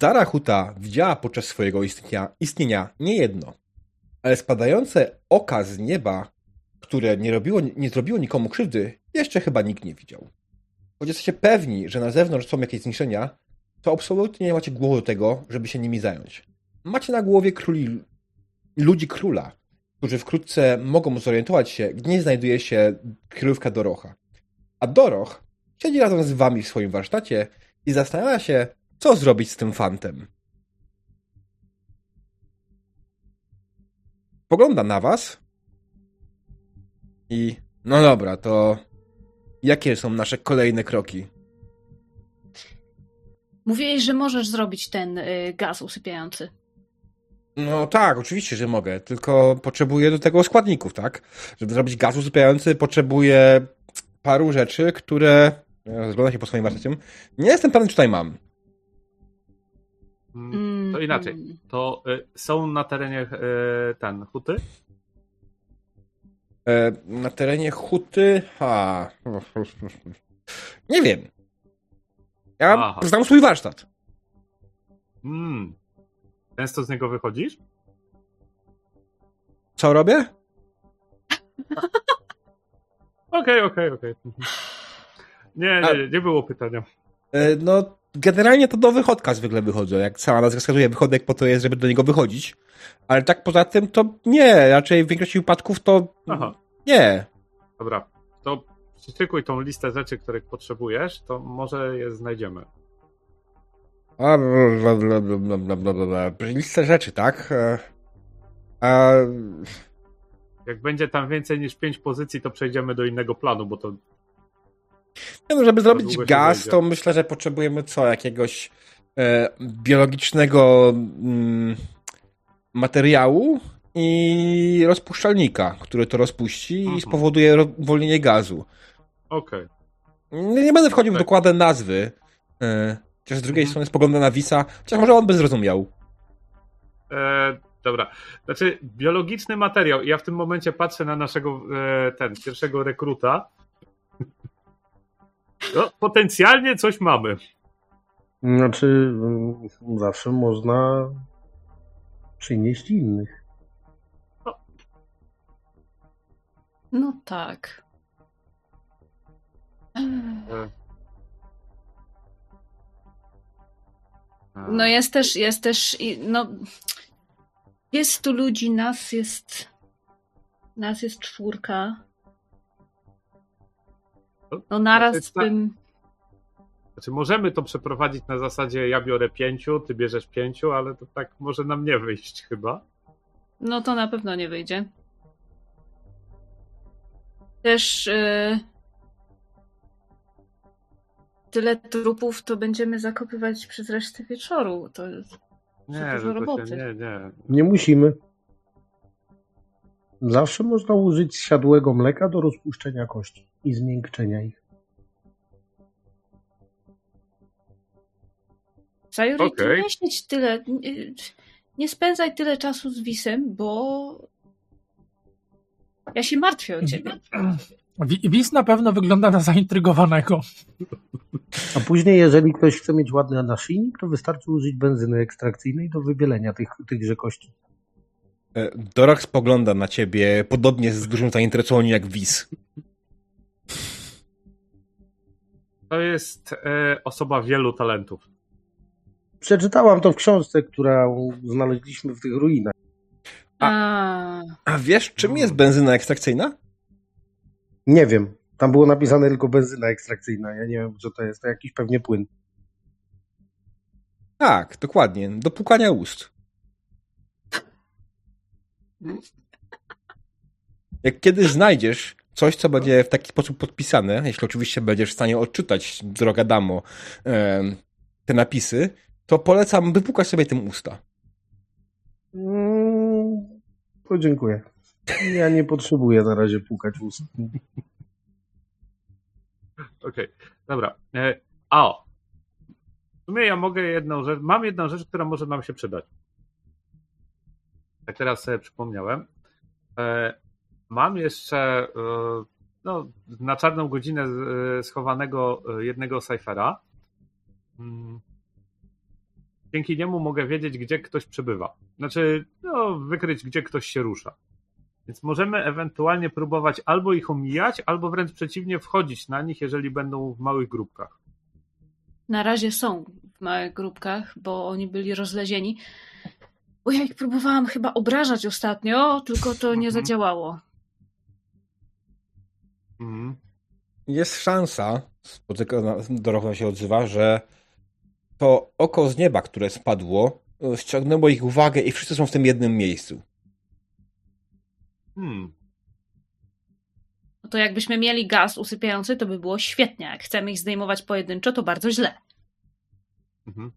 Stara huta widziała podczas swojego istnienia, istnienia nie jedno, ale spadające oka z nieba, które nie, robiło, nie zrobiło nikomu krzywdy, jeszcze chyba nikt nie widział. Choć jesteście pewni, że na zewnątrz są jakieś zniszczenia, to absolutnie nie macie głowy do tego, żeby się nimi zająć. Macie na głowie króli, ludzi króla, którzy wkrótce mogą zorientować się, gdzie znajduje się kryjówka Dorocha. A Doroch siedzi razem z wami w swoim warsztacie i zastanawia się, co zrobić z tym fantem. Pogląda na was i no dobra, to jakie są nasze kolejne kroki? Mówiłeś, że możesz zrobić ten y, gaz usypiający. No tak, oczywiście, że mogę, tylko potrzebuję do tego składników, tak? Żeby zrobić gaz usypiający, potrzebuję paru rzeczy, które. Rozglądam się po swoim warsztacie. Nie jestem pewien, czy tutaj mam. Mm, to inaczej. Mm. To y, są na terenie y, ten huty? E, na terenie huty. Ha. Nie wiem. Ja Aha. znam swój warsztat. Hmm. Często z niego wychodzisz? Co robię? Okej, okej, okej. Nie, nie, nie było pytania. E, no, generalnie to do wychodka zwykle wychodzę. Jak sama nazwa wskazuje, wychodek po to jest, żeby do niego wychodzić. Ale tak poza tym to nie. Raczej w większości wypadków to Aha. nie. Dobra, to przyszykuj tą listę rzeczy, których potrzebujesz, to może je znajdziemy. A, bla, bla, bla, bla, bla, bla. Listę rzeczy, tak? E, a... Jak będzie tam więcej niż pięć pozycji, to przejdziemy do innego planu, bo to. No, żeby zrobić gaz, to myślę, że potrzebujemy co? Jakiegoś e, biologicznego mm, materiału i rozpuszczalnika, który to rozpuści mhm. i spowoduje uwolnienie gazu. Okej. Okay. Nie, nie, będę wchodził w tak. dokładne nazwy. E, Chociaż z drugiej mhm. strony spogląda na Wisa, chociaż może on by zrozumiał. E, dobra. Znaczy, biologiczny materiał. Ja w tym momencie patrzę na naszego e, ten, pierwszego rekruta. No, potencjalnie coś mamy. Znaczy, mm, zawsze można przynieść innych. No, no tak. No jest też, jest też, no jest tu ludzi, nas jest, nas jest czwórka. No naraz znaczy, bym... Znaczy możemy to przeprowadzić na zasadzie ja biorę pięciu, ty bierzesz pięciu, ale to tak może nam nie wyjść chyba. No to na pewno nie wyjdzie. Też yy, tyle trupów, to będziemy zakopywać przez resztę wieczoru. To jest nie, dużo roboty. Się, nie, nie. Nie musimy. Zawsze można użyć siadłego mleka do rozpuszczenia kości i zmiękczenia ich. Sayuri, okay. nie tyle. Nie spędzaj tyle czasu z Wisem, bo ja się martwię o ciebie. Wis na pewno wygląda na zaintrygowanego. A później, jeżeli ktoś chce mieć ładny naszyjnik, to wystarczy użyć benzyny ekstrakcyjnej do wybielenia tych, tychże kości. E, Dorak spogląda na ciebie podobnie z dużym zainteresowaniem jak Wis. To jest e, osoba wielu talentów. Przeczytałam to w książce, którą znaleźliśmy w tych ruinach. A, a wiesz, czym jest benzyna ekstrakcyjna? Nie wiem. Tam było napisane tylko benzyna ekstrakcyjna. Ja nie wiem, co to jest. To jakiś pewnie płyn. Tak, dokładnie. Do pukania ust. Jak kiedy znajdziesz coś, co będzie w taki sposób podpisane, jeśli oczywiście będziesz w stanie odczytać, droga damo, te napisy, to polecam wypukać sobie tym usta. Mm, to dziękuję. Ja nie potrzebuję na razie pukać ust. Okej, okay. dobra. E, a w sumie ja mogę jedną rzecz, mam jedną rzecz, która może nam się przydać. Tak teraz sobie przypomniałem. E, mam jeszcze e, no, na czarną godzinę schowanego jednego cyfera. Mm. dzięki niemu mogę wiedzieć, gdzie ktoś przebywa. Znaczy, no, wykryć, gdzie ktoś się rusza. Więc możemy ewentualnie próbować albo ich omijać, albo wręcz przeciwnie, wchodzić na nich, jeżeli będą w małych grupkach. Na razie są w małych grupkach, bo oni byli rozlezieni. Bo ja ich próbowałam chyba obrażać ostatnio, tylko to nie Mhm. zadziałało. Mhm. Jest szansa, Dorocha się odzywa, że to oko z nieba, które spadło, e, ściągnęło ich uwagę i wszyscy są w tym jednym miejscu. Hmm. No to jakbyśmy mieli gaz usypiający, to by było świetnie. Jak chcemy ich zdejmować pojedynczo, to bardzo źle. Mhm.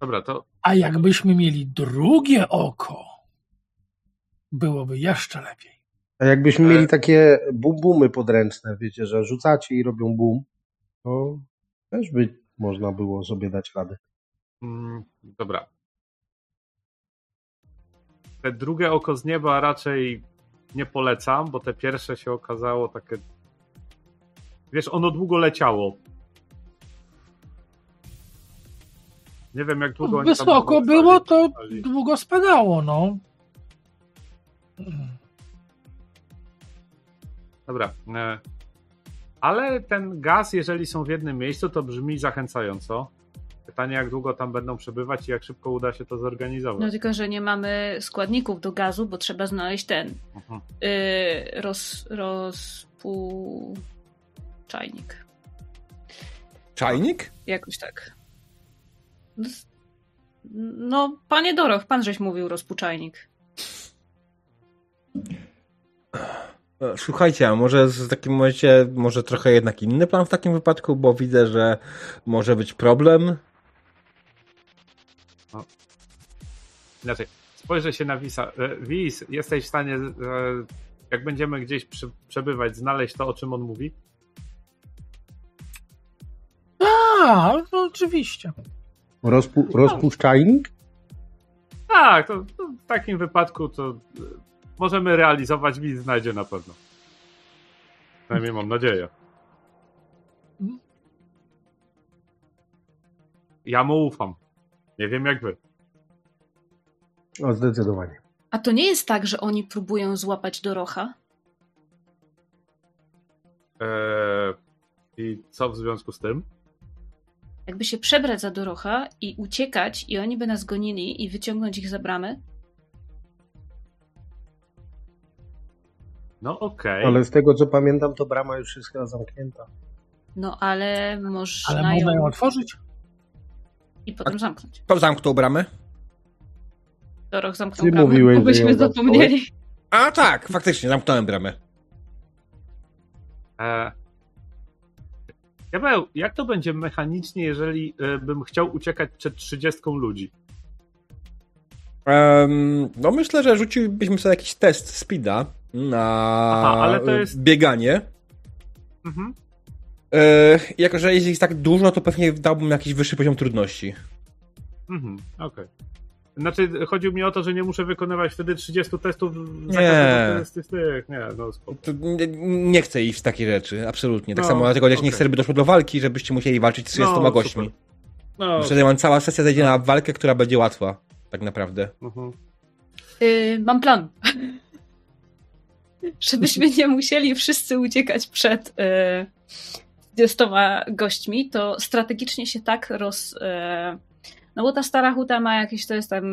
Dobra, to A jakbyśmy mieli drugie oko, byłoby jeszcze lepiej. A jakbyśmy E. mieli takie bum-bumy podręczne, wiecie, że rzucacie i robią bum, to też by można było sobie dać radę. Mm, dobra. Te drugie oko z nieba raczej nie polecam, bo te pierwsze się okazało takie. Wiesz, ono długo leciało. Nie wiem, jak długo oni tam Wysoko zostali. było, to długo spadało, no. Dobra. e, Ale ten gaz, jeżeli są w jednym miejscu, to brzmi zachęcająco. Pytanie, jak długo tam będą przebywać i jak szybko uda się to zorganizować. No tylko, że nie mamy składników do gazu, bo trzeba znaleźć ten Mhm. yy, roz, rozpuszczajnik. Czajnik? Jakoś tak. No, No, panie Doroch, pan żeś mówił rozpuczajnik. E, Słuchajcie, a może w takim momencie, może trochę jednak inny plan w takim wypadku, bo widzę, że może być problem. Inaczej, spojrzę się na Wisa. E, Wis, jesteś w stanie, e, jak będziemy gdzieś przy, przebywać, znaleźć to, o czym on mówi? A, no oczywiście. Rozpu- rozpuszczalnik? Tak, to, to w takim wypadku to e, możemy realizować, Wis znajdzie na pewno. Przynajmniej mam nadzieję. Ja mu ufam. Nie wiem jak wy. O, zdecydowanie. A to nie jest tak, że oni próbują złapać Dorocha? Eee, I co w związku z tym? Jakby się przebrać za Dorocha i uciekać i oni by nas gonili i wyciągnąć ich za bramę? No okej. Ale z tego co pamiętam, to brama już jest chyba zamknięta. No ale można Ale można ją ją otworzyć? i potem zamknąć. Kto zamknął bramę? Doroch zamknął Ty bramę, mówiłeś, bo byśmy zapomnieli. A tak, faktycznie, zamknąłem bramę. E... Diabeł, jak to będzie mechanicznie, jeżeli e, bym chciał uciekać przed 30 ludzi? Em, no myślę, że rzucilibyśmy sobie jakiś test speeda na Aha, jest- bieganie. Mhm. E, jako, że jest ich tak dużo, to pewnie dałbym jakiś wyższy poziom trudności. Mhm, okej. Znaczy, chodziło mi o to, że nie muszę wykonywać wtedy 30 testów za Nie. każdego z tych, z tych. Nie, no nie, nie chcę iść w takie rzeczy, absolutnie. Tak No, samo dlatego też nie chcę, żeby doszło do walki, żebyście musieli walczyć z 30 No, gośćmi. super. No, Wtedy mam cała sesja zajdzie na walkę, która będzie łatwa. Tak naprawdę. mhm. Yy, mam plan. Żebyśmy nie musieli wszyscy uciekać przed yy, 30 gośćmi, to strategicznie się tak roz. Yy, no bo ta stara huta ma jakieś, to jest tam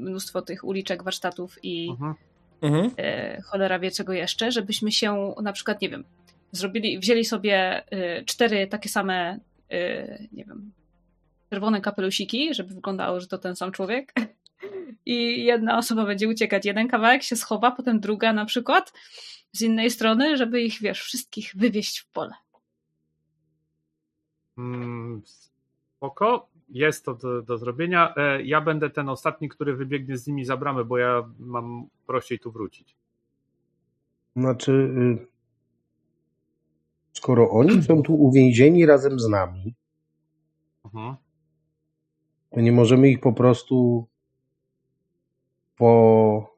mnóstwo tych uliczek, warsztatów i Mhm. Mhm. e, cholera wie czego jeszcze, żebyśmy się na przykład, nie wiem, zrobili, wzięli sobie e, cztery takie same, e, nie wiem, czerwone kapelusiki, żeby wyglądało, że to ten sam człowiek. I jedna osoba będzie uciekać, jeden kawałek się schowa, potem druga na przykład z innej strony, żeby ich, wiesz, wszystkich wywieźć w pole. Mm, spoko. Jest to do, do zrobienia. E, Ja będę ten ostatni, który wybiegnie z nimi za bramę, bo ja mam prościej tu wrócić. Znaczy, y, skoro oni są tu uwięzieni razem z nami, Mhm. to nie możemy ich po prostu po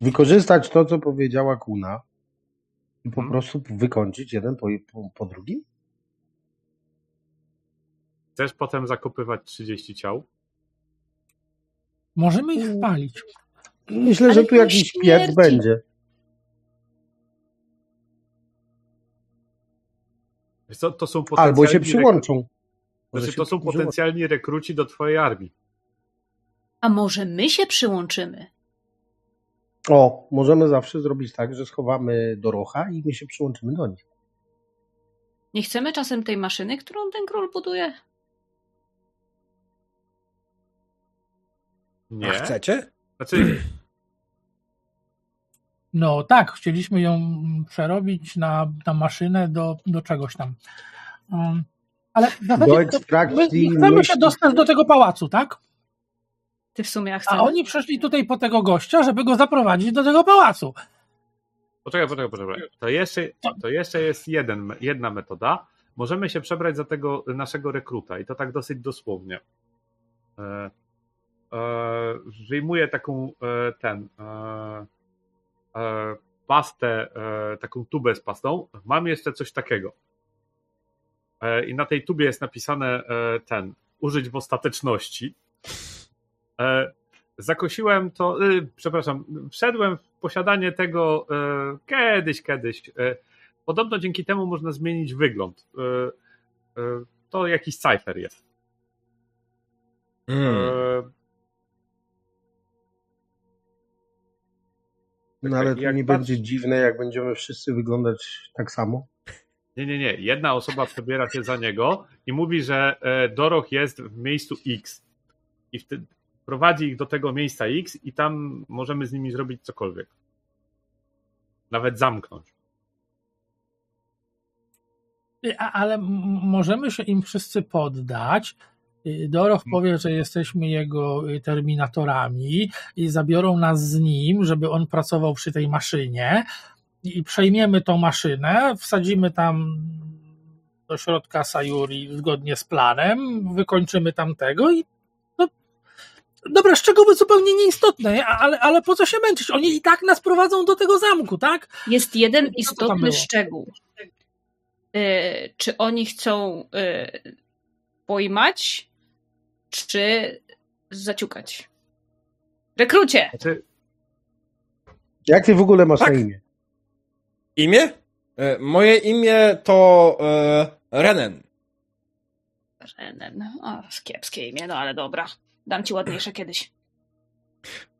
wykorzystać to, co powiedziała Kuna i po Mhm. prostu wykończyć jeden po, po, po drugim? Chcesz potem zakopywać 30 ciał? Możemy ich wpalić. Myślę, Ale że tu jakiś piec śmierci. będzie. Wiesz co, to są Albo się przyłączą. Znaczy, się to są potencjalni rekruci do twojej armii. A może my się przyłączymy? O, możemy zawsze zrobić tak, że schowamy Dorocha i my się przyłączymy do nich. Nie chcemy czasem tej maszyny, którą ten król buduje? Nie. A chcecie? Znaczy, No tak, chcieliśmy ją przerobić na, na maszynę do, do czegoś tam. Um, ale w zasadzie Do to ekstrakcji my chcemy się dostać do tego pałacu, tak? Ty w sumie jak A oni przyszli tutaj po tego gościa, żeby go zaprowadzić do tego pałacu. poczekaj, poczekaj, poczekaj. To jeszcze, to jeszcze jest jeden, jedna metoda. Możemy się przebrać za tego naszego rekruta i to tak dosyć dosłownie. E, wyjmuję taką e, ten e, e, pastę, e, taką tubę z pastą. Mam jeszcze coś takiego. E, I na tej tubie jest napisane e, ten użyć w ostateczności. E, zakosiłem to, y, przepraszam, wszedłem w posiadanie tego e, kiedyś, kiedyś. E, podobno dzięki temu można zmienić wygląd. E, e, to jakiś cyfer jest. Mm. No ale to Jak nie patrz- będzie dziwne, jak będziemy wszyscy wyglądać tak samo. nie, nie, nie. Jedna osoba przebiera się za niego i mówi, że e, Doroch jest w miejscu X. I wtedy prowadzi ich do tego miejsca X i tam możemy z nimi zrobić cokolwiek. Nawet zamknąć. Y, a- Ale możemy się im wszyscy poddać. Y, Doroch powie, że jesteśmy jego y, terminatorami i zabiorą nas z nim, żeby on pracował przy tej maszynie i przejmiemy tą maszynę, wsadzimy tam do środka Sayuri zgodnie z planem, wykończymy tamtego i no, dobra, szczegóły zupełnie nieistotne, ale, ale po co się męczyć? Oni i tak nas prowadzą do tego zamku, tak? Jest jeden istotny szczegół. Y, czy oni chcą y, pojmać, czy zaciukać? Rekrucie! Znaczy, Jak ty w ogóle masz Tak. na imię? Imię? E, moje imię to e, Renen. Renen. O, kiepskie imię, no ale dobra. Dam ci ładniejsze kiedyś.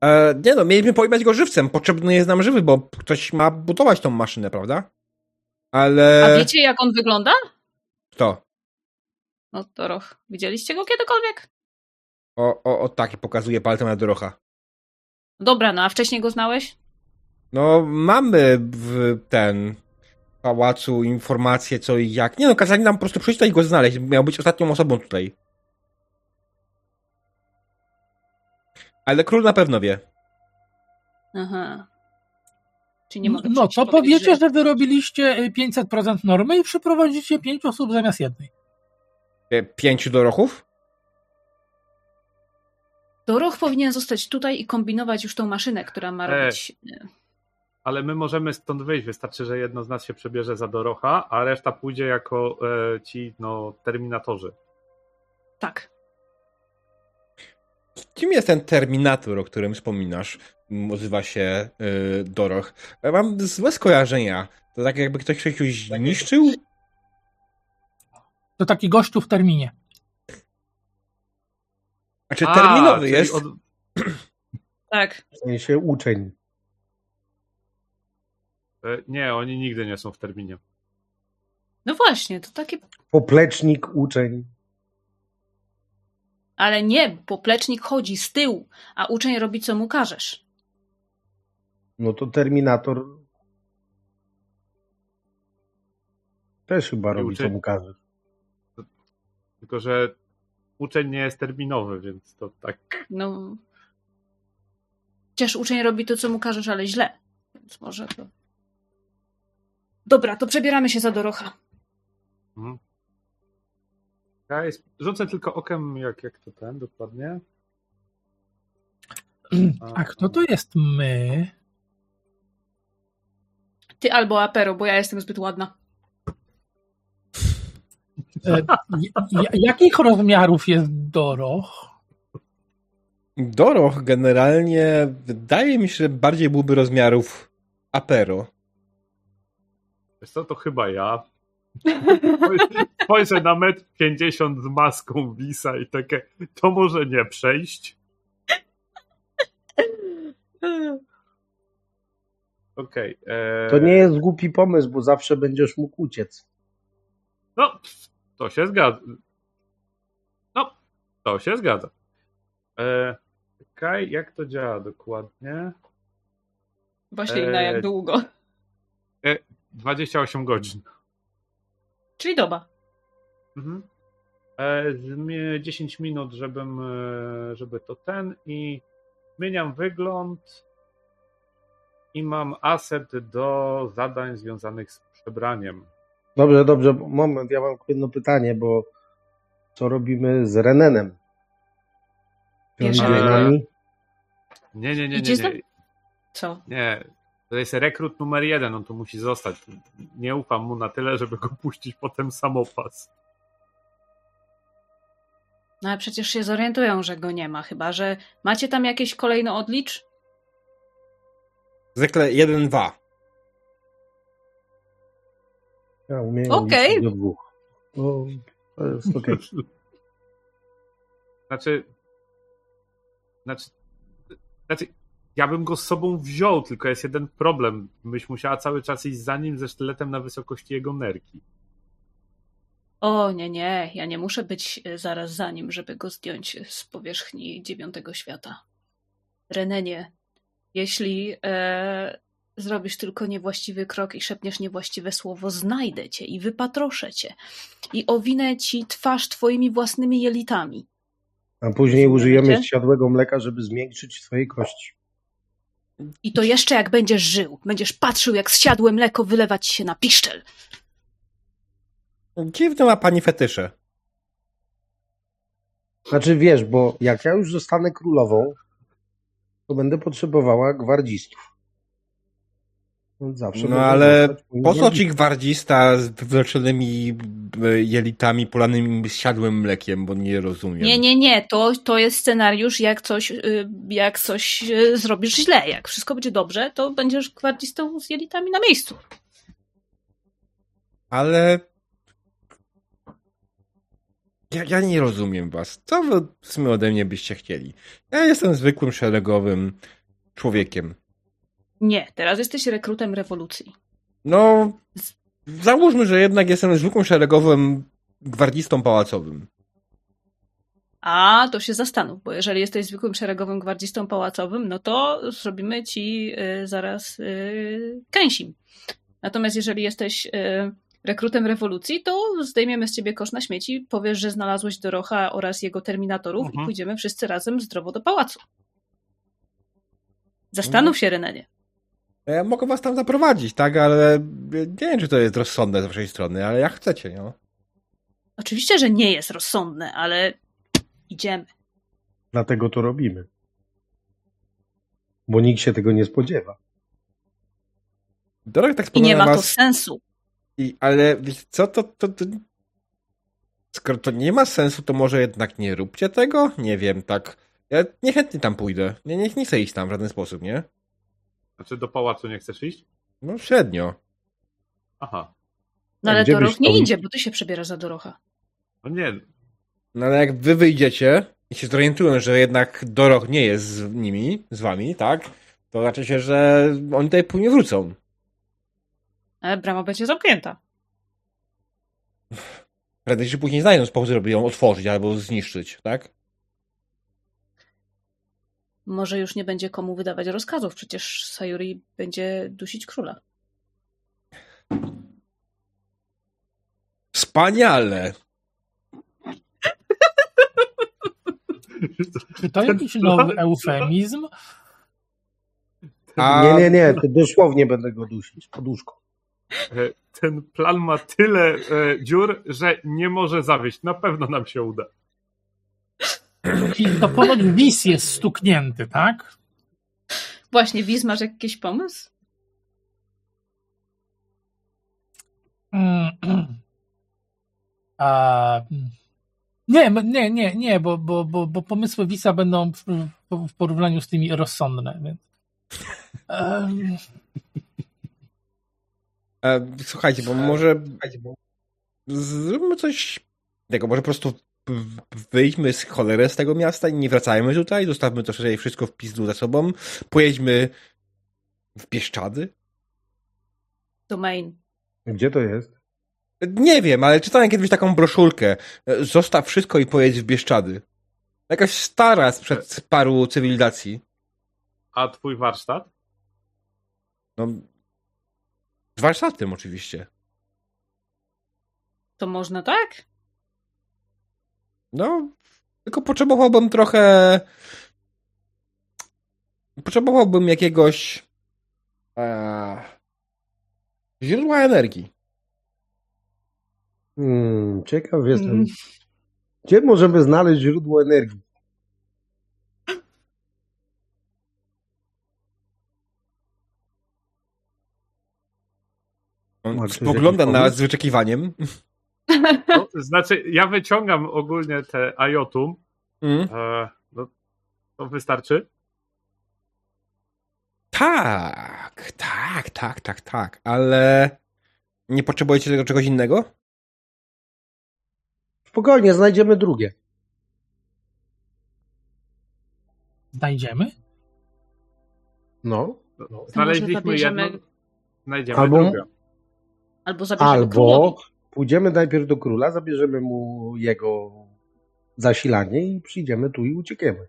E, nie no, mieliśmy pojmać go żywcem. Potrzebny jest nam żywy, bo ktoś ma budować tą maszynę, prawda? Ale... A wiecie, jak on wygląda? Kto? No to roch. Widzieliście go kiedykolwiek? O, o, o taki pokazuje palcem na Dorocha. Dobra, no a wcześniej go znałeś? No, mamy w ten pałacu informacje co i jak. Nie no, kazali nam po prostu przyjść tutaj i go znaleźć. Miał być ostatnią osobą tutaj. Ale król na pewno wie. Aha. Czy nie mogę No to i powiecie, że wy robiliście y, 500% normy i przyprowadzicie 5 osób zamiast jednej. E, Pięciu Dorochów? Doroch powinien zostać tutaj i kombinować już tą maszynę, która ma E. robić. ale my możemy stąd wyjść. Wystarczy, że jedno z nas się przebierze za Dorocha, a reszta pójdzie jako e, ci no, terminatorzy. Tak. Kim jest ten Terminator, o którym wspominasz? Nazywa się y, Doroch. Ja mam złe skojarzenia. To tak jakby ktoś ktoś niszczył? To taki gościu w terminie. Znaczy A, terminowy czyli jest. Od, Tak. W sensie uczeń. e, nie, oni nigdy nie są w terminie. No właśnie, to takie. Poplecznik, uczeń. Ale nie, poplecznik chodzi z tyłu, a uczeń robi co mu każesz. No to Terminator też chyba robi, uczeń. co mu każesz. Tylko, że uczeń nie jest terminowy, więc to tak. No. Chociaż uczeń robi to, co mu każesz, ale źle. Więc może to. Dobra, to przebieramy się za Dorocha. Mhm. Ja jest, rzucę tylko okiem, jak, jak to ten dokładnie. A kto to jest my? Ty albo Apero, bo ja jestem zbyt ładna. E, jakich rozmiarów jest Doroch? Doroch generalnie wydaje mi się, że bardziej byłby rozmiarów apero. Wiesz co, to chyba ja. Spojrzę na metr 50 z maską wisa i takie, to może nie przejść. Okej. e, To nie jest głupi pomysł, bo zawsze będziesz mógł uciec. No, to się zgadza. No, to się zgadza. E, Okej, jak to działa dokładnie? Właśnie i na jak długo. 28 godzin. Czyli doba. Mhm. E, zmie- 10 minut, żebym, e, żeby to ten i zmieniam wygląd i mam aset do zadań związanych z przebraniem. Dobrze, dobrze. Moment, ja mam jedno pytanie, bo co robimy z Renenem? Że- nami? Nie, nie, nie, nie, nie. Co? Nie, to jest rekrut numer jeden, on tu musi zostać. Nie ufam mu na tyle, żeby go puścić potem samopas. No ale przecież się zorientują, że go nie ma, chyba że macie tam jakieś kolejne odlicz? Zwykle 1-2. Ja umiem Okej. liczyć do dwóch. No, to jest okej. Znaczy, znaczy, znaczy, ja bym go z sobą wziął, tylko jest jeden problem. Byś musiała cały czas iść za nim ze sztyletem na wysokości jego nerki. O, nie, nie, ja nie muszę być e, zaraz za nim, żeby go zdjąć z powierzchni dziewiątego świata. Renenie, jeśli e, zrobisz tylko niewłaściwy krok i szepniesz niewłaściwe słowo, znajdę cię i wypatroszę cię i owinę ci twarz twoimi własnymi jelitami. A później użyjemy siadłego mleka, żeby zmiękczyć twoje kości. I to jeszcze jak będziesz żył. Będziesz patrzył, jak zsiadłe mleko wylewać się na piszczel. Dziwne ma pani fetysze. Znaczy wiesz, bo jak ja już zostanę królową, to będę potrzebowała gwardzistów. Więc zawsze No ale po co ci gwardzista z wywleczonymi e, jelitami polanymi siadłym mlekiem, bo nie rozumiem. Nie, nie, nie. To, to jest scenariusz, jak coś, y, jak coś y, zrobisz źle. Jak wszystko będzie dobrze, to będziesz gwardzistą z jelitami na miejscu. Ale... Ja, ja nie rozumiem was. Co wy w sumie ode mnie byście chcieli? Ja jestem zwykłym szeregowym człowiekiem. Nie, teraz jesteś rekrutem rewolucji. No, załóżmy, że jednak jestem zwykłym szeregowym gwardzistą pałacowym. A, to się zastanów, bo jeżeli jesteś zwykłym szeregowym gwardzistą pałacowym, no to zrobimy ci y, zaraz y, kęsim. Natomiast jeżeli jesteś y, rekrutem rewolucji, to zdejmiemy z ciebie kosz na śmieci, powiesz, że znalazłeś Dorocha oraz jego terminatorów Mhm. i pójdziemy wszyscy razem zdrowo do pałacu. Zastanów się, Renanie. Ja mogę was tam zaprowadzić, tak? Ale nie wiem, czy to jest rozsądne z waszej strony, ale jak chcecie, no. Oczywiście, że nie jest rozsądne, ale idziemy. Dlatego to robimy. Bo nikt się tego nie spodziewa. Dorek tak I nie ma to was, sensu. i, ale wiecie co, to, to, to... Skoro to nie ma sensu, to może jednak nie róbcie tego? Nie wiem, tak. Ja niechętnie tam pójdę. Nie, nie, nie chcę iść tam w żaden sposób, nie? Znaczy do pałacu nie chcesz iść? No średnio. Aha. No A ale Doroch nie idzie, bo ty się przebierasz za Dorocha. No nie, No ale jak wy wyjdziecie i się zorientują, że jednak Dorok nie jest z nimi, z wami, tak? To znaczy się, że oni tutaj później wrócą. Ale brama będzie zamknięta. Prędzej czy później znajdą sposób, żeby ją otworzyć albo zniszczyć, tak? Może już nie będzie komu wydawać rozkazów, przecież Sayuri będzie dusić króla. Wspaniale! Czy to jakiś nowy eufemizm? A Nie, nie, nie, dosłownie będę go dusić. Poduszką. E, ten plan ma tyle e, dziur, że nie może zawieść. Na pewno nam się uda. I to ponoć wis jest stuknięty, tak? Właśnie, Wiz, masz jakiś pomysł? A. Nie, nie, nie, nie, bo, bo, bo, bo pomysły Wisa będą w, w- porównaniu z tymi rozsądne, więc. E, słuchajcie, bo może zróbmy coś tego, może po prostu wyjdźmy z cholery z tego miasta i nie wracajmy tutaj, zostawmy to szerzej wszystko w pizdu za sobą, pojedźmy w Bieszczady? Domain. Gdzie to jest? Nie wiem, ale czytałem kiedyś taką broszurkę. Zostaw wszystko i pojedź w Bieszczady. Jakaś stara sprzed paru cywilizacji. A twój warsztat? No, z warsztatem oczywiście. To można tak? No, tylko potrzebowałbym trochę. Potrzebowałbym jakiegoś. E, źródła energii. Hmm, ciekaw jestem. Mm. Gdzie możemy znaleźć źródło energii? On spogląda na z wyczekiwaniem. No, znaczy, ja wyciągam ogólnie te ajotum. Mm. E, no, to wystarczy. Tak, tak, tak, tak, tak, ale nie potrzebujecie tego czegoś innego? Spokojnie, znajdziemy drugie. Znajdziemy? No. No, Znaleźliśmy jedno, znajdziemy Albo- drugie. Albo zabierzemy Albo królowi. Pójdziemy najpierw do króla, zabierzemy mu jego zasilanie i przyjdziemy tu i uciekniemy.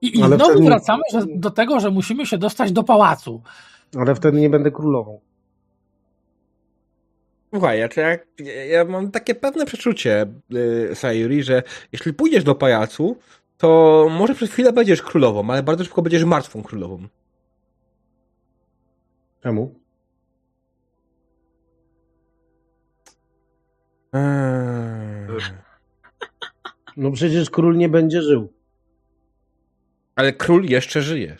I, i Ale znowu wtedy- wracamy że, do tego, że musimy się dostać do pałacu. Ale wtedy nie będę królową. Słuchaj, ja, ja, ja mam takie pewne przeczucie, yy, Sayuri, że jeśli pójdziesz do pajacu, to może przez chwilę będziesz królową, ale bardzo szybko będziesz martwą królową. Czemu? Eee. No przecież król nie będzie żył. Ale król jeszcze żyje.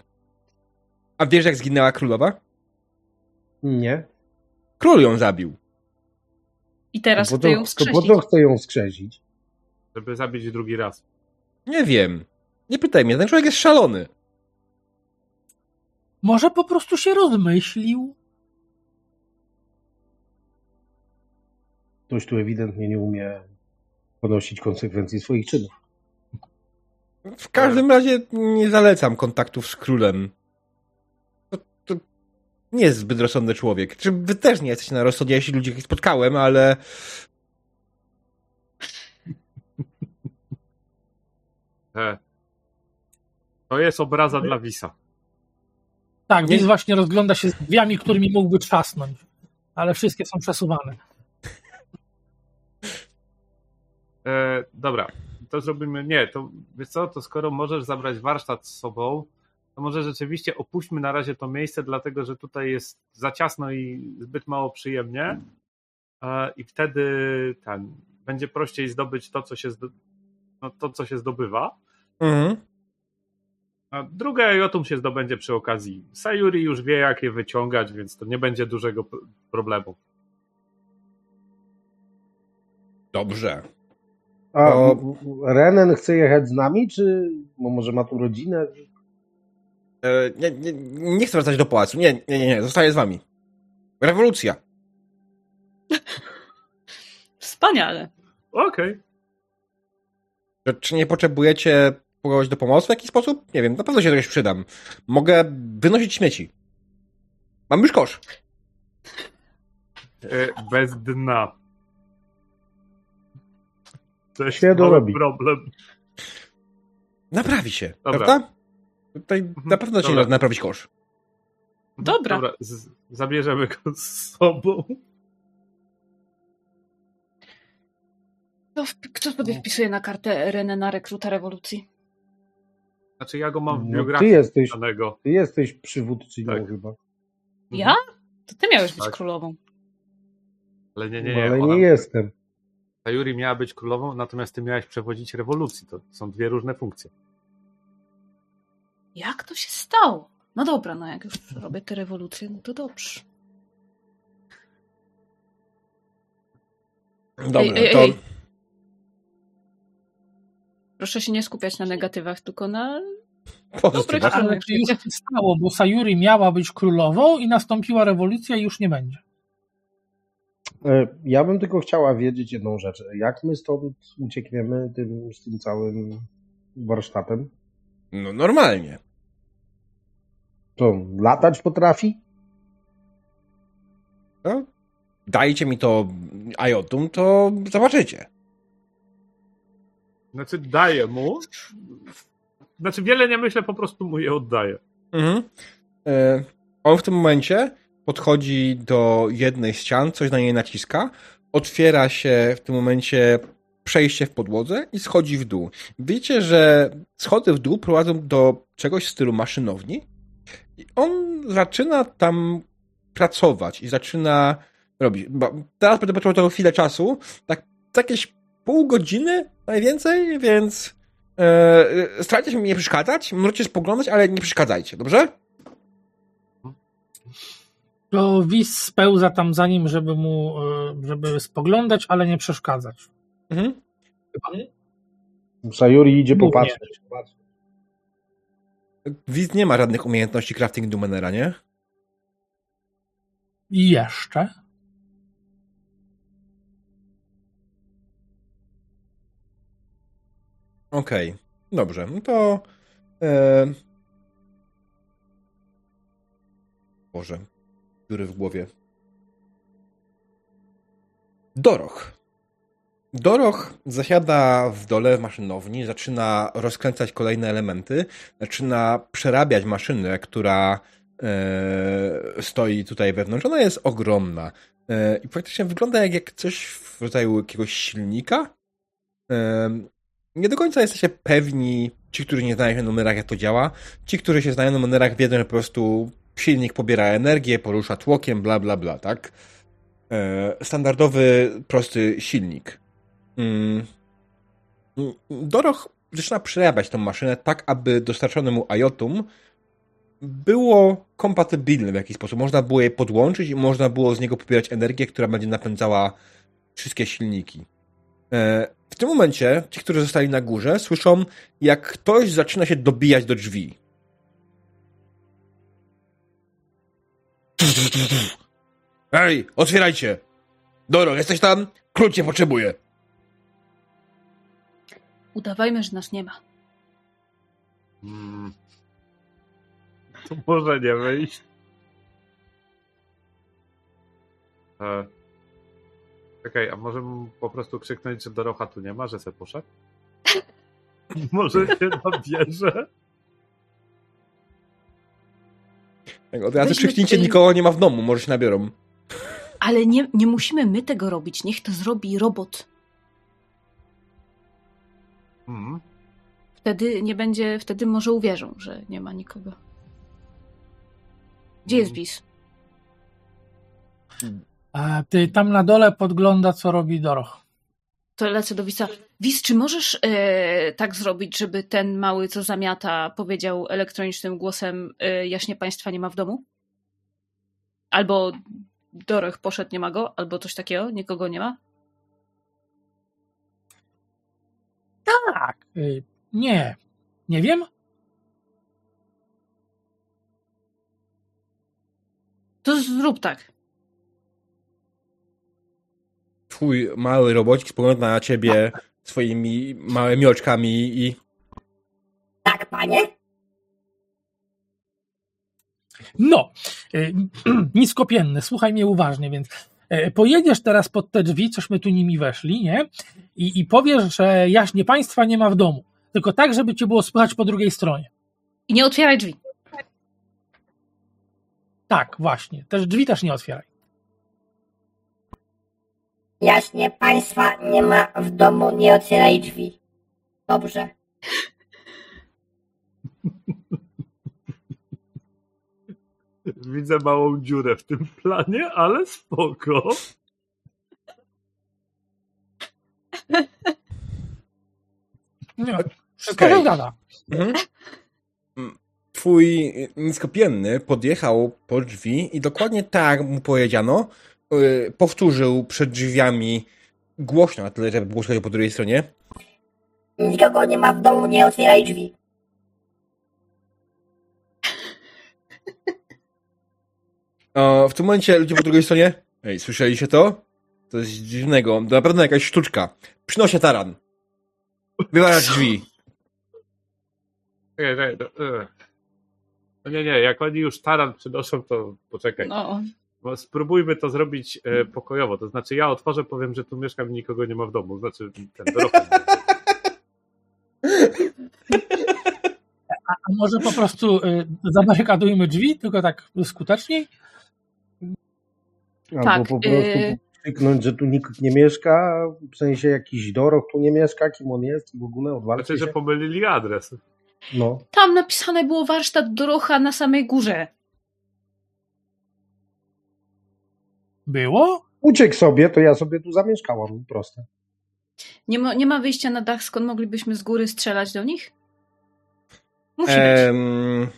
A wiesz, jak zginęła królowa? Nie. Król ją zabił. I teraz to, chcę ją to po co chcę ją wskrzesić? Żeby zabić drugi raz. Nie wiem. Nie pytaj mnie, ten człowiek jest szalony. Może po prostu się rozmyślił. Ktoś tu ewidentnie nie umie ponosić konsekwencji swoich czynów. W każdym razie nie zalecam kontaktów z królem. To, to nie jest zbyt rozsądny człowiek. Czy wy też nie jesteście na rozsądzie, jeśli ludzi jakich spotkałem, ale E, to jest obraza dla Wisa. Tak, Wiz właśnie rozgląda się z drzwiami, którymi mógłby trzasnąć. Ale wszystkie są przesuwane. E, dobra, to zrobimy. Nie, to wiesz co, to skoro możesz zabrać warsztat z sobą, to może rzeczywiście opuśćmy na razie to miejsce, dlatego że tutaj jest za ciasno i zbyt mało przyjemnie. E, I wtedy ten, będzie prościej zdobyć to, co się, zdo, no, to, co się zdobywa. mhm. A drugie Jotum się zdobędzie przy okazji. Sayuri już wie, jak je wyciągać, więc to nie będzie dużego problemu. dobrze. A O. m- Renen chce jechać z nami, czy bo może ma tu rodzinę? E, nie, nie, nie chcę wracać do pałacu. Nie, nie, nie, nie, zostaję z wami. Rewolucja. Wspaniale. Okej. Czy- Czy nie potrzebujecie kogoś do pomocy w jakiś sposób? Nie wiem, na pewno się czegoś przydam. Mogę wynosić śmieci. Mam już kosz. E, Bez dna. To jest Się dorobi. problem. Naprawi się, Dobra. prawda? Tutaj na pewno się Dobra. naprawić kosz. Dobra. Dobra, z, zabierzemy go z sobą. To w, kto sobie wpisuje na kartę Renena rekruta rewolucji? Znaczy ja go mam w No, biografii ty jesteś, danego. ty jesteś przywódczynią Tak. chyba. Ja? To ty miałeś być Tak. królową. Ale nie, nie, No, nie. ale Ona, nie jestem. Ta Yuri miała być królową, natomiast ty miałeś przewodzić rewolucji. To są dwie różne funkcje. Jak to się stało? No dobra, no jak już robię tę rewolucję, no to dobrze. Dobrze, Ej, ej, to ej. Proszę się nie skupiać na negatywach, tylko na Pozytywach. Dobry Ale to już się stało, bo Sayuri miała być królową i nastąpiła rewolucja i już nie będzie. E, Ja bym tylko chciała wiedzieć jedną rzecz. Jak my stąd uciekniemy tym, z tym całym warsztatem? No normalnie. To latać potrafi? No, dajcie mi to Ajotum, to zobaczycie. Znaczy daję mu. Znaczy wiele nie myślę, po prostu mu je oddaję. Mhm. E, On w tym momencie podchodzi do jednej ścian, coś na niej naciska, otwiera się w tym momencie przejście w podłodze i schodzi w dół. Widzicie, że schody w dół prowadzą do czegoś w stylu maszynowni i on zaczyna tam pracować i zaczyna robić. Teraz będę potrzebował chwilę czasu, tak, jakieś pół godziny najwięcej, więc e, starajcie się mi nie przeszkadzać, możecie spoglądać, ale nie przeszkadzajcie, dobrze? To Wis spełza tam za nim, żeby mu, e, żeby spoglądać, ale nie przeszkadzać. Mhm. Sayuri idzie Głównie. popatrzeć. Wiz nie ma żadnych umiejętności crafting Dumenera, nie? I jeszcze. Okej, dobrze. No to. E... Boże, dziury w głowie. Doroch. Doroch zasiada w dole w maszynowni, zaczyna rozkręcać kolejne elementy, zaczyna przerabiać maszynę, która e, stoi tutaj wewnątrz. Ona jest ogromna e, i praktycznie wygląda jak, jak coś w rodzaju jakiegoś silnika. E, nie do końca jesteście pewni, ci, którzy nie znają się na numerach, jak to działa. Ci, którzy się znają na numerach, wiedzą, że po prostu silnik pobiera energię, porusza tłokiem, bla, bla, bla, tak? E, standardowy, prosty silnik. Mm. Doroch zaczyna przerabiać tą maszynę tak, aby dostarczone mu Ajotum było kompatybilne w jakiś sposób. Można było je podłączyć i można było z niego pobierać energię, która będzie napędzała wszystkie silniki. E, w tym momencie ci, którzy zostali na górze, słyszą, jak ktoś zaczyna się dobijać do drzwi. Ej, otwierajcie! Doro, jesteś tam? Król cię potrzebuje. udawajmy, że nas nie ma. Hmm. To może nie wyjść. E. Czekaj, a może mu po prostu krzyknąć, że Dorocha tu nie ma, że se poszedł? może się nabierze? Od razu Weźmy krzyknijcie, nikogo nie ma w domu, może się nabiorą. Ale nie, nie musimy my tego robić. Niech to zrobi robot. Hmm. Wtedy nie będzie, wtedy może uwierzą, że nie ma nikogo. Gdzie jest Bis? A ty tam na dole podgląda, co robi Doroch. To lecę do Wisa. Wis, czy możesz e, tak zrobić, żeby ten mały, co zamiata, powiedział elektronicznym głosem e, jaśnie państwa nie ma w domu? Albo Dorech poszedł, nie ma go, albo coś takiego, nikogo nie ma? Tak. Y, Nie. Nie wiem. To zrób tak. Twój mały robocik spogląda na ciebie swoimi małymi oczkami i Tak, panie? No, y, niskopienny, słuchaj mnie uważnie, więc e, pojedziesz teraz pod te drzwi, cośmy tu nimi weszli, nie? I, I powiesz, że jaśnie państwa nie ma w domu. Tylko tak, żeby cię było słychać po drugiej stronie. I nie otwieraj drzwi. Tak, właśnie. Też drzwi też nie otwieraj. Jaśnie państwa nie ma w domu, nie otwieraj drzwi. Dobrze. Widzę małą dziurę w tym planie, ale spoko. Nie, wszystko zgadza. Mhm. Mm, Twój niskopienny podjechał po drzwi i dokładnie tak mu powiedziano, powtórzył przed drzwiami głośno, na tyle, żeby było słychać po drugiej stronie. Nikogo nie ma w domu, nie otwieraj drzwi. O, w tym momencie ludzie po drugiej stronie. Ej, słyszeliście to? To jest dziwnego. To na pewno jakaś sztuczka. Przynoszę taran. Wywalać drzwi. Nie, nie, no, e. Nie, nie, jak oni już taran przynoszą, to poczekaj. No, spróbujmy to zrobić e, pokojowo. To znaczy, ja otworzę, powiem, że tu mieszkam i nikogo nie ma w domu. Znaczy, ten dorobek. A może po prostu y, zabarykadujmy drzwi, tylko tak skuteczniej? Albo Tak, po prostu y- krzyknąć, że tu nikt nie mieszka, w sensie jakiś dorok tu nie mieszka, kim on jest i w ogóle odwalcie Znaczy, że się. pomylili adres. No, tam napisane było warsztat Dorocha na samej górze. Było? uciekł sobie, to ja sobie tu zamieszkałam, proste. Nie ma, nie ma wyjścia na dach, skąd moglibyśmy z góry strzelać do nich? Musi być. Em,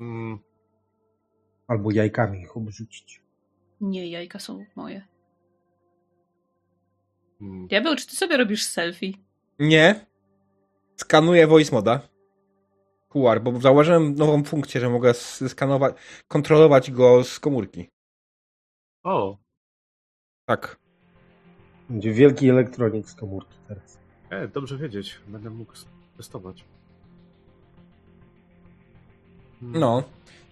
Mm, Albo jajkami ich obrzucić. Nie, jajka są moje. mm. Diabeł, czy ty sobie robisz selfie? nie. Skanuję voice moda. QR, bo zauważyłem nową funkcję, że mogę skanować, kontrolować go z komórki. O, Tak. Będzie wielki elektronik z komórki teraz. e, dobrze wiedzieć. Będę mógł testować. Mm. No.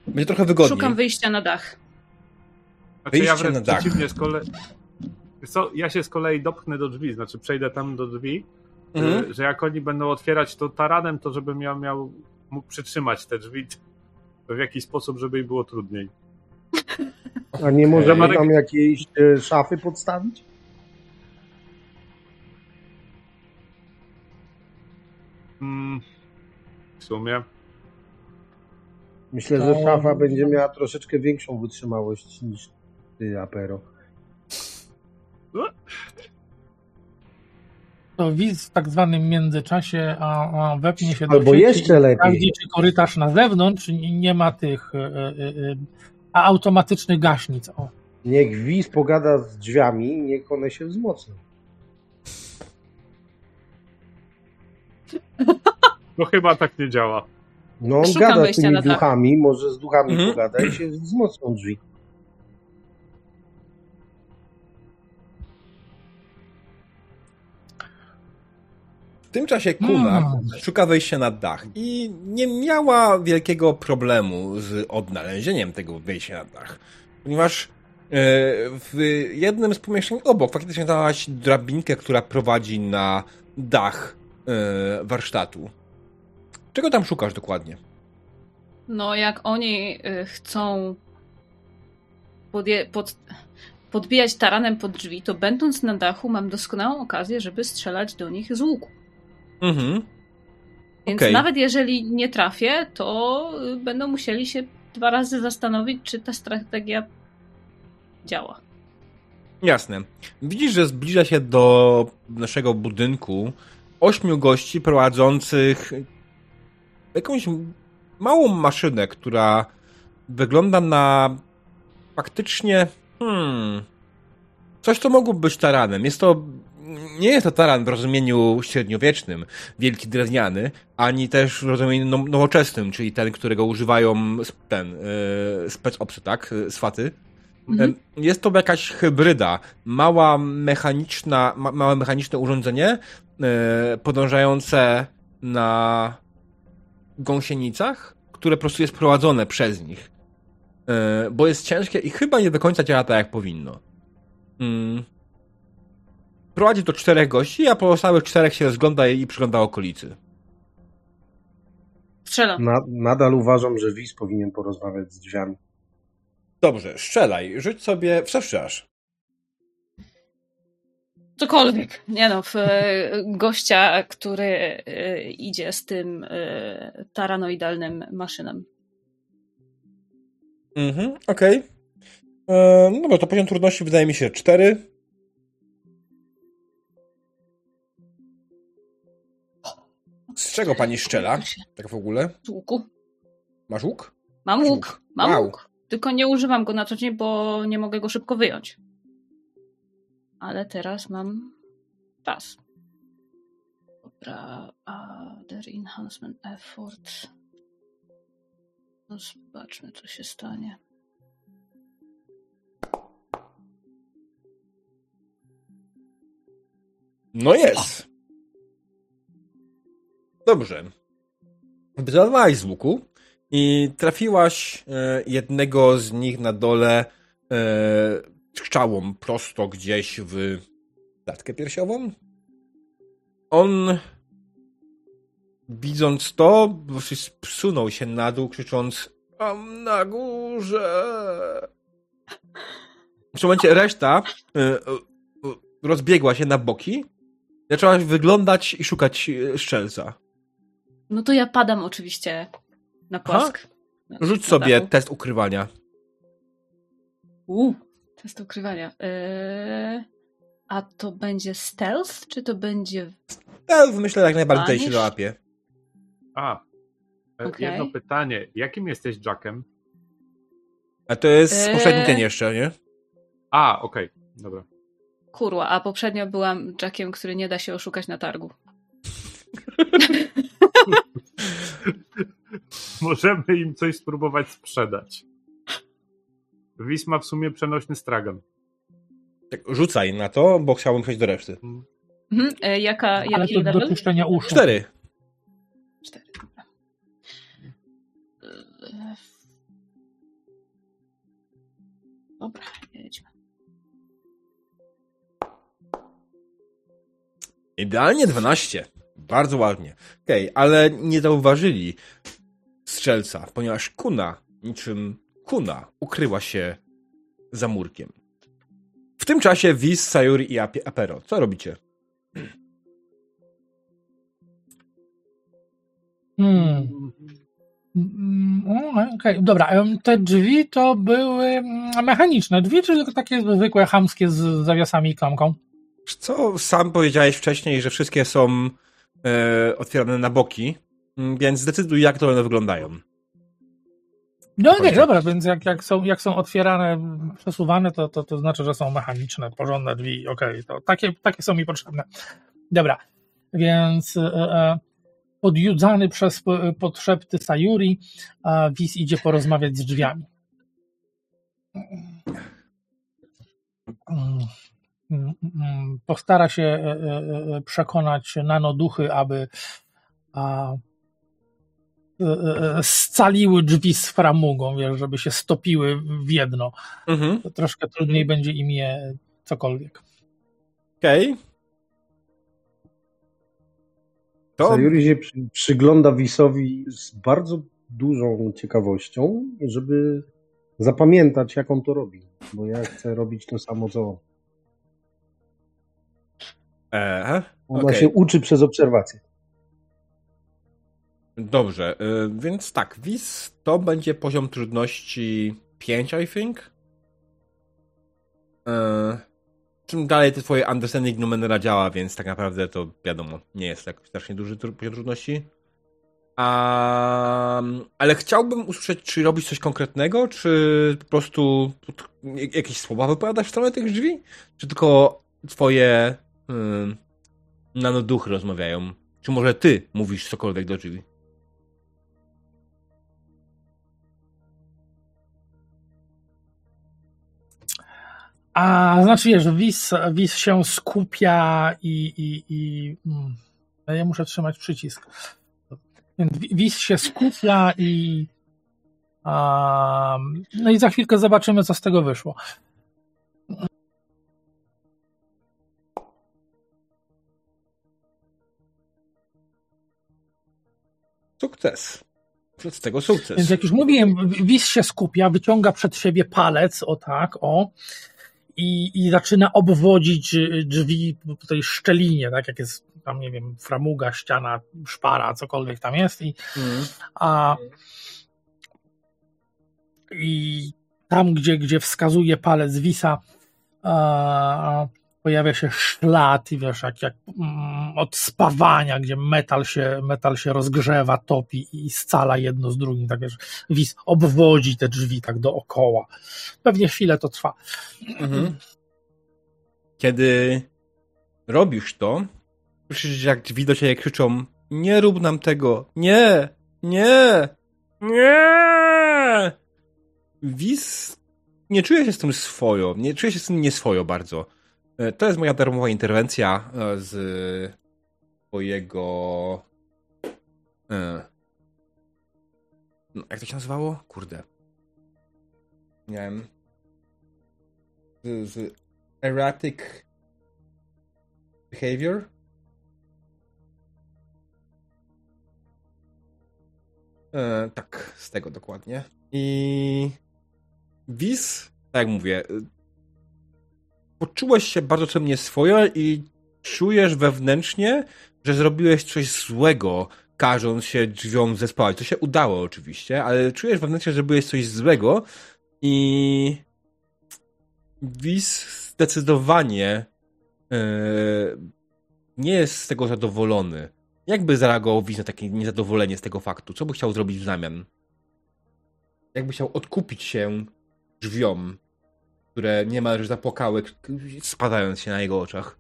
Będzie trochę wygodniej. Szukam wyjścia na dach. Znaczy, ja Wyjście wręcz na dach. przeciwnie, z kolei... Co, ja się z kolei dopchnę do drzwi, znaczy przejdę tam do drzwi, Mhm. y, że jak oni będą otwierać to taranem, to żebym ja miał, mógł przytrzymać te drzwi w jakiś sposób, żeby im było trudniej. A nie możemy tam jakiejś e, szafy podstawić? Mm, w sumie. Myślę, że szafa będzie miała troszeczkę większą wytrzymałość niż ty, Apero. To widz w tak zwanym międzyczasie a, a wepnie się do Albo sieci jeszcze i lepiej. sprawdzi, czy korytarz na zewnątrz nie nie ma tych e, e, a automatycznych gaśnic. O. Niech Wiz pogada z drzwiami, niech one się wzmocnią. No chyba tak nie działa. No on Szukam gada z tymi duchami, może z duchami Mhm. pogada i się wzmocnią drzwi. Tym czasie Kuna Mm. szuka wejścia na dach i nie miała wielkiego problemu z odnalezieniem tego wejścia na dach, ponieważ e, w jednym z pomieszczeń obok faktycznie znalazłaś drabinkę, która prowadzi na dach e, warsztatu. Czego tam szukasz dokładnie? No, jak oni y, chcą podje- pod, podbijać taranem pod drzwi, to będąc na dachu mam doskonałą okazję, żeby strzelać do nich z łuku. Mhm. Więc Okej. nawet jeżeli nie trafię, to y, będą musieli się dwa razy zastanowić, czy ta strategia działa. Jasne. Widzisz, że zbliża się do naszego budynku ośmiu gości prowadzących jakąś małą maszynę, która wygląda na faktycznie hmm, coś, co mogłoby być taranem. Jest to nie jest to taran w rozumieniu średniowiecznym, wielki drewniany, ani też w rozumieniu no- nowoczesnym, czyli ten, którego używają ten yy, specopsy, tak? Yy, Swaty. Mhm. Jest to jakaś hybryda, mała mechaniczna, ma, małe mechaniczne urządzenie e, podążające na gąsienicach, które po prostu jest prowadzone przez nich. E, bo jest ciężkie i chyba nie do końca działa tak, jak powinno. Mm. Prowadzi do czterech gości, a pozostałych czterech się rozgląda i przygląda okolicy. Strzelam. Na, nadal uważam, że Wiz powinien porozmawiać z drzwiami. Dobrze, strzelaj, rzuć sobie w szafrzasz. Cokolwiek. Nie no, w e, gościa, który e, idzie z tym e, taranoidalnym maszynem. Mhm, okej. E, No dobra, to poziom trudności wydaje mi się 4. Z czego pani strzela? Tak w ogóle? Z łuku. Masz łuk? Mam Masz łuk. Mam Wow. łuk. Tylko nie używam go na co dzień, bo nie mogę go szybko wyjąć. ale teraz mam czas. Dobra, other enhancement effort. No zobaczmy, co się stanie. No jest. Dobrze. Wycelowałaś z łuku i trafiłaś e, jednego z nich na dole e, strzałą prosto gdzieś w klatkę piersiową. On widząc to, zsunął się na dół, krzycząc Mam na górze. W tym momencie reszta e, rozbiegła się na boki. Zaczęłaś wyglądać i szukać szczelca. No to ja padam oczywiście na płask. Na- Rzuć na sobie dachu. test ukrywania. U, test ukrywania. Eee, a to będzie stealth, czy to będzie... Stealth myślę jak najbardziej Vanish? się załapie. A, e, Okej. jedno pytanie. Jakim jesteś Jackiem? A to jest Eee. poprzedni ten jeszcze, nie? A, okej, dobra. Kurwa, a poprzednio byłam Jackiem, który nie da się oszukać na targu. Możemy im coś spróbować sprzedać. Wis ma w sumie przenośny stragan. Tak, rzucaj na to, bo chciałbym przejść do reszty. Mhm. E, jaka, Ale jaki to do level? czyszczenia uszu. Cztery. Cztery, dobra. E, Dobra, jedźmy. Idealnie 12. Bardzo ładnie. Okej, ale nie zauważyli strzelca, ponieważ kuna, niczym kuna, ukryła się za murkiem. W tym czasie Wiz, Sayuri i Ap- Apero. Co robicie? Hmm. Mm, o, Okej, dobra. em, Te drzwi to były mm, mechaniczne drzwi, czy tylko takie zwykłe, chamskie z zawiasami i klamką? Co sam powiedziałeś wcześniej, że wszystkie są e, otwierane na boki, mm, więc zdecyduj, jak to one wyglądają. No Chodźcie. dobra, więc jak, jak, są, jak są otwierane, przesuwane, to, to, to znaczy, że są mechaniczne, porządne drzwi, okej, to takie, takie są mi potrzebne. Dobra, więc e, e, podjudzany przez po- podszepty Sayuri, a Wiz idzie porozmawiać z drzwiami. Mm, mm, Postara się e, e, e, przekonać nanoduchy, aby a, scaliły drzwi z framugą, wiesz, żeby się stopiły w jedno. Mhm. Troszkę trudniej będzie im je cokolwiek. Okej. To Sayuri się przy, przygląda Wisowi z bardzo dużą ciekawością, żeby zapamiętać, jak on to robi. Bo ja chcę robić to samo, co on. e, Ona okej. się uczy przez obserwację. Dobrze, y, więc tak, Wiz to będzie poziom trudności 5, I think. E, czym dalej to twoje understanding numenera działa, więc tak naprawdę to wiadomo, nie jest jakoś strasznie duży poziom trudności. A, ale chciałbym usłyszeć, czy robisz coś konkretnego, czy po prostu jak- jakieś słowa wypowiadasz w stronę tych drzwi? Czy tylko twoje hmm, nanoduchy rozmawiają? Czy może ty mówisz cokolwiek do drzwi? A znaczy, wiesz, Wiz, Wiz się skupia i, i, i mm, ja muszę trzymać przycisk. Więc Wi- Wiz się skupia i no i za chwilkę zobaczymy, co z tego wyszło. Sukces. Z tego sukces. Więc jak już mówiłem, Wiz się skupia, wyciąga przed siebie palec, o tak, o, i, i zaczyna obwodzić drzwi po tej szczelinie, tak, jak jest tam, nie wiem, framuga, ściana, szpara, cokolwiek tam jest i Mhm. a i tam, gdzie, gdzie wskazuje palec Wisa, a, pojawia się szlat i wiesz, jak, jak mm, od spawania, gdzie metal się, metal się rozgrzewa, topi i scala jedno z drugim, tak wiesz, Wis obwodzi te drzwi tak dookoła. Pewnie chwilę to trwa. Mhm. Kiedy robisz to, słyszysz, jak drzwi do ciebie krzyczą nie rób nam tego, nie, nie, nie! Wiz nie czuje się z tym swojo, nie czuje się z tym nieswojo bardzo. E, To jest moja darmowa interwencja e, z twojego... e, No, jak to się nazywało? Kurde. Nie wiem. Z, z erratic behavior? E, tak, z tego dokładnie. I Wiz, tak jak mówię, poczułeś się bardzo czym nieswojo i czujesz wewnętrznie, że zrobiłeś coś złego, każąc się drzwiom zespałać. To się udało oczywiście, ale czujesz wewnętrznie, że zrobiłeś coś złego i Wiz zdecydowanie e, nie jest z tego zadowolony. Jakby zareagował Wiz na takie niezadowolenie z tego faktu? Co by chciał zrobić w zamian? Jakby chciał odkupić się drzwiom, które niemalże zapłakały, spadając się na jego oczach.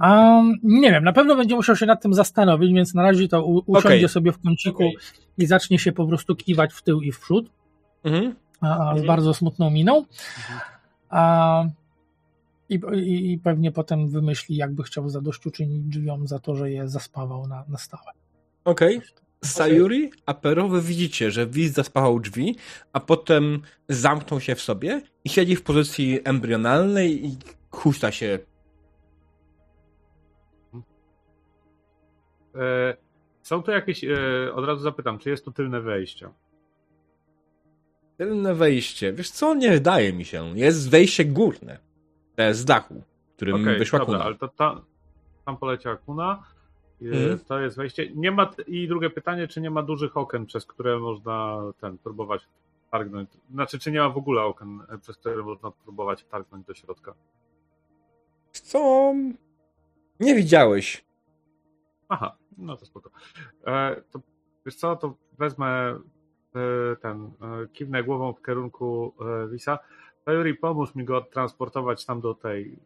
Um, nie wiem, na pewno będzie musiał się nad tym zastanowić, więc na razie to u- usiądzie Okej. sobie w kąciku Okej. i zacznie się po prostu kiwać w tył i w przód, Mhm. a, a z Mhm. bardzo smutną miną. A, i, i, I pewnie potem wymyśli, jakby chciał zadośćuczynić drzwiom za to, że je zaspawał na, na stałe. Okej. Sayuri, Apero, wy widzicie, że Wiz zaspawał drzwi, a potem zamknął się w sobie i siedzi w pozycji embrionalnej i huśta się. E, są tu jakieś, e, od razu zapytam, czy jest tu tylne wejście? Tylne wejście. Wiesz co? Nie wydaje mi się. Jest wejście górne. Jest z dachu, którym Okej, wyszła dobra, kuna. ale to ta, tam poleciała kuna, e, Mhm. to jest wejście. Nie ma, I drugie pytanie, czy nie ma dużych okien, przez które można ten, próbować targnąć, znaczy czy nie ma w ogóle okien, e, przez które można próbować targnąć do środka? Co? Nie widziałeś. Aha, no to spoko. E, to wiesz co, to wezmę e, ten, e, kiwnę głową w kierunku e, Sayuri, pomóż mi go odtransportować tam do tej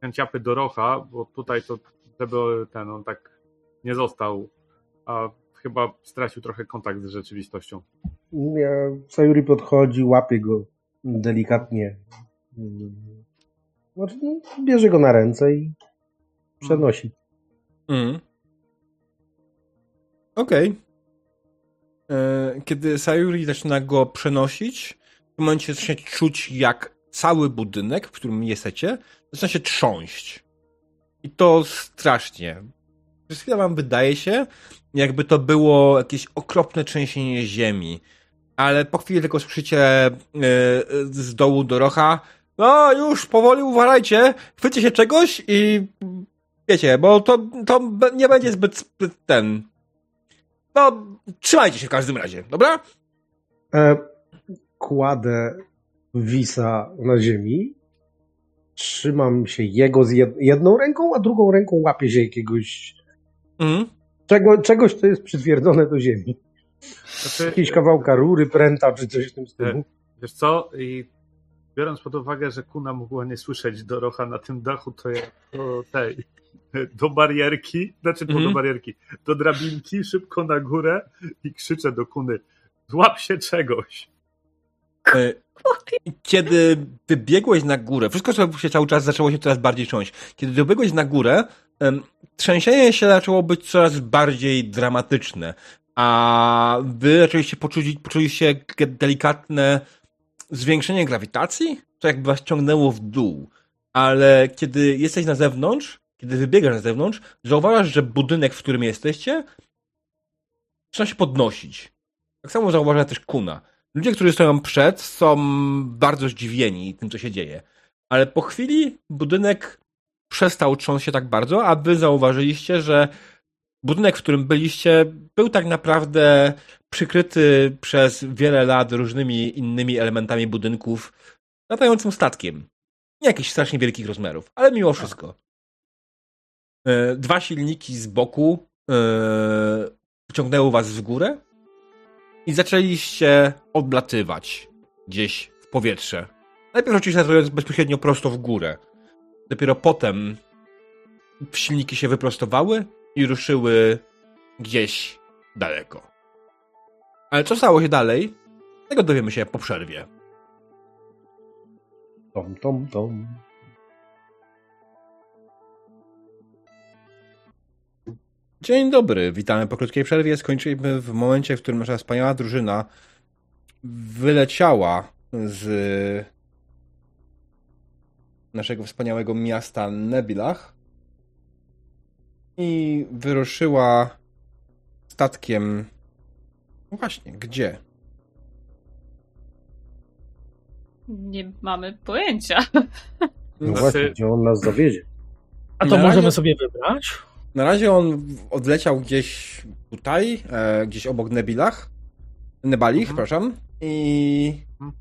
kęciapy do Rocha, bo tutaj to, żeby ten, on tak nie został, a chyba stracił trochę kontakt z rzeczywistością. Ja, Sayuri podchodzi, łapie go delikatnie. Znaczy, no, bierze go na ręce i przenosi. Mhm. Okej. E, Kiedy Sayuri zaczyna go przenosić, momencie zaczyna czuć, jak cały budynek, w którym jesteście, zaczyna się trząść. I to strasznie. Przez chwilę wam wydaje się, jakby to było jakieś okropne trzęsienie ziemi. Ale po chwili tylko słyszycie e, z dołu do rocha no już, powoli uważajcie, chwycie się czegoś i wiecie, bo to, to nie będzie zbyt, zbyt ten... No, trzymajcie się w każdym razie, dobra? E, kładę wisa na ziemi. Trzymam się jego z jed- jedną ręką, a drugą ręką łapię się jakiegoś Mhm. czego, czegoś, co jest przytwierdzone do ziemi. Znaczy, Jakieś kawałka rury, pręta czy coś w tym stylu. Wiesz co, i biorąc pod uwagę, że Kuna mogła nie słyszeć Dorocha na tym dachu, to ja do tej, do barierki, znaczy Mhm. do barierki, do drabinki, szybko na górę i krzyczę do Kuny, złap się czegoś. E, Kiedy wybiegłeś na górę, wszystko co się cały czas zaczęło się coraz bardziej trząść. Kiedy dobiegłeś na górę, trzęsienie się zaczęło być coraz bardziej dramatyczne, a wy zaczęliście poczuć, poczuliście delikatne zwiększenie grawitacji, to jakby was ciągnęło w dół. Ale kiedy jesteś na zewnątrz, kiedy wybiegasz na zewnątrz, zauważasz, że budynek, w którym jesteście, zaczyna się podnosić. Tak samo zauważa też Kuna. Ludzie, którzy stoją przed, są bardzo zdziwieni tym, co się dzieje. Ale po chwili budynek przestał trząść się tak bardzo, a wy zauważyliście, że budynek, w którym byliście, był tak naprawdę przykryty przez wiele lat różnymi innymi elementami budynków, latającym statkiem. Nie jakichś strasznie wielkich rozmiarów, ale mimo wszystko. E, dwa silniki z boku e, ciągnęły was w górę i zaczęliście odlatywać gdzieś w powietrze. Najpierw oczywiście latując bezpośrednio prosto w górę. Dopiero potem silniki się wyprostowały i ruszyły gdzieś daleko. Ale co stało się dalej, tego dowiemy się po przerwie. Tom, tom, tom. Dzień dobry, witamy po krótkiej przerwie. Skończyliśmy w momencie, w którym nasza wspaniała drużyna wyleciała z naszego wspaniałego miasta Nebilach i wyruszyła statkiem. No właśnie, gdzie? Nie mamy pojęcia. No Znaczy- właśnie, gdzie on nas zawiezie? A to Na możemy razie- sobie wybrać? Na razie on odleciał gdzieś tutaj, e, gdzieś obok Nebilach. Nebalich, Mhm. przepraszam. I Mhm.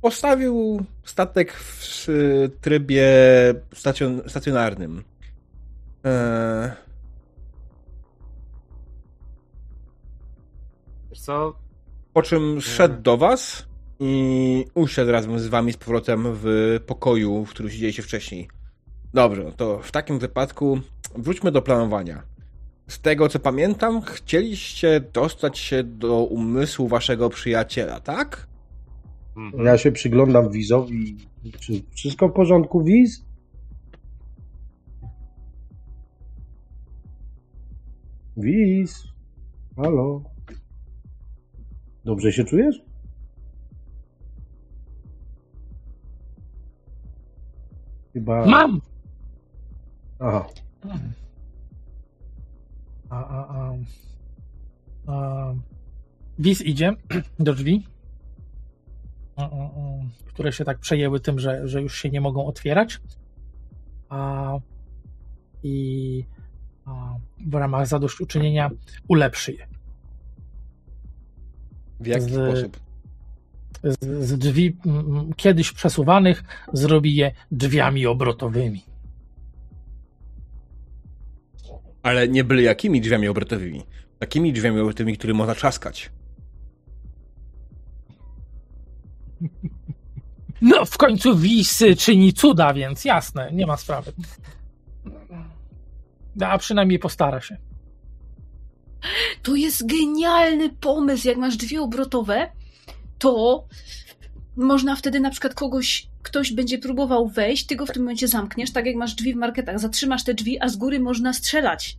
postawił statek w trybie stacjon- stacjonarnym. E, Wiesz co? po czym zszedł do was i usiadł razem z wami z powrotem w pokoju, w którym siedzieliście wcześniej. Dobrze, no to w takim wypadku wróćmy do planowania. Z tego co pamiętam, chcieliście dostać się do umysłu waszego przyjaciela, tak? Mhm. Ja się przyglądam Wizowi. Czy wszystko w porządku, Wiz? Wiz? Halo? Dobrze się czujesz? Chyba... Mam! Aha. A, a, a. a. Wiz idzie do drzwi, a, a, a, które się tak przejęły tym, że, że już się nie mogą otwierać. A, I a, w ramach zadośćuczynienia ulepszy je. W jaki Z- sposób? Z, z drzwi mm, kiedyś przesuwanych zrobi je drzwiami obrotowymi. Ale nie byle jakimi drzwiami obrotowymi. Takimi drzwiami obrotowymi, które można trzaskać. No, w końcu Wis czyni cuda, więc jasne, nie ma sprawy. A przynajmniej postara się. To jest genialny pomysł. Jak masz drzwi obrotowe, to można wtedy na przykład kogoś, ktoś będzie próbował wejść, ty go w tym momencie zamkniesz, tak jak masz drzwi w marketach. Zatrzymasz te drzwi, a z góry można strzelać.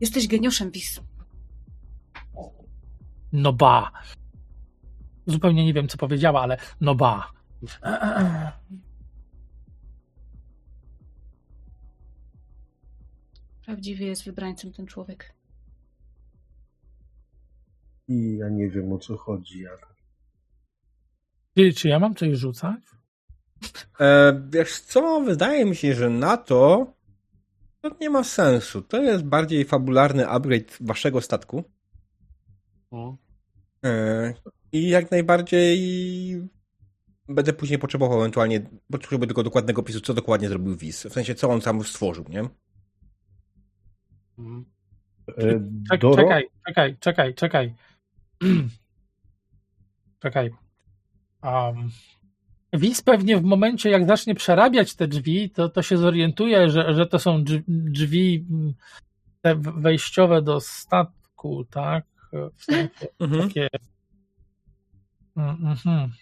Jesteś genioszem, Wis. No ba. Zupełnie nie wiem, co powiedziała, ale no ba. Prawdziwie jest wybrańcem ten człowiek. I ja nie wiem o co chodzi, ale... Ty, czy ja mam coś rzucać? E, wiesz co, wydaje mi się, że na to to nie ma sensu. To jest bardziej fabularny upgrade waszego statku. Mhm. E, I jak najbardziej będę później potrzebował ewentualnie, potrzebuję tylko dokładnego opisu, co dokładnie zrobił Wiz. W sensie, co on sam stworzył, nie? Mhm. E, Czek, czekaj, czekaj, czekaj, czekaj. czekaj. Um, Wiz pewnie w momencie, jak zacznie przerabiać te drzwi, to, to się zorientuje, że, że to są drzwi, mm, te wejściowe do statku, tak? W sensie Mhm. takie. Mm, mhm.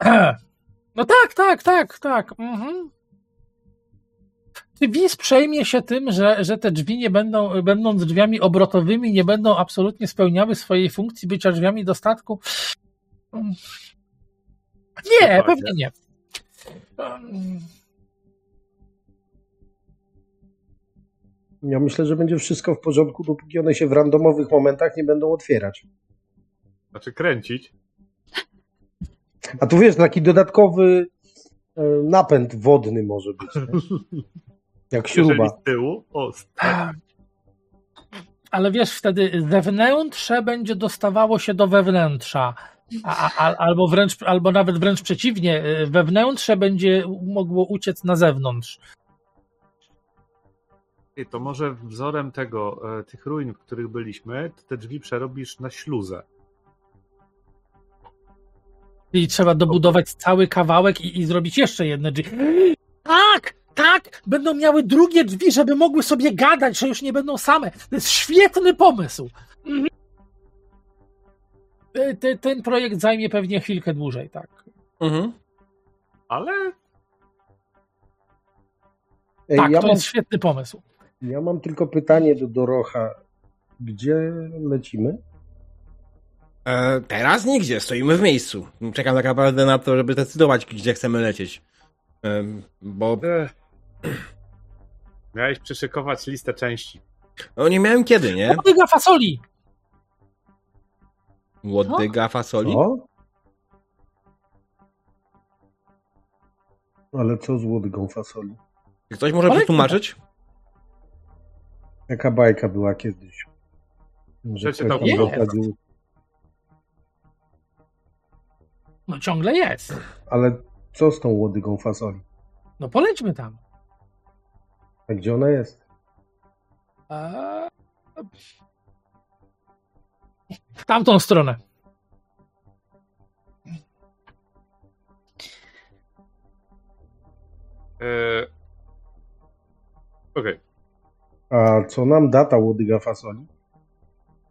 No tak, tak, tak, tak. Mhm. Czy Wiz przejmie się tym, że, że te drzwi nie będą, będąc drzwiami obrotowymi, nie będą absolutnie spełniały swojej funkcji bycia drzwiami do statku? Nie, pewnie nie. Ja myślę, że będzie wszystko w porządku, dopóki one się w randomowych momentach nie będą otwierać. Znaczy kręcić. A tu wiesz, taki dodatkowy e, napęd wodny może być. Nie? Jak Jeżeli śruba. z tyłu, o, z- Ale wiesz, wtedy zewnętrzne będzie dostawało się do wewnętrza. A, a, albo, wręcz, albo nawet wręcz przeciwnie, y, wewnętrzne będzie mogło uciec na zewnątrz. To może wzorem tego, e, tych ruin, w których byliśmy, to te drzwi przerobisz na śluzę. Czyli trzeba dobudować cały kawałek i, i zrobić jeszcze jedne drzwi. Tak, tak! Będą miały drugie drzwi, żeby mogły sobie gadać, że już nie będą same. To jest świetny pomysł. Mhm. Te- te- Ten projekt zajmie pewnie chwilkę dłużej, tak. Mhm. Ale Ej, Tak, ja, to mam, jest świetny pomysł. ja mam tylko pytanie do Dorocha. Gdzie lecimy? E, teraz nigdzie, stoimy w miejscu. Czekam tak naprawdę na to, żeby zdecydować, gdzie chcemy lecieć. E, bo Ech. Miałeś przyszykować listę części. no, nie miałem kiedy, nie? Łodyga fasoli! Łodyga fasoli? O? Ale co z łodygą fasoli? Ktoś może Ale- przetłumaczyć? Jaka bajka była kiedyś? Że Przeczytał nie. dosadził- No ciągle jest. Ale co z tą łodygą fasoli? No polećmy tam. A gdzie ona jest? Eee, W tamtą stronę. Eee... Okej. A co nam da ta łodyga fasoli?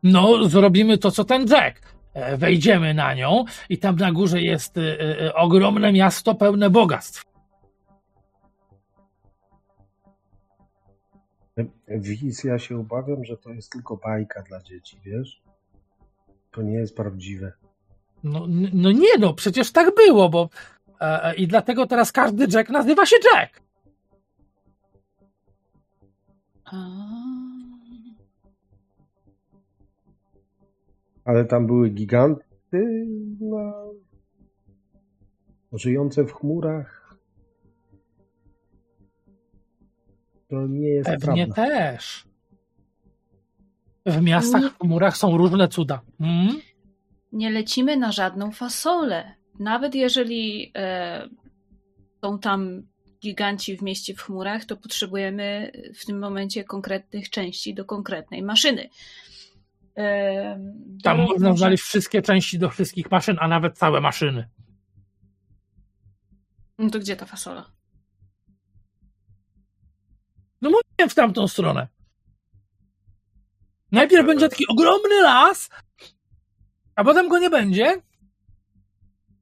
No, zrobimy to, co ten Jack. E, Wejdziemy na nią i tam na górze jest e, e, ogromne miasto pełne bogactw. Wiz, ja się obawiam, że to jest tylko bajka dla dzieci, wiesz? To nie jest prawdziwe. No, no nie no, przecież tak było, bo e, e, i dlatego teraz każdy Jack nazywa się Jack. Ale tam były giganty na... żyjące w chmurach. To nie jest Pewnie prawda. też. W miastach, Nie. w chmurach są różne cuda. Mm? Nie lecimy na żadną fasolę. Nawet jeżeli e, są tam giganci w mieście w chmurach, to potrzebujemy w tym momencie konkretnych części do konkretnej maszyny. E, Tam można znaleźć wszystkie części do wszystkich maszyn, a nawet całe maszyny. No to gdzie ta fasola? No mówię w tamtą stronę. Najpierw będzie taki ogromny las, a potem go nie będzie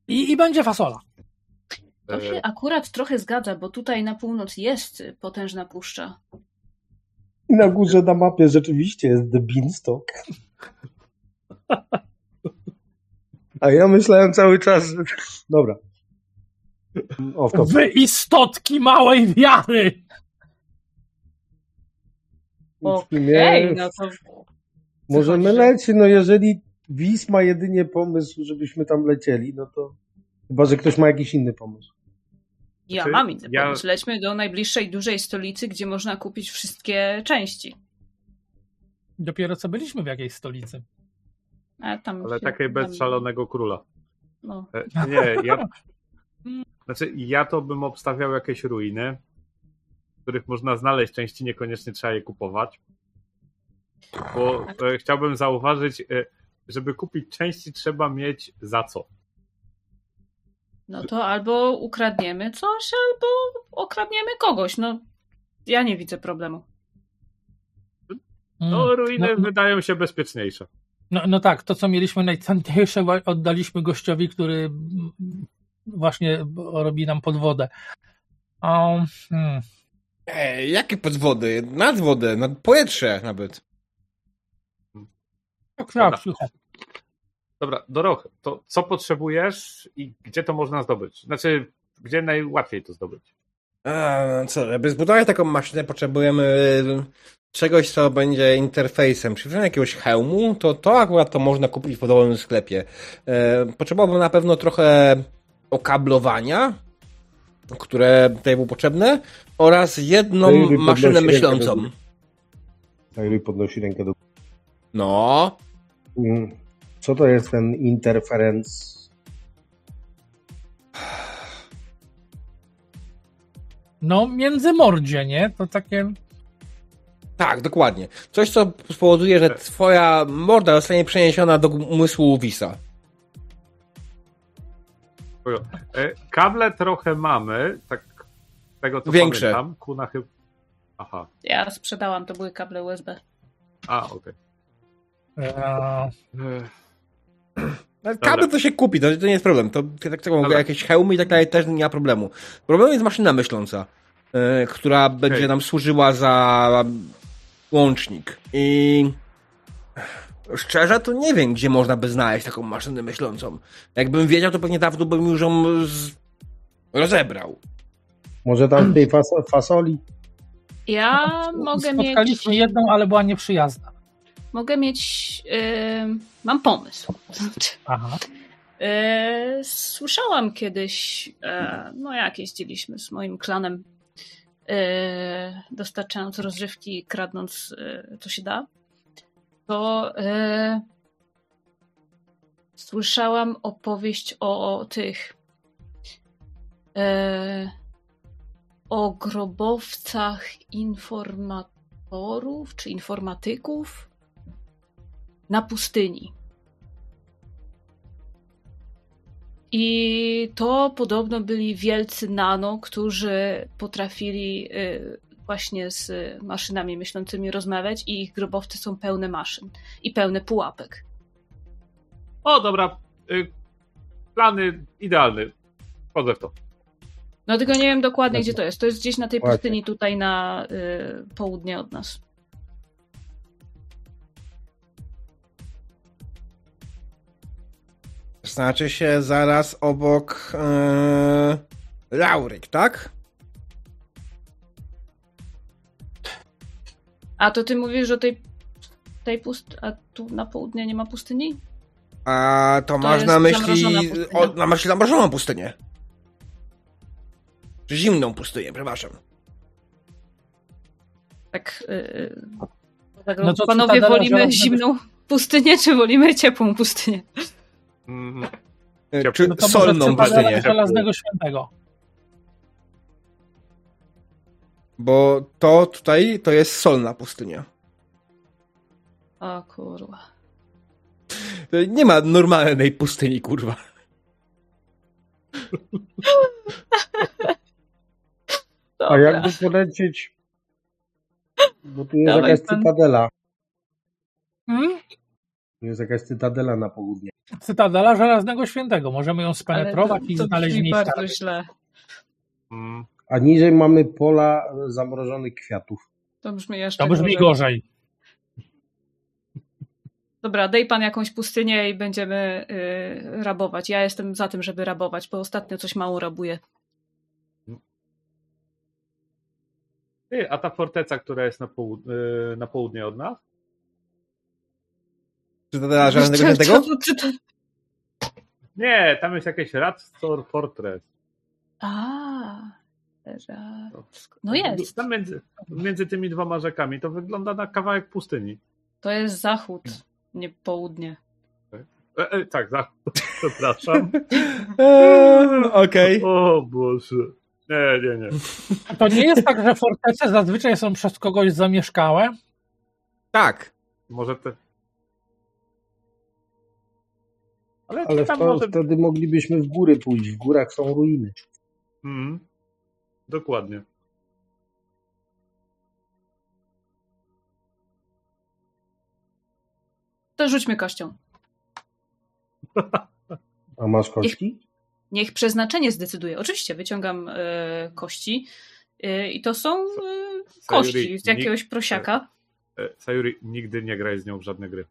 i, i będzie fasola. To się Eee, akurat trochę zgadza, bo tutaj na północ jest potężna puszcza. I na górze na mapie rzeczywiście jest The Beanstalk. A ja myślałem cały czas, że... Dobra. O, to Wy istotki małej wiary! Okej, no to możemy lecieć, no jeżeli Wis ma jedynie pomysł, żebyśmy tam lecieli, no to chyba, że ktoś ma jakiś inny pomysł. ja Znaczy, mam inny ja- pomysł. Lećmy do najbliższej dużej stolicy, gdzie można kupić wszystkie części. Dopiero co byliśmy w jakiejś stolicy. A tam ale się- takiej bez tam- szalonego króla. No. E, Nie, ja. Znaczy, ja to bym obstawiał jakieś ruiny, których można znaleźć części, niekoniecznie trzeba je kupować. Bo e, chciałbym zauważyć, e, żeby kupić części, trzeba mieć za co. no to albo ukradniemy coś, albo okradniemy kogoś. No, ja nie widzę problemu. Mm. No, ruiny No, no, wydają się bezpieczniejsze. no, no tak, to co mieliśmy najcenniejsze oddaliśmy gościowi, który mm, właśnie robi nam podwodę. Um, hmm. Ej, jakie podwody? Nad wodę, nad powietrze nawet. Tak, Dobra. tak, słuchaj. Dobra, Doroch, to co potrzebujesz i gdzie to można zdobyć? Znaczy, gdzie najłatwiej to zdobyć? A, co, żeby zbudować taką maszynę potrzebujemy czegoś, co będzie interfejsem. Czy jakiegoś hełmu, to to akurat to można kupić w podwodowym sklepie. E, potrzebowałbym na pewno trochę okablowania, które tutaj było potrzebne, oraz jedną maszynę myślącą. rękę Tajruj podnosi rękę do No, Mm. Co to jest ten interference? No, międzymordzie, nie? To takie... Tak, dokładnie. Coś, co spowoduje, że twoja morda zostanie przeniesiona do umysłu Wisa. E, Kable trochę mamy, tak tego co Większe. pamiętam. Kuna chyba... Aha, Ja sprzedałam, to były kable USB. a okej. E, Ech, Ale Kable to się kupi, to, to nie jest problem. To tak samo Dobra. jakieś hełmy i tak dalej też nie ma problemu. Problemem jest maszyna myśląca, e, która będzie nam służyła za łącznik. I szczerze to nie wiem, gdzie można by znaleźć taką maszynę myślącą. Jakbym wiedział, to pewnie dawno bym już ją z... rozebrał. Może tam w tej fas- fasoli? Ja mogę mieć. Spotkaliśmy jedną, ale była nieprzyjazna. Mogę mieć. Yy, mam pomysł. Aha. yy, słyszałam kiedyś, yy, no jak jeździliśmy z moim klanem, yy, dostarczając rozrywki, kradnąc yy, co się da, to yy, słyszałam opowieść o, o tych. O grobowcach informatorów czy informatyków na pustyni. I to podobno byli wielcy nano, którzy potrafili y, właśnie z maszynami myślącymi rozmawiać i ich grobowce są pełne maszyn i pełne pułapek. O, dobra. Y, plany idealny. Wchodzę w to. No tylko nie wiem dokładnie, gdzie to jest. To jest gdzieś na tej pustyni tutaj na y, południe od nas. Znaczy się zaraz obok e, Lauryk, tak? A to ty mówisz, że tej, tej pust... A tu na południe nie ma pustyni? A to, masz jest na myśli o, na myśli zamrożoną pustynię. Czy zimną pustynię, przepraszam. Tak. Yy, No to panowie, Cytadela wolimy zimną pustynię, czy wolimy ciepłą pustynię? Ciepło. Czy No to solną pustynię. Żelaznego Świętego. Bo to tutaj to jest solna pustynia. O kurwa. Nie ma normalnej pustyni, kurwa. A Dobra. jakby polecieć? Bo tu jest Dawaj, jakaś pan. cytadela. Hmm? Tu jest jakaś cytadela na południe. Cytadela Żelaznego Świętego. Możemy ją spenetrować to, i to znaleźć brzmi miejsca. bardzo źle. Mm. A niżej mamy pola e, zamrożonych kwiatów. To brzmi jeszcze To brzmi gorzej. gorzej. Dobra, daj pan jakąś pustynię i będziemy y, rabować. Ja jestem za tym, żeby rabować, bo ostatnio coś mało rabuję. Ty, a ta forteca, która jest na, połud- y, na południe od nas? Czy to dla żadnego Czy- świętego? czy- czy to- Nie, tam jest jakieś Radstore Fortress. A, teraz. No jest. Tam między, między tymi dwoma rzekami to wygląda na kawałek pustyni. To jest zachód, nie południe. E, e, tak, za, przepraszam. Okej. O Boże. Nie, nie, nie. To nie jest tak, że fortece zazwyczaj są przez kogoś zamieszkałe? Tak. Może te. Ale, Ale tam to, może. wtedy moglibyśmy w góry pójść. W górach są ruiny. Mhm. Dokładnie. To rzućmy kością. A masz kości? Niech przeznaczenie zdecyduje. Oczywiście wyciągam e, kości e, i to są e, kości Sayuri, z jakiegoś nikt- prosiaka. Sayuri, nigdy nie graj z nią w żadne gry.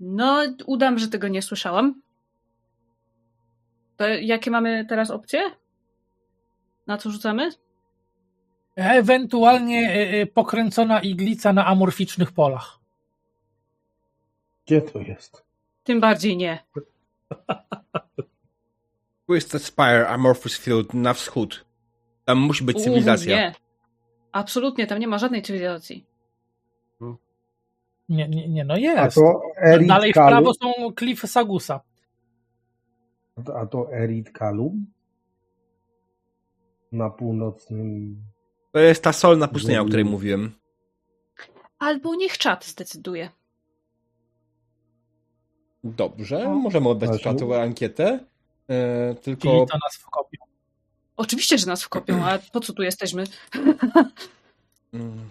No, udam, że tego nie słyszałam. To jakie mamy teraz opcje? Na co rzucamy? Ewentualnie pokręcona iglica na amorficznych polach. Gdzie to jest? Tym bardziej nie. Twisted Spire, Amorphous Field na wschód. Tam musi być U, cywilizacja. nie. Absolutnie, tam nie ma żadnej cywilizacji. Nie, nie, nie no A jest. to Erit Dalej w prawo są klify Sagusa. a to Erit Kalum na północnym. To jest ta solna pustynia, o której mówiłem. Albo niech czat zdecyduje. Dobrze, No. możemy oddać czatu ankietę. E, Czyli tylko to nas wkopią. Oczywiście, że nas wkopią, ale po co tu jesteśmy? Mm.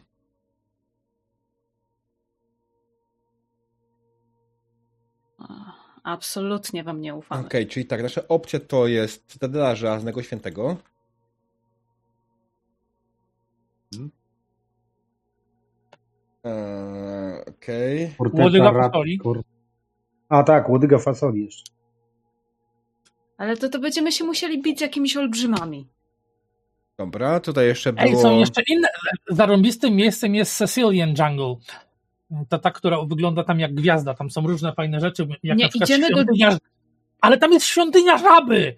Absolutnie wam nie ufamy. Okej, czyli tak, nasze opcje to jest Cytadela Żelaznego Świętego. Hmm. Eee, Okej. Łodyga Radcor. fasoli. A tak, łodyga fasoli jeszcze. Ale to, to będziemy się musieli bić z jakimiś olbrzymami. Dobra, tutaj jeszcze było... Ej, są jeszcze inne. Zarąbistym miejscem jest Sicilian Jungle. To ta, która wygląda tam jak gwiazda. Tam są różne fajne rzeczy. Jak Nie, idziemy do- świątynia... Ale tam jest świątynia żaby!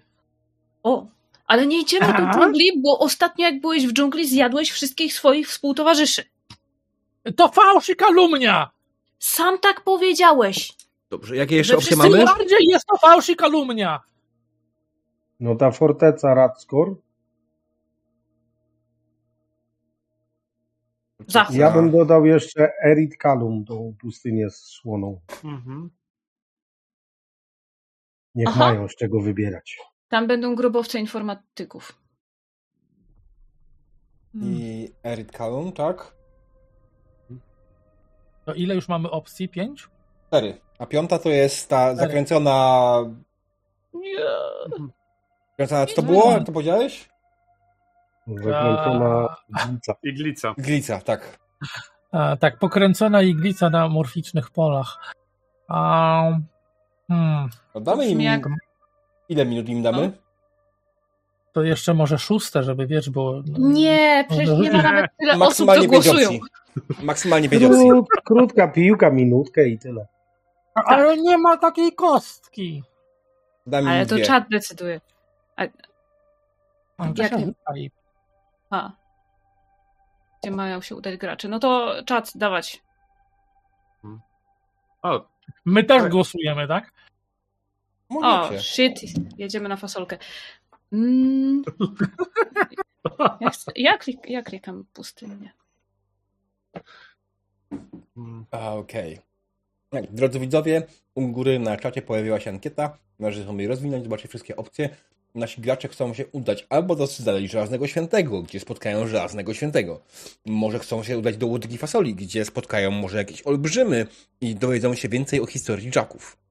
O, ale nie idziemy do Aha. dżungli, bo ostatnio jak byłeś w dżungli, zjadłeś wszystkich swoich współtowarzyszy. To fałsz i kalumnia! Sam tak powiedziałeś. Dobrze, jakie jeszcze opcje mamy? Bardziej jest to fałsz i kalumnia! No ta forteca Radskor. Zachód. Ja bym dodał jeszcze Erit Kalum, tą pustynię z szłoną. Mhm. Niech Aha. mają z czego wybierać. Tam będą grobowce informatyków. I Erit Kalum, tak? To ile już mamy opcji? Pięć? Cztery. A piąta to jest ta zakręcona... Nie. Zakręcona, co to było? Jak to powiedziałeś? Zakręcona iglica. Iglica. Glica, tak. A, tak, pokręcona iglica na morficznych polach. A, hmm, damy im... Jak- Ile minut im damy? to jeszcze może szóste, żeby wiesz, bo. no, Nie, przecież nie ma nawet tyle osób, co Maksymalnie głosują. opcji. Maksymalnie pięć opcji. Krót, krótka piłka, minutkę i tyle. Ale nie ma takiej kostki. Damy Ale to czat decyduje. A, Jak. A. Gdzie mają się udać gracze? No to czat dawać. O, My też Tak. głosujemy, tak? O, Możecie. shit. Jedziemy na fasolkę. Mm. Ja, chcę, ja, klik, ja klikam pustynię. A, Okej. Tak, drodzy widzowie, u góry na czacie pojawiła się ankieta. Należy sobie rozwinąć, zobaczyć wszystkie opcje. Nasi gracze chcą się udać albo do Cyzalei Żelaznego Świętego, gdzie spotkają Żelaznego Świętego. Może chcą się udać do Łodygi Fasoli, gdzie spotkają może jakieś olbrzymy i dowiedzą się więcej o historii Jacków.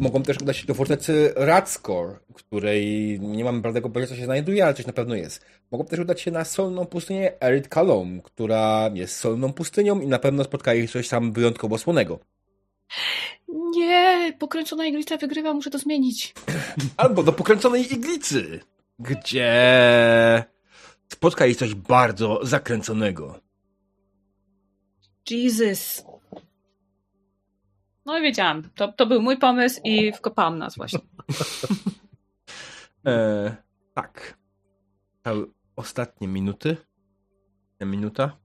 Mogą też udać się do fortecy Radskor, której nie mamy prawdego pojęcia, co się znajduje, ale coś na pewno jest. Mogą też udać się na solną pustynię Erit Kalom, która jest solną pustynią i na pewno spotkali coś tam wyjątkowo słonego. Nie, pokręcona iglica wygrywa, muszę to zmienić. Albo do pokręconej iglicy, gdzie spotkali coś bardzo zakręconego. Jesus. No i wiedziałam, to, to był mój pomysł i wkopałam nas właśnie. E, tak. Cały ostatnie minuty. Minuta.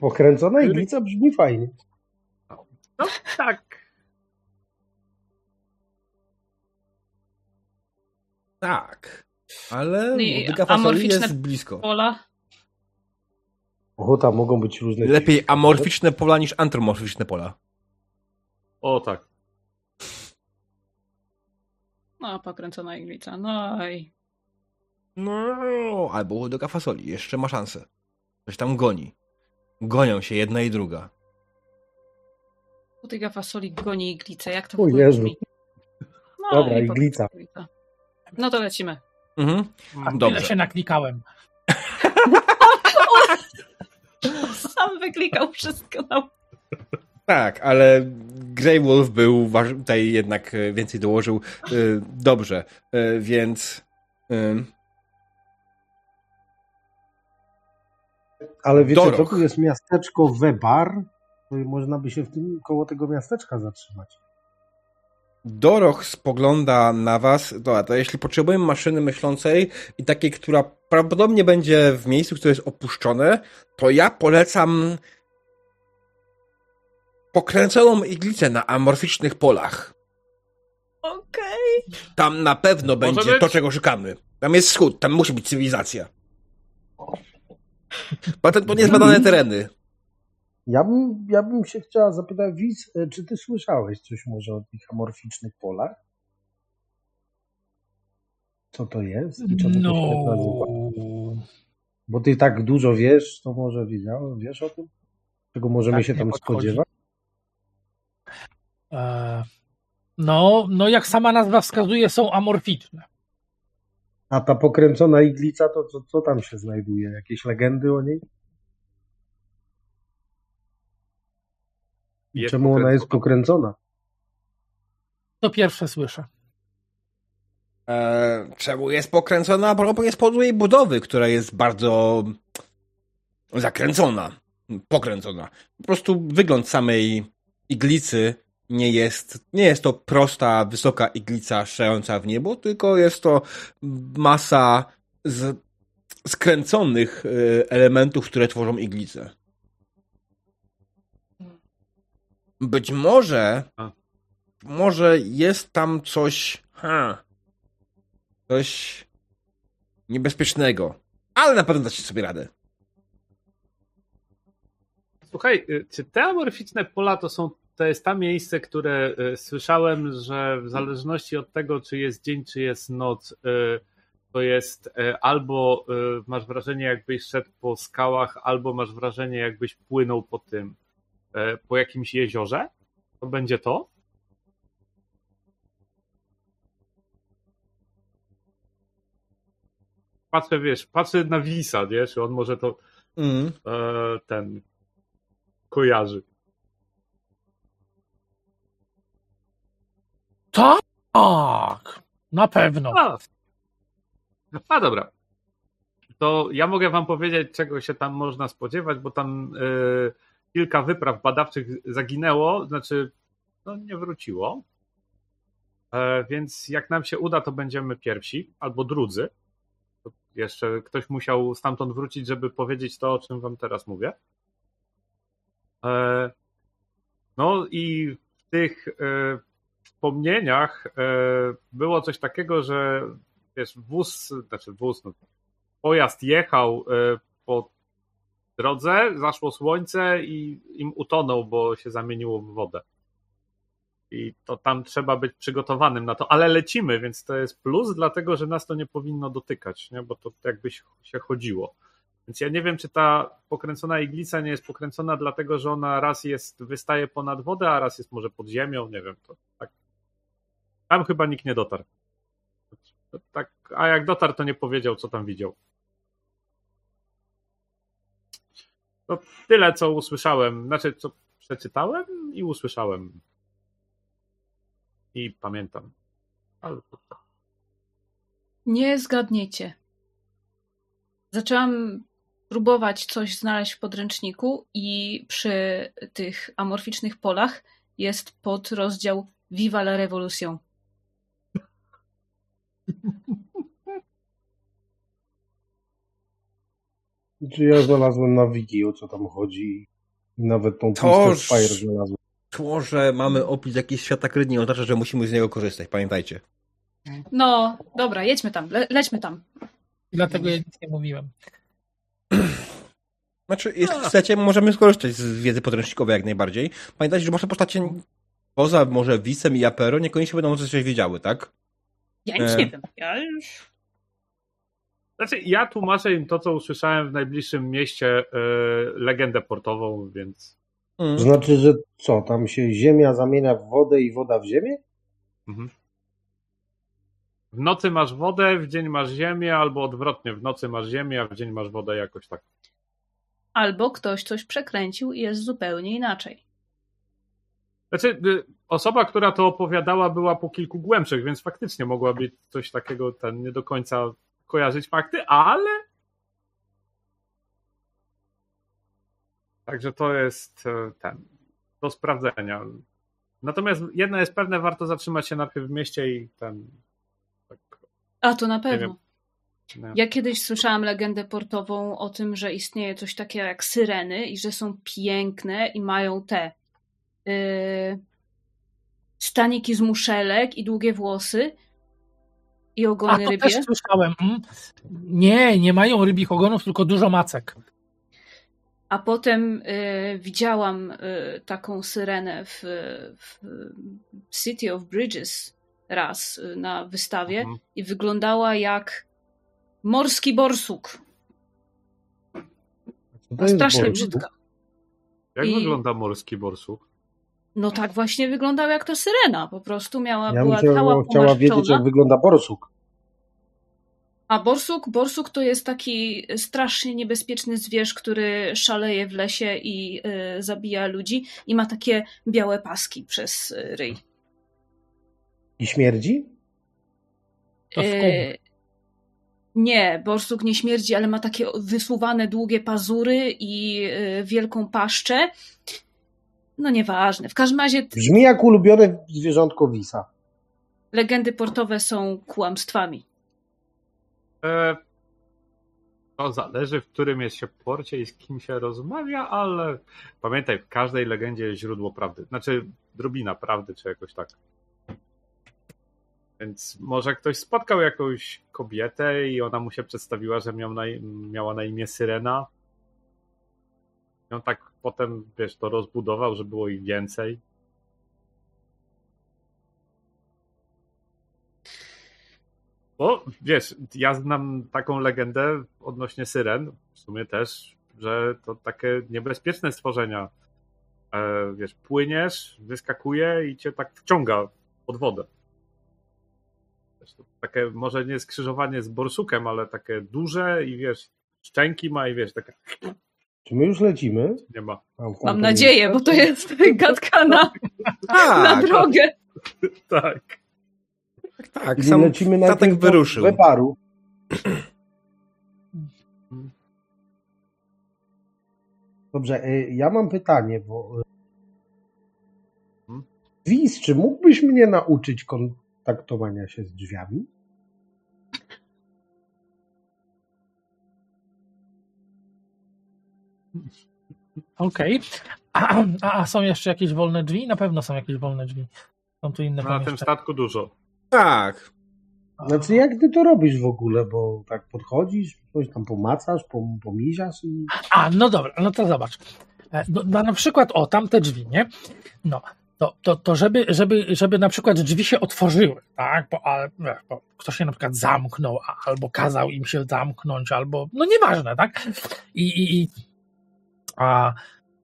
Pokręcona iglica brzmi fajnie. no tak. Tak. Ale No amorficzne- jest blisko. Pola. O, tam mogą być różne. Lepiej amorficzne pola niż antromorficzne pola. O tak. No, pokręcona iglica. No i. No, albo łodyga fasoli. Jeszcze ma szansę. Coś tam goni. Gonią się jedna i druga. Łodyga fasoli goni iglicę. Jak to O Jezu. brzmi? No, Dobra, iglica. pokręcona No to lecimy. Mhm. A tyle Dobrze. się naklikałem. Sam wyklikał wszystko. No. Tak, ale Grey Wolf był tutaj jednak e, więcej dołożył. E, Dobrze, E, więc Ale wiecie, to tu jest miasteczko Webar. To i można by się w tym, koło tego miasteczka zatrzymać. Doroch spogląda na was. Dobra, to jeśli potrzebujemy maszyny myślącej i takiej, która prawdopodobnie będzie w miejscu, które jest opuszczone, to ja polecam pokręconą iglicę na amorficznych polach. Okej. Tam na pewno będzie być? to, czego szukamy. Tam jest wschód, tam musi być cywilizacja. Potem to niezbadane tereny. Ja bym, ja bym się chciała zapytać, Wiz, e, czy ty słyszałeś coś może o tych amorficznych polach? Co to jest i czemu No. to się tak nazywa? Bo ty tak dużo wiesz, to może wiedziałem, wiesz o tym? Czego możemy Tak się tam podchodzi. spodziewać? E, no, no, jak sama nazwa wskazuje, są amorficzne. A ta pokręcona iglica, to co, co tam się znajduje? Jakieś legendy o niej? Jest czemu ona jest pokręcona. pokręcona? To pierwsze słyszę. E, czemu jest pokręcona? Bo jest po jej budowy, która jest bardzo zakręcona, pokręcona. Po prostu wygląd samej iglicy nie jest, nie jest to prosta, wysoka iglica szająca w niebo, tylko jest to masa z, skręconych e, elementów, które tworzą iglicę. Być może, A. może jest tam coś, ha, coś niebezpiecznego, ale na pewno dacie sobie radę. Słuchaj, y, czy te amorficzne pola to są to jest ta miejsce, które y, słyszałem, że w zależności od tego, czy jest dzień, czy jest noc, y, to jest albo masz wrażenie, jakbyś szedł po skałach, albo masz wrażenie, jakbyś płynął po tym, po jakimś jeziorze. To będzie to? Patrzę, wiesz, patrzę na Wisa, nie? Czy on może to Mm. e, ten kojarzy. Tak, na pewno. A, a dobra. To ja mogę wam powiedzieć, czego się tam można spodziewać, bo tam e, kilka wypraw badawczych zaginęło, znaczy no, nie wróciło. E, więc jak nam się uda, to będziemy pierwsi albo drudzy. Jeszcze ktoś musiał stamtąd wrócić, żeby powiedzieć to, o czym wam teraz mówię. E, no i w tych e, wspomnieniach e, było coś takiego, że wiesz, wóz, znaczy wóz, no, pojazd jechał po drodze, zaszło słońce i im utonął, bo się zamieniło w wodę. I to tam trzeba być przygotowanym na to, ale lecimy, więc to jest plus, dlatego że nas to nie powinno dotykać, nie? bo to jakby się chodziło. Więc ja nie wiem, czy ta pokręcona iglica nie jest pokręcona, dlatego że ona raz jest, wystaje ponad wodę, a raz jest może pod ziemią, nie wiem, to tak. Tam chyba nikt nie dotarł. Tak, a jak dotarł, to nie powiedział, co tam widział. To tyle, co usłyszałem, znaczy, co przeczytałem i usłyszałem. I pamiętam. Ale. Nie zgadniecie. Zaczęłam próbować coś znaleźć w podręczniku i przy tych amorficznych polach jest podrozdział Viva la Revolution. Czy ja znalazłem na wiki, o co tam chodzi. I nawet tą To Twisted Fire znalazłem. To, że mamy opis jakiś świata kryt nie oznacza, że musimy z niego korzystać, pamiętajcie. No, dobra, jedźmy tam, le lećmy tam. Dlatego ja nic nie mówiłem. Znaczy, jeśli chcecie, możemy skorzystać z wiedzy podręcznikowej jak najbardziej. Pamiętajcie, że wasze postacie poza może Wisem i Apero niekoniecznie będą coś wiedziały, tak? Ja nic E. nie wiem. Ja już... Znaczy, ja tłumaczę im to, co usłyszałem w najbliższym mieście, e, legendę portową, więc Mm. znaczy, że co, tam się ziemia zamienia w wodę i woda w ziemię? mhm. w nocy masz wodę, w dzień masz ziemię, albo odwrotnie, w nocy masz ziemię, a w dzień masz wodę jakoś tak. Albo ktoś coś przekręcił i jest zupełnie inaczej. Znaczy, y, osoba, która to opowiadała, była po kilku głębszych, więc faktycznie mogła być coś takiego, ten nie do końca kojarzyć fakty, ale. Także to jest e, ten. Do sprawdzenia. Natomiast jedno jest pewne, warto zatrzymać się najpierw w mieście i ten. Tak, A to na pewno. nie. Ja kiedyś słyszałam legendę portową o tym, że istnieje coś takiego jak syreny i że są piękne i mają te yy, staniki z muszelek i długie włosy i A ogony to rybie. też słyszałem. Mm. Nie, nie mają rybich ogonów, tylko dużo macek. A potem y, widziałam y, taką syrenę w, w City of Bridges raz y, na wystawie Mhm. i wyglądała jak morski borsuk. Jest strasznie borsuk? brzydka. Jak I- wygląda morski borsuk? No tak właśnie wyglądał jak ta syrena. Po prostu miała, Ja była bym cała chciała, chciała wiedzieć, jak wygląda borsuk. A borsuk, borsuk to jest taki strasznie niebezpieczny zwierz, który szaleje w lesie i y, zabija ludzi i ma takie białe paski przez y, ryj. I śmierdzi? To skąd? Nie, borsuk nie śmierdzi, ale ma takie wysuwane długie pazury i e, wielką paszczę. No nieważne. W każdym razie Brzmi jak ulubione zwierzątko Wisa. legendy portowe są kłamstwami. E, to zależy, w którym jest się porcie i z kim się rozmawia, ale pamiętaj, w każdej legendzie jest źródło prawdy. Znaczy, drobina prawdy, czy jakoś tak. Więc może ktoś spotkał jakąś kobietę i ona mu się przedstawiła, że miał na, miała na imię Syrena. I on tak potem, wiesz, to rozbudował, że było ich więcej. Bo wiesz, ja znam taką legendę odnośnie syren, w sumie też, że to takie niebezpieczne stworzenia. E, wiesz, płyniesz, wyskakuje i cię tak wciąga pod wodę. Wiesz, to takie może nie skrzyżowanie z borsukiem, ale takie duże i wiesz, szczęki ma i wiesz, takie Czy my już lecimy? nie ma. Mam to nadzieję, bo to jest gadka na, na Tak, drogę. Tak. Tak, sam lecimy statek najpierw do wyruszył. Weparu. Dobrze, y, ja mam pytanie, bo... y? Wis, czy mógłbyś mnie nauczyć kontaktowania się z drzwiami? Okej. A, a, a są jeszcze jakieś wolne drzwi? Na pewno są jakieś wolne drzwi. Są tu inne No, na tym statku dużo. Tak. Znaczy, jak ty to robisz w ogóle? Bo tak podchodzisz, coś tam pomacasz, pom- pomiziasz i... A, no dobra, no to zobacz. E, No, no na przykład, o, tamte drzwi, nie? No, to, to, to żeby, żeby, żeby na przykład drzwi się otworzyły, tak? Bo, ale, wiesz, bo ktoś się na przykład zamknął, a- albo kazał im się zamknąć, albo, no nieważne, tak? I, i, i a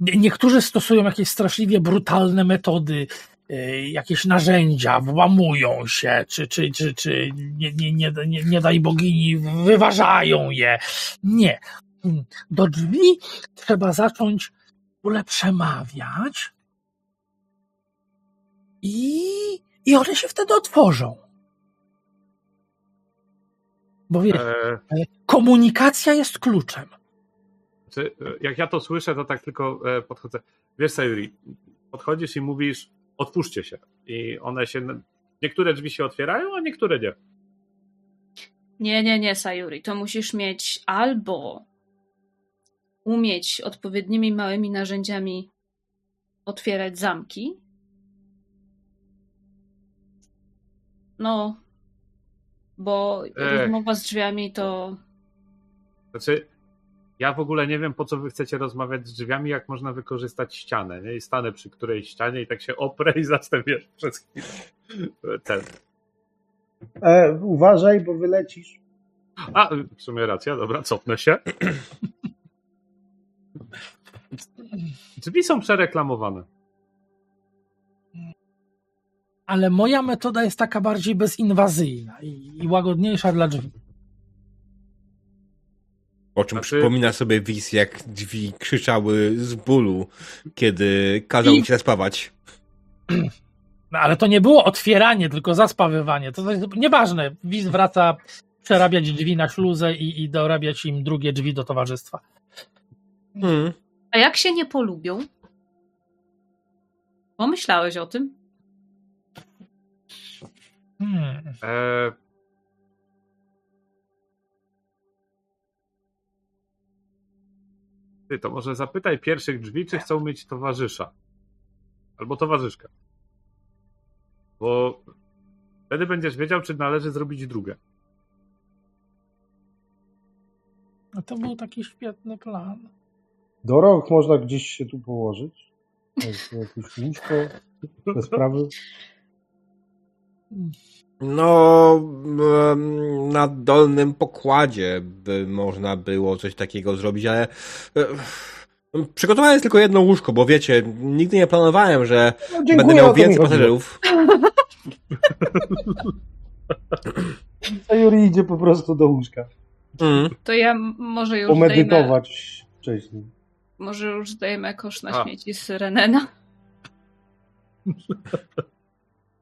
nie- niektórzy stosują jakieś straszliwie brutalne metody, jakieś narzędzia, włamują się, czy, czy, czy, czy nie, nie, nie, nie, nie daj bogini, wyważają je. Nie. Do drzwi trzeba zacząć w ogóle przemawiać i, i one się wtedy otworzą. Bo wiesz, E, komunikacja jest kluczem. Czy, e, jak ja to słyszę, to tak tylko e, podchodzę. Wiesz, Sayuri, podchodzisz i mówisz, otwórzcie się. I one się. Niektóre drzwi się otwierają, a niektóre nie. Nie, nie, nie, Sayuri. To musisz mieć albo umieć odpowiednimi małymi narzędziami otwierać zamki. No, bo Ech. rozmowa z drzwiami to Znaczy, ja w ogóle nie wiem, po co wy chcecie rozmawiać z drzwiami, jak można wykorzystać ścianę. Nie? I stanę przy którejś ścianie i tak się oprę i zacznę wiesz, przez chwilę. Ten. E, uważaj, bo wylecisz. A, w sumie racja, dobra, cofnę się. Drzwi są przereklamowane. Ale moja metoda jest taka bardziej bezinwazyjna i, i łagodniejsza dla drzwi. O czym Znaczy- przypomina sobie Wiz, jak drzwi krzyczały z bólu, kiedy kazał I- się spawać. No, ale to nie było otwieranie, tylko zaspawywanie. To jest nieważne. Wiz wraca przerabiać drzwi na śluzę i, i dorabiać im drugie drzwi do towarzystwa. Hmm. A jak się nie polubią? Pomyślałeś o tym? Hmm. E... Ty, to może zapytaj pierwszych drzwi, czy chcą mieć towarzysza. Albo towarzyszkę. Bo wtedy będziesz wiedział, czy należy zrobić drugą. No to był taki świetny plan. Do rok można gdzieś się tu położyć. Jak- Jakieś łóżko, te sprawy. No, na dolnym pokładzie by można było coś takiego zrobić, ale przygotowałem tylko jedno łóżko, bo wiecie, nigdy nie planowałem, że No, dziękuję, będę miał więcej pasażerów. A Juri idzie po prostu do łóżka. Mm. To ja może już Pomedytować wcześniej. może już zdejmę kosz na A. śmieci z Renena.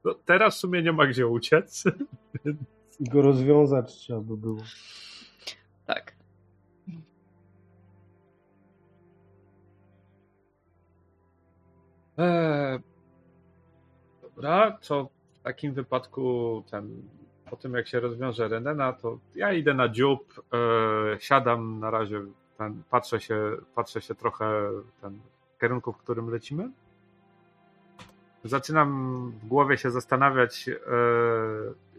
No, teraz w sumie nie ma gdzie uciec. I go rozwiązać trzeba by było. Tak. Eee, dobra, co w takim wypadku ten, po tym jak się rozwiąże Renena, to ja idę na dziób, e, siadam na razie, ten, patrzę, się, patrzę się trochę ten, w kierunku, w którym lecimy. Zaczynam w głowie się zastanawiać, e,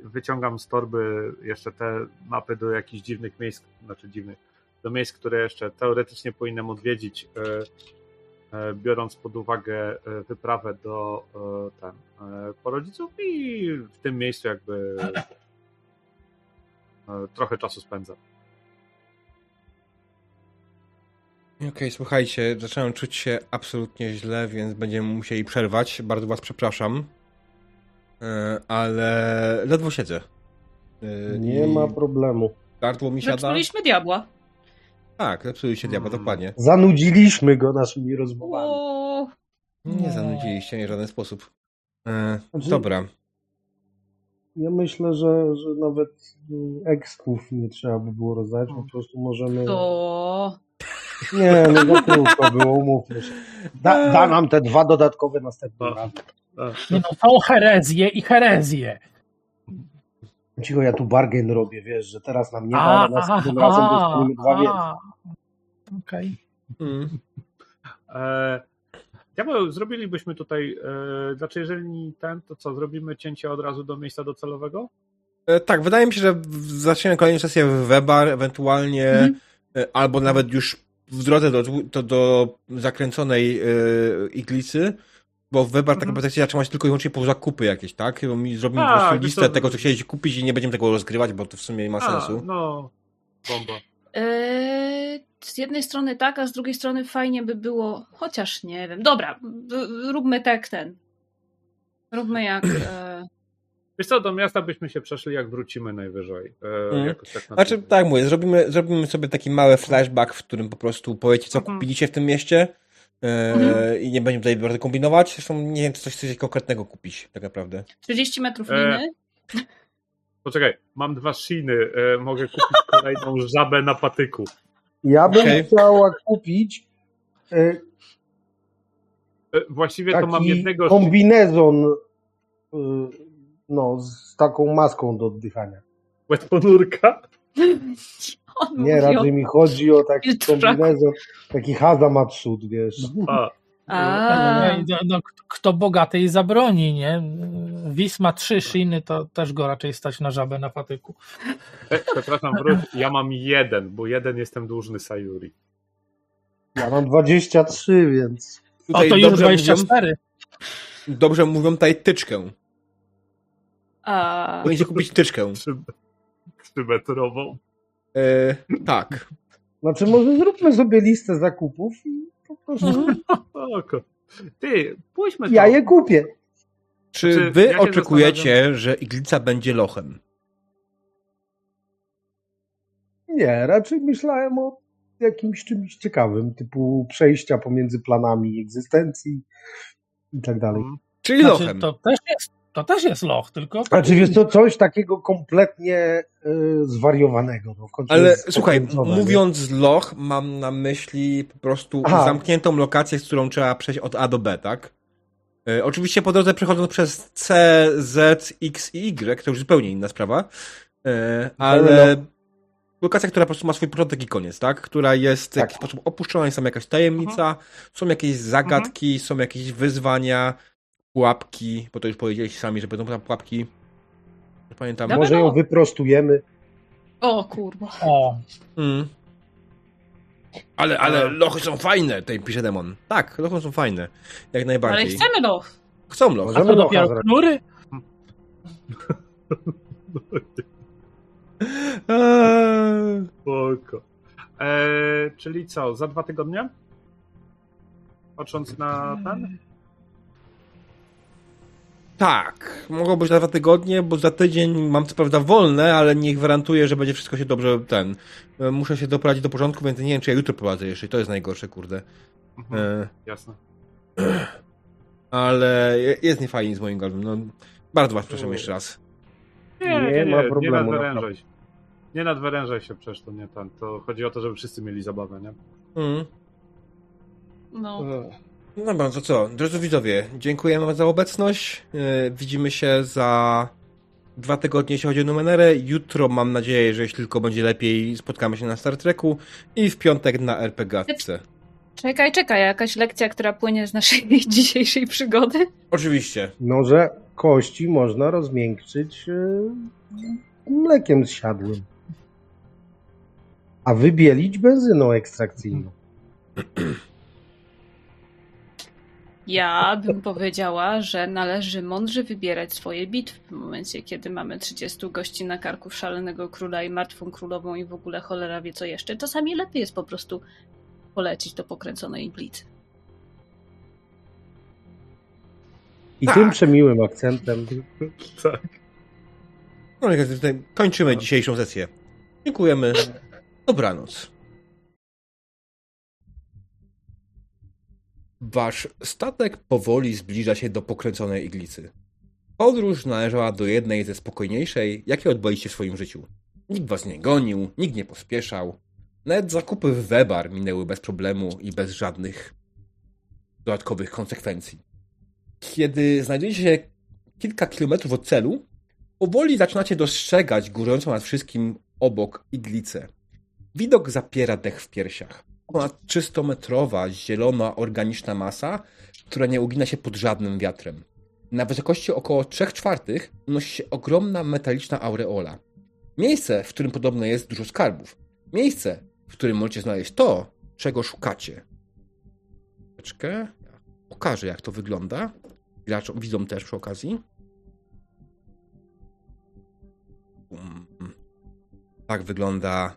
wyciągam z torby jeszcze te mapy do jakichś dziwnych miejsc, znaczy dziwnych, do miejsc, które jeszcze teoretycznie powinienem odwiedzić. E, e, biorąc pod uwagę wyprawę do e, ten, e, po rodziców i w tym miejscu jakby trochę czasu spędzam. Okej, słuchajcie, zacząłem czuć się absolutnie źle, więc będziemy musieli przerwać. Bardzo was przepraszam. E, Ale ledwo siedzę. E, Nie i ma problemu. Gardło mi siada. Zepsuliśmy diabła. Tak, zepsuliście diabła, Mm. dokładnie. Zanudziliśmy go naszymi rozmowami. O, Nie zanudziliście mnie w żaden sposób. E, Znaczy- Dobra. Ja myślę, że, że nawet mm, ekspów nie trzeba by było rozdać, po prostu możemy... to... Nie, no za krótko było, umówmy się. Da, da nam te dwa dodatkowe następnym No. razem. Nie no, są herezje i herezje. Cicho, ja tu bargain robię, wiesz, że teraz nam nie da, ale następnym razem dostaniemy dwa więcej. Okej. Mm. E, Diabeł, zrobilibyśmy tutaj, e, znaczy jeżeli ten, to co, zrobimy cięcie od razu do miejsca docelowego? E, Tak, wydaje mi się, że zaczniemy kolejną sesję w Webar, ewentualnie Mhm. e, albo nawet już w drodze do, to do zakręconej e, iglicy, bo w Webar tak Mhm. naprawdę chcecie zatrzymać tylko i wyłącznie po zakupy jakieś, tak? Bo mi zrobimy po prostu listę co- tego, co chcieliście kupić i nie będziemy tego rozgrywać, bo to w sumie nie ma A, sensu. no, bomba. Eee, z jednej strony tak, a z drugiej strony fajnie by było, chociaż nie wiem. Dobra, róbmy tak ten. Róbmy jak. E, Wiesz co, do miasta byśmy się przeszli, jak wrócimy najwyżej. E, jakoś tak na Znaczy, tydzień. tak mówię, zrobimy, zrobimy sobie taki mały flashback, w którym po prostu powiecie, co Mhm. kupiliście w tym mieście e, Mhm. i nie będziemy tutaj bardzo kombinować. Zresztą nie wiem, czy coś chcecie konkretnego kupić, tak naprawdę. 30 metrów E, liny. Poczekaj, mam dwa shiny, e, mogę kupić kolejną żabę na patyku. Ja bym Okej. chciała kupić e, E, właściwie to mam jednego kombinezon e, no, z taką maską do oddychania. Łet ponurka. On Nie, mówi o- raczej mi chodzi o taki kombinezon, taki wiesz. A, A, No, no, kto bogatej zabroni, nie? Wis ma trzy shiny, to też go raczej stać na żabę na patyku. e, przepraszam, wróć, ja mam jeden, bo jeden jestem dłużny Sayuri. Ja mam 23, więc O, to już dobrze 24. Mówią, dobrze mówią tutaj tyczkę. A, Powinniście kupić tyczkę. Trzy, trzymetrową. E, tak. znaczy może zróbmy sobie listę zakupów i po prostu. Oko. Ty, pójdźmy ja to. je kupię. Czy Znaczy, wy ja oczekujecie, że iglica będzie lochem? Nie, raczej myślałem o jakimś czymś ciekawym, typu przejścia pomiędzy planami egzystencji i tak dalej. Czyli Znaczy, lochem. to, też jest, to też jest loch, tylko. Znaczy wiesz to coś takiego kompletnie y, zwariowanego. No, w końcu Ale jest słuchaj, mówiąc loch, mam na myśli po prostu Aha. zamkniętą lokację, z którą trzeba przejść od A do B, tak? E, oczywiście po drodze przechodząc przez C, Z, X i Y, to już zupełnie inna sprawa, e, ale No. lokacja, która po prostu ma swój początek i koniec, tak? Która jest w Tak. jakiś sposób opuszczona, jest tam jakaś tajemnica, są jakieś zagadki, są jakieś wyzwania, pułapki, bo to już powiedzieliście sami, że będą tam pułapki. Nie Pamiętam. Dobra. Może ją wyprostujemy. O kurwa. O, Mm. Ale, ale lochy są fajne, tutaj pisze demon. Tak, lochy są fajne. Jak Ale najbardziej. chcemy no. Chcą lochy. a to dopiero knury? Eee. Spoko. E, czyli co, za dwa tygodnie? Patrząc na ten? Tak, mogło być na dwa tygodnie, bo za tydzień mam co prawda wolne, ale nie gwarantuję, że będzie wszystko się dobrze ten. e, Muszę się doprowadzić do porządku, więc nie wiem, czy ja jutro prowadzę jeszcze i to jest najgorsze, kurde. Mhm, E, jasne. ale je- jest niefajnie z moim golfem. No, bardzo was proszę jeszcze raz. Nie, nie, Nie nie, ma nie, problemu, nadwyrężaj się. Nie nadwyrężaj się, przecież to nie ten. To chodzi o to, żeby wszyscy mieli zabawę, nie? Mm. No. No Dobra, to co? Drodzy widzowie, dziękujemy wam za obecność. E, Widzimy się za dwa tygodnie, jeśli chodzi o Numenerę. Jutro mam nadzieję, że jeśli tylko będzie lepiej, spotkamy się na Star Treku i w piątek na RPGatce. Czekaj, czekaj, jakaś lekcja, która płynie z naszej dzisiejszej przygody? Oczywiście. No, że kości można rozmiękczyć e, mlekiem zsiadłym. A wybielić benzyną ekstrakcyjną. Ja bym powiedziała, że należy mądrze wybierać swoje bitwy w momencie, kiedy mamy 30 gości na karku szalonego króla i martwą królową i w ogóle cholera wie co jeszcze. Czasami lepiej jest po prostu polecić do pokręconej iglicy. I Tak. tym przemiłym akcentem Tak. No i tutaj kończymy dzisiejszą sesję. Dziękujemy. Dobranoc. Wasz statek powoli zbliża się do pokręconej iglicy. Podróż należała do jednej ze spokojniejszej, jakie odbyliście w swoim życiu. Nikt was nie gonił, nikt nie pospieszał. Nawet zakupy w Webar minęły bez problemu i bez żadnych dodatkowych konsekwencji. Kiedy znajdujecie się kilka kilometrów od celu, powoli zaczynacie dostrzegać górującą nad wszystkim obok iglicę. Widok zapiera dech w piersiach. Ponad 300-metrowa, zielona, organiczna masa, która nie ugina się pod żadnym wiatrem. Na wysokości około 3 czwartych unosi się ogromna metaliczna aureola. Miejsce, w którym podobno jest dużo skarbów. Miejsce, w którym możecie znaleźć to, czego szukacie. Chwileczkę. Pokażę, jak to wygląda. Graczom, widzą też przy okazji. Tak wygląda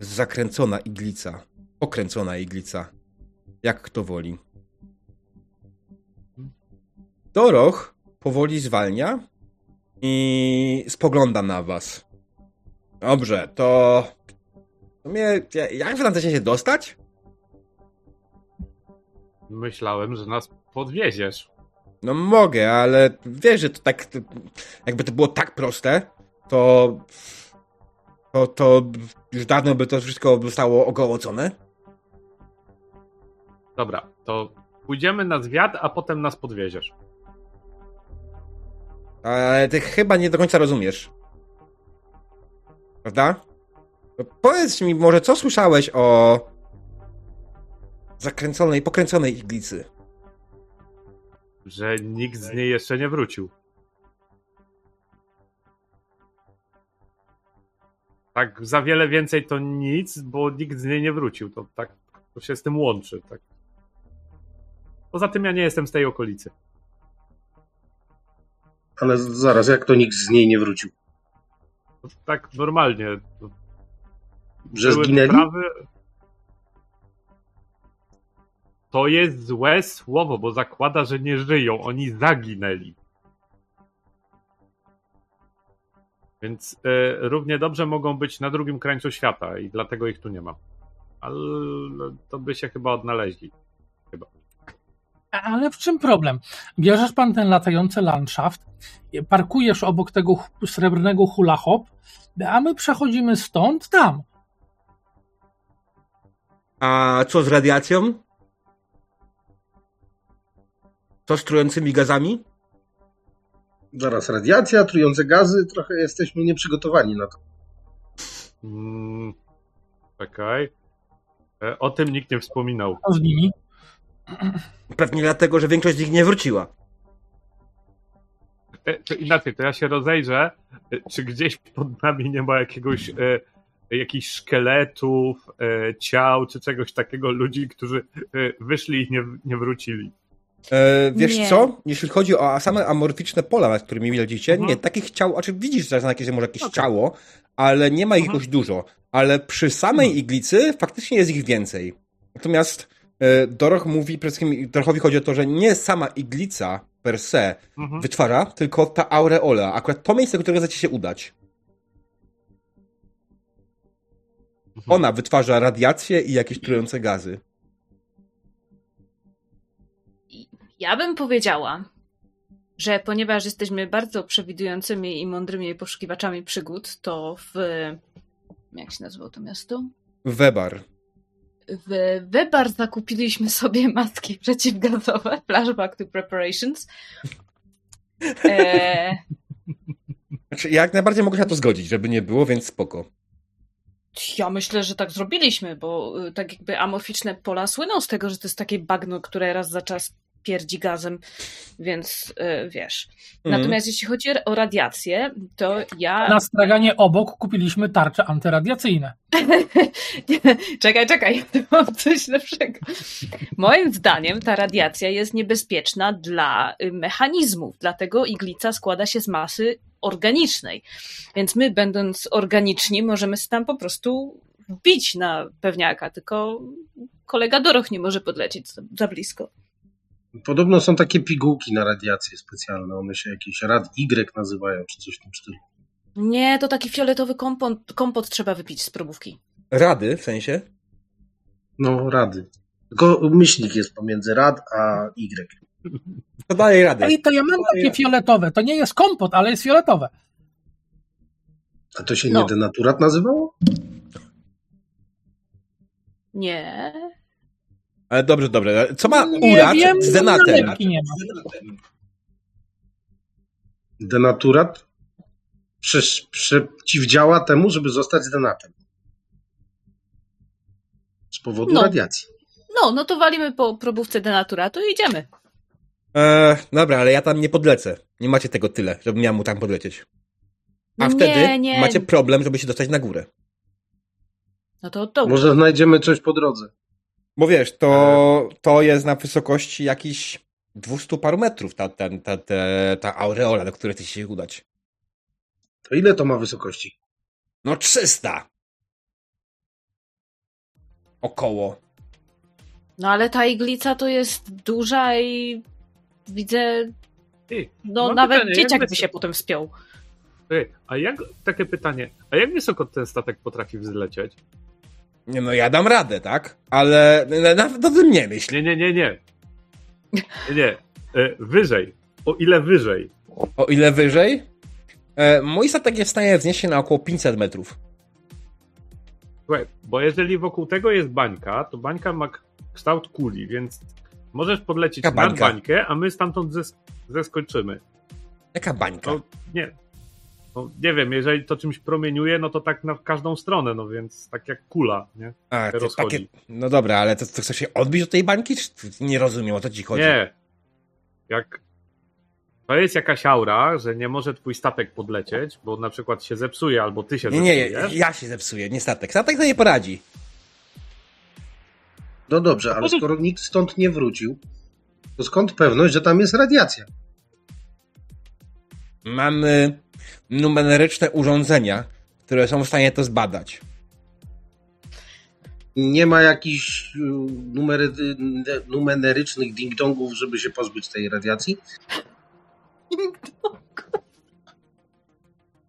zakręcona iglica. Pokręcona iglica. Jak kto woli. Doroch powoli zwalnia i spogląda na was. Dobrze, to... to mnie, jak wy tam chcecie się dostać? Myślałem, że nas podwieziesz. No mogę, ale wiesz, że to tak... Jakby to było tak proste, to... To, to już dawno by to wszystko zostało ogołocone. Dobra, to pójdziemy na zwiat, a potem nas podwieziesz. Ale ty chyba nie do końca rozumiesz. Prawda? No powiedz mi może, co słyszałeś o zakręconej, pokręconej iglicy? Że nikt z niej jeszcze nie wrócił. Tak, za wiele więcej to nic, bo nikt z niej nie wrócił. To tak to się z tym łączy. Tak. Poza tym ja nie jestem z tej okolicy. Ale zaraz, jak to nikt z niej nie wrócił? To tak normalnie. Że Były zginęli? To jest złe słowo, bo zakłada, że nie żyją. Oni zaginęli. Więc e, równie dobrze mogą być na drugim krańcu świata i dlatego ich tu nie ma. Ale to by się chyba odnaleźli. Ale w czym problem? Bierzesz pan ten latający landschaft, parkujesz obok tego srebrnego hula hop, a my przechodzimy stąd tam. A co z radiacją? Co z trującymi gazami? Zaraz, radiacja, trujące gazy, trochę jesteśmy nieprzygotowani na to. Mm, czekaj. E, O tym nikt nie wspominał. Co z nimi? Pewnie dlatego, że większość z nich nie wróciła. E, To inaczej, to ja się rozejrzę, e, czy gdzieś pod nami nie ma jakiegoś, e, jakichś szkieletów, ciał, czy czegoś takiego, ludzi, którzy wyszli i nie, nie wrócili. E, wiesz Nie. co? Jeśli chodzi o same amorficzne pola, nad którymi widzicie, Mhm. nie, takich ciał, znaczy widzisz że jakieś, może jakieś Okej. ciało, ale nie ma ich Mhm. jakoś dużo. Ale przy samej Mhm. iglicy faktycznie jest ich więcej. Natomiast Doroch mówi, przede wszystkim Dorochowi chodzi o to, że nie sama iglica per se Mhm. wytwarza, tylko ta aureola. Akurat to miejsce, do którego chcecie się udać. Mhm. Ona wytwarza radiację i jakieś trujące gazy. Ja bym powiedziała, że ponieważ jesteśmy bardzo przewidującymi i mądrymi poszukiwaczami przygód, to w. Jak się nazywało to miasto? Webar. W Webar zakupiliśmy sobie maski przeciwgazowe. Flashback to preparations. E, Znaczy, jak najbardziej mogę się na to zgodzić, żeby nie było, więc spoko. ja myślę, że tak zrobiliśmy, bo y, tak jakby amorficzne pola słyną z tego, że to jest takie bagno, które raz za czas pierdzi gazem, więc y, wiesz. Mhm. Natomiast jeśli chodzi o radiację, to ja. Na straganie obok kupiliśmy tarcze antyradiacyjne. czekaj, czekaj, tu mam coś lepszego. Moim zdaniem ta radiacja jest niebezpieczna dla y, mechanizmów, dlatego iglica składa się z masy organicznej. Więc my, będąc organiczni, możemy się tam po prostu wbić na pewniaka, tylko kolega Doroch nie może podlecieć za blisko. Podobno są takie pigułki na radiację specjalne. One się jakieś rad Y nazywają, czy coś w tym stylu. Nie, to taki fioletowy kompot, kompot trzeba wypić z probówki. Rady, w sensie? No, rady. Tylko myślnik jest pomiędzy rad a Y. To daje radę. Ej, to ja mam takie fioletowe. To nie jest kompot, ale jest fioletowe. A to się No. nie denaturat nazywało? Nie. Ale dobrze, dobrze. Co ma Nie urat wiem, z denatem? nalepki nie ma. Denaturat przeciwdziała temu, żeby zostać denatem. Z powodu No. radiacji. No, no to walimy po probówce denaturatu i idziemy. E, dobra, ale ja tam nie podlecę. Nie macie tego tyle, żebym miał mu tam podlecieć. A Nie, wtedy nie. macie problem, żeby się dostać na górę. No to dobrze. Może znajdziemy coś po drodze. Bo wiesz, to, to jest na wysokości jakichś 200 paru metrów ta, ta, ta, ta, ta aureola, do której chcecie się udać. To ile to ma wysokości? No 300! Około. No ale ta iglica to jest duża i widzę, Ty, no nawet pytanie, dzieciak by się potem wspiął. Ej, a jak, takie pytanie, a jak wysoko ten statek potrafi wzlecieć? Nie no, ja dam radę, tak? Ale na- nawet o tym nie myśl. Nie, nie, nie, nie. Nie, nie. E, wyżej. O ile wyżej? O ile wyżej? E, mój statek jest w stanie wznieść się na około 500 metrów. Słuchaj, bo jeżeli wokół tego jest bańka, to bańka ma kształt kuli, więc możesz podlecieć Jaka nad bańkę, a my stamtąd zes- zeskoczymy. Jaka bańka? Nie. No, nie wiem, jeżeli to czymś promieniuje, no to tak na każdą stronę, no więc tak jak kula, nie? A, takie, no dobra, ale to, to chcesz się odbić od tej bańki? Czy nie rozumiem, o co ci chodzi? Nie. Jak to jest jakaś aura, że nie może twój statek podlecieć, bo na przykład się zepsuje, albo ty się Nie, nie, zepsujesz. ja się zepsuję, nie statek. Statek to nie poradzi. No dobrze, ale skoro nikt stąd nie wrócił, to skąd pewność, że tam jest radiacja? Mamy numeryczne urządzenia, które są w stanie to zbadać. Nie ma jakichś y, numery, numerycznych ding-dongów, żeby się pozbyć tej radiacji?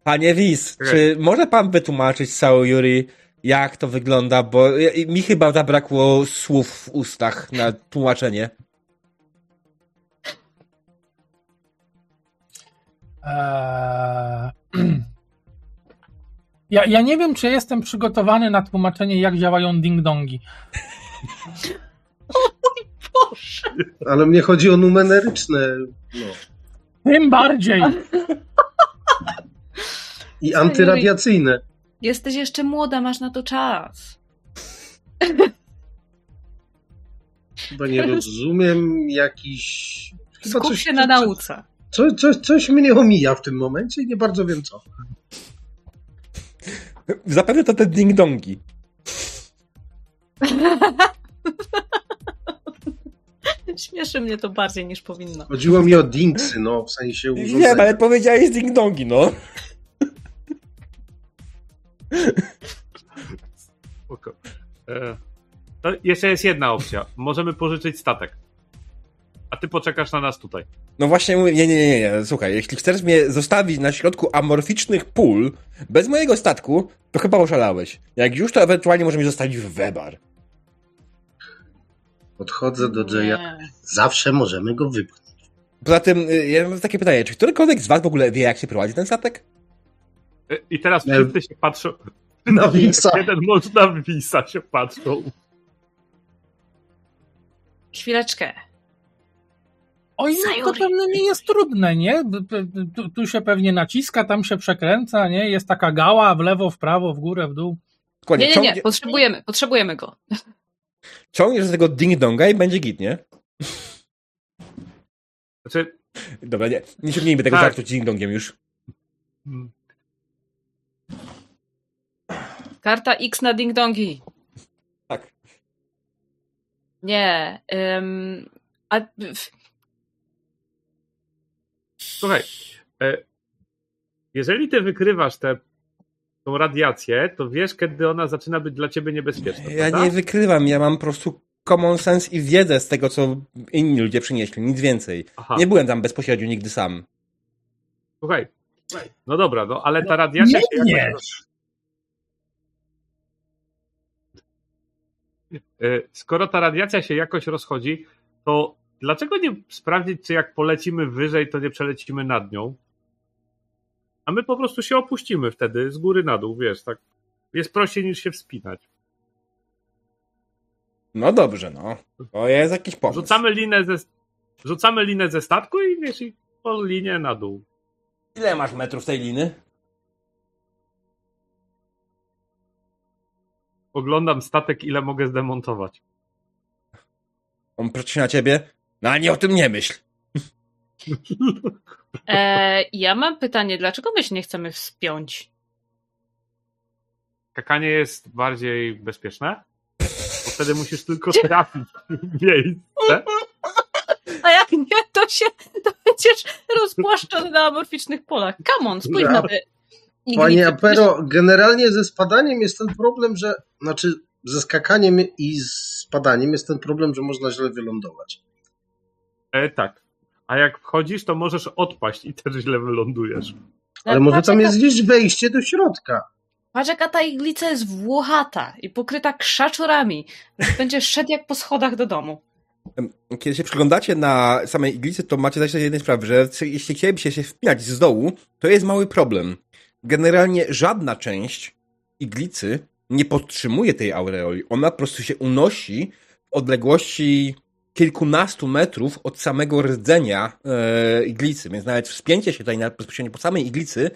Panie Wis, Okej. czy może pan wytłumaczyć całą Yuri, jak to wygląda? Bo ja- mi chyba zabrakło słów w ustach na tłumaczenie. Eee... Ja, ja nie wiem, czy jestem przygotowany na tłumaczenie, jak działają ding-dongi. Boże! Ale mnie chodzi o numeryczne no. Tym bardziej. i antyradiacyjne. Jesteś jeszcze młoda, masz na to czas. Chyba nie rozumiem jakiś... Skup się na nauce. Co, coś, coś mnie omija w tym momencie i nie bardzo wiem co. Zapewne to te ding-dongi. Śmieszy mnie to bardziej niż powinno. Chodziło mi o dinksy, no, w sensie Nie, urządzenia. ale powiedziałeś ding-dongi, no. Spoko. E, To jeszcze jest jedna opcja. Możemy pożyczyć statek. A ty poczekasz na nas tutaj. No właśnie mówię, nie, nie, nie, nie, słuchaj, jeśli chcesz mnie zostawić na środku amorficznych pól, bez mojego statku, to chyba oszalałeś. Jak już, to ewentualnie możemy zostawić w Webar. Podchodzę do Jaya. Zawsze możemy go wypchnąć. Poza tym, y, ja mam takie pytanie, czy którykolwiek z was w ogóle wie, jak się prowadzi ten statek? E, I teraz Nie. wszyscy się patrzą. Na Wisa. Jeden może na Wisa się patrzą. Chwileczkę. Oj, no to pewnie nie jest trudne, nie? Tu, tu się pewnie naciska, tam się przekręca, nie? Jest taka gała w lewo, w prawo, w górę, w dół. Dokładnie, Nie, nie, nie, potrzebujemy, potrzebujemy go. ciągniesz z tego ding-donga i będzie git, nie? Znaczy, Dobra, nie, nie ciągnijmy tego Tak. żartu ding-dongiem już. Karta X na ding-dongi. Tak. Nie. ym, a, w- słuchaj, e, jeżeli ty wykrywasz tę tą radiację, to wiesz, kiedy ona zaczyna być dla ciebie niebezpieczna. Ja prawda? nie wykrywam, ja mam po prostu common sense i wiedzę z tego, co inni ludzie przynieśli, nic więcej. Aha. Nie byłem tam bezpośrednio nigdy sam. Słuchaj. No dobra, no ale ta radiacja się Nie jakoś... E, Skoro ta radiacja się jakoś rozchodzi, to dlaczego nie sprawdzić, czy jak polecimy wyżej, to nie przelecimy nad nią? A my po prostu się opuścimy wtedy z góry na dół, wiesz, tak. Jest prościej niż się wspinać. No dobrze, no. To jest jakiś pomysł. Rzucamy linę ze, rzucamy linę ze statku i wiesz, i po linię na dół. Ile masz metrów tej liny? Oglądam statek, ile mogę zdemontować. On patrzy na ciebie. No ani o tym nie myśl. e, ja mam pytanie, dlaczego my się nie chcemy wspiąć? Skakanie jest bardziej bezpieczne, bo wtedy musisz tylko trafić w miejsce. A jak nie, to się to będziesz rozpłaszczony na amorficznych polach. Come on, spójrz na te. Panie Apero, generalnie ze spadaniem jest ten problem, że. Znaczy, ze skakaniem i z spadaniem jest ten problem, że można źle wylądować. E, tak. A jak wchodzisz, to możesz odpaść i też źle wylądujesz. Ale może patrz, tam jest gdzieś wejście do środka. Patrz jaka ta iglica jest włochata i pokryta krzaczorami. że Będziesz szedł jak po schodach do domu. Kiedy się przyglądacie na samej iglicy, to macie zajść jednej sprawy, że jeśli chcielibyście się wpinać z dołu, to jest mały problem. Generalnie żadna część iglicy nie podtrzymuje tej aureoli. Ona po prostu się unosi w odległości kilkunastu metrów od samego rdzenia e, iglicy, więc nawet wspięcie się tutaj na, bezpośrednio po samej iglicy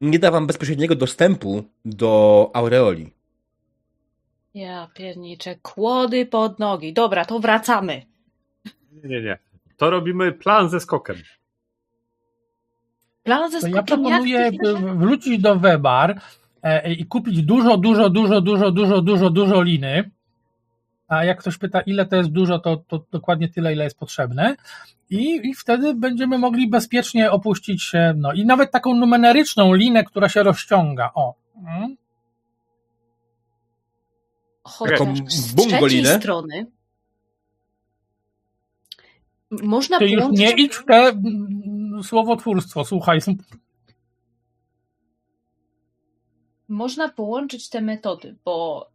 nie da wam bezpośredniego dostępu do aureoli. Ja pierniczę, kłody pod nogi. Dobra, to wracamy. Nie, nie, nie. To robimy plan ze skokiem. Plan ze To ja skokiem proponuję wrócić do Webar e, i kupić dużo, dużo, dużo, dużo, dużo, dużo, dużo liny. A jak ktoś pyta, ile to jest dużo, to, to dokładnie tyle, ile jest potrzebne. I, I wtedy będziemy mogli bezpiecznie opuścić się. No i nawet taką numeryczną linę, która się rozciąga. O. Mm. Chociaż Taką z bungolinę? trzeciej strony można Ty już połączyć... nie idź w te mm, słowotwórstwo, słuchaj. Można połączyć te metody, bo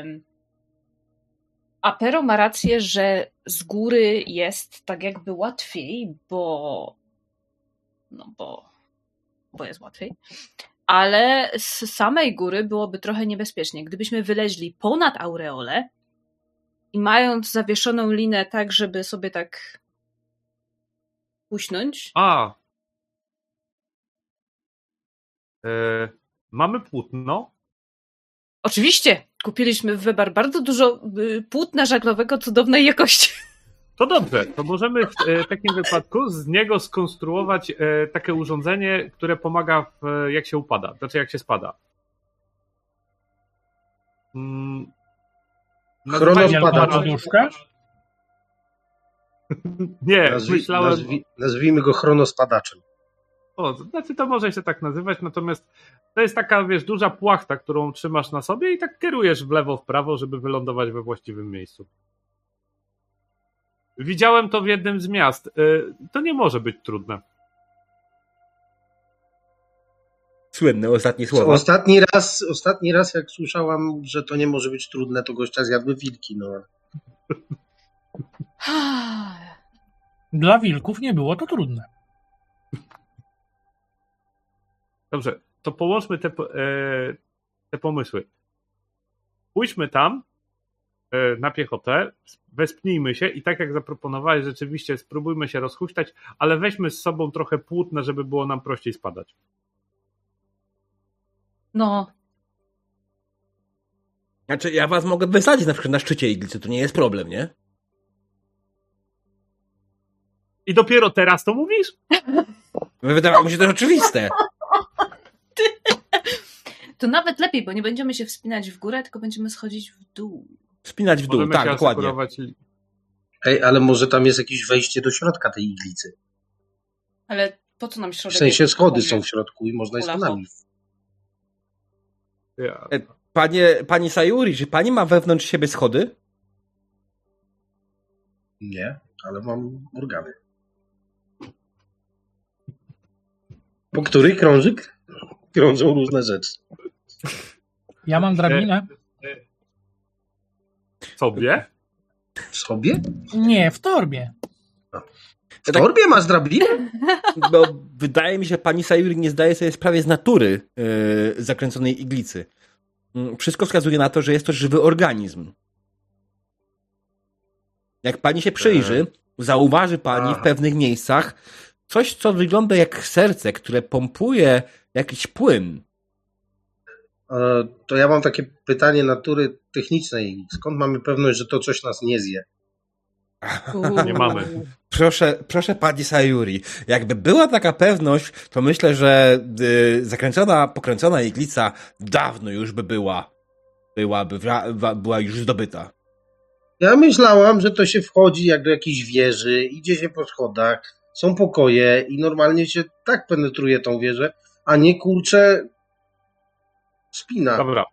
ym, Apero ma rację, że z góry jest tak jakby łatwiej, bo no bo, bo jest łatwiej. Ale z samej góry byłoby trochę niebezpiecznie. Gdybyśmy wyleźli ponad aureolę, i mając zawieszoną linę tak, żeby sobie tak puśnąć. A. E, mamy płótno. Oczywiście, kupiliśmy w Webar bardzo dużo y, płótna żaglowego cudownej jakości. To dobrze, to możemy w e, takim wypadku z niego skonstruować e, takie urządzenie, które pomaga w, e, jak się upada, znaczy jak się spada. Mm. Poduszkę? Nie, Nazwi, myślałem. nazwi, nazwijmy go chronospadaczem. O, to znaczy to może się tak nazywać, natomiast to jest taka, wiesz, duża płachta, którą trzymasz na sobie i tak kierujesz w lewo, w prawo, żeby wylądować we właściwym miejscu. Widziałem to w jednym z miast. Y, To nie może być trudne. Słynne ostatnie słowa. Ostatni raz, ostatni raz jak słyszałam, że to nie może być trudne, to gościa zjadły wilki. No. Dla wilków nie było to trudne. Dobrze, to połączmy te, e, te pomysły. Pójdźmy tam e, na piechotę, wespnijmy się i tak jak zaproponowałeś, rzeczywiście spróbujmy się rozhuśtać, ale weźmy z sobą trochę płótna, żeby było nam prościej spadać. No, Znaczy, ja was mogę wysadzić na przykład na szczycie iglicy, to nie jest problem, nie? I dopiero teraz to mówisz? Wydawało mi się to oczywiste. To nawet lepiej, bo nie będziemy się wspinać w górę, tylko będziemy schodzić w dół. Spinać w dół, Możemy tak, się dokładnie. Ej, ale może tam jest jakieś wejście do środka tej iglicy. Ale po co nam W środek? sensie schody są w środku i można je Ulacho. schodami. Ja. E, Panie, pani Sayuri, czy pani ma wewnątrz siebie schody? Nie, ale mam organy. Po których krąży, krążą różne rzeczy. Ja mam drabinę. Sobie? W sobie? Nie, w torbie. W torbie masz drabinę? Bo wydaje mi się, że pani Sayuri nie zdaje sobie sprawy z natury yy, zakręconej iglicy. Mm, Wszystko wskazuje na to, że jest to żywy organizm. Jak pani się przyjrzy, zauważy pani w pewnych miejscach coś, co wygląda jak serce, które pompuje jakiś płyn. E, To ja mam takie pytanie natury technicznej. Skąd mamy pewność, że to coś nas nie zje? Nie mamy. Proszę, proszę pani Sayuri, jakby była taka pewność, to myślę, że y, zakręcona, pokręcona iglica dawno już by była, byłaby, była już zdobyta. Ja myślałam, że to się wchodzi jak do jakiejś wieży, idzie się po schodach, są pokoje i normalnie się tak penetruje tą wieżę, a nie kurczę spina. Dobra.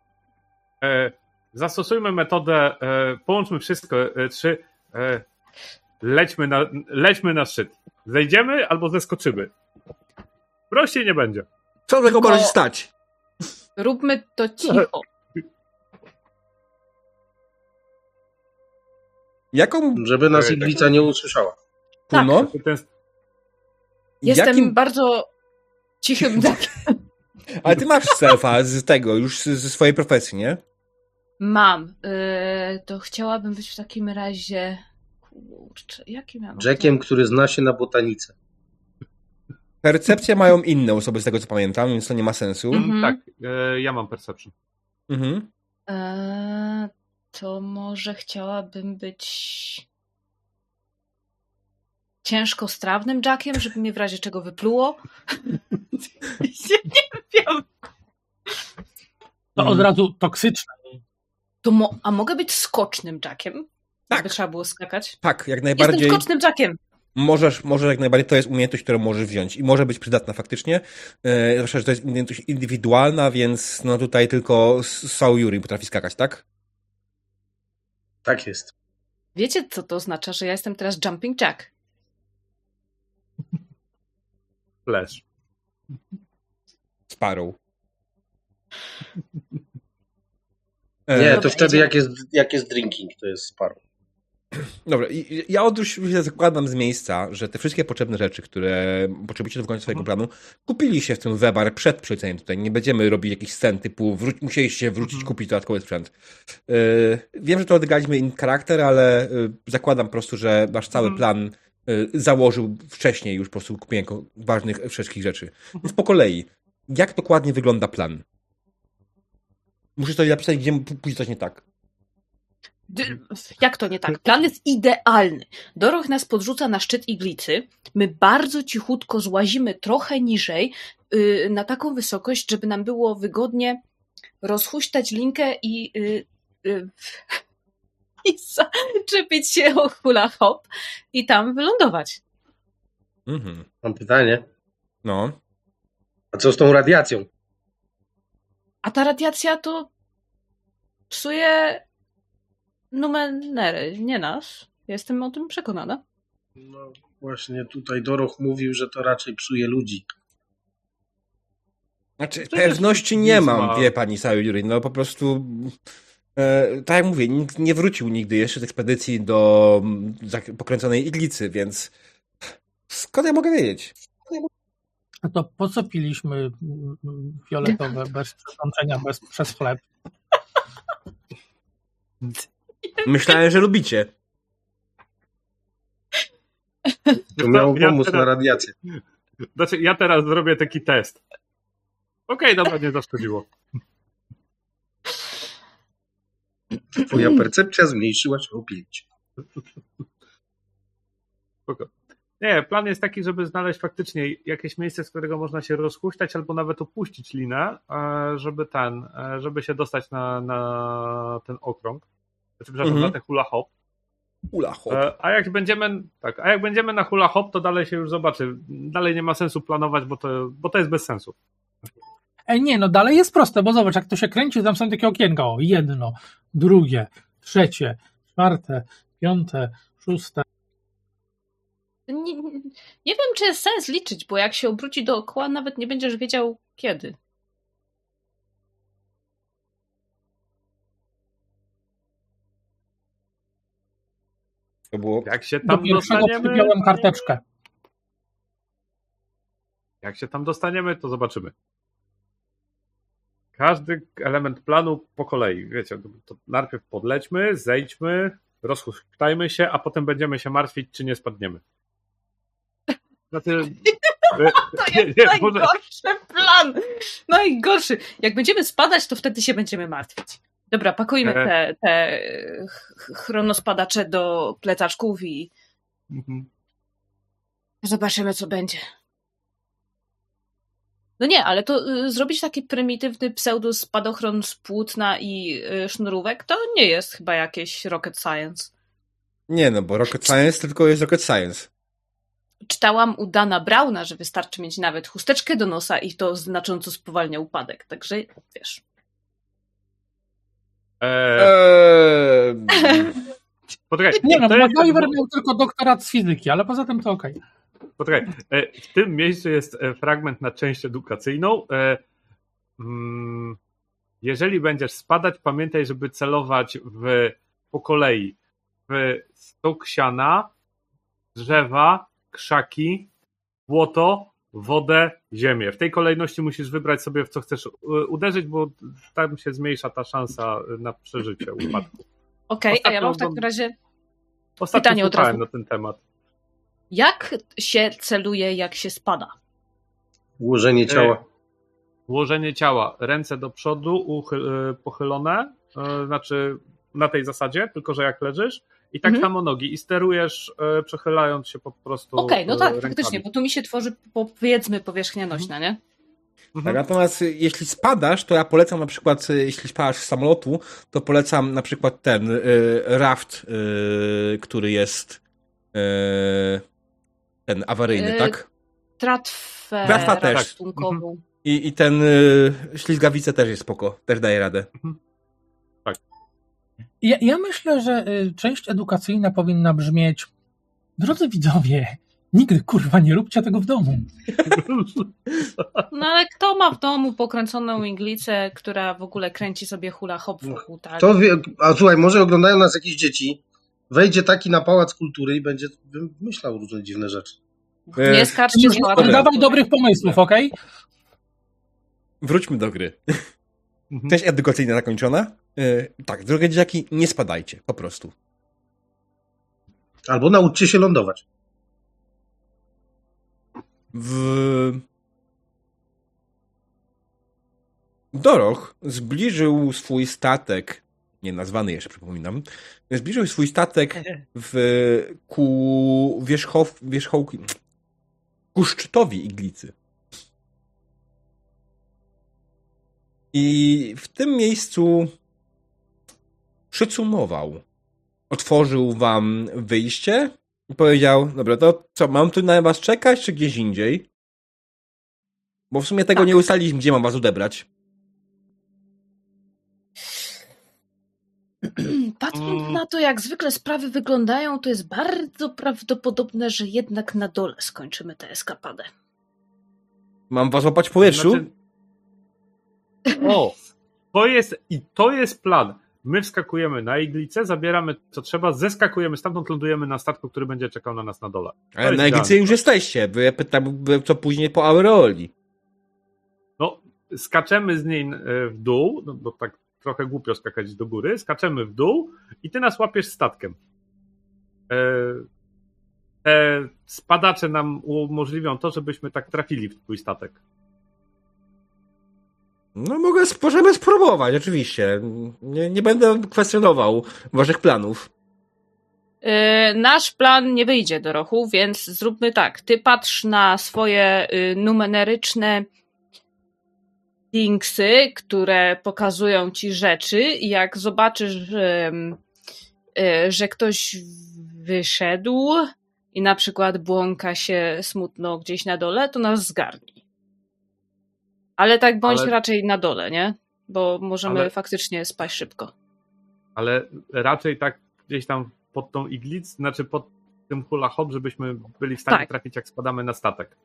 E, zastosujmy metodę, e, połączmy wszystko, e, trzy. E, lećmy, na, lećmy na szczyt. Zejdziemy albo zeskoczymy. Prościej nie będzie. Co tego Tylko- może stać? Róbmy to cicho. Jaką Żeby nas iglica nie usłyszała. puno? Ten, Jestem Jakim... bardzo cichym dakiem. Ale ty masz selfa z tego, już ze swojej profesji, nie? Mam. Yy, to chciałabym być w takim razie. Kurczę, jaki miałam? Jackiem, który zna się na botanice. Percepcje mają inne osoby, z tego co pamiętam, więc to nie ma sensu. Mhm. Tak, e, ja mam perception. Mhm. Eee, to może chciałabym być ciężko strawnym Jackiem, żeby mnie w razie czego wypluło. nie wiem. To Mm. od razu toksyczne. To mo- a mogę być skocznym Jackiem? Tak. Żeby trzeba było skakać. Tak, jak Jestem najbardziej. skocznym Jackiem. Możesz, może jak najbardziej, to jest umiejętność, którą możesz wziąć i może być przydatna faktycznie. E, zwłaszcza, że to jest umiejętność indywidualna, więc no tutaj tylko Saul Yuri potrafi skakać, tak? Tak jest. Wiecie, co to oznacza, że ja jestem teraz Jumping Jack? Flash. Sparrow. Nie, E, to wtedy jak jest, jak jest drinking, to jest sparo. Dobra, i- i ja się zakładam z miejsca, że te wszystkie potrzebne rzeczy, które potrzebujecie do wykonania swojego planu, kupili się w tym webar przed przyjeceniem tutaj. Nie będziemy robić jakichś scen typu wró- musieliście wrócić, kupić dodatkowy sprzęt. Yy, wiem, że to odegraliśmy in charakter, ale yy, zakładam po prostu, że wasz cały plan yy, założył wcześniej już po prostu kupienie ważnych wszystkich rzeczy. Więc po kolei, jak dokładnie wygląda plan? Muszę sobie napisać, gdzie pójdzie coś nie tak. Jak to nie tak? Plan jest idealny. Doroch nas podrzuca na szczyt iglicy. My bardzo cichutko złazimy trochę niżej, yy, na taką wysokość, żeby nam było wygodnie rozhuśtać linkę i, yy, yy, i zaczepić się o hula hop i tam wylądować. Mhm. Mam pytanie. No. A co z tą radiacją? A ta radiacja to psuje numenery, nie nas. Jestem o tym przekonana. No właśnie tutaj Doroch mówił, że to raczej psuje ludzi. Znaczy, pewności nie mam, wie pani Sayuri. No po prostu. E, tak jak mówię, nikt nie wrócił nigdy jeszcze z ekspedycji do mm, pokręconej iglicy, więc skąd ja mogę wiedzieć? A to po co piliśmy mm, mm, fioletowe bez przesączenia, bez, przez chleb? Myślałem, że lubicie. To miało Ja pomóc teraz- na radiację. Znaczy, ja teraz zrobię taki test. Okej, dobra, nie zaszkodziło. Twoja percepcja zmniejszyła się o 5. Spoko. Nie, plan jest taki, żeby znaleźć faktycznie jakieś miejsce, z którego można się rozhuśtać albo nawet opuścić linę, e, żeby ten, e, żeby się dostać na, na ten okrąg. Znaczy, przepraszam, Mhm. na ten hula hop. Ula hop. E, A jak będziemy, tak, a jak będziemy na hula hop, to dalej się już zobaczy. Dalej nie ma sensu planować, bo to, bo to jest bez sensu. Ej, nie, no dalej jest proste, bo zobacz, jak to się kręci, tam są takie okienka, o, jedno, drugie, trzecie, czwarte, piąte, szóste. Nie, nie wiem, czy jest sens liczyć, bo jak się obróci dookoła, nawet nie będziesz wiedział kiedy. To było. Jak się Do tam pierwszego dostaniemy, karteczkę. jak się tam dostaniemy, to zobaczymy. Każdy element planu po kolei. Wiecie, to najpierw podlećmy, zejdźmy, rozhuśtajmy się, a potem będziemy się martwić, czy nie spadniemy. Znaczy, e, To nie, jest nie, może- najgorszy plan! Najgorszy. Jak będziemy spadać, to wtedy się będziemy martwić. Dobra, pakujmy E. te, te ch- chronospadacze do plecaczków i Mhm. zobaczymy, co będzie. No nie, ale to y, zrobić taki prymitywny pseudo-spadochron z płótna i y, sznurówek, to nie jest chyba jakieś rocket science. Nie no, bo Rocket Science tylko jest Rocket Science. Czytałam u Dana Brauna, że wystarczy mieć nawet chusteczkę do nosa i to znacząco spowalnia upadek. Także wiesz. E, Eee, poczekaj, Nie no, to jest- miał tylko doktorat z fizyki, ale poza tym to okej. Poczekaj, e, w tym miejscu jest e, fragment na część edukacyjną. E, mm, Jeżeli będziesz spadać, pamiętaj, żeby celować w, po kolei w stok siana, drzewa, krzaki, błoto, wodę, ziemię. W tej kolejności musisz wybrać sobie, w co chcesz uderzyć, bo tam się zmniejsza ta szansa na przeżycie upadku. Okej, a ja mam w takim razie, Ostatnio Pytanie od razu. na ten temat. Jak się celuje, jak się spada? Ułożenie ciała. Ułożenie ciała, ręce do przodu, uchy, y, pochylone, y, znaczy na tej zasadzie, tylko że jak leżysz, i tak Mhm. samo nogi, i sterujesz, y, przechylając się po prostu. Okej, no y, tak, rękami. faktycznie, bo tu mi się tworzy, powiedzmy, powierzchnia nośna, nie? tak, Mhm. natomiast y, jeśli spadasz, to ja polecam na przykład, y, jeśli spadasz z samolotu, to polecam na przykład ten y, raft, y, który jest y, ten awaryjny, Y, tak? Tratwę Tratwa też. ratunkową. I, i ten y, ślizgawice też jest spoko, też daje radę. Ja, ja myślę, że y, część edukacyjna powinna brzmieć Drodzy widzowie, nigdy kurwa nie róbcie tego w domu. No ale kto ma w domu pokręconą iglicę, która w ogóle kręci sobie hula hop wokół, tak? To wie, a słuchaj, może oglądają nas jakieś dzieci wejdzie taki na pałac kultury i będzie wymyślał różne dziwne rzeczy. Nie skarżcie z Dobra. Dawaj dobrych pomysłów, okej? Wróćmy do gry. Mhm. Część edukacyjna zakończona. E, tak, drogie dzieciaki, nie spadajcie, po prostu. Albo nauczcie się lądować. W... Doroch zbliżył swój statek, nie nazwany jeszcze, przypominam, zbliżył swój statek w, ku wierzchow, wierzchołki, ku szczytowi iglicy. I w tym miejscu przycumował. Otworzył wam wyjście i powiedział, dobra, to co, mam tu na was czekać, czy gdzieś indziej? Bo w sumie tego Tak. nie ustaliliśmy, gdzie mam was odebrać. Patrząc Mm. na to, jak zwykle sprawy wyglądają, to jest bardzo prawdopodobne, że jednak na dole skończymy tę eskapadę. Mam was łapać w powietrzu? Znaczy... O! To jest, I to jest plan. My wskakujemy na iglicę, zabieramy co trzeba, zeskakujemy stamtąd, lądujemy na statku, który będzie czekał na nas na dole. To Ale na iglicy już jesteście. Bo ja pytam, co później po Aureoli. No, skaczemy z niej e, w dół, no bo tak trochę głupio skakać do góry, skaczemy w dół i ty nas łapiesz statkiem. E, Te spadacze nam umożliwią to, żebyśmy tak trafili w twój statek. No mogę, możemy spróbować, oczywiście. Nie, nie będę kwestionował waszych planów. Yy, nasz plan nie wyjdzie do rochu, więc zróbmy tak. Ty patrz na swoje yy, numeryczne dingsy, które pokazują ci rzeczy i jak zobaczysz, yy, że ktoś wyszedł i na przykład błąka się smutno gdzieś na dole, to nas zgarnij. Ale tak bądź Ale- raczej na dole, nie? Bo możemy Ale- faktycznie spaść szybko. Ale raczej tak gdzieś tam pod tą iglicą, znaczy pod tym hula hop, żebyśmy byli w stanie Tak. trafić, jak spadamy na statek.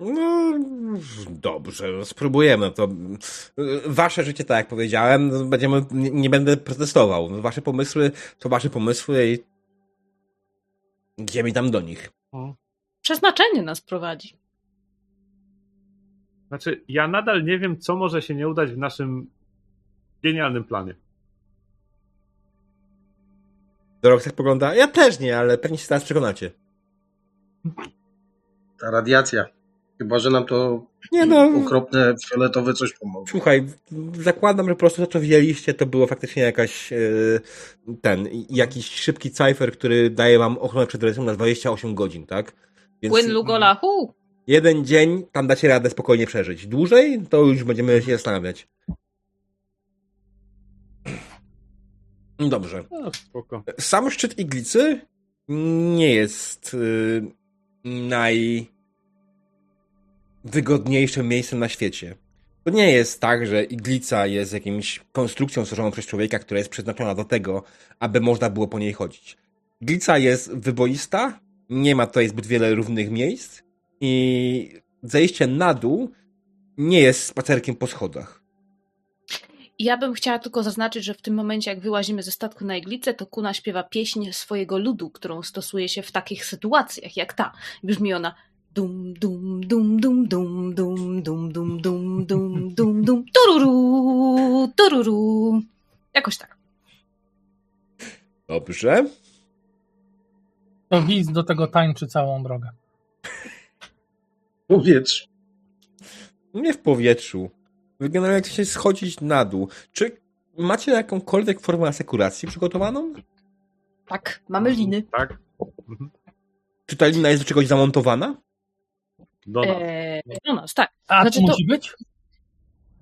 No, dobrze, no, spróbujemy. To wasze życie, tak jak powiedziałem, będziemy, nie, nie będę protestował. Wasze pomysły to wasze pomysły i idziemy tam do nich. Przeznaczenie nas prowadzi. Znaczy, ja nadal nie wiem, co może się nie udać w naszym genialnym planie. Dorok tak pogląda, ja też nie, ale pewnie się teraz przekonacie. Ta radiacja. Chyba, że nam to Nie no, okropne fioletowe coś pomoże. słuchaj, zakładam, że po prostu to, co widzieliście, to było faktycznie jakaś e, ten, jakiś szybki cyfer, który daje wam ochronę przed radiacją na 28 godzin, tak? Więc Płyn Lugolahu. jeden dzień tam dacie radę spokojnie przeżyć. Dłużej, to już będziemy się zastanawiać. Dobrze. No, spoko. Sam szczyt iglicy nie jest y, najwygodniejszym miejscem na świecie. To nie jest tak, że iglica jest jakimś konstrukcją stworzoną przez człowieka, która jest przeznaczona do tego, aby można było po niej chodzić. Iglica jest wyboista, nie ma tutaj zbyt wiele równych miejsc i zejście na dół nie jest spacerkiem po schodach. Ja bym chciała tylko zaznaczyć, że w tym momencie, jak wyłazimy ze statku na iglicę, to Kuna śpiewa pieśń swojego ludu, którą stosuje się w takich sytuacjach jak ta. Brzmi ona dum dum dum dum dum dum dum dum dum dum dum dum tururu tururu. Jakoś tak. Dobrze. To widz do tego tańczy całą drogę. Powiedz. Nie w powietrzu. Wy generalnie chcecie schodzić na dół. Czy macie jakąkolwiek formę asekuracji przygotowaną? Tak, mamy liny. Tak? Mhm. Czy ta lina jest do czegoś zamontowana? Do nas. Eee, do nas, tak. A Znaczy to to- musi być?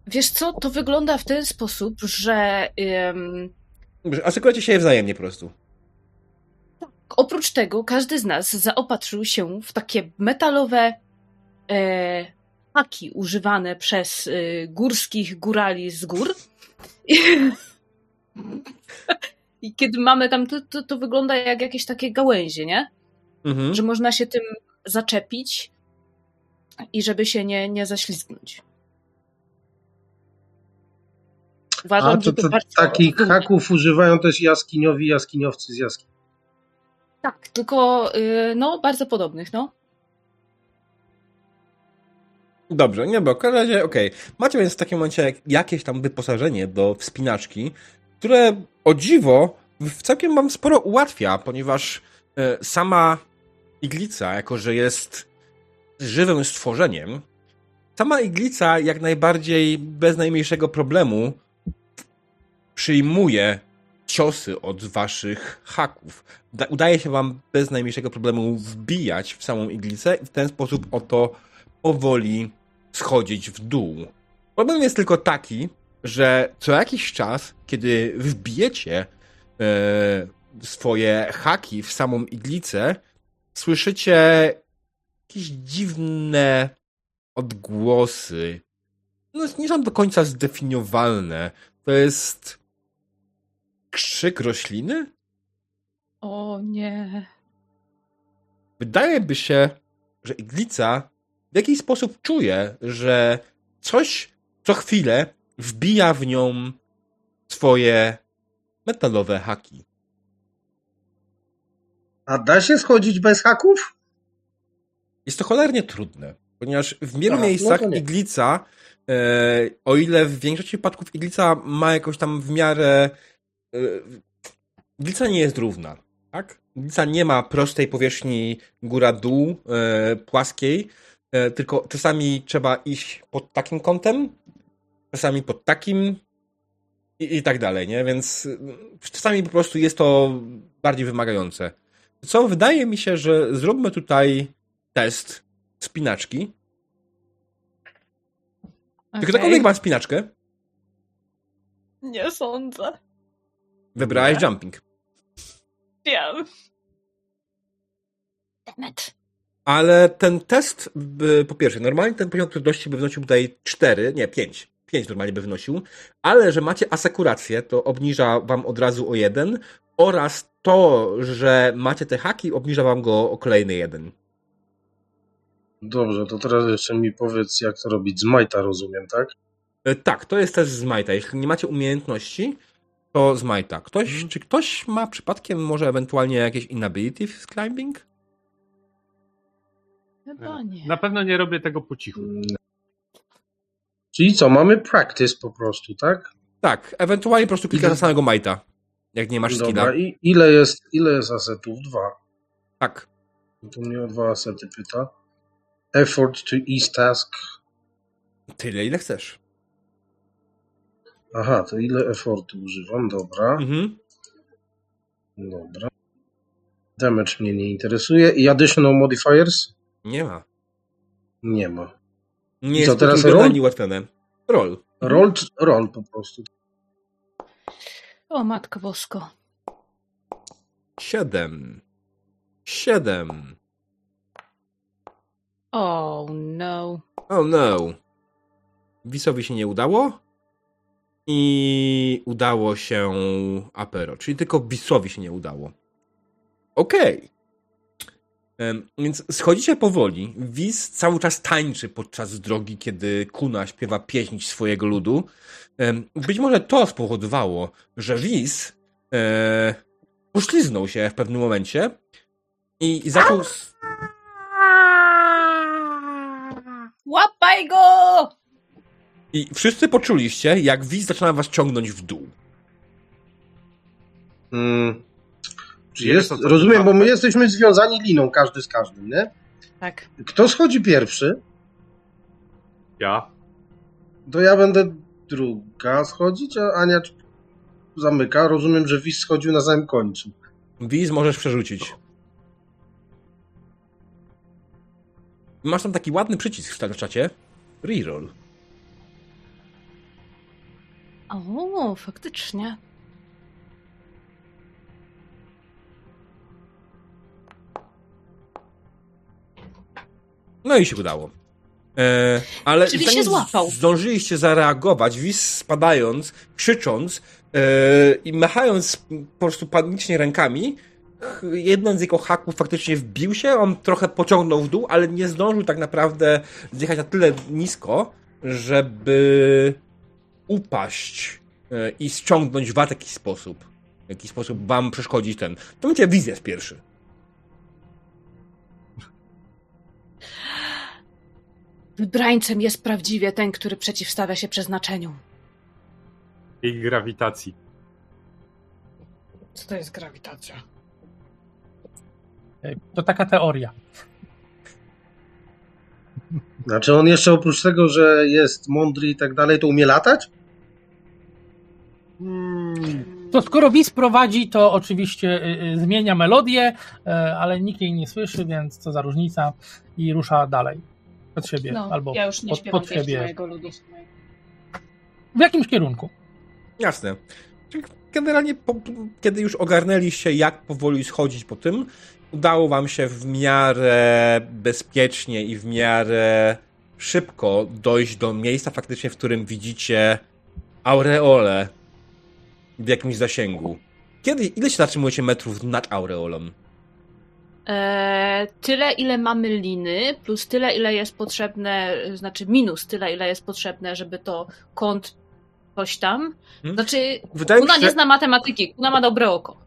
Wiesz co, to wygląda w ten sposób, że ym, asekuracie się wzajemnie po prostu. Oprócz tego każdy z nas zaopatrzył się w takie metalowe e, haki używane przez e, górskich górali z gór. I, I kiedy mamy tam, to, to, to wygląda jak jakieś takie gałęzie, nie? Mhm. Że można się tym zaczepić i żeby się nie, nie zaślizgnąć. Uważam, A to, to takich haków używają też jaskiniowi jaskiniowcy z jaskini. Tak, tylko y, no bardzo podobnych, no. Dobrze, nie, bo w każdym razie, okej. Macie więc w takim momencie jak- jakieś tam wyposażenie do wspinaczki, które o dziwo w całkiem wam sporo ułatwia, ponieważ e, sama iglica, jako że jest żywym stworzeniem, sama iglica jak najbardziej bez najmniejszego problemu przyjmuje ciosy od waszych haków. Da- Udaje się wam bez najmniejszego problemu wbijać w samą iglicę i w ten sposób oto powoli schodzić w dół. Problem jest tylko taki, że co jakiś czas, kiedy wbijecie e, swoje haki w samą iglicę, słyszycie jakieś dziwne odgłosy. No, nie są do końca zdefiniowalne. To jest krzyk rośliny? O nie. Wydaje by się, że iglica w jakiś sposób czuje, że coś co chwilę wbija w nią swoje metalowe haki. A da się schodzić bez haków? Jest to cholernie trudne, ponieważ w wielu A, no miejscach nie. iglica, e, o ile w większości przypadków iglica ma jakoś tam w miarę. E, iglica nie jest równa, tak? Iglica nie ma prostej powierzchni góra-dół, e, płaskiej, e, tylko czasami trzeba iść pod takim kątem, czasami pod takim i, i tak dalej, nie? Więc e, czasami po prostu jest to bardziej wymagające. Co wydaje mi się, że zróbmy tutaj test spinaczki. Czy Okej. ktokolwiek ma spinaczkę? Nie sądzę. Wybrałeś Nie. jumping. Wiem. Demet. Ale ten test, by, po pierwsze, normalnie ten poziom trudności by wynosił tutaj 4, nie, 5. 5 normalnie by wynosił, ale że macie asekurację, to obniża wam od razu o 1 oraz to, że macie te haki, obniża wam go o kolejny 1. Dobrze, to teraz jeszcze mi powiedz, jak to robić z Majta, rozumiem, tak? E, Tak, to jest test z Majta. Jeśli nie macie umiejętności, to z Majta. Ktoś, Mhm. Czy ktoś ma przypadkiem może ewentualnie jakieś inability z climbing? Chyba nie. Na pewno nie robię tego po cichu. Czyli co, mamy practice po prostu, tak? Tak, ewentualnie po prostu klikasz na Mhm. samego Majta. Jak nie masz skilla. Dobra, i ile jest, ile jest asetów? Dwa. Tak. To mnie o dwa asety pyta. Effort to ease task. Tyle, ile chcesz. Aha, to ile effortu używam? Dobra, Mhm. dobra. Damage mnie nie interesuje. I additional modifiers? Nie ma. Nie ma. Nie I jest co, teraz utrudnione roll? ułatwione. Roll. Roll, roll po prostu. O matko bosko. Siedem. Siedem. Oh no. Oh no. Wisowi się nie udało. I udało się Apero. Czyli tylko Wisowi się nie udało. Okej. Em, Więc schodzicie powoli. Wis cały czas tańczy podczas drogi, kiedy Kuna śpiewa pieśń swojego ludu. Być może to spowodowało, że Wis e, pośliznął się w pewnym momencie i zaczął. Łapaj go! I wszyscy poczuliście, jak Wis zaczyna was ciągnąć w dół. Mm. Czy Jest jest, rozumiem, bo my jesteśmy związani liną, każdy z każdym, nie? Tak. Kto schodzi pierwszy, Ja. to ja będę druga schodzić, a Ania zamyka. Rozumiem, że Wis schodził na samym końcu. Wiz możesz przerzucić. Masz tam taki ładny przycisk w czacie. Reroll. O, faktycznie. No i się udało. E, ale Czyli się złapał. zdążyliście zareagować, Wiz spadając, krzycząc e, i machając po prostu panicznie rękami, jeden z jego haków faktycznie wbił się, on trochę pociągnął w dół, ale nie zdążył tak naprawdę zjechać na tyle nisko, żeby upaść e, i ściągnąć was w jakiś sposób. W jakiś sposób wam przeszkodzić ten. To będzie wizja pierwszy. Wybrańcem jest prawdziwie ten, który przeciwstawia się przeznaczeniu. I grawitacji. Co to jest grawitacja? To taka teoria. Znaczy on jeszcze oprócz tego, że jest mądry i tak dalej, to umie latać? Hmm. To skoro Wiz prowadzi, to oczywiście y, y, zmienia melodię, y, ale nikt jej nie słyszy, więc co za różnica i rusza dalej. Pod siebie No, albo ja już nie pod, śpiewam pod siebie. W jakimś kierunku. Jasne. Generalnie, po, kiedy już ogarnęliście, jak powoli schodzić po tym, udało wam się w miarę bezpiecznie i w miarę szybko dojść do miejsca faktycznie, w którym widzicie aureolę w jakimś zasięgu. Kiedy, ile się zatrzymujecie metrów nad aureolą? Eee, tyle, ile mamy liny, plus tyle, ile jest potrzebne, znaczy minus tyle, ile jest potrzebne, żeby to kąt coś tam. Hmm? Znaczy, Wydaje Kuna się, nie zna matematyki, Kuna ma dobre oko.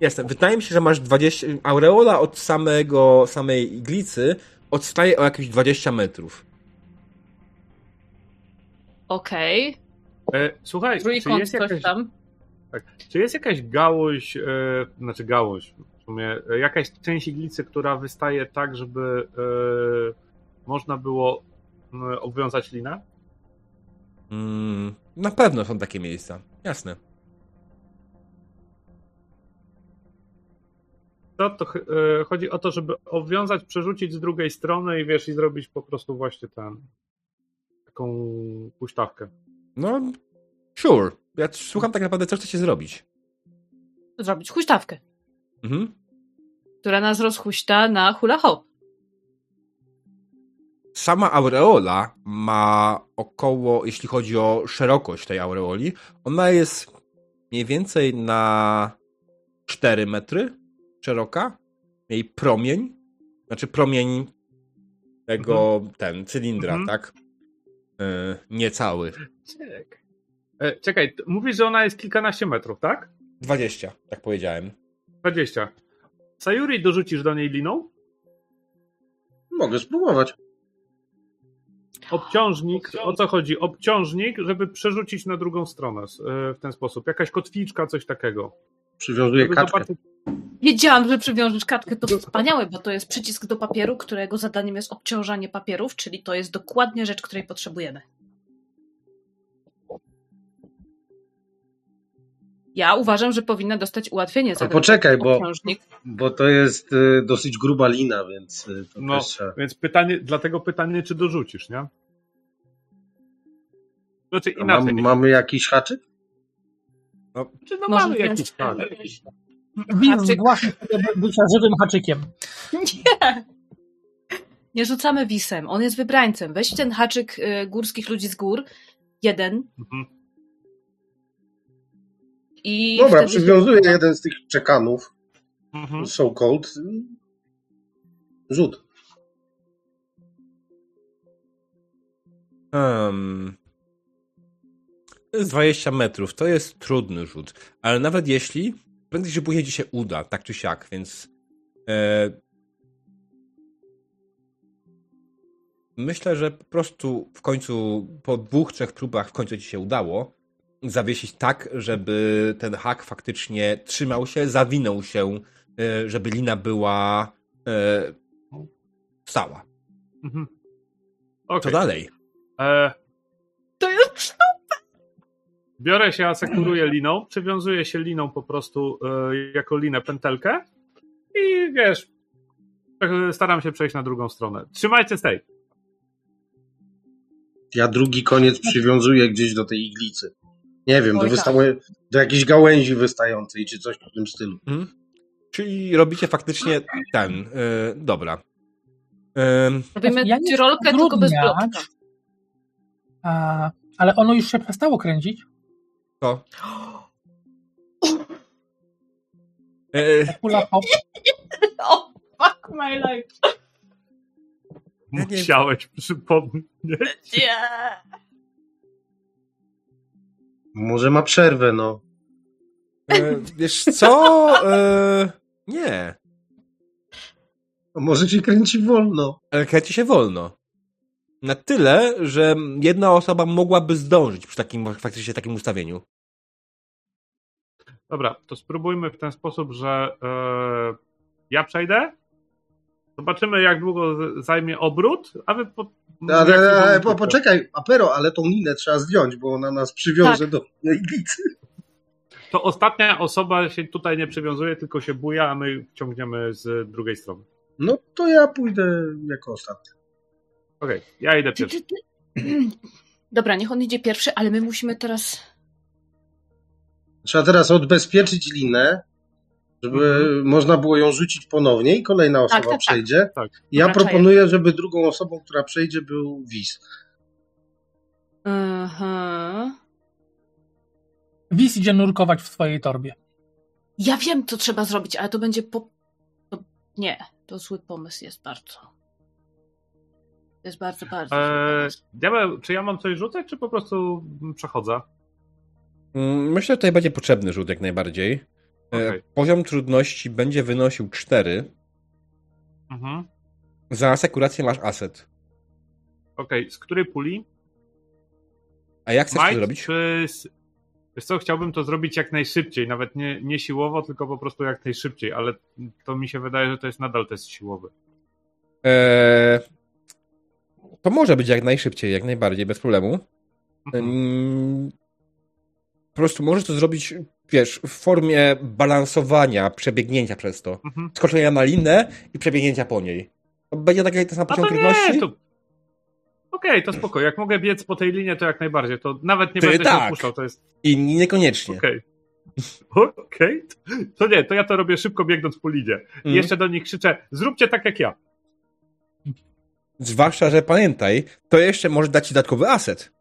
Jestem. Wydaje mi się, że masz 20... Aureola od samego, samej iglicy odstaje o jakieś 20 metrów. Okej, E, słuchaj, czy jest, coś jakaś, tam. tak, czy jest jakaś gałąź, e, znaczy gałąź, w sumie, e, jakaś część iglicy, która wystaje tak, żeby e, można było obwiązać linę? Mm, na pewno są takie miejsca. Jasne. To, to e, chodzi o to, żeby obwiązać, przerzucić z drugiej strony i wiesz, i zrobić po prostu właśnie ten taką huśtawkę. No, sure. Ja słucham tak naprawdę, co chcecie zrobić. Zrobić huśtawkę, Mhm. która nas rozhuśta na hula hop. Sama aureola ma około, jeśli chodzi o szerokość tej aureoli, ona jest mniej więcej na 4 metry szeroka. Jej promień, znaczy promień tego, ten, cylindra, Mhm. tak? Yy, niecały. Czekaj. E, czekaj, mówisz, że ona jest kilkanaście metrów, tak? 20, jak powiedziałem. 20. Sayuri dorzucisz do niej liną? Mogę spróbować. Obciążnik, o co chodzi? Obciążnik, żeby przerzucić na drugą stronę e, w ten sposób. Jakaś kotwiczka, coś takiego. Przywiązuję Żeby kaczkę. zobaczyć- Wiedziałam, że przywiążesz kartkę, to wspaniałe, bo to jest przycisk do papieru, którego zadaniem jest obciążanie papierów, czyli to jest dokładnie rzecz, której potrzebujemy. Ja uważam, że powinna dostać ułatwienie za poczekaj, bo-. Bo to jest y, dosyć gruba lina, więc y, to No, trzeba. więc pytanie, dlatego pytanie, czy dorzucisz, nie? Znaczy inaczej. Mam, mamy jakiś haczyk? Czy no mamy jakiś tak. Haczyk. by- bycia żywym haczykiem. Nie. Nie rzucamy wisem. On jest wybrańcem. Weź ten haczyk y, górskich ludzi z gór. Jeden. Mhm. I Dobra, wtedy- przywiązuję jeden z tych czekanów, Mhm. so cold. Rzut. Um, to jest 20 metrów, to jest trudny rzut, ale nawet jeśli, prędzej czy później ci się uda, tak czy siak, więc e, myślę, że po prostu w końcu, po dwóch, trzech próbach w końcu ci się udało zawiesić tak, żeby ten hak faktycznie trzymał się, zawinął się, e, żeby lina była e, stała. Mhm. Co Okej. dalej? E, biorę się, asekuruję liną, przywiązuję się liną po prostu e, jako linę pętelkę i wiesz, tak, e, staram się przejść na drugą stronę. Trzymajcie stej. Ja drugi koniec przywiązuję gdzieś do tej iglicy. Nie wiem, do, Oj, tak. wystałe, do jakiejś gałęzi wystającej, czy coś w tym stylu. Mhm. Czyli robicie faktycznie ten. Yy, dobra. Yy, Robimy Ja nie tyrolkę, tylko bez bloczka. A, ale ono już się przestało kręcić. To. Yy, Hula hop. O, fuck my life. Musiałeś przypomnieć. Nie. Może ma przerwę, no. E, wiesz co? E, nie. A może się kręci wolno. Ale kręci się wolno. Na tyle, że jedna osoba mogłaby zdążyć przy takim faktycznie takim ustawieniu. Dobra, to spróbujmy w ten sposób, że e, ja przejdę, zobaczymy jak długo zajmie obrót, a wy po, jak ale długo- po, poczekaj, Apero, ale tą linę trzeba zdjąć, bo ona nas przywiąże Tak. do iglicy. To ostatnia osoba się tutaj nie przywiązuje, tylko się buja, a my ciągniemy z drugiej strony. No to ja pójdę jako ostatni. Okej, ja idę Ty, pierwszy. ty, ty. Dobra, niech on idzie pierwszy, ale my musimy teraz. Trzeba teraz odbezpieczyć linę, żeby można było ją rzucić ponownie i kolejna osoba tak, tak. przejdzie. Tak. Ja Dobra, proponuję, żeby drugą osobą, która przejdzie, był Wis. Mhm. Wis idzie nurkować w swojej torbie. Ja wiem, co trzeba zrobić, ale to będzie po. Nie, to zły pomysł jest bardzo. To jest bardzo, bardzo. Eee, diabeł, czy ja mam coś rzucać, czy po prostu przechodzę? Mm, Myślę, że tutaj będzie potrzebny rzut jak najbardziej. E, Okej. Poziom trudności będzie wynosił 4. Mhm. Za asekurację masz aset. Okej, z której puli? A jak chcesz to Might zrobić? czy... Wiesz co, chciałbym to zrobić jak najszybciej, nawet nie, nie siłowo, tylko po prostu jak najszybciej, ale to mi się wydaje, że to jest nadal test siłowy. Eee, to może być jak najszybciej, jak najbardziej, bez problemu. Mhm. Mm, Po prostu możesz to zrobić, wiesz, w formie balansowania, przebiegnięcia przez to. Mhm. Skoczenia na linę i przebiegnięcia po niej. To będzie taki ten sam poziom trudności? nie, to... Okej, to spoko. Jak mogę biec po tej linie, to jak najbardziej. To nawet nie Ty będę się tak. opuszczał, to jest Inni niekoniecznie. okej. Okej, to nie, to ja to robię szybko biegnąc po linie. I Mhm. jeszcze do nich krzyczę, zróbcie tak jak ja. Zwłaszcza, że pamiętaj, to jeszcze może dać ci dodatkowy aset.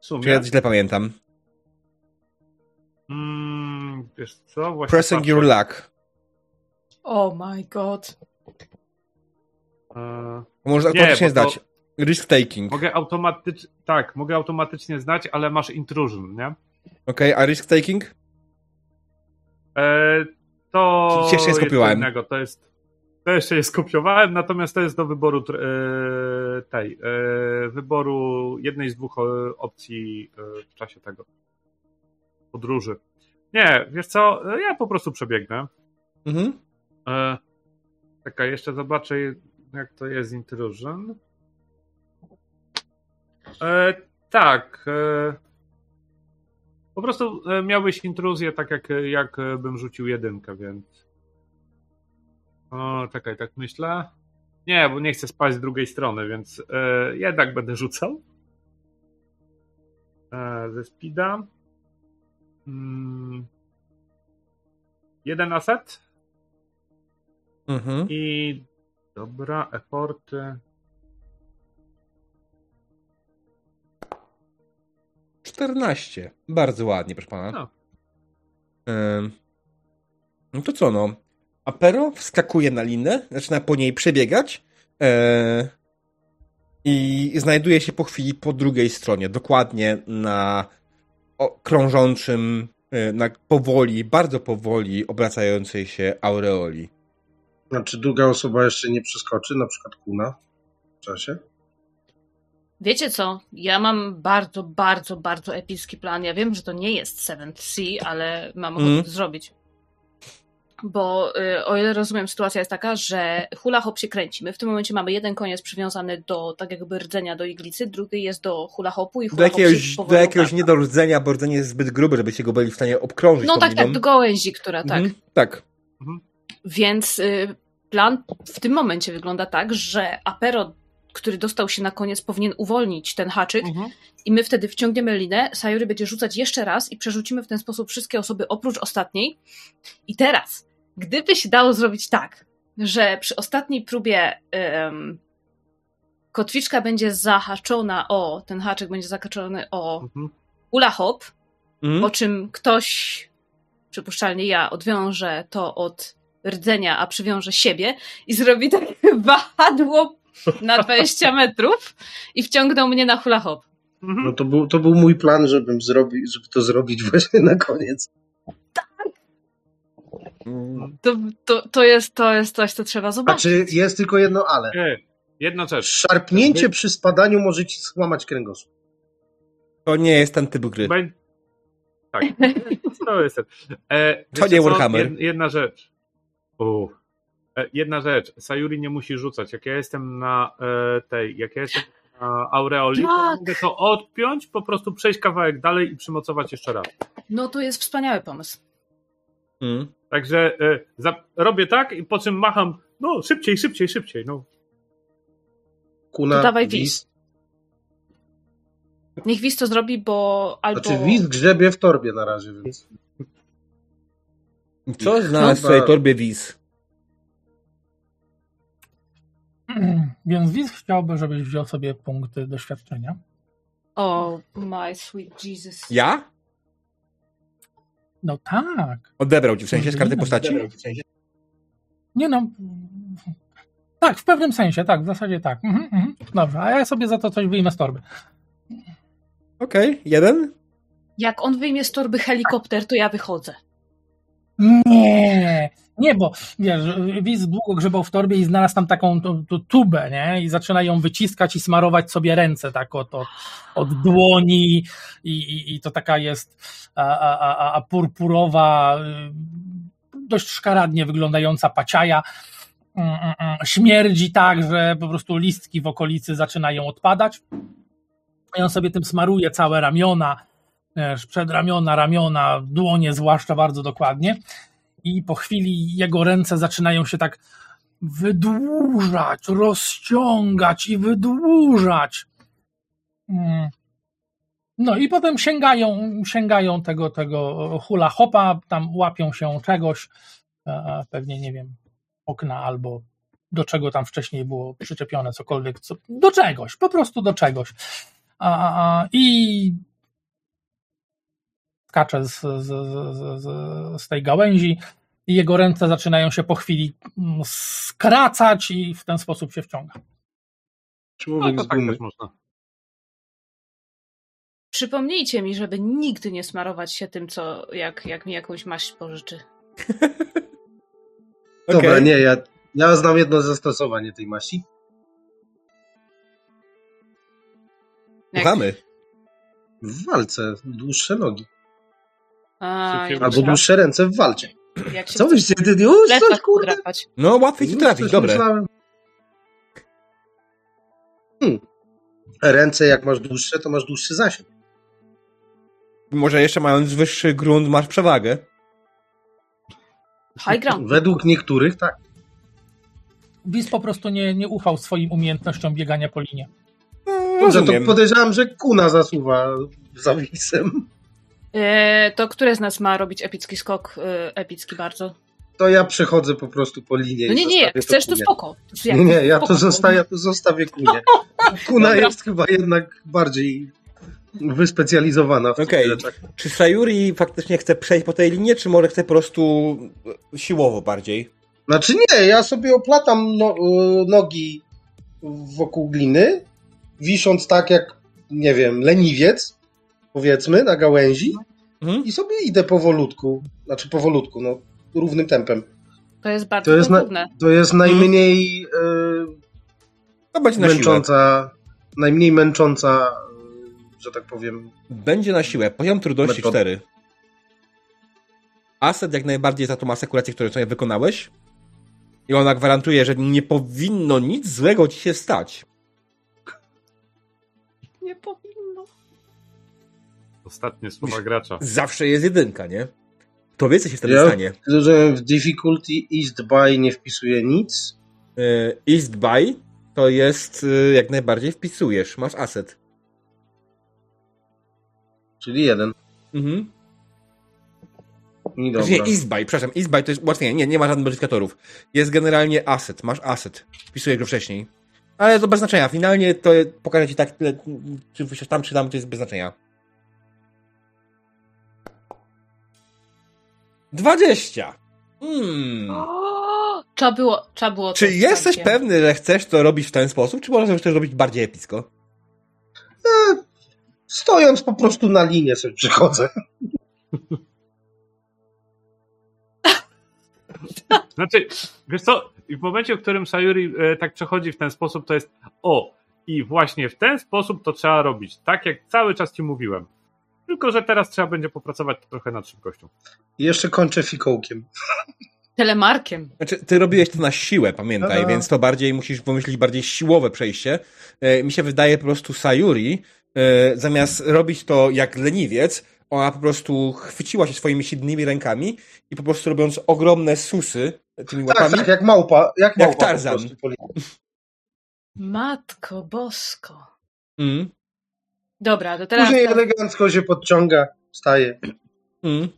W sumie. Czy ja źle pamiętam? Mm, wiesz co, właśnie Pressing patrzę. your luck. Oh my god. Eee, Może Nie, automatycznie to- zdać. Risk taking. Mogę automatycznie, tak, mogę automatycznie znać, ale masz intrusion, nie? Okej, a risk taking? E, to jeszcze nie skopiowałem. innego, to jest to jeszcze nie skopiowałem, natomiast to jest do wyboru e, tej, e, wyboru jednej z dwóch e, opcji w czasie tego podróży. Nie, wiesz co, ja po prostu przebiegnę. Mhm. E, czekaj, jeszcze zobaczę jak to jest intrusion. E, tak. E, po prostu miałbyś intruzję tak jak, jak bym rzucił jedynkę, więc. O, czekaj, tak myślę. Nie, bo nie chcę spaść z drugiej strony, więc e, jednak będę rzucał. E, ze speeda. Mm, jeden aset. Mhm. I dobra, eforty. 14. Bardzo ładnie, proszę pana. No. Ym, No to co, no. Apero wskakuje na linę, zaczyna po niej przebiegać e, i znajduje się po chwili po drugiej stronie, dokładnie na krążącym, e, na powoli, bardzo powoli obracającej się aureoli. Znaczy druga osoba jeszcze nie przeskoczy, na przykład Kuna w czasie? Wiecie co? Ja mam bardzo, bardzo, bardzo epicki plan. Ja wiem, że to nie jest Seventh Sea, ale mam ochotę Mm. to zrobić. Bo y, o ile rozumiem, sytuacja jest taka, że hula hop się kręci. My w tym momencie mamy jeden koniec przywiązany do tak jakby rdzenia do iglicy, drugi jest do hula hopu i Do hula hop się jakiegoś, powoli do jakiegoś nie do rdzenia, bo rdzenie jest zbyt grube, żebyście go byli w stanie obkrążyć No tak, liną. tak, do gałęzi, która tak. Mhm, tak. Więc y, plan w tym momencie wygląda tak, że Apero, który dostał się na koniec, powinien uwolnić ten haczyk Mhm. i my wtedy wciągniemy linę, Sayuri będzie rzucać jeszcze raz i przerzucimy w ten sposób wszystkie osoby oprócz ostatniej. I teraz, gdyby się dało zrobić tak, że przy ostatniej próbie em, kotwiczka będzie zahaczona o, ten haczyk będzie zahaczony o Mhm. ula hop, Mhm. po czym ktoś, przypuszczalnie ja, odwiąże to od rdzenia, a przywiąże siebie i zrobi takie wahadło na 20 metrów i wciągnął mnie na hula hop. Mhm. No to był, to był mój plan, żebym zrobił, żeby to zrobić właśnie na koniec. Mm, To, to, to, jest, to jest coś, co trzeba zobaczyć. Znaczy, jest tylko jedno ale. E, jedna rzecz. Szarpnięcie przy spadaniu może ci złamać kręgosłup. To nie jest ten typ gry. Bę... Tak. To jest. E, To nie co? Warhammer. Jed, jedna rzecz. U. E, jedna rzecz. Sayuri nie musi rzucać. Jak ja jestem na e, tej, jak ja jestem na Aureoli, to Tak. mogę to odpiąć, po prostu przejść kawałek dalej i przymocować jeszcze raz. No to jest wspaniały pomysł. Mm. Także e, za, robię tak i po czym macham, no szybciej, szybciej, szybciej. No. Kuna, To dawaj Wiz. Niech Wiz to zrobi, bo albo... Znaczy, Wiz grzebie w torbie na razie, więc. Co znalazł w swojej torbie wiz? Więc widz chciałby, żebyś wziął sobie punkty doświadczenia. Oh my sweet Jesus. Ja? No tak. Odebrał ci w sensie z karty Nie, postaci? Nie no. Tak, w pewnym sensie, tak, w zasadzie tak. Mhm, mhm. Dobrze, a ja sobie za to coś wyjmę z torby. Okej, jeden? Jak on wyjmie z torby helikopter, to ja wychodzę. Nie, nie, bo wiesz, widz długo grzebał w torbie i znalazł tam taką tu, tu tubę, nie? I zaczyna ją wyciskać i smarować sobie ręce tak od, od, od dłoni i, i, i to taka jest a, a, a purpurowa, y, dość szkaradnie wyglądająca paciaja. Mm, mm, mm. Śmierdzi tak, że po prostu listki w okolicy zaczynają odpadać. I on sobie tym smaruje całe ramiona, wiesz, przedramiona, ramiona, dłonie zwłaszcza bardzo dokładnie. I po chwili jego ręce zaczynają się tak wydłużać, rozciągać i wydłużać. Mm. No i potem sięgają, sięgają tego, tego hula hopa, tam łapią się czegoś, e, pewnie nie wiem, okna albo do czego tam wcześniej było przyczepione, cokolwiek, co, do czegoś, po prostu do czegoś. I skacze z, z, z, z, tej gałęzi i jego ręce zaczynają się po chwili mm, skracać i w ten sposób się wciąga. No Człowiek to z tak gumy. można. Przypomnijcie mi, żeby nigdy nie smarować się tym, co jak, jak mi jakąś maść pożyczy. Dobra, Okej. nie, ja, ja znam jedno zastosowanie tej maści. Słuchamy. W walce dłuższe nogi. Albo dłuższe ręce w walce. Co byście ty już coś kurde? No, łatwiej ci trafić, dobre. myślałem. Hmm. Ręce jak masz dłuższe, to masz dłuższy zasięg. Może jeszcze mając wyższy grunt masz przewagę. High ground. Według niektórych tak. Wiz po prostu nie, nie ufał swoim umiejętnościom biegania po linie. No, Za to podejrzewam, że kuna zasuwa za wisem. E, to które z nas ma robić epicki skok? E, epicki bardzo. To ja przechodzę po prostu po linie. No nie, nie, chcesz to spoko. To jak Nie, nie, ja spoko. to ja to zostawię kunie. Kuna Dobra. jest chyba jednak bardziej wyspecjalizowana w tych rzeczach. Czy Sayuri faktycznie chce przejść po tej linie, czy może chce po prostu siłowo bardziej? Znaczy nie, ja sobie oplatam no, y, nogi wokół gliny, wisząc tak jak, nie wiem, leniwiec, powiedzmy, na gałęzi Mhm. i sobie idę powolutku, znaczy powolutku, no, równym tempem. To jest bardzo To jest, na, to jest najmniej y, To będzie na siłę. męcząca, najmniej męcząca, y, że tak powiem, Będzie na siłę. Poziom trudności Metoda. 4. Asset jak najbardziej za tą asekurację, którą sobie wykonałeś. I ona gwarantuje, że nie powinno nic złego ci się stać. Nie powinno. Ostatnie słowa gracza. Zawsze jest jedynka, nie? To wie, co się wtedy Ja- stanie. że w difficulty east by nie wpisuje nic. Y, East by to jest y, jak najbardziej wpisujesz. Masz asset. Czyli jeden. Mhm. Znaczy dobra. Nie, East by, przepraszam. East by to jest ułatwienie. Nie, nie ma żadnych modyfikatorów. Jest generalnie asset. Masz asset. Wpisujesz go wcześniej. Ale to bez znaczenia. Finalnie to pokażę ci tak, tyle, czy wyjdziesz tam, czy tam, to jest bez znaczenia. 20. Hmm. O, trzeba było, trzeba było. Czy jesteś pewny, że chcesz to robić w ten sposób, czy możesz też robić bardziej epicko? Stojąc po prostu na linię sobie przychodzę. Znaczy, wiesz co, w momencie, w którym Sayuri e, tak przechodzi w ten sposób, to jest o, i właśnie w ten sposób to trzeba robić, tak jak cały czas ci mówiłem. Tylko, że teraz trzeba będzie popracować trochę nad szybkością. I jeszcze kończę fikołkiem. Telemarkiem. Znaczy, ty robiłeś to na siłę, pamiętaj, Aha. więc to bardziej musisz pomyśleć bardziej siłowe przejście. E, mi się wydaje po prostu Sayuri, e, zamiast robić to jak leniwiec, ona po prostu chwyciła się swoimi silnymi rękami i po prostu robiąc ogromne susy tymi Tak, łapami, tak, jak małpa. Jak, Jak małpa po Tarzan. Matko bosko. mm, Dobra, to teraz... Później elegancko się podciąga, staje. mm,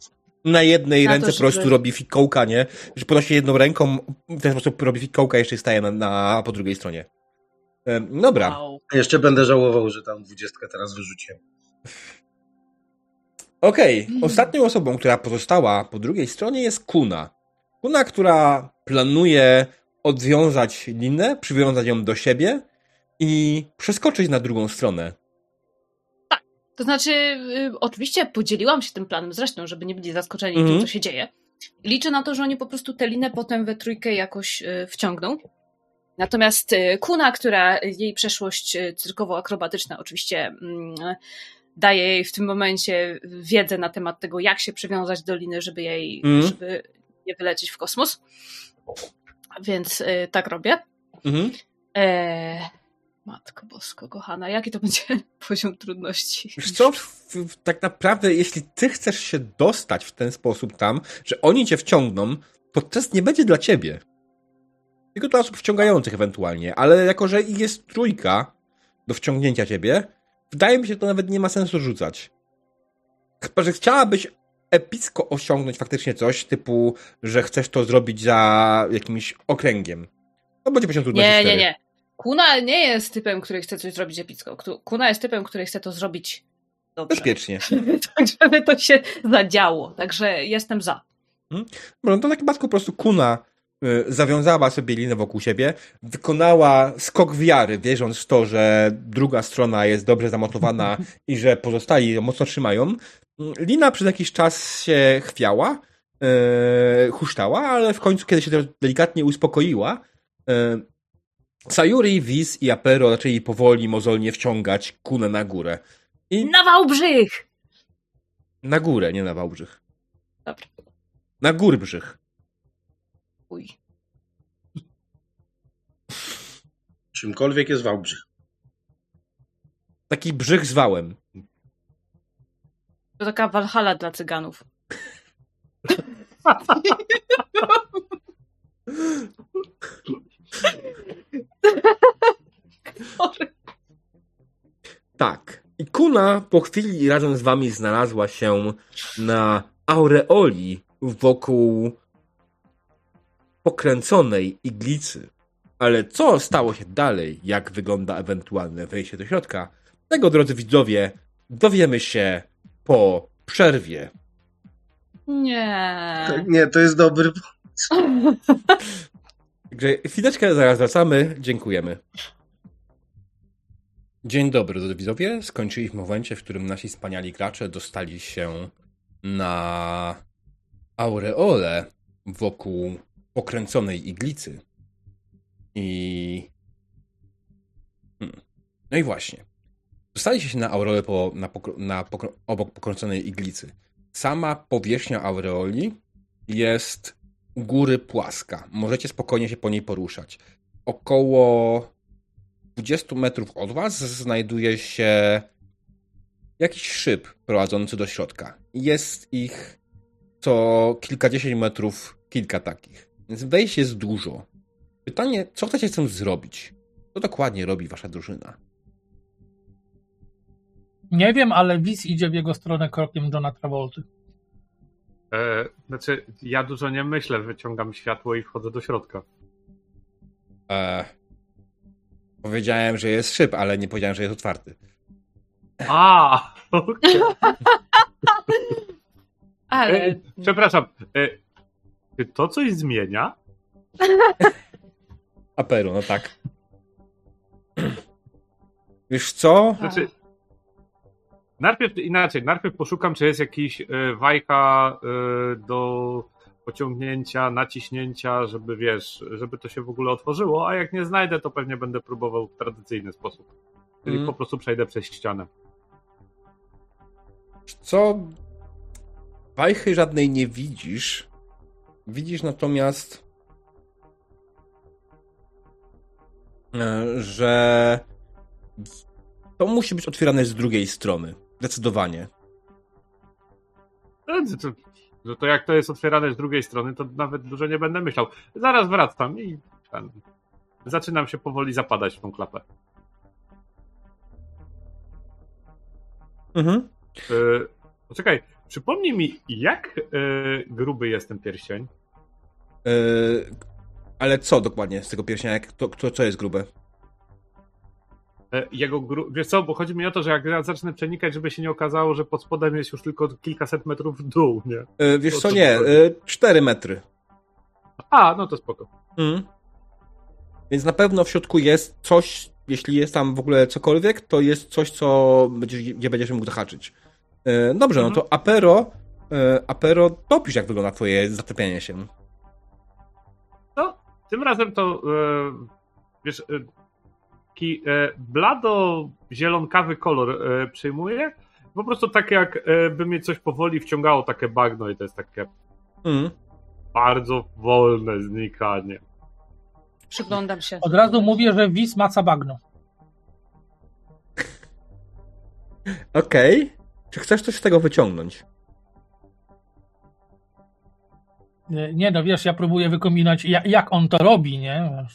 na jednej Na ręce po prostu żeby- robi fikołka, nie? Że podnosi jedną ręką, w ten sposób robi fikołka, jeszcze staje na, na po drugiej stronie. E, dobra. Wow. Jeszcze będę żałował, że tam dwudziestkę teraz wyrzuciłem. Okej, Mm. ostatnią osobą, która pozostała po drugiej stronie jest Kuna. Kuna, która planuje odwiązać linę, przywiązać ją do siebie i przeskoczyć na drugą stronę. To znaczy, y, oczywiście podzieliłam się tym planem zresztą, żeby nie byli zaskoczeni Mhm. tym, co się dzieje. Liczę na to, że oni po prostu tę linę potem we trójkę jakoś y, wciągną. Natomiast y, Kuna, która jej przeszłość cyrkowo-akrobatyczna oczywiście mm, daje jej w tym momencie wiedzę na temat tego, jak się przywiązać do liny, żeby jej, Mhm. żeby nie wylecieć w kosmos. Więc tak robię. Mhm. Eee, Matko Bosko, kochana, jaki to będzie poziom trudności? Wiesz co, tak naprawdę jeśli ty chcesz się dostać w ten sposób tam, że oni cię wciągną, to test nie będzie dla ciebie. Tylko dla osób wciągających ewentualnie, ale jako, że jest trójka do wciągnięcia ciebie, wydaje mi się, że to nawet nie ma sensu rzucać. Chyba, że chciałabyś epicko osiągnąć faktycznie coś, typu, że chcesz to zrobić za jakimś okręgiem. To będzie poziom trudności Nie, nie, cztery. nie. Kuna nie jest typem, który chce coś zrobić epicko. Ku- Kuna jest typem, który chce to zrobić dobrze. Bezpiecznie. tak, żeby to się zadziało. Także jestem za. No, no to w takim przypadku po prostu Kuna y, zawiązała sobie linę wokół siebie, wykonała skok wiary, wierząc w to, że druga strona jest dobrze zamontowana i że pozostali ją mocno trzymają. Lina przez jakiś czas się chwiała, y, huśtała, ale w końcu, kiedy się też delikatnie uspokoiła, y, Sayuri, Wiz i Apero zaczęli powoli, mozolnie wciągać Kunę na górę. I Na Wałbrzych! na górę, nie na Wałbrzych. Dobra. Na Górbrzych. Uj. Czymkolwiek jest Wałbrzych. Taki brzych z wałem. To taka walhala dla cyganów. Tak. I Kuna po chwili razem z wami znalazła się na aureoli wokół pokręconej iglicy. Ale co stało się dalej, jak wygląda ewentualne wejście do środka, tego, drodzy widzowie, dowiemy się po przerwie. Nie. Nie, to jest dobry. Także chwileczkę, zaraz wracamy. Dziękujemy. Dzień dobry, drodzy widzowie. Skończyliśmy w momencie, w którym nasi wspaniali gracze dostali się na aureole wokół pokręconej iglicy. I... Hmm. No i właśnie. Dostaliście się na aureole po, na na pokro, obok pokręconej iglicy. Sama powierzchnia aureoli jest góry płaska. Możecie spokojnie się po niej poruszać. Około 20 metrów od was znajduje się jakiś szyb prowadzący do środka. Jest ich co kilkadziesiąt metrów kilka takich. Więc wejść jest dużo. Pytanie, co chcecie z tym zrobić? Co dokładnie robi wasza drużyna? Nie wiem, ale Wiz idzie w jego stronę krokiem Johna Travolty. E, znaczy, ja dużo nie myślę, wyciągam światło i wchodzę do środka. Eee, powiedziałem, że jest szyb, ale nie powiedziałem, że jest otwarty. A! okej. Ale E, Przepraszam. E, czy to coś zmienia? Apero, no tak. Wiesz co? Znaczy, Najpierw inaczej, najpierw poszukam, czy jest jakiś y, wajka y, do pociągnięcia, naciśnięcia, żeby wiesz, żeby to się w ogóle otworzyło, a jak nie znajdę, to pewnie będę próbował w tradycyjny sposób. Czyli Mm. po prostu przejdę przez ścianę. Co? Wajchy żadnej nie widzisz. Widzisz natomiast, e, że to musi być otwierane z drugiej strony. Zdecydowanie. No, to- to- to jak to jest otwierane z drugiej strony, to nawet dużo nie będę myślał. Zaraz wracam i ten, zaczynam się powoli zapadać w tą klapę. Mhm. Yy, poczekaj, przypomnij mi, jak yy, gruby jest ten pierścień? E, ale co dokładnie z tego pierścienia? Jak, to, to, co jest grube? E, Jego gru... Wiesz co, bo chodzi mi o to, że jak ja zacznę przenikać, żeby się nie okazało, że pod spodem jest już tylko kilkaset metrów w dół, nie? E, wiesz co, nie, chodzi? 4 metry. A, no to spoko. Mhm. Więc na pewno w środku jest coś, jeśli jest tam w ogóle cokolwiek, to jest coś, co będziesz, gdzie będziesz mógł zahaczyć. E, Dobrze, no Mhm. to Apero, e, Apero, dopisz jak wygląda twoje zaczepianie się. No, tym razem to, e, wiesz, e, taki e, blado-zielonkawy kolor e, przyjmuje. Po prostu tak jak e, by mnie coś powoli wciągało, takie bagno i to jest takie Mhm. bardzo wolne znikanie. Przyglądam się. Od razu mówię, że Wis maca bagno. Okej. Czy chcesz coś z tego wyciągnąć? Nie, no, wiesz, ja próbuję wykombinować, jak, jak on to robi, nie?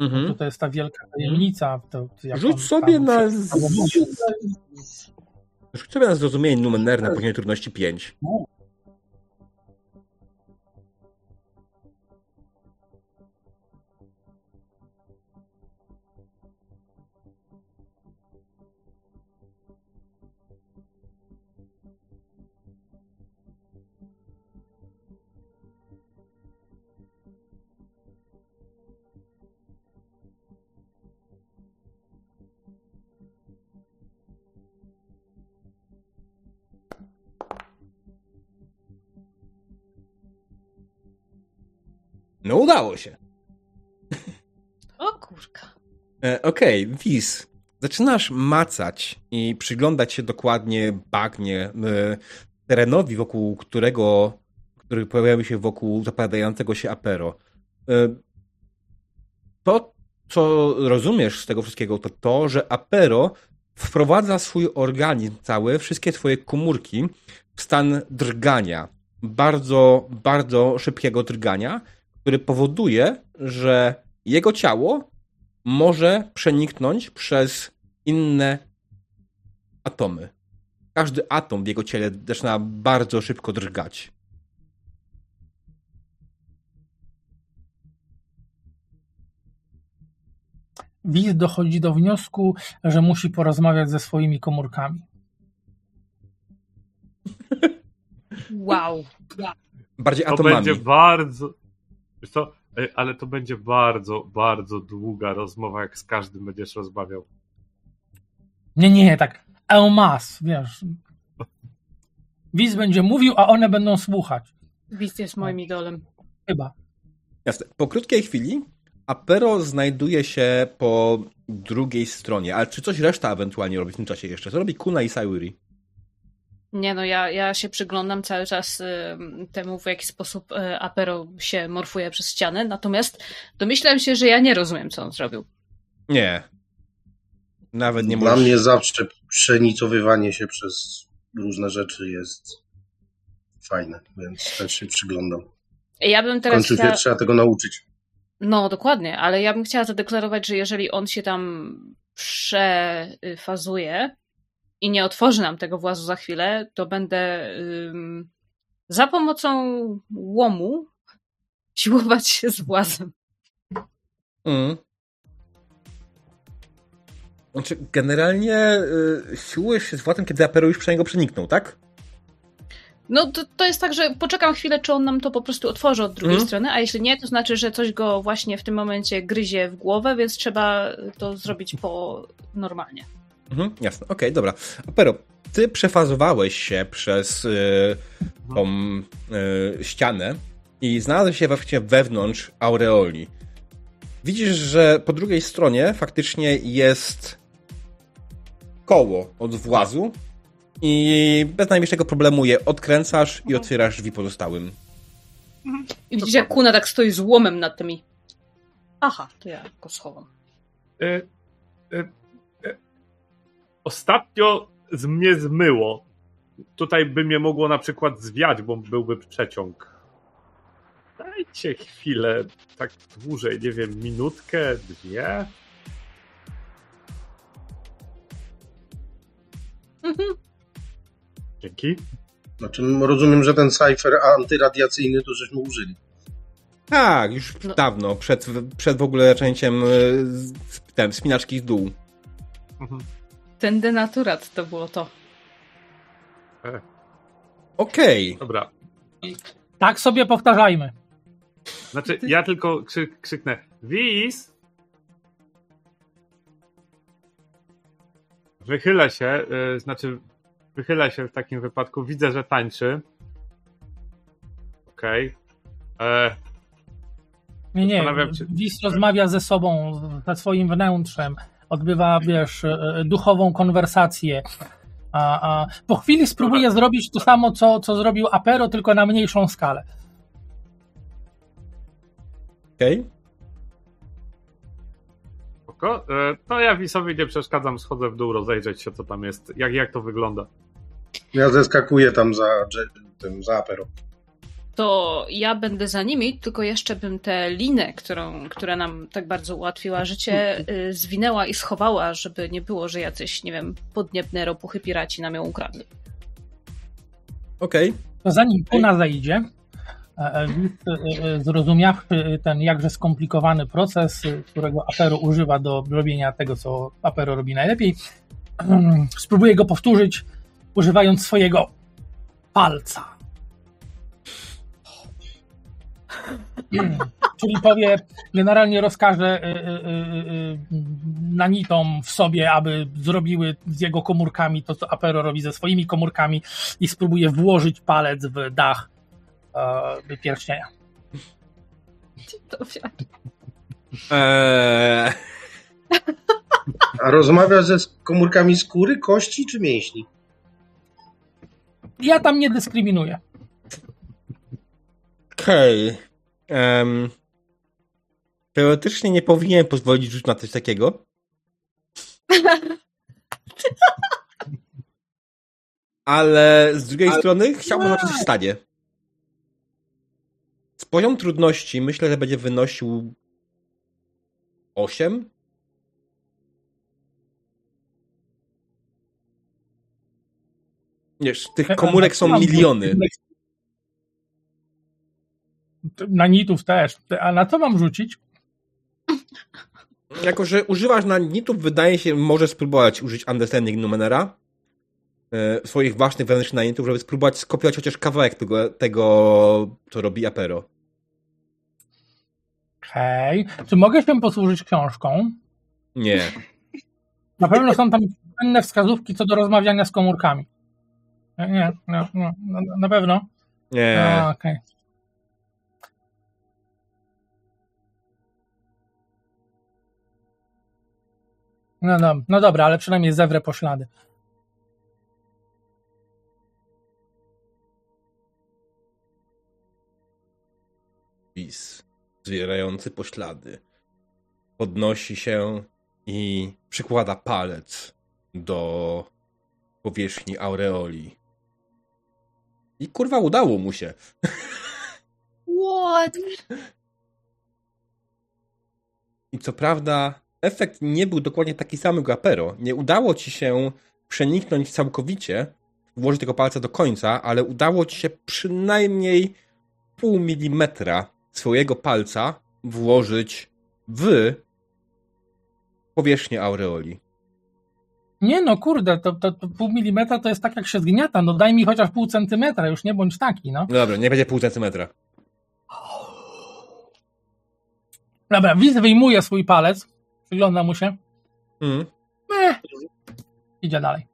Mhm. Tutaj jest ta wielka tajemnica. To, Rzuć sobie tam na... się- Rzuć sobie na zrozumienie numer na poziomie trudności 5. No udało się. O kurka. E, Okej, Wiz. Zaczynasz macać i przyglądać się dokładnie bagnie, e, terenowi, wokół którego, który pojawiały się wokół zapadającego się apero. E, To, co rozumiesz z tego wszystkiego, to to, że apero wprowadza swój organizm cały, wszystkie twoje komórki w stan drgania. Bardzo, bardzo szybkiego drgania, który powoduje, że jego ciało może przeniknąć przez inne atomy. Każdy atom w jego ciele zaczyna bardzo szybko drgać. Wiz dochodzi do wniosku, że musi porozmawiać ze swoimi komórkami. Wow. Bardziej To atomami. będzie bardzo. Wiesz co, e, ale to będzie bardzo, bardzo długa rozmowa, jak z każdym będziesz rozmawiał. Nie, nie, tak en masse, wiesz. Wiz będzie mówił, a one będą słuchać. Beast jest moim idolem. Chyba. Jasne. Po krótkiej chwili Apero znajduje się po drugiej stronie. Ale czy coś reszta ewentualnie robi w tym czasie jeszcze? Co robi Kuna i Sayuri? Nie no, ja, ja się przyglądam cały czas y, temu, w jaki sposób y, Apero się morfuje przez ścianę, natomiast domyślam się, że ja nie rozumiem, co on zrobił. Nie. Nawet nie Dla możesz... mnie zawsze przenicowywanie się przez różne rzeczy jest fajne, więc też się przyglądam. Ja bym W teraz końcu chciała... się trzeba tego nauczyć. No, dokładnie, ale ja bym chciała zadeklarować, że jeżeli on się tam przefazuje i nie otworzy nam tego włazu za chwilę, to będę ym, za pomocą łomu siłować się z włazem. Mm. Znaczy, generalnie y, siłujesz się z włatem, kiedy Apero już przez niego przeniknął, tak? No to, to jest tak, że poczekam chwilę, czy on nam to po prostu otworzy od drugiej Mhm. strony, a jeśli nie, to znaczy, że coś go właśnie w tym momencie gryzie w głowę, więc trzeba to zrobić po normalnie. Mhm, jasne, okej, dobra. Apero, ty przefazowałeś się przez y, tą y, ścianę i znalazłeś się właściwie wewnątrz aureoli. Widzisz, że po drugiej stronie faktycznie jest koło od włazu i bez najmniejszego problemu je odkręcasz i otwierasz drzwi pozostałym. I widzicie, jak Kuna tak stoi z łomem nad tymi. Aha, to ja go schowam. E, e, ostatnio z mnie zmyło. Tutaj by mnie mogło na przykład zwiać, bo byłby przeciąg. Dajcie chwilę, tak dłużej, nie wiem, minutkę, dwie. Mhm. Dzięki. Znaczy, rozumiem, że ten cyfer antyradiacyjny to żeśmy użyli. Tak, już No. dawno, przed, przed w ogóle zaczęciem y, z- ten, wspinaczki z dół. Mhm. Ten denaturat to było to. Okej. Dobra. Tak sobie powtarzajmy. Znaczy, ja tylko krzyk, krzyknę Wis! Wychyla się, y, znaczy wychyla się w takim wypadku, widzę, że tańczy. Okej. E, Nie, nie. Wis rozmawia ze sobą, ze swoim wnętrzem, odbywa, wiesz, e, e, duchową konwersację. A, a po chwili spróbuje zrobić to samo, co, co zrobił Apero, tylko na mniejszą skalę. Okej. spoko. E, to ja Wisowi nie przeszkadzam, schodzę w dół, rozejrzeć się, co tam jest, jak, jak to wygląda. Ja zeskakuję tam za, tym, za apero. To ja będę za nimi, tylko jeszcze bym tę linę, którą, która nam tak bardzo ułatwiła życie, y, zwinęła i schowała, żeby nie było, że jacyś, nie wiem, podniebne ropuchy piraci nam ją ukradli. Okej. To zanim Kuna zejdzie, e, e, e, zrozumiawszy ten jakże skomplikowany proces, którego Apero używa do robienia tego, co Apero robi najlepiej, spróbuje go powtórzyć, używając swojego palca. Czyli powie, generalnie rozkaże y, y, y, nanitom w sobie, aby zrobiły z jego komórkami to, co Apero robi ze swoimi komórkami i spróbuje włożyć palec w dach e, pierścienia. Eee, A rozmawia ze komórkami skóry, kości czy mięśni? Ja tam nie dyskryminuję. Okej. Em, teoretycznie nie powinien pozwolić rzucić na coś takiego. Ale z drugiej strony chciałbym zobaczyć, się stanie. Z poziom trudności myślę, że będzie wynosił 8. Wiesz, tych komórek są miliony. Nanitów też. A na co mam rzucić? Jako, że używasz na nitów, wydaje się, możesz spróbować użyć Understanding Numenera e, swoich własnych wewnętrznych nanitów, żeby spróbować skopiować chociaż kawałek tego, tego co robi Apero. Hej. Czy mogę się posłużyć książką? Nie. Na pewno są tam cenne wskazówki co do rozmawiania z komórkami. Nie, nie, no, no, no, na pewno. Nie. A, okej. No, no, no dobra, ale przynajmniej zewrę poślady. Pis, zwierający poślady. Podnosi się i przykłada palec do powierzchni aureoli. I kurwa udało mu się. What? I co prawda, efekt nie był dokładnie taki sam jak Apero. Nie udało ci się przeniknąć całkowicie, włożyć tego palca do końca, ale udało ci się przynajmniej pół milimetra swojego palca włożyć w powierzchnię aureoli. Nie no, kurde, to, to, to pół milimetra to jest tak jak się zgniata, no daj mi chociaż pół centymetra, już nie bądź taki, no. No dobra, nie będzie pół centymetra. Dobra, Wiz wyjmuje swój palec, przygląda mu się, Mm. Meh. idzie dalej.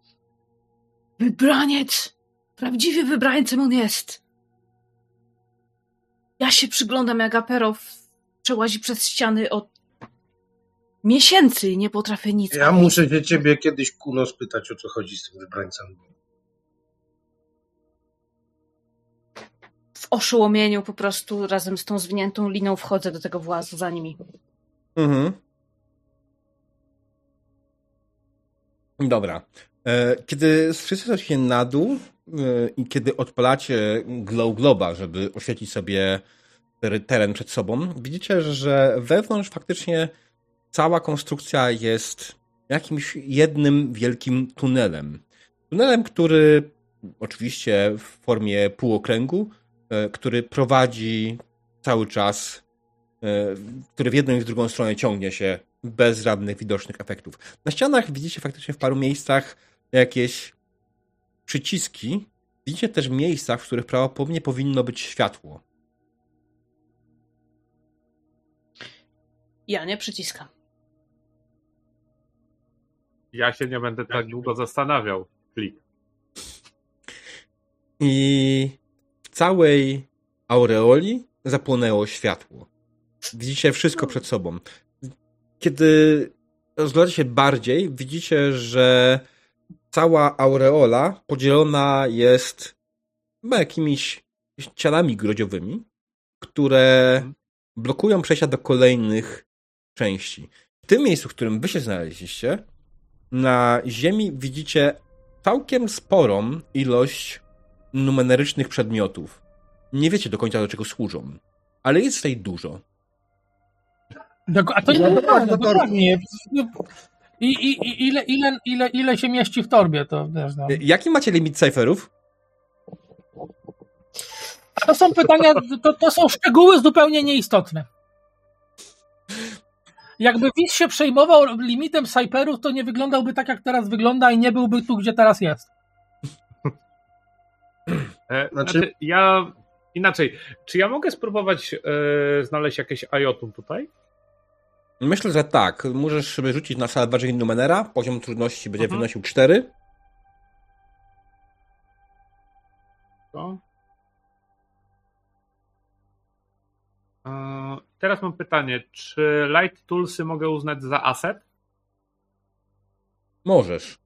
Wybraniec! Prawdziwy wybrańcem on jest. Ja się przyglądam, jak Aperow przełazi przez ściany od miesięcy i nie potrafię nic Ja powiedzieć. muszę się ciebie kiedyś kuno spytać, o co chodzi z tym wybrańcem. W oszołomieniu po prostu razem z tą zwiniętą liną wchodzę do tego włazu za nimi. Mhm. Dobra. E, Kiedy wszyscy się na dół e, i kiedy odpalacie glow globa, żeby oświecić sobie ter- teren przed sobą, widzicie, że wewnątrz faktycznie cała konstrukcja jest jakimś jednym wielkim tunelem. Tunelem, który oczywiście w formie półokręgu, e, który prowadzi cały czas, który w jedną i w drugą stronę ciągnie się bez żadnych widocznych efektów. Na ścianach widzicie faktycznie w paru miejscach jakieś przyciski. Widzicie też miejsca, w których prawdopodobnie powinno być światło. Ja nie przyciskam. Ja się nie będę tak długo zastanawiał. Klik. I w całej aureoli zapłonęło światło. Widzicie wszystko przed sobą. Kiedy rozglądacie się bardziej, widzicie, że cała aureola podzielona jest chyba jakimiś ścianami grodziowymi, które blokują przejścia do kolejnych części. W tym miejscu, w którym wy się znaleźliście, na ziemi widzicie całkiem sporą ilość numerycznych przedmiotów. Nie wiecie do końca do czego służą, ale jest tutaj dużo. Dok- A to No, nie dokładnie, dokładnie, to- dokładnie. I, i, i ile, ile, ile, ile się mieści w torbie, to wiesz, no. Jaki macie limit cyferów? To są pytania, to, to są szczegóły zupełnie nieistotne. Jakby Wiz się przejmował limitem cyperów, to nie wyglądałby tak, jak teraz wygląda i nie byłby tu, gdzie teraz jest. E, Znaczy- znaczy... ja inaczej. Czy ja mogę spróbować e, znaleźć jakieś IOTum tutaj? Myślę, że tak. Możesz sobie rzucić na salważenie Numenera. Poziom trudności będzie Mhm. wynosił 4. To. E, teraz mam pytanie, czy Light Toolsy mogę uznać za asset? Możesz.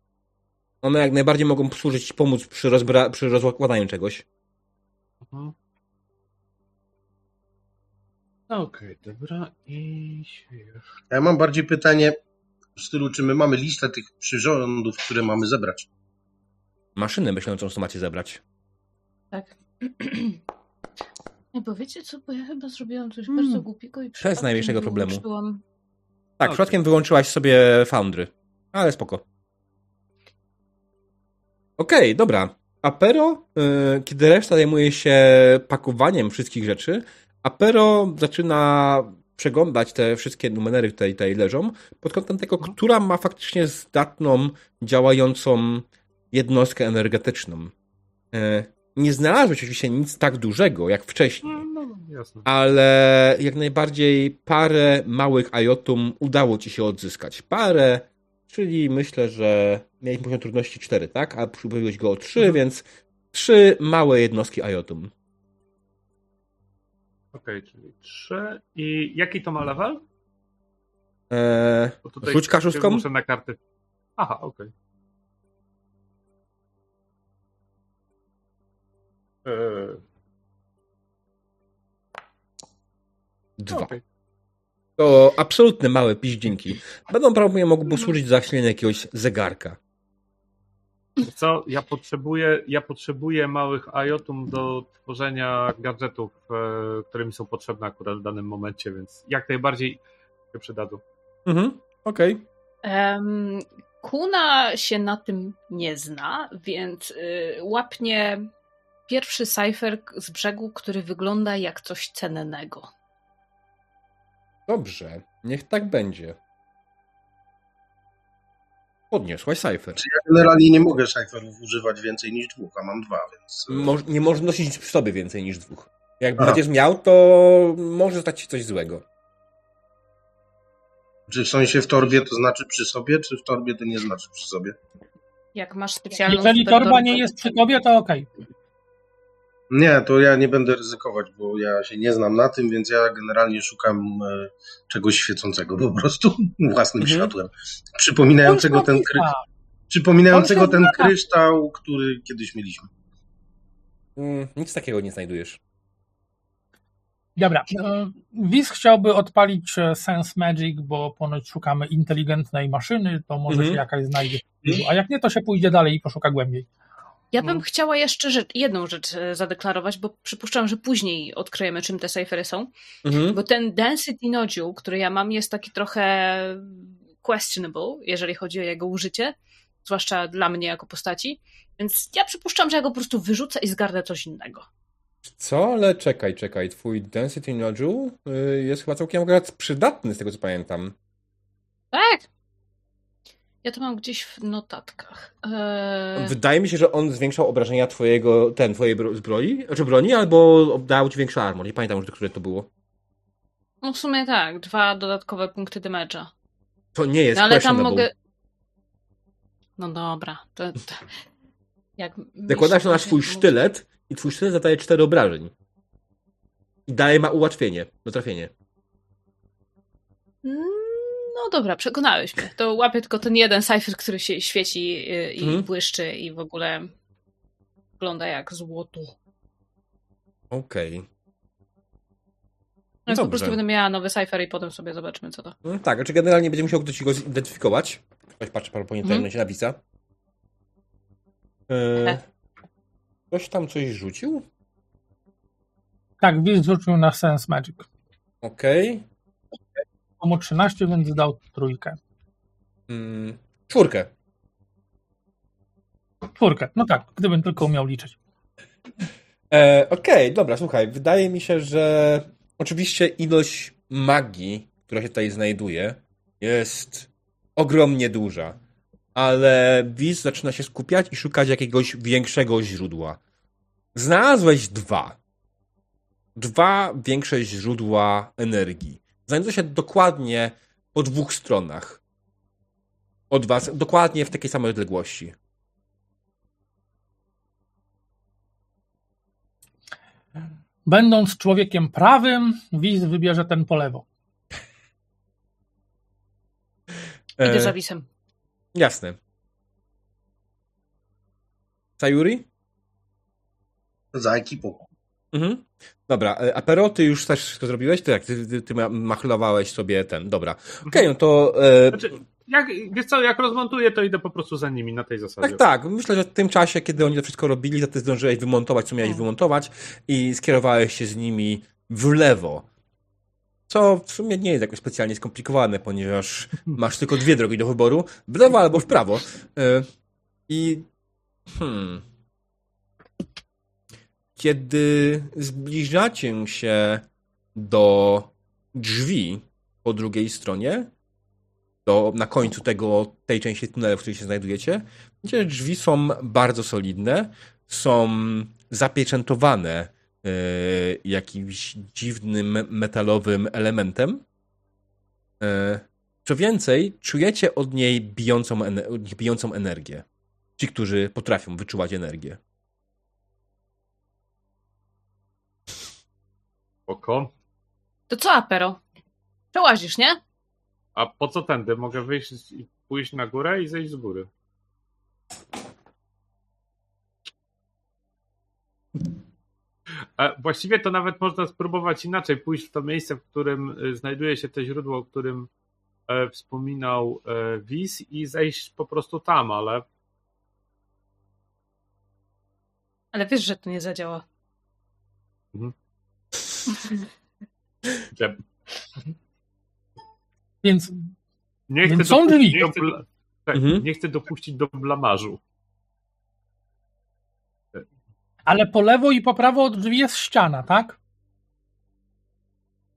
One jak najbardziej mogą służyć pomóc przy, rozbra- przy rozkładaniu czegoś. Mhm. Okej, dobra. I. Ja mam bardziej pytanie w stylu, czy my mamy listę tych przyrządów, które mamy zebrać. Maszynę myślącą, co macie zebrać. Tak. Nie, bo wiecie co, bo ja chyba zrobiłam coś Hmm. bardzo głupiego i przypadkiem najmniejszego problemu. wyłączyłam- Tak, Okej. przypadkiem wyłączyłaś sobie Foundry. Ale spoko. Okej, dobra. Apero, y, kiedy reszta zajmuje się pakowaniem wszystkich rzeczy, Apero zaczyna przeglądać te wszystkie numery, które tutaj leżą, pod kątem tego, która ma faktycznie zdatną, działającą jednostkę energetyczną. E, Nie znalazłeś oczywiście nic tak dużego jak wcześniej No, no, jasne. ale jak najbardziej parę małych IOTum udało ci się odzyskać. Parę, czyli myślę, że miałeś poziom trudności 4, tak? A przybyłeś go o 3, Mhm. więc trzy małe jednostki IOTum. Okej, czyli 3. I jaki to ma level? Eee, Rzuć kaszustką? Muszę na karty. Aha, okej. Eee, dwa. okej. To absolutne małe piździnki. Będą prawdopodobnie mogły posłużyć za zasilenie jakiegoś zegarka. Co, ja potrzebuję, ja potrzebuję małych IOTum do tworzenia gadżetów, e, które mi są potrzebne akurat w danym momencie, więc jak najbardziej się przydadzą. Mhm, okej. Em, Kuna się na tym nie zna, więc y, łapnie pierwszy cyfer z brzegu, który wygląda jak coś cennego. Dobrze, niech tak będzie. Podniosłaś cyfer. Ja generalnie nie mogę cyferów używać więcej niż dwóch, a mam dwa, więc... e, Mo- nie możesz nosić przy sobie więcej niż dwóch. Jak Aha. będziesz miał, to może stać się coś złego. Czy w sensie w torbie to znaczy przy sobie, czy w torbie to nie znaczy przy sobie? Jak masz specjalną Jeżeli torba nie jest przy tobie, to okej. Nie, to ja nie będę ryzykować, bo ja się nie znam na tym, więc ja generalnie szukam e, czegoś świecącego po prostu własnym Mhm. światłem. Przypominającego ten, kry... Przypominającego ten kryształ, który kiedyś mieliśmy. Mm, nic takiego nie znajdujesz. Dobra. e, Wiz chciałby odpalić e, Sense Magic, bo ponoć szukamy inteligentnej maszyny, to może Mhm. się jakaś znajdzie. A jak nie, to się pójdzie dalej i poszuka głębiej. Ja bym Mm. chciała jeszcze rzecz, jedną rzecz e, zadeklarować, bo przypuszczam, że później odkryjemy, czym te cyfery są. Mhm. Bo ten density nodule, który ja mam, jest taki trochę questionable, jeżeli chodzi o jego użycie, zwłaszcza dla mnie jako postaci. Więc ja przypuszczam, że ja go po prostu wyrzucę i zgarnę coś innego. Co? Ale czekaj, czekaj. Twój Density Nodule y, jest chyba całkiem akurat przydatny, z tego co pamiętam. Tak! Ja to mam gdzieś w notatkach. Eee, Wydaje mi się, że on zwiększał obrażenia twojego, ten, twojej bro- zbroi, czy broni, albo dał ci większy armor. Nie pamiętam już, które to było. no w sumie tak, dwa dodatkowe punkty damage'a. To nie jest No ale tam mogę. No dobra, to. to... Jak Zakładasz na swój sztylet i twój sztylet zadaje 4 obrażeń. I daje ma ułatwienie, do trafienia. No dobra, przekonałeś mnie. To łapię tylko ten jeden cypher, który się świeci y, i Mhm. błyszczy i w ogóle wygląda jak złoto. Okej. No więc po prostu będę miała nowy cypher i potem sobie zobaczymy, co to. No tak, znaczy generalnie będzie musiał ktoś go zidentyfikować. Ktoś patrzy po Mhm. mhm. na Wisa. Yy, ktoś tam coś rzucił? Tak, Wiz rzucił na Sense Magic. Okej. Komu 13, więc dał trójkę. Mm, czwórkę. Czwórkę, no tak, gdybym tylko umiał liczyć. E, Okej, dobra, słuchaj, wydaje mi się, że oczywiście ilość magii, która się tutaj znajduje, jest ogromnie duża, ale Wiz zaczyna się skupiać i szukać jakiegoś większego źródła. Znalazłeś dwa. Dwa większe źródła energii. Znajdują się dokładnie po dwóch stronach od was, dokładnie w takiej samej odległości. Będąc człowiekiem prawym, Wiz wybierze ten po lewo. Idę E, za wisem. Jasne. Sayuri? Za ekipą. Mhm. Dobra, e, Apero, ty już też wszystko zrobiłeś? Ty jak, ty, ty, ty ma- machlowałeś sobie ten, dobra. Okej, no to... E, Znaczy, jak, wiesz co, jak rozmontuję, to idę po prostu za nimi na tej zasadzie. tak, tak, myślę, że w tym czasie, kiedy oni to wszystko robili, to ty zdążyłeś wymontować, co miałeś Mm. wymontować i skierowałeś się z nimi w lewo. Co w sumie nie jest jakoś specjalnie skomplikowane, ponieważ masz tylko dwie drogi do wyboru, w lewo albo w prawo. E, I hmm, kiedy zbliżacie się do drzwi po drugiej stronie, do, na końcu tego, tej części tunelu, w której się znajdujecie, że drzwi są bardzo solidne, są zapieczętowane e, jakimś dziwnym metalowym elementem. E, co więcej, czujecie od niej bijącą, bijącą energię. Ci, którzy potrafią wyczuwać energię. Oko. To co, Apero? Przełazisz, nie? A po co tędy? Mogę wyjść i pójść na górę i zejść z góry. A właściwie to nawet można spróbować inaczej, pójść w to miejsce, w którym y, znajduje się to źródło, o którym e, wspominał e, Wiz i zejść po prostu tam, ale Ale wiesz, że to nie zadziała. że Więc nie chcę, Więc są dopuścić drzwi. do, bla... tak, Mhm. nie chcę dopuścić do blamażu. Ale po lewo i po prawo od drzwi jest ściana, tak?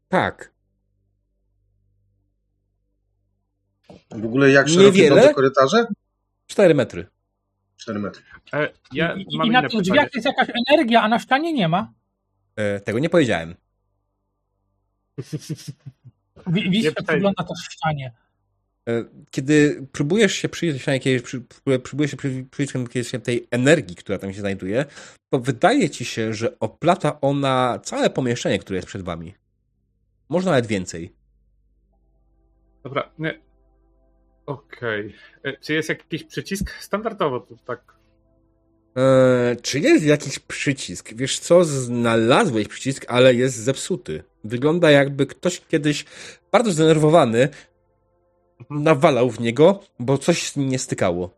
Tak. W ogóle jak szerokie te korytarze? 4 metry. 4 metry. E, ja I, mam i na tych pytanie. drzwiach jest jakaś energia, a na ścianie nie ma. E, tego nie powiedziałem. Wi- Wiz Nie się pytaj. przygląda też ścianie. E, Kiedy próbujesz się przyjrzeć jakiejś, przy- próbujesz się przy- przyjrzeć tej energii, która tam się znajduje, to wydaje ci się, że oplata ona całe pomieszczenie, które jest przed wami. Może nawet więcej. Dobra, nie. Okej. E, Czy jest jakiś przycisk? Standardowo to tak. Eee, czy jest jakiś przycisk? Wiesz co, znalazłeś przycisk, ale jest zepsuty. Wygląda jakby ktoś kiedyś bardzo zdenerwowany nawalał w niego, bo coś z nim nie stykało.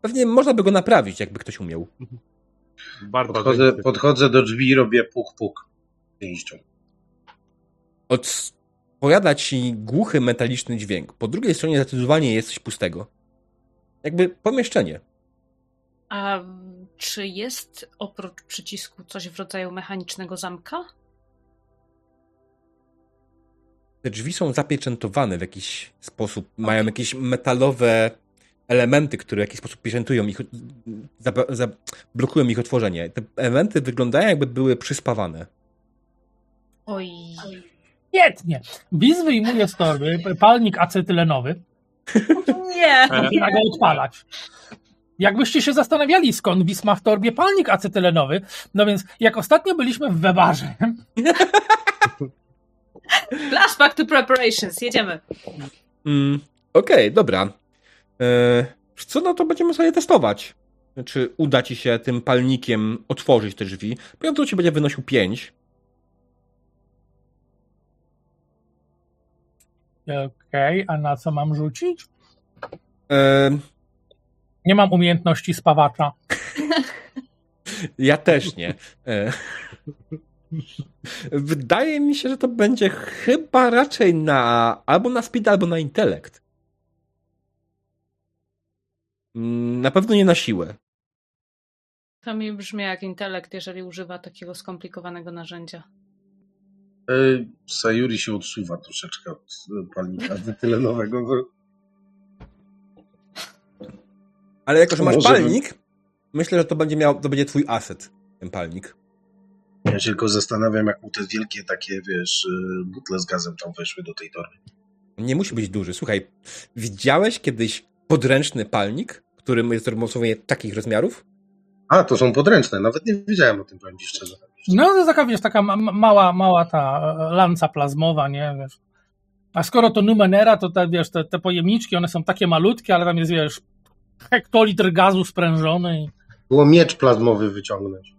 Pewnie można by go naprawić, jakby ktoś umiał. Bardzo Podchodzę, podchodzę do drzwi i robię puk, puk. Pięścią. Odpowiada ci głuchy, metaliczny dźwięk. Po drugiej stronie zdecydowanie jest coś pustego. Jakby pomieszczenie. A czy jest oprócz przycisku coś w rodzaju mechanicznego zamka? Te drzwi są zapieczętowane w jakiś sposób. Mają jakieś metalowe elementy, które w jakiś sposób pieczętują ich, blokują ich otworzenie. Te elementy wyglądają jakby były przyspawane. Oj. Świetnie. Biz wyjmuje z torby palnik acetylenowy Nie! Zaczyna go odpalać. Jakbyście się zastanawiali, skąd Bis ma w torbie palnik acetylenowy, no więc jak ostatnio byliśmy w Webarze, Flashback to preparations, jedziemy. Mm, Okej, dobra. E, co, no to będziemy sobie testować. Czy uda ci się tym palnikiem otworzyć te drzwi. To ci będzie wynosił 5. okej, a na co mam rzucić? E, Nie mam umiejętności spawacza. ja też nie. E, wydaje mi się, że to będzie chyba raczej na albo na speed, albo na intelekt. Mm, Na pewno nie na siłę. To mi brzmi jak intelekt, jeżeli używa takiego skomplikowanego narzędzia. E, Sayuri się odsuwa troszeczkę od palnika acetylenowego. Ale jako, że masz Możemy. palnik, myślę, że to będzie miał, to będzie twój aset, ten palnik. Ja się tylko zastanawiam, jak mu te wielkie takie, wiesz, e, butle z gazem tam weszły do tej torby. Nie musi być duży. Słuchaj, widziałeś kiedyś podręczny palnik, który jest dosłownie takich rozmiarów? A, to są podręczne, nawet nie wiedziałem o tym, powiem ci szczerze. No to taka, wiesz, taka ma- ma- mała, mała ta e, lanca plazmowa, nie, wiesz. A skoro to Numenera, to te, wiesz, te, te pojemniczki, one są takie malutkie, ale tam jest, wiesz, hektolitr gazu sprężony. i- Było miecz plazmowy wyciągnąć.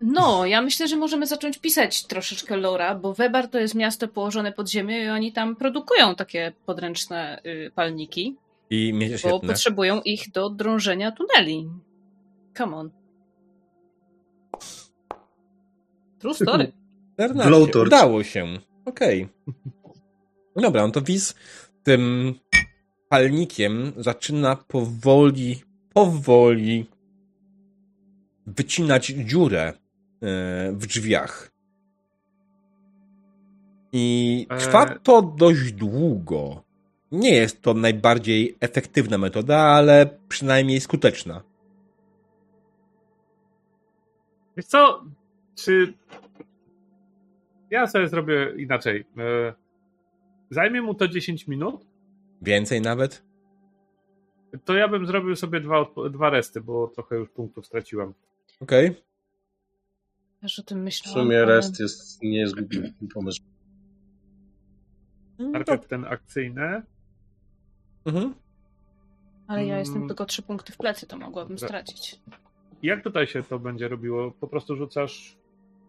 No, ja myślę, że możemy zacząć pisać troszeczkę lora, bo Webar to jest miasto położone pod ziemią i oni tam produkują takie podręczne y, palniki, I bo świetne. potrzebują ich do drążenia tuneli. Come on. True story. 14. Blowtorch. Udało się. Okej. Dobra, no to Wiz tym palnikiem zaczyna powoli, powoli wycinać dziurę e, w drzwiach. I trwa E. to dość długo. Nie jest to najbardziej efektywna metoda, ale przynajmniej skuteczna. Wiesz co? Czy. Ja sobie zrobię inaczej. E, Zajmie mu to 10 minut, Więcej nawet? to ja bym zrobił sobie dwa, dwa resty, bo trochę już punktów straciłem. Okej. Też o tym W myślałam. sumie ale- rest jest, nie jest głupi pomysł. No to- Najpierw ten akcyjny. Mhm. Ale ja jestem Mm. tylko trzy punkty w plecy, to mogłabym stracić. Jak tutaj się to będzie robiło? Po prostu rzucasz.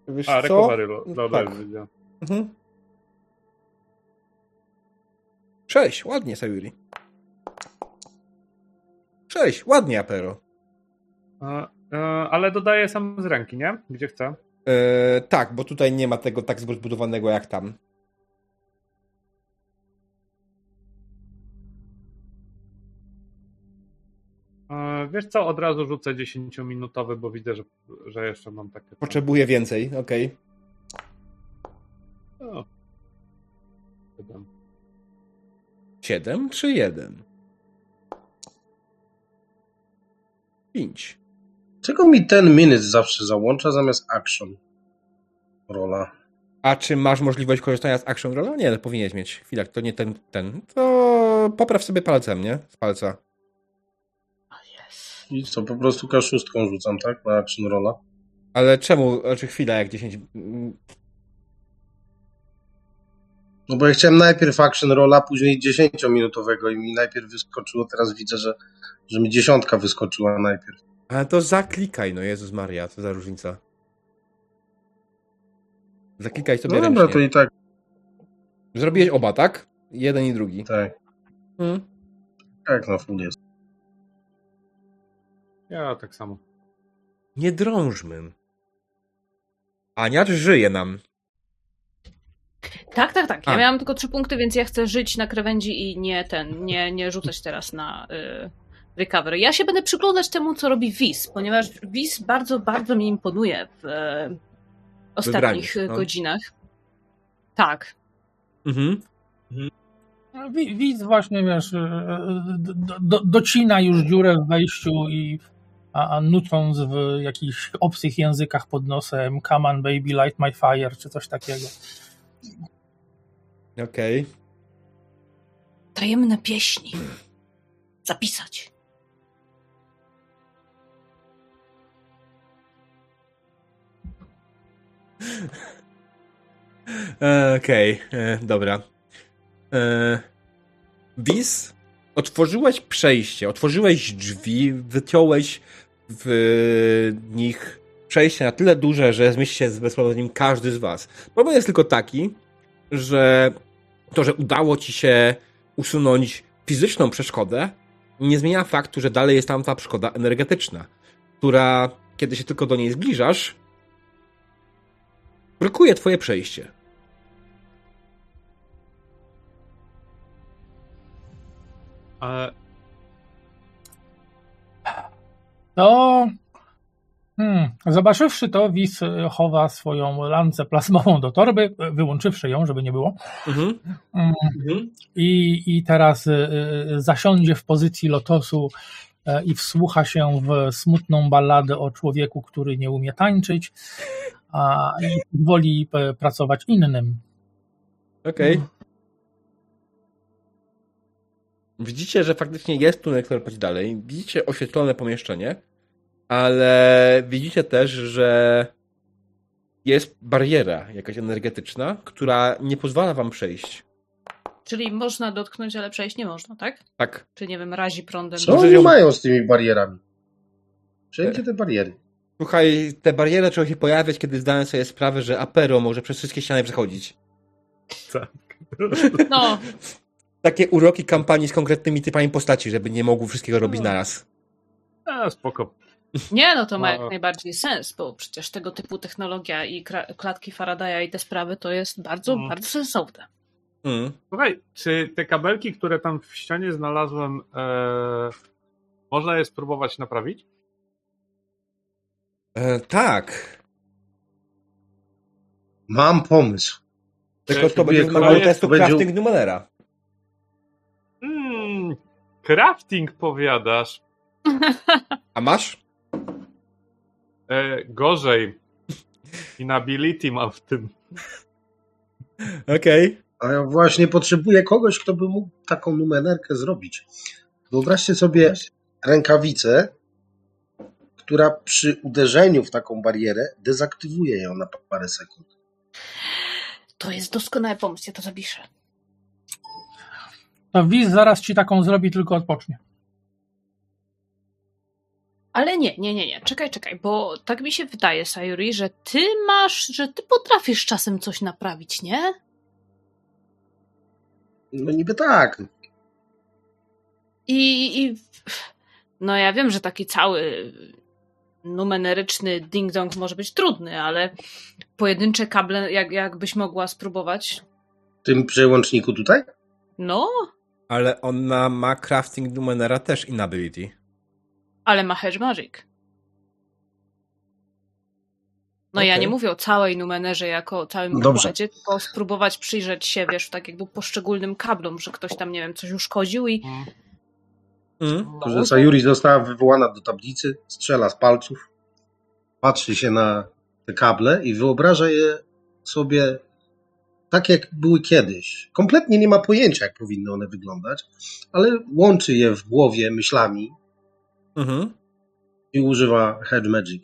Wiesz A, co? recovery lo- lo- Tak. lo- Mhm. Sześć, ładnie, Sayuri. Sześć, ładnie, Apero. E, Ale dodaję sam z ręki, nie? Gdzie chcę. E, tak, bo tutaj nie ma tego tak zbudowanego jak tam. E, Wiesz co, od razu rzucę 10-minutowy, bo widzę, że, że jeszcze mam takie. Potrzebuję więcej, okej. O. Siedem. Czy jeden? Pięć. Czego mi ten minute zawsze załącza zamiast action? Rola. A czy masz możliwość korzystania z Action Rolla? Nie, powinieneś mieć. Chwilę, to nie ten, ten. To popraw sobie palcem, nie? Z palca. I co, po prostu kaszustką rzucam, tak? Na action rolla. Ale czemu, znaczy chwila, jak 10... No bo ja chciałem najpierw action rolla, później 10-minutowego i mi najpierw wyskoczyło, teraz widzę, że, że mi dziesiątka wyskoczyła najpierw. Ale to zaklikaj, no Jezus Maria, co za różnica. Zaklikaj sobie No ręcznie. dobra, to i tak, Zrobiłeś oba, tak? Jeden i drugi. tak, Hmm. tak na full jest. Ja tak samo. Nie drążmy. Aniacz żyje nam. Tak, tak, tak. Ja A. miałam tylko trzy punkty, więc ja chcę żyć na krawędzi i nie ten, nie, nie rzucać teraz na y, recovery. Ja się będę przyglądać temu, co robi Wiz, ponieważ Wiz bardzo, bardzo mi imponuje w e, ostatnich Wybraniu, no. godzinach. Tak. Mhm. Wi- Widz właśnie, wiesz, e, do, do, docina już dziurę w wejściu i a, a nucąc w jakichś obcych językach pod nosem Come on baby, light my fire, czy coś takiego. Okej. Tajemne pieśni. Zapisać. E, Okej, e, dobra. E, Wiz, otworzyłeś przejście, otworzyłeś drzwi, wyciąłeś w nich przejście na tyle duże, że zmieści się bezpośrednio w nim każdy z was. Problem jest tylko taki, że to, że udało ci się usunąć fizyczną przeszkodę, nie zmienia faktu, że dalej jest tam ta przeszkoda energetyczna, która, kiedy się tylko do niej zbliżasz, blokuje twoje przejście. Ale To. Hmm, zobaczywszy to, Wis e, chowa swoją lancę plasmową do torby, e, wyłączywszy ją, żeby nie było. Mhm. Mm, I, I teraz e, zasiądzie w pozycji lotosu i wsłucha się w smutną balladę o człowieku, który nie umie tańczyć, a i woli pracować innym. Okej. Widzicie, że faktycznie jest tunel, który prowadzi dalej. Widzicie oświetlone pomieszczenie, ale widzicie też, że jest bariera jakaś energetyczna, która nie pozwala wam przejść. Czyli można dotknąć, ale przejść nie można, tak? Tak. Czy nie wiem, razi prądem. Co oni ją- mają z tymi barierami? Wszędzie te bariery. Słuchaj, te bariery trzeba się pojawiać, kiedy zdałem sobie sprawę, że Apero może przez wszystkie ściany przechodzić. tak. No, Takie uroki kampanii z konkretnymi typami postaci, żeby nie mogły wszystkiego robić No. naraz. A, spoko. Nie, no to ma No. jak najbardziej sens, bo przecież tego typu technologia i klatki Faradaya i te sprawy to jest bardzo, Mhm. bardzo sensowne. Mm. Słuchaj, czy te kabelki, które tam w ścianie znalazłem, e, można je spróbować naprawić? E, tak. Mam pomysł. Tylko to będzie wymagało testu będzie- crafting numerera. Hmm, crafting powiadasz. A masz? E, gorzej. Inability mam w tym. Okej. A ja właśnie potrzebuję kogoś, kto by mógł taką numenerkę zrobić. Wyobraźcie sobie rękawicę, która przy uderzeniu w taką barierę dezaktywuje ją na parę sekund. To jest doskonały pomysł, ja to zapiszę. To Wis zaraz ci taką zrobi, tylko odpocznie. Ale nie, nie, nie, nie. Czekaj, czekaj, bo tak mi się wydaje, Sayuri, że ty masz, że ty potrafisz czasem coś naprawić, nie? No niby tak. I, i no ja wiem, że taki cały numeryczny ding-dong może być trudny, ale pojedyncze kable, jak, jakbyś mogła spróbować. W tym przełączniku tutaj? No, Ale ona ma crafting numenera też inability. Ale ma Hedge Magic. No ja Okej. nie mówię o całej numenerze jako o całym Dobrze. układzie, tylko spróbować przyjrzeć się, wiesz, tak jakby poszczególnym kablom, że ktoś tam, nie wiem, coś uszkodził i Mm. Mm. No, Że Sayuri została wywołana do tablicy, strzela z palców, patrzy się na te kable i wyobraża je sobie tak jak były kiedyś. Kompletnie nie ma pojęcia, jak powinny one wyglądać, ale łączy je w głowie myślami Mhm. i używa Hedge Magic.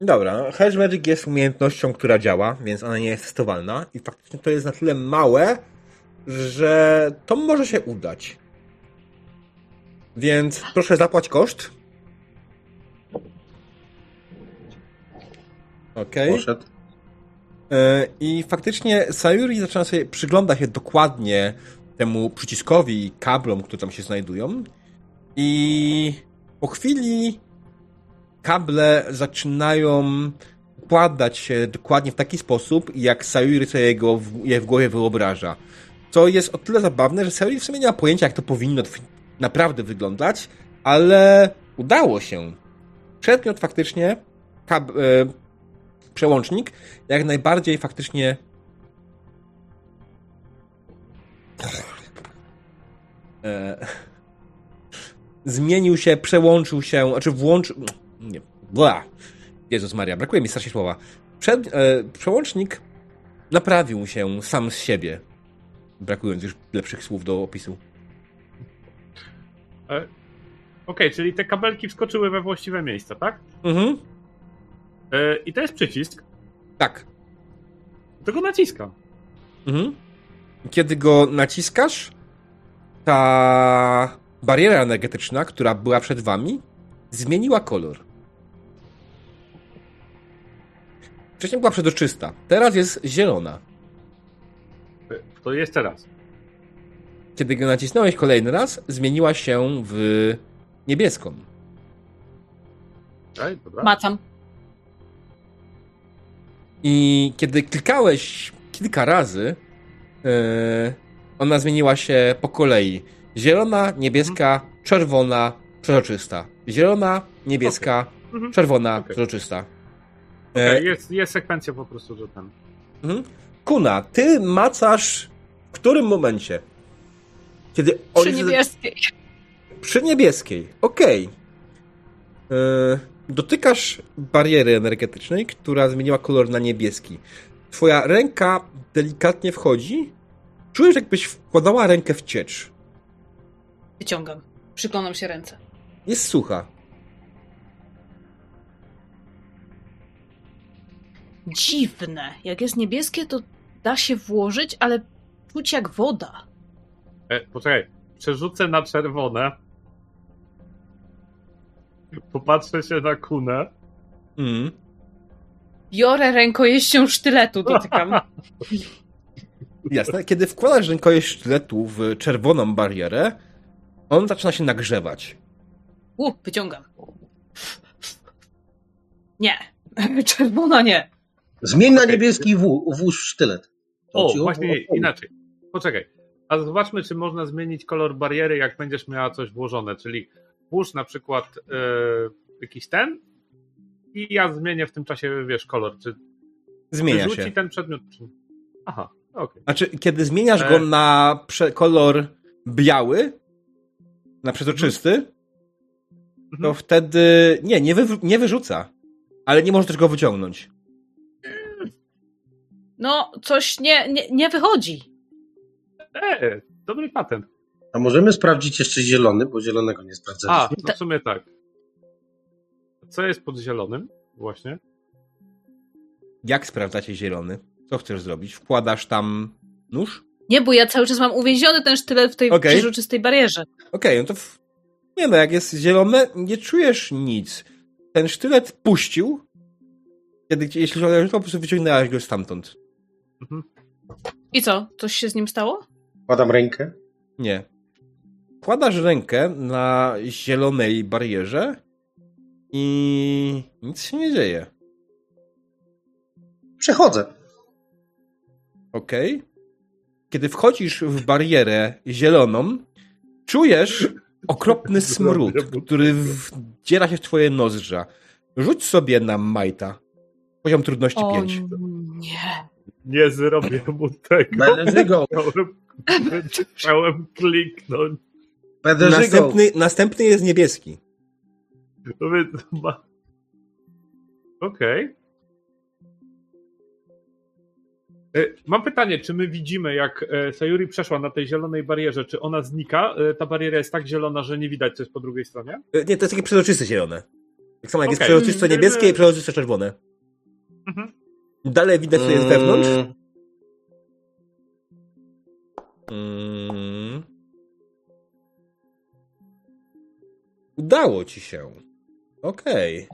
Dobra, Hedge Magic jest umiejętnością, która działa, więc ona nie jest testowalna i faktycznie to jest na tyle małe, że to może się udać. Więc proszę zapłać koszt. Okej. Poszedł. E, I faktycznie Sayuri zaczyna sobie przyglądać się dokładnie temu przyciskowi i kablom, które tam się znajdują. I po chwili kable zaczynają układać się dokładnie w taki sposób, jak Sayuri sobie go je w głowie wyobraża. Co jest o tyle zabawne, że Sayuri w sumie nie ma pojęcia, jak to powinno naprawdę wyglądać, ale udało się. Przedmiot faktycznie, kab, e, przełącznik, jak najbardziej faktycznie e, zmienił się, przełączył się, znaczy włączył. Nie, bła. Jezus Maria, brakuje mi strasznie słowa. E, przełącznik naprawił się sam z siebie. Brakując już lepszych słów do opisu. E, Okej, czyli te kabelki wskoczyły we właściwe miejsca, tak? Mhm. E, I to jest przycisk, Tak. tego naciskam. Mhm. Kiedy go naciskasz, ta bariera energetyczna, która była przed wami, zmieniła kolor. Wcześniej była przezroczysta, teraz jest zielona. To jest teraz. Kiedy go nacisnąłeś kolejny raz, zmieniła się w niebieską. Okej, dobra. Macam. I kiedy klikałeś kilka razy, yy, ona zmieniła się po kolei. Zielona, niebieska, czerwona, przezroczysta. Zielona, niebieska, Mhm. czerwona, Okej. przezroczysta. Okej, E, jest, jest sekwencja po prostu, że ten. mhm. Kuna, ty macasz w którym momencie? Kiedy Przy niebieskiej. Przy niebieskiej, okej. Yy, dotykasz bariery energetycznej, która zmieniła kolor na niebieski. Twoja ręka delikatnie wchodzi. Czujesz, jakbyś wkładała rękę w ciecz. Wyciągam. Przyglądam się ręce. Jest sucha. Dziwne. Jak jest niebieskie, to da się włożyć, ale czuć jak woda. E, poczekaj, przerzucę na czerwone. Popatrzę się na kunę. Mm. Biorę rękojeścią sztyletu, dotykam. Jasne. Kiedy wkładasz rękojeść sztyletu w czerwoną barierę, on zaczyna się nagrzewać. U, wyciągam. Nie. Czerwona nie. Zmień na niebieski włó- włóż sztylet. O, Ci- właśnie o- inaczej. Poczekaj. A zobaczmy, czy można zmienić kolor bariery, jak będziesz miała coś włożone. Czyli włóż na przykład e, jakiś ten i ja zmienię w tym czasie, wiesz, kolor. Czy Zmienia się. ten przedmiot? Czy... Aha, okej. Znaczy, kiedy zmieniasz E. go na prze- kolor biały, na przezroczysty, to Mhm. wtedy nie, nie, wy, nie wyrzuca. Ale nie możesz też go wyciągnąć. No, coś nie, nie, nie wychodzi. E, dobry patent. A możemy sprawdzić jeszcze zielony, bo zielonego nie A, sprawdzaliśmy. no w sumie tak. Co jest pod zielonym? Właśnie. Jak sprawdzacie zielony? Co chcesz zrobić? Wkładasz tam nóż? Nie, bo ja cały czas mam uwięziony ten sztylet w tej przeźroczystej barierze. Okej, no to w... nie no, jak jest zielone, nie czujesz nic. Ten sztylet puścił, kiedy jeśli się po prostu wyciągnęłaś go stamtąd. Mhm. I co? Coś się z nim stało? Wkładam rękę. Nie. Wkładasz rękę na zielonej barierze i nic się nie dzieje. Przechodzę. Okej? Kiedy wchodzisz w barierę zieloną, czujesz okropny smród, który wdziera się w twoje nozdrza. Rzuć sobie na majta. Poziom trudności 5. nie. Nie zrobię mu tego. Będę żygał. Chciałem, kliknąć. Będę. Następny, następny jest niebieski. Okej. E, Mam pytanie, czy my widzimy, jak e, Sayuri przeszła na tej zielonej barierze, czy ona znika? E, Ta bariera jest tak zielona, że nie widać, co jest po drugiej stronie? E, Nie, to jest takie przezroczyste zielone. Tak samo jak jest Okej. przezroczyste Mm. niebieskie i przezroczyste czerwone. Mhm. Dalej widać, co jest wewnątrz. Mm, Mm. Udało ci się. Okej.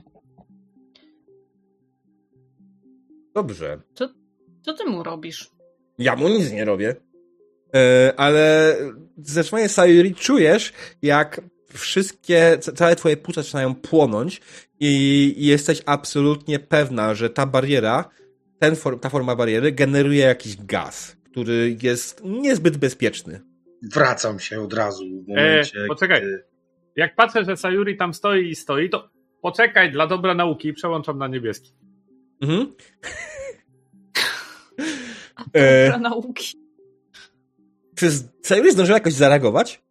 Dobrze. Co ty mu robisz? Ja mu nic nie robię. E, ale zdecydowanie Sayuri czujesz, jak wszystkie, ca- całe twoje płuca zaczynają płonąć i jesteś absolutnie pewna, że ta bariera, ten for, ta forma bariery generuje jakiś gaz, który jest niezbyt bezpieczny. Wracam się od razu w momencie. E, poczekaj. kiedy- Jak patrzę, że Sayuri tam stoi i stoi, to poczekaj, dla dobra nauki przełączam na niebieski. Mhm. E, nauki. czy Sayuri zdążyła jakoś zareagować?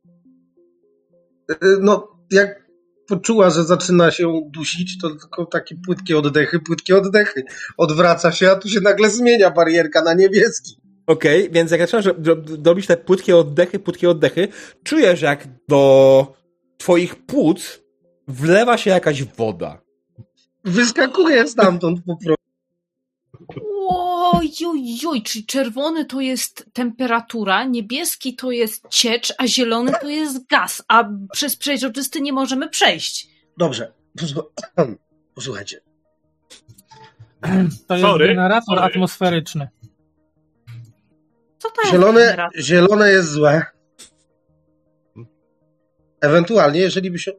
E, No, jak poczuła, że zaczyna się dusić, to tylko takie płytkie oddechy, płytkie oddechy. Odwraca się, a tu się nagle zmienia barierka na niebieski. Okej, więc jak zaczynasz ro- robić te płytkie oddechy, płytkie oddechy, czujesz jak do twoich płuc wlewa się jakaś woda. Wyskakuje stamtąd po prostu. Oj, oj, oj, czyli czerwony to jest temperatura, niebieski to jest ciecz, a zielony to jest gaz, a przez przejrzysty nie możemy przejść. Dobrze. Posłu- Posłuchajcie. To jest Sorry, generator sorry. atmosferyczny. Co to jest Zielone, generator? zielone jest złe. Ewentualnie, jeżeli by się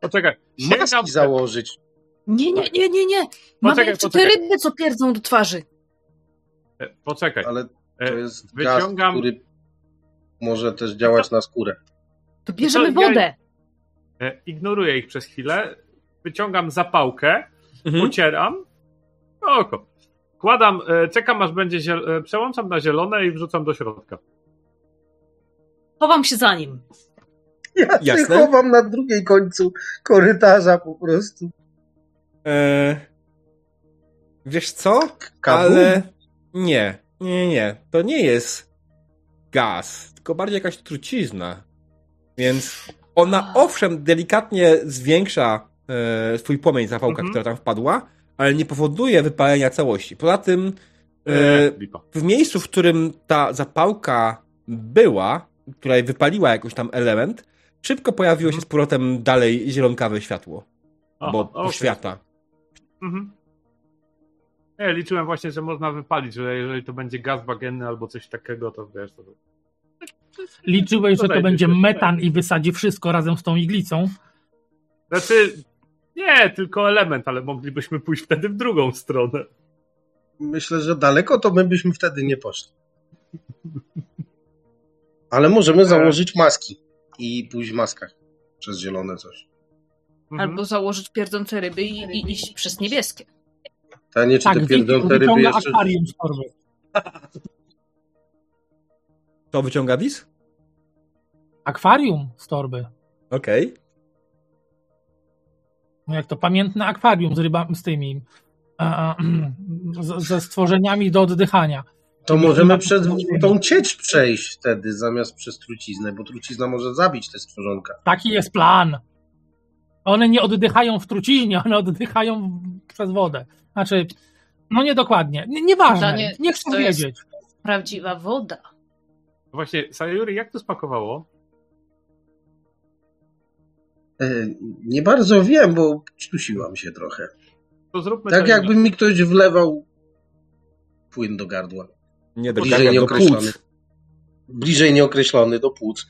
Poczekaj, maski założyć. Nie, nie, nie, nie, nie. Mamy Poczekaj, jeszcze te poczekaj. ryby, co pierdzą do twarzy. e, poczekaj. Ale to E, jest gaz, wyciągam- który może też działać na skórę. To bierzemy To ja- wodę. E, Ignoruję ich przez chwilę, wyciągam zapałkę, Mhm. pocieram, oko. Kładam, e, czekam aż będzie, ziel- e, przełączam na zielone i wrzucam do środka. Chowam się za nim. Ja się Jasne. chowam na drugiej końcu korytarza po prostu. Eee, wiesz co? Kabum. Ale nie, nie, nie. To nie jest gaz, tylko bardziej jakaś trucizna. Więc ona owszem delikatnie zwiększa e, swój płomień zapałka, Mhm. która tam wpadła, ale nie powoduje wypalenia całości. Poza tym e, E, w miejscu, w którym ta zapałka była, która wypaliła jakiś tam element, szybko pojawiło się z powrotem dalej zielonkawe światło. Aha, bo okej. świata. Mhm. Nie, liczyłem właśnie, że można wypalić, że jeżeli to będzie gaz bagienny albo coś takiego, to wiesz, to... Liczyłeś, że to będzie się, metan i wysadzi wszystko razem z tą iglicą. Znaczy, nie, tylko element, ale moglibyśmy pójść wtedy w drugą stronę. Myślę, że daleko to my byśmy wtedy nie poszli. Ale możemy założyć maski i pójść w maskach przez zielone coś. Mhm. Albo założyć pierdzące ryby i, i iść przez niebieskie. To nie czy Tak, te pierdolone ryby wyciąga jeszcze... akwarium z torby. To wyciąga wis? Akwarium z torby. Okej. No jak to pamiętne akwarium z rybami, z tymi, a, z, ze stworzeniami do oddychania. To możemy przez tą ciecz przejść wtedy, zamiast przez truciznę, bo trucizna może zabić te stworzonka. Taki jest plan. One nie oddychają w truciźnie, one oddychają w- przez wodę. Znaczy, no niedokładnie. Nie, nieważne, nie- nie chcę to jest- wiedzieć. Prawdziwa woda. Właśnie, Sayuri, jak to spakowało? E, Nie bardzo wiem, bo sztusiłam się trochę. To zróbmy Tak jakby mi ktoś wlewał płyn do gardła. Nie do Bliżej gardła, do nieokreślony. płuc. Bliżej nieokreślony do płuc.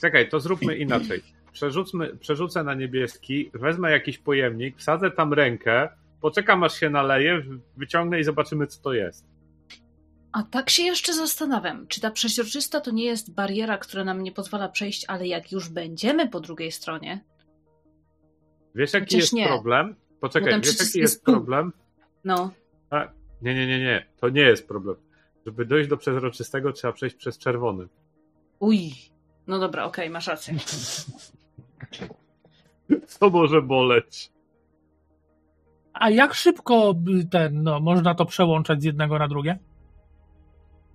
Czekaj, to zróbmy inaczej. Przerzucmy, przerzucę na niebieski, wezmę jakiś pojemnik, wsadzę tam rękę, poczekam aż się naleje, wyciągnę i zobaczymy, co to jest. A tak się jeszcze zastanawiam, czy ta przeźroczysta to nie jest bariera, która nam nie pozwala przejść, ale jak już będziemy po drugiej stronie, Wiesz, jaki Chociaż jest nie. problem? Poczekaj, Potem wiesz, jaki jest problem? no, A, nie, nie, nie, nie. To nie jest problem. Żeby dojść do przezroczystego, trzeba przejść przez czerwony. uj. No dobra, okej, masz rację. Co może boleć? A jak szybko y, ten, no, można to przełączać z jednego na drugie?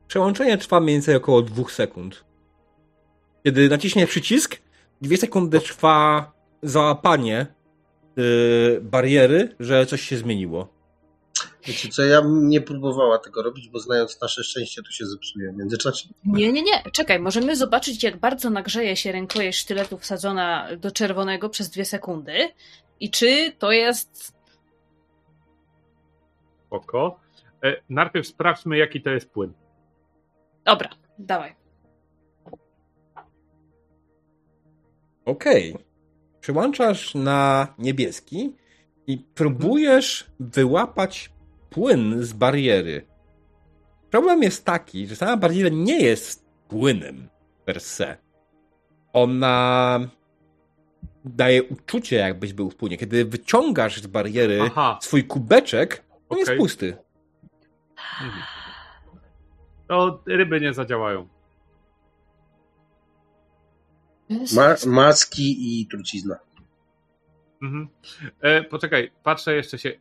Przełączenie trwa mniej więcej około dwóch sekund. Kiedy naciśnie przycisk, dwie sekundy trwa załapanie yy, bariery, że coś się zmieniło. Wiecie co, ja bym nie próbowała tego robić, bo znając nasze szczęście, to się zepsuje w międzyczasie. Nie, nie, nie. Czekaj, możemy zobaczyć, jak bardzo nagrzeje się rękojeść sztyletu wsadzona do czerwonego przez dwie sekundy i czy to jest... Spoko. E, najpierw sprawdźmy, jaki to jest płyn. Dobra, dawaj. Okej. Przełączasz na niebieski i próbujesz wyłapać płyn z bariery. Problem jest taki, że sama bariera nie jest płynem per se. Ona daje uczucie, jakbyś był w płynie. Kiedy wyciągasz z bariery Aha. swój kubeczek, on jest Okej. pusty. Mhm. To ryby nie zadziałają. Ma maski i trucizna. Mhm. E, poczekaj, patrzę jeszcze się.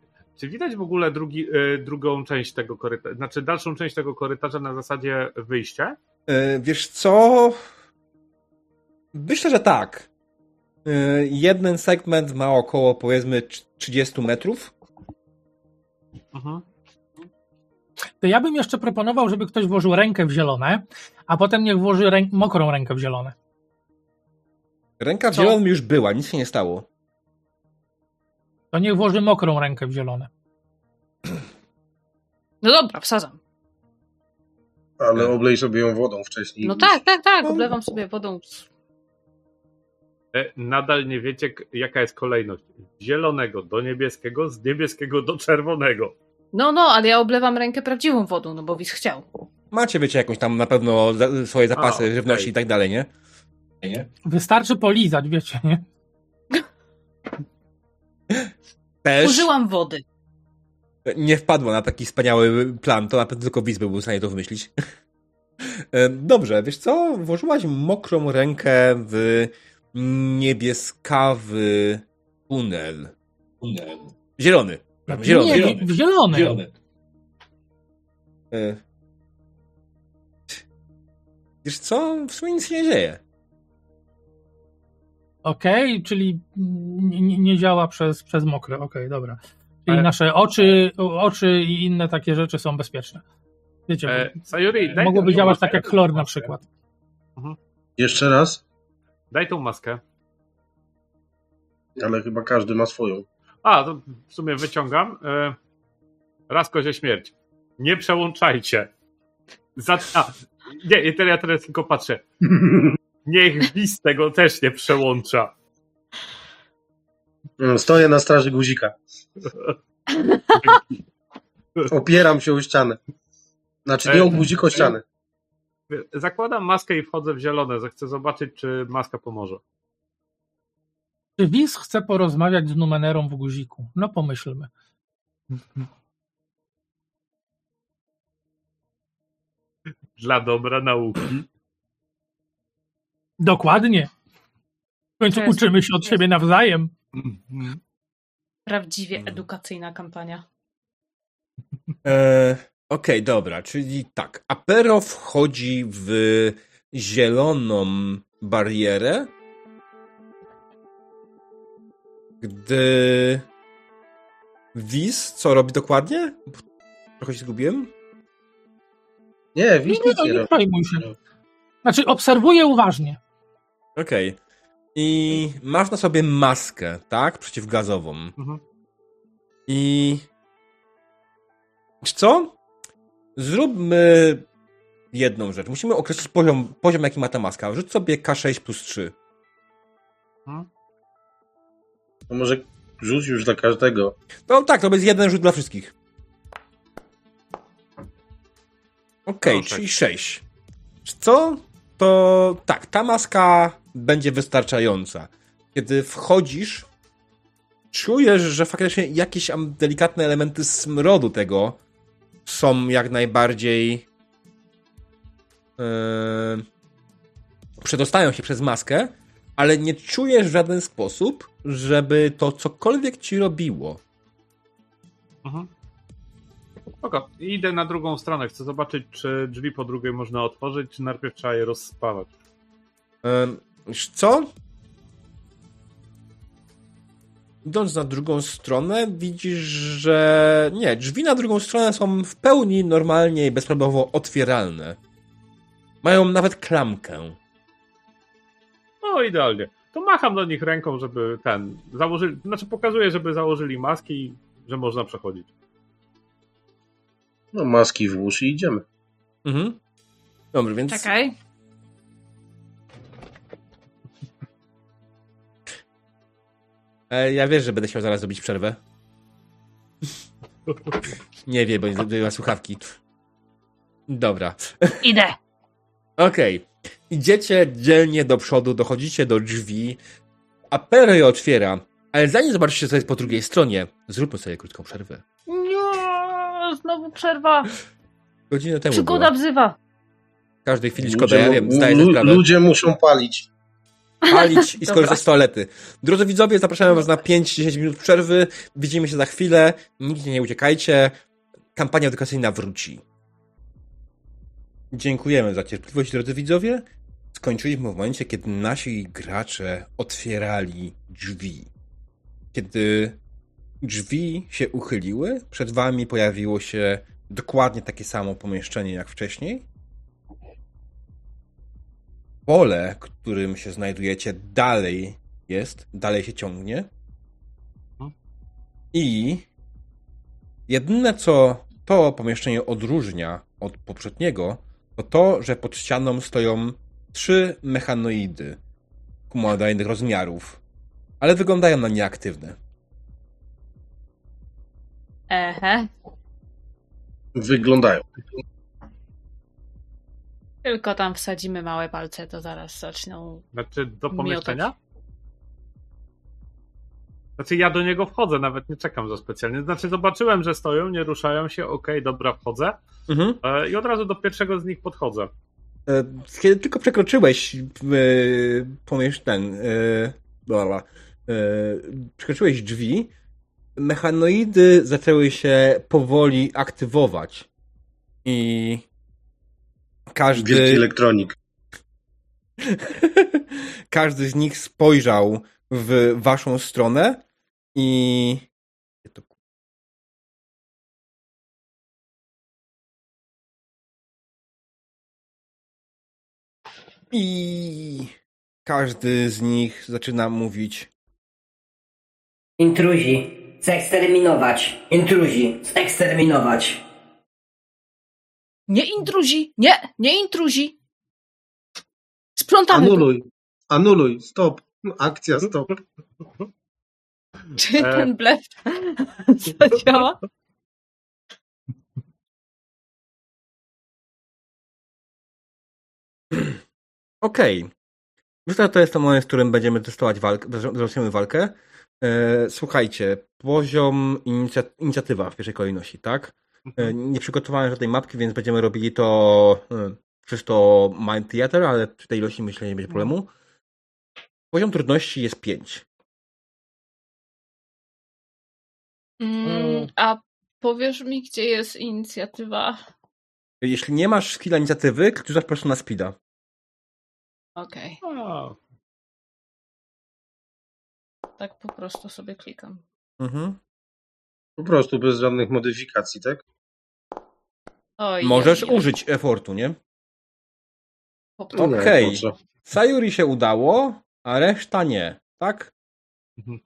Czy widać w ogóle drugi, e, drugą część tego korytarza, znaczy dalszą część tego korytarza na zasadzie wyjścia? E, Wiesz co? Myślę, że tak. E, Jeden segment ma około powiedzmy 30 metrów. Mhm. To ja bym jeszcze proponował, żeby ktoś włożył rękę w zielone, a potem niech włoży rę mokrą rękę w zielone. Ręka w Co? zielonym już była, nic się nie stało. To niech włoży mokrą rękę w zielone. No dobra, wsadzam. Ale oblej sobie ją wodą wcześniej. No tak, tak, tak. Oblewam sobie wodą. E, nadal nie wiecie, jaka jest kolejność. Z Zielonego do niebieskiego, z niebieskiego do czerwonego. No, no, ale ja oblewam rękę prawdziwą wodą, no bo Wis chciał. Macie, wiecie, jakąś tam na pewno swoje zapasy A, żywności i tak dalej, nie? Wystarczy polizać, wiecie, nie? Też Użyłam wody. nie wpadła na taki wspaniały plan, to na pewno tylko Wiz był w stanie to wymyślić. Dobrze, wiesz co? Włożyłaś mokrą rękę w niebieskawy tunel. Tunel. Zielony. Zielony. nie, zielony. w zielony. E, Wiesz co? W sumie nic się nie dzieje. Okej, czyli nie, nie- działa przez, przez mokre. Okej, dobra. Czyli Ale- nasze oczy, oczy i inne takie rzeczy są bezpieczne. Wiecie, E, Sayuri, daj mogłoby działać tak jak chlor na przykład. Jeszcze raz, Daj tą maskę. ale chyba każdy ma swoją. A, to w sumie wyciągam. E, raz kozie śmierć. Nie przełączajcie. Za, a, nie, teraz ja teraz tylko patrzę. Niech Wiz tego też nie przełącza. Mm, Stoję na straży guzika. Opieram się o ścianę. Znaczy nie o guzik, o ścianę. Zakładam maskę i wchodzę w zielone, chcę zobaczyć, czy maska pomoże. Czy Wiz chce porozmawiać z Numenerą w guziku? No pomyślmy. Dla dobra nauki. Dokładnie. W końcu jest- uczymy się od siebie nawzajem. Prawdziwie Mhm. edukacyjna kampania. E, Okej, dobra, czyli tak. Apero wchodzi w zieloną barierę, gdy Wiz, co robi dokładnie? Trochę się zgubiłem. Nie, Nie, widzisz, nie, nic no, nie nie robi. się. Znaczy, obserwuję uważnie. Okej. I masz na sobie maskę, tak? Przeciwgazową. Mhm. I. Wiesz co? Zróbmy jedną rzecz. Musimy określić poziom, poziom jaki ma ta maska. Rzuć sobie K6 plus 3. To może rzuć już dla każdego. No tak, to będzie jeden rzut dla wszystkich. Okej, Proszę. czyli 6. Wiesz Co? To tak, ta maska będzie wystarczająca. Kiedy wchodzisz, czujesz, że faktycznie jakieś delikatne elementy smrodu tego są jak najbardziej. Yy, przedostają się przez maskę, ale nie czujesz w żaden sposób, żeby to cokolwiek ci robiło. Mhm. Oko, idę na drugą stronę. Chcę zobaczyć, czy drzwi po drugiej można otworzyć, czy najpierw trzeba je rozspawać. Co? Idąc na drugą stronę, widzisz, że nie, drzwi na drugą stronę są w pełni normalnie i bezproblemowo otwieralne. Mają nawet klamkę. No, idealnie. To macham do nich ręką, żeby ten. Założyli, znaczy pokazuję, żeby założyli maski i że można przechodzić. No maski włóż i idziemy. Mhm. Dobrze, więc Czekaj. Ja wiesz, że będę chciał zaraz zrobić przerwę. Nie wie, bo nie zrobiła słuchawki. Dobra. Idę. Okej. Idziecie dzielnie do przodu, dochodzicie do drzwi, a Pero je otwiera. Ale zanim zobaczycie, co jest po drugiej stronie, zróbmy sobie krótką przerwę. Nie, znowu przerwa. Godzinę temu Przygoda była. wzywa. W każdej chwili szkoda, ja wiem, zdaję sobie sprawę. ludzie muszą palić. Palić i skorzystać z toalety. Drodzy widzowie, zapraszamy was na 5-10 minut przerwy. Widzimy się za chwilę. Nigdzie nie uciekajcie. Kampania edukacyjna wróci. Dziękujemy za cierpliwość, drodzy widzowie. Skończyliśmy w momencie, kiedy nasi gracze otwierali drzwi. Kiedy drzwi się uchyliły, przed wami pojawiło się dokładnie takie samo pomieszczenie jak wcześniej. Pole, którym się znajdujecie, dalej jest, dalej się ciągnie. I jedyne, co to pomieszczenie odróżnia od poprzedniego, to to, że pod ścianą stoją trzy mechanoidy humanoidalnych rozmiarów, ale wyglądają na nieaktywne. Ehe. Wyglądają. Tylko tam wsadzimy małe palce, to zaraz zaczną. Znaczy do Miotać. pomieszczenia? Znaczy ja do niego wchodzę, nawet nie czekam za specjalnie. Znaczy zobaczyłem, że stoją, nie ruszają się, okej, dobra, wchodzę. Mhm. E, I od razu do pierwszego z nich podchodzę. E, Kiedy tylko przekroczyłeś e, pomiesz ten, dobra, przekroczyłeś drzwi, mechanoidy zaczęły się powoli aktywować. I Wielki każdy, elektronik. każdy z nich spojrzał w waszą stronę i i każdy z nich zaczyna mówić Intruzi. Zeksterminować. Intruzi. Zeksterminować. Nie intruzi! Nie! Nie intruzi! Sprzątamy. to. Anuluj. Anuluj. Stop. Akcja stop. Czy E. ten blef zadziała? Okej. Myślę, że to jest ten moment, w którym będziemy testować walkę, zaczniemy walkę. E, słuchajcie, poziom inicja, inicjatywa w pierwszej kolejności, tak? E, nie przygotowałem żadnej mapki, więc będziemy robili to e, czysto Mind Theater, ale przy tej ilości myślę nie będzie problemu. Poziom trudności jest 5. Mm, a powiesz mi, gdzie jest inicjatywa? Jeśli nie masz skilla inicjatywy, kliknij po prostu na speeda. Okej, A, tak po prostu sobie klikam. Mhm. Po prostu bez żadnych modyfikacji, tak? Oj, Możesz oj, oj. użyć effortu, nie? Okej. Sayuri się udało, a reszta nie, tak? Mhm.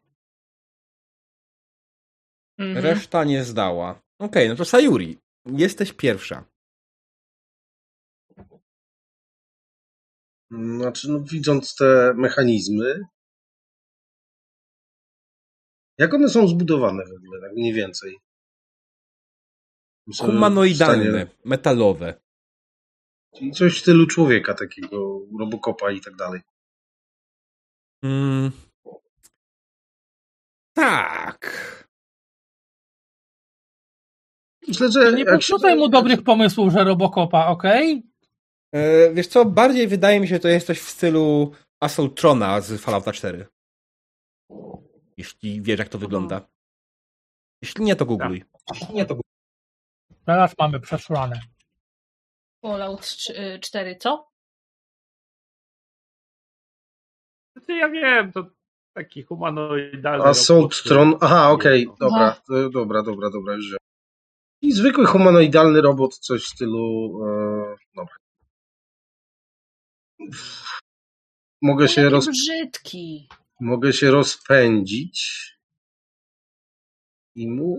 Reszta nie zdała. Okej, no to Sayuri, jesteś pierwsza. Znaczy, no, widząc te mechanizmy, jak one są zbudowane w ogóle, tak mniej więcej? Humanoidalne, stanie- metalowe. Czyli coś w stylu człowieka takiego, robokopa i tak dalej. Mm. Tak. Myślę, że Nie się- podrzucaj mu dobrych pomysłów, że Robocopa, okej? E, wiesz co, bardziej wydaje mi się, że to jest coś w stylu Assaultrona z Fallouta 4. Jeśli wiesz, jak to wygląda. Jeśli nie, to googluj. Nie, to Teraz mamy przesłane. Fallout trz- y, 4, co? Znaczy, ja wiem, to taki humanoidalny. Assault robot, Tron. Aha, okej, No. dobra, dobra, dobra, dobra, już wiem. I zwykły humanoidalny robot, coś w stylu. E, dobra. Mogę się, roz, brzydki. Mogę się rozpędzić i mu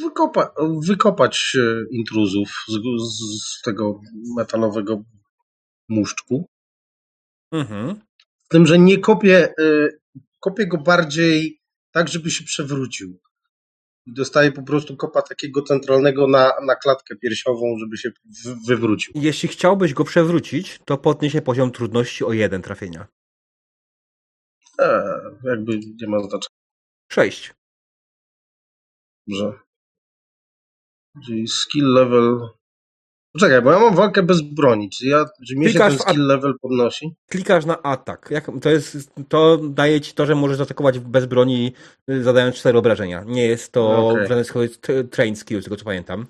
wykopa, wykopać e, intruzów z, z, tego metalowego muszczku. Mhm. Z tym, że nie kopię, e, kopię go bardziej tak, żeby się przewrócił. I Dostaję po prostu kopa takiego centralnego na, na klatkę piersiową, żeby się wywrócił. Jeśli chciałbyś go przewrócić, to podniesie poziom trudności o jeden trafienia. E, jakby nie ma znaczenia, Sześć. że. Czyli skill level. Poczekaj, bo ja mam walkę bez broni. Czy, ja, czy mnie się Klikasz ten skill level podnosi? Klikasz na atak. Jak, to, jest, to daje ci to, że możesz zaatakować bez broni, y, zadając cztery obrażenia. Nie jest to Okej. w żaden sposób train skill, z tego co pamiętam.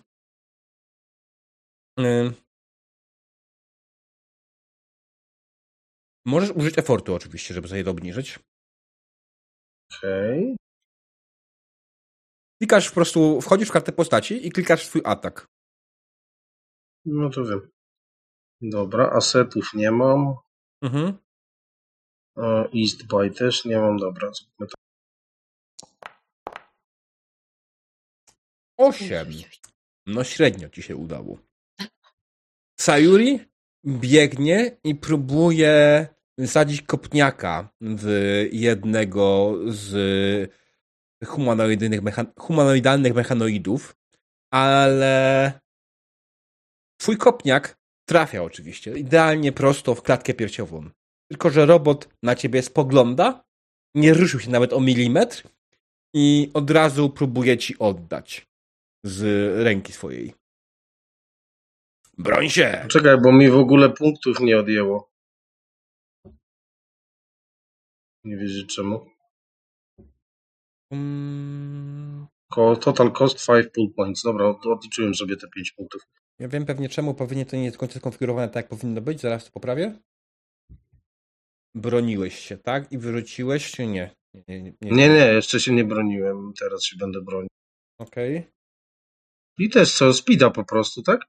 Możesz użyć efortu oczywiście, żeby sobie to obniżyć. Okej. Klikasz po prostu, wchodzisz w kartę postaci i klikasz w swój atak. No to wiem. Dobra, asetów nie mam. Mhm. East by też nie mam. Dobra, zróbmy to. Osiem. No średnio ci się udało. Sayuri biegnie i próbuje wsadzić kopniaka w jednego z humanoidalnych, mechan- humanoidalnych mechanoidów, ale twój kopniak trafia oczywiście, idealnie prosto w klatkę piersiową. Tylko, że robot na ciebie spogląda, nie ruszył się nawet o milimetr i od razu próbuje ci oddać z ręki swojej. Broń się! Czekaj, bo mi w ogóle punktów nie odjęło. Nie wiedzieć czemu. Mm, Ko- Total cost 5 pull points. Dobra, odliczyłem sobie te 5 punktów. ja wiem pewnie czemu powinien to nie jest do końca skonfigurowane tak, jak powinno być. Zaraz to poprawię. Broniłeś się, tak? I wyrzuciłeś, czy nie? Nie, nie. nie. Nie, nie, jeszcze się nie broniłem. Teraz się będę bronił. Okej. I też co, speeda po prostu, tak?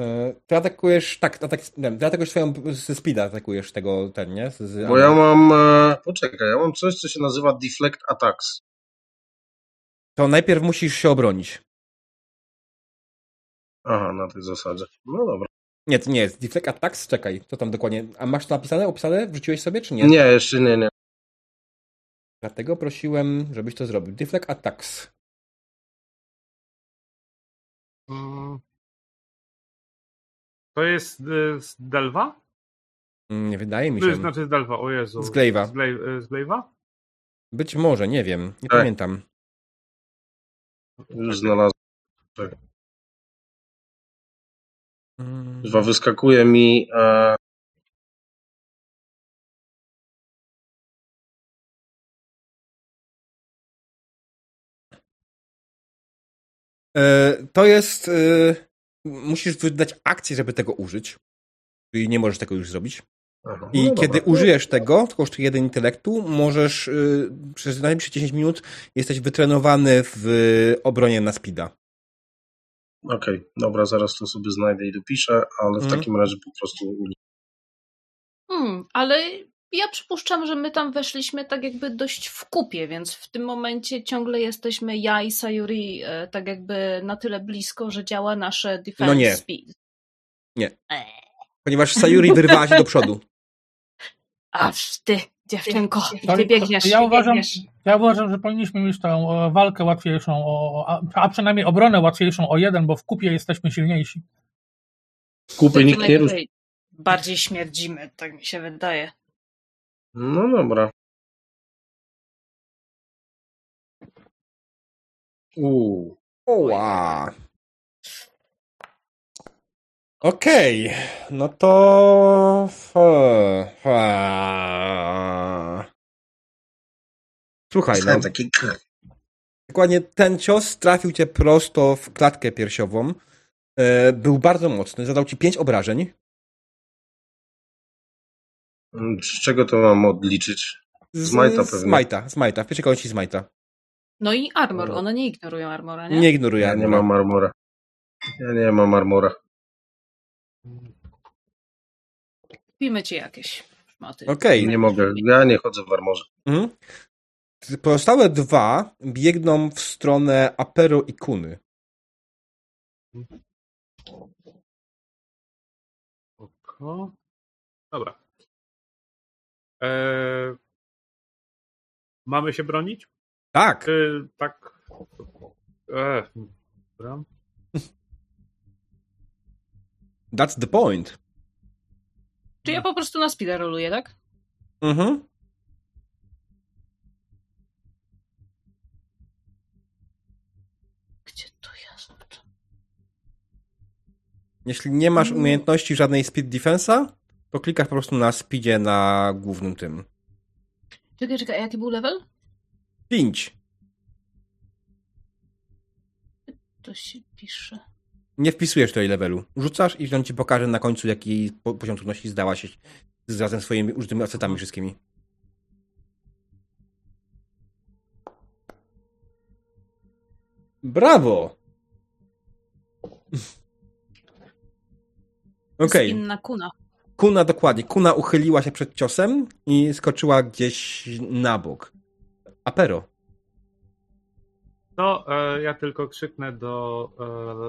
E, Ty atakujesz, tak, atak, nie, ty atakujesz swoją, ze speeda atakujesz tego, ten, nie? Z, z, Bo ja mam, e, poczekaj, ja mam coś, co się nazywa deflect attacks. To najpierw musisz się obronić. Aha, na tej zasadzie. No dobra. Nie, to nie jest. Deflect attacks? Czekaj, co tam dokładnie? A masz to napisane, opisane? Wrzuciłeś sobie, czy nie? Nie, jeszcze nie, nie. Dlatego prosiłem, żebyś to zrobił. Deflect attacks. Mm. To jest y, z Delva? Mm, Nie wydaje mi To się. jest, znaczy z Delva, o Jezu. Z Glaive'a. Z, Glaive, y, z Glaive'a? Być może, nie wiem. Nie Tak. pamiętam. Już znalazłem. Mm. Dwa wyskakuje mi. E, E, To jest. e, Musisz wydać akcję, żeby tego użyć. Czyli nie możesz tego już zrobić. aha, I no kiedy dobra. użyjesz tego, to kosztuje jeden intelektu, możesz y, przez najbliższe 10 minut jesteś wytrenowany w obronie na speeda. Okej, dobra, zaraz to sobie znajdę i dopiszę, ale w Mhm. takim razie po prostu Hmm, ale ja przypuszczam, że my tam weszliśmy tak jakby dość w kupie, więc w tym momencie ciągle jesteśmy ja i Sayuri e, tak jakby na tyle blisko, że działa nasze defense No nie. speed. Nie. Eee. Ponieważ Sayuri wyrwała się do przodu. Aż ty, dziewczynko, i To- ty biegniesz. Ja uważam, biegniesz. ja uważam, że powinniśmy mieć tą e, walkę łatwiejszą, o, a, a przynajmniej obronę łatwiejszą o jeden, bo w kupie jesteśmy silniejsi. kupy Ty nikt nie ruszy. Bardziej śmierdzimy, tak mi się wydaje. No dobra. Uuu. Oła. Okej, no to. Fe. Słuchaj, no. Taki Dokładnie ten cios trafił cię prosto w klatkę piersiową. E, Był bardzo mocny, zadał ci pięć obrażeń. Mm, Z czego to mam odliczyć? Z Majta Z pewnie. Majta, z Majta, w pierwszej kolejności z Majta. No i armor, one nie ignorują armora, nie? Nie ignoruję Ja nie armora. mam armora. Ja nie mam armora. Kupimy ci jakieś szmaty. Okej. Nie mogę. Ja nie chodzę w armorze. Mhm. Pozostałe dwa biegną w stronę Apero i Kuny. Oko. Dobra. Eee, mamy się bronić? Tak. Czy tak? Eee, dobra. That's the point. Czy ja po prostu na speeda roluję, tak? Mhm. Gdzie to jest? Jeśli nie masz Mm. umiejętności żadnej speed defensa, to klikasz po prostu na speedzie na głównym tym. Czekaj, czekaj, a jaki był level? 5. To się pisze. Nie wpisujesz tutaj levelu. Rzucasz i on ci pokaże na końcu, jaki po- poziom trudności zdałaś z razem swoimi użytymi acetami wszystkimi. Brawo! Okej. Jest inna kuna. Kuna dokładnie. Kuna uchyliła się przed ciosem i skoczyła gdzieś na bok. Apero. To e, ja tylko krzyknę do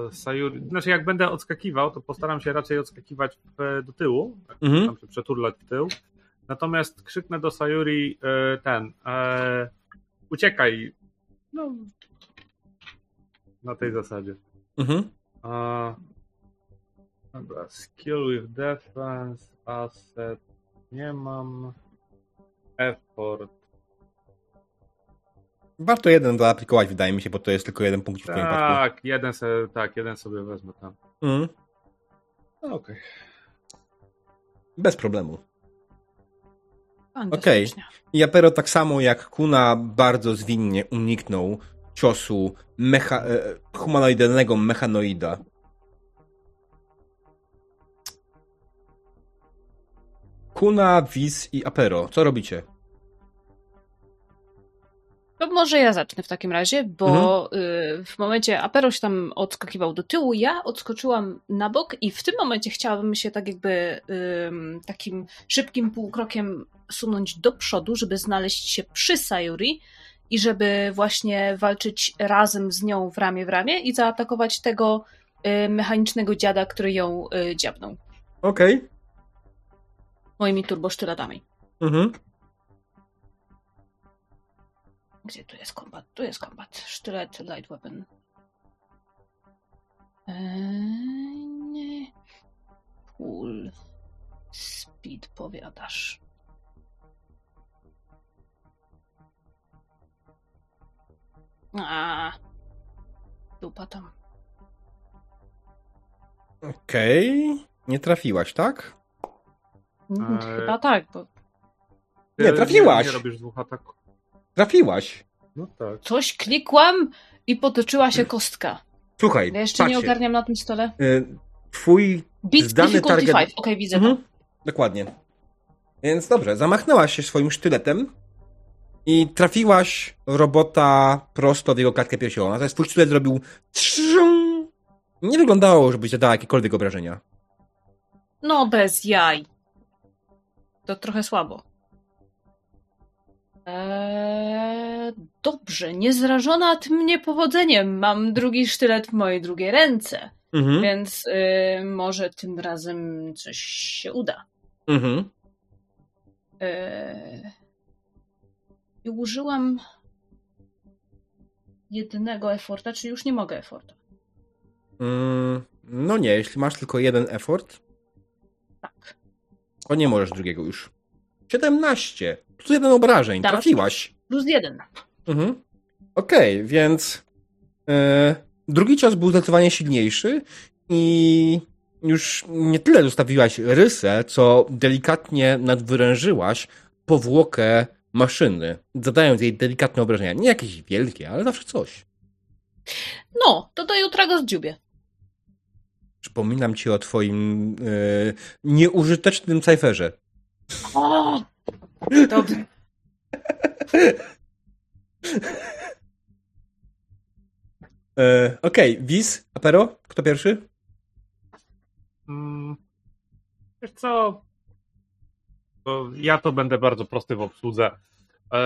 e, Sayuri. Znaczy, jak będę odskakiwał, to postaram się raczej odskakiwać w, do tyłu, Mhm. tam się przeturlać w tył. Natomiast krzyknę do Sayuri e, ten. E, uciekaj. No. Na tej zasadzie. Mhm. Dobra, skill with defense, asset nie mam. Effort. Warto jeden zaaplikować, wydaje mi się, bo to jest tylko jeden punkt w twoim. Tak, jeden sobie, tak, jeden sobie wezmę tam. Mhm. No, Okej. Bez problemu. Fantastycznie. I Apero tak samo jak Kuna bardzo zwinnie uniknął ciosu mecha, e, humanoidalnego mechanoida. Kuna, Wiz i Apero. Co robicie? To może ja zacznę w takim razie, bo y, w momencie Apero się tam odskakiwał do tyłu, ja odskoczyłam na bok i w tym momencie chciałabym się tak jakby takim szybkim półkrokiem sunąć do przodu, żeby znaleźć się przy Sayuri i żeby właśnie walczyć razem z nią w ramię w ramię i zaatakować tego y, mechanicznego dziada, który ją y, dziabnął Okej. Moimi turbosztyletami. Mhm. Gdzie tu jest kombat? Tu jest kombat. Sztylet, light weapon. Eee, nie. Full speed powiadasz. A, dupa tam. Okej. Nie trafiłaś, tak? Mhm, Eee. Chyba tak, bo Nie, trafiłaś. Nie, nie robisz dwóch ataków. Trafiłaś. No tak. coś klikłam i potoczyła się kostka. Słuchaj, Ja jeszcze nie patrzcie. ogarniam na tym stole. Y, Twój Beat Zdany target- 5. Okej, widzę to. Mhm. Dokładnie. Więc dobrze, zamachnęłaś się swoim sztyletem i trafiłaś robota prosto w jego klatkę piersiową. Natomiast twój sztylet zrobił. Nie wyglądało, żebyś zadała jakiekolwiek obrażenia. No, bez jaj. To trochę słabo. Eee, dobrze, niezrażona tym niepowodzeniem. Mam drugi sztylet w mojej drugiej ręce, Mhm. więc y, może tym razem coś się uda. Mhm. Eee, I użyłam jednego eforta, czy już nie mogę eforta? Mm, no nie, jeśli masz tylko jeden effort, Tak. To nie możesz drugiego już. 17. Plus jeden obrażeń. Dawać? Trafiłaś. Plus jeden. Mhm. Okej, więc e, drugi cios był zdecydowanie silniejszy i już nie tyle zostawiłaś rysę, co delikatnie nadwyrężyłaś powłokę maszyny, zadając jej delikatne obrażenia. Nie jakieś wielkie, ale zawsze coś. No, to do jutra go zdziubię. Przypominam ci o twoim e, nieużytecznym cyferze. O! Dobrze. E, Okej, Wiz, Apero, kto pierwszy? Mm, wiesz co? To ja to będę bardzo prosty w obsłudze. E,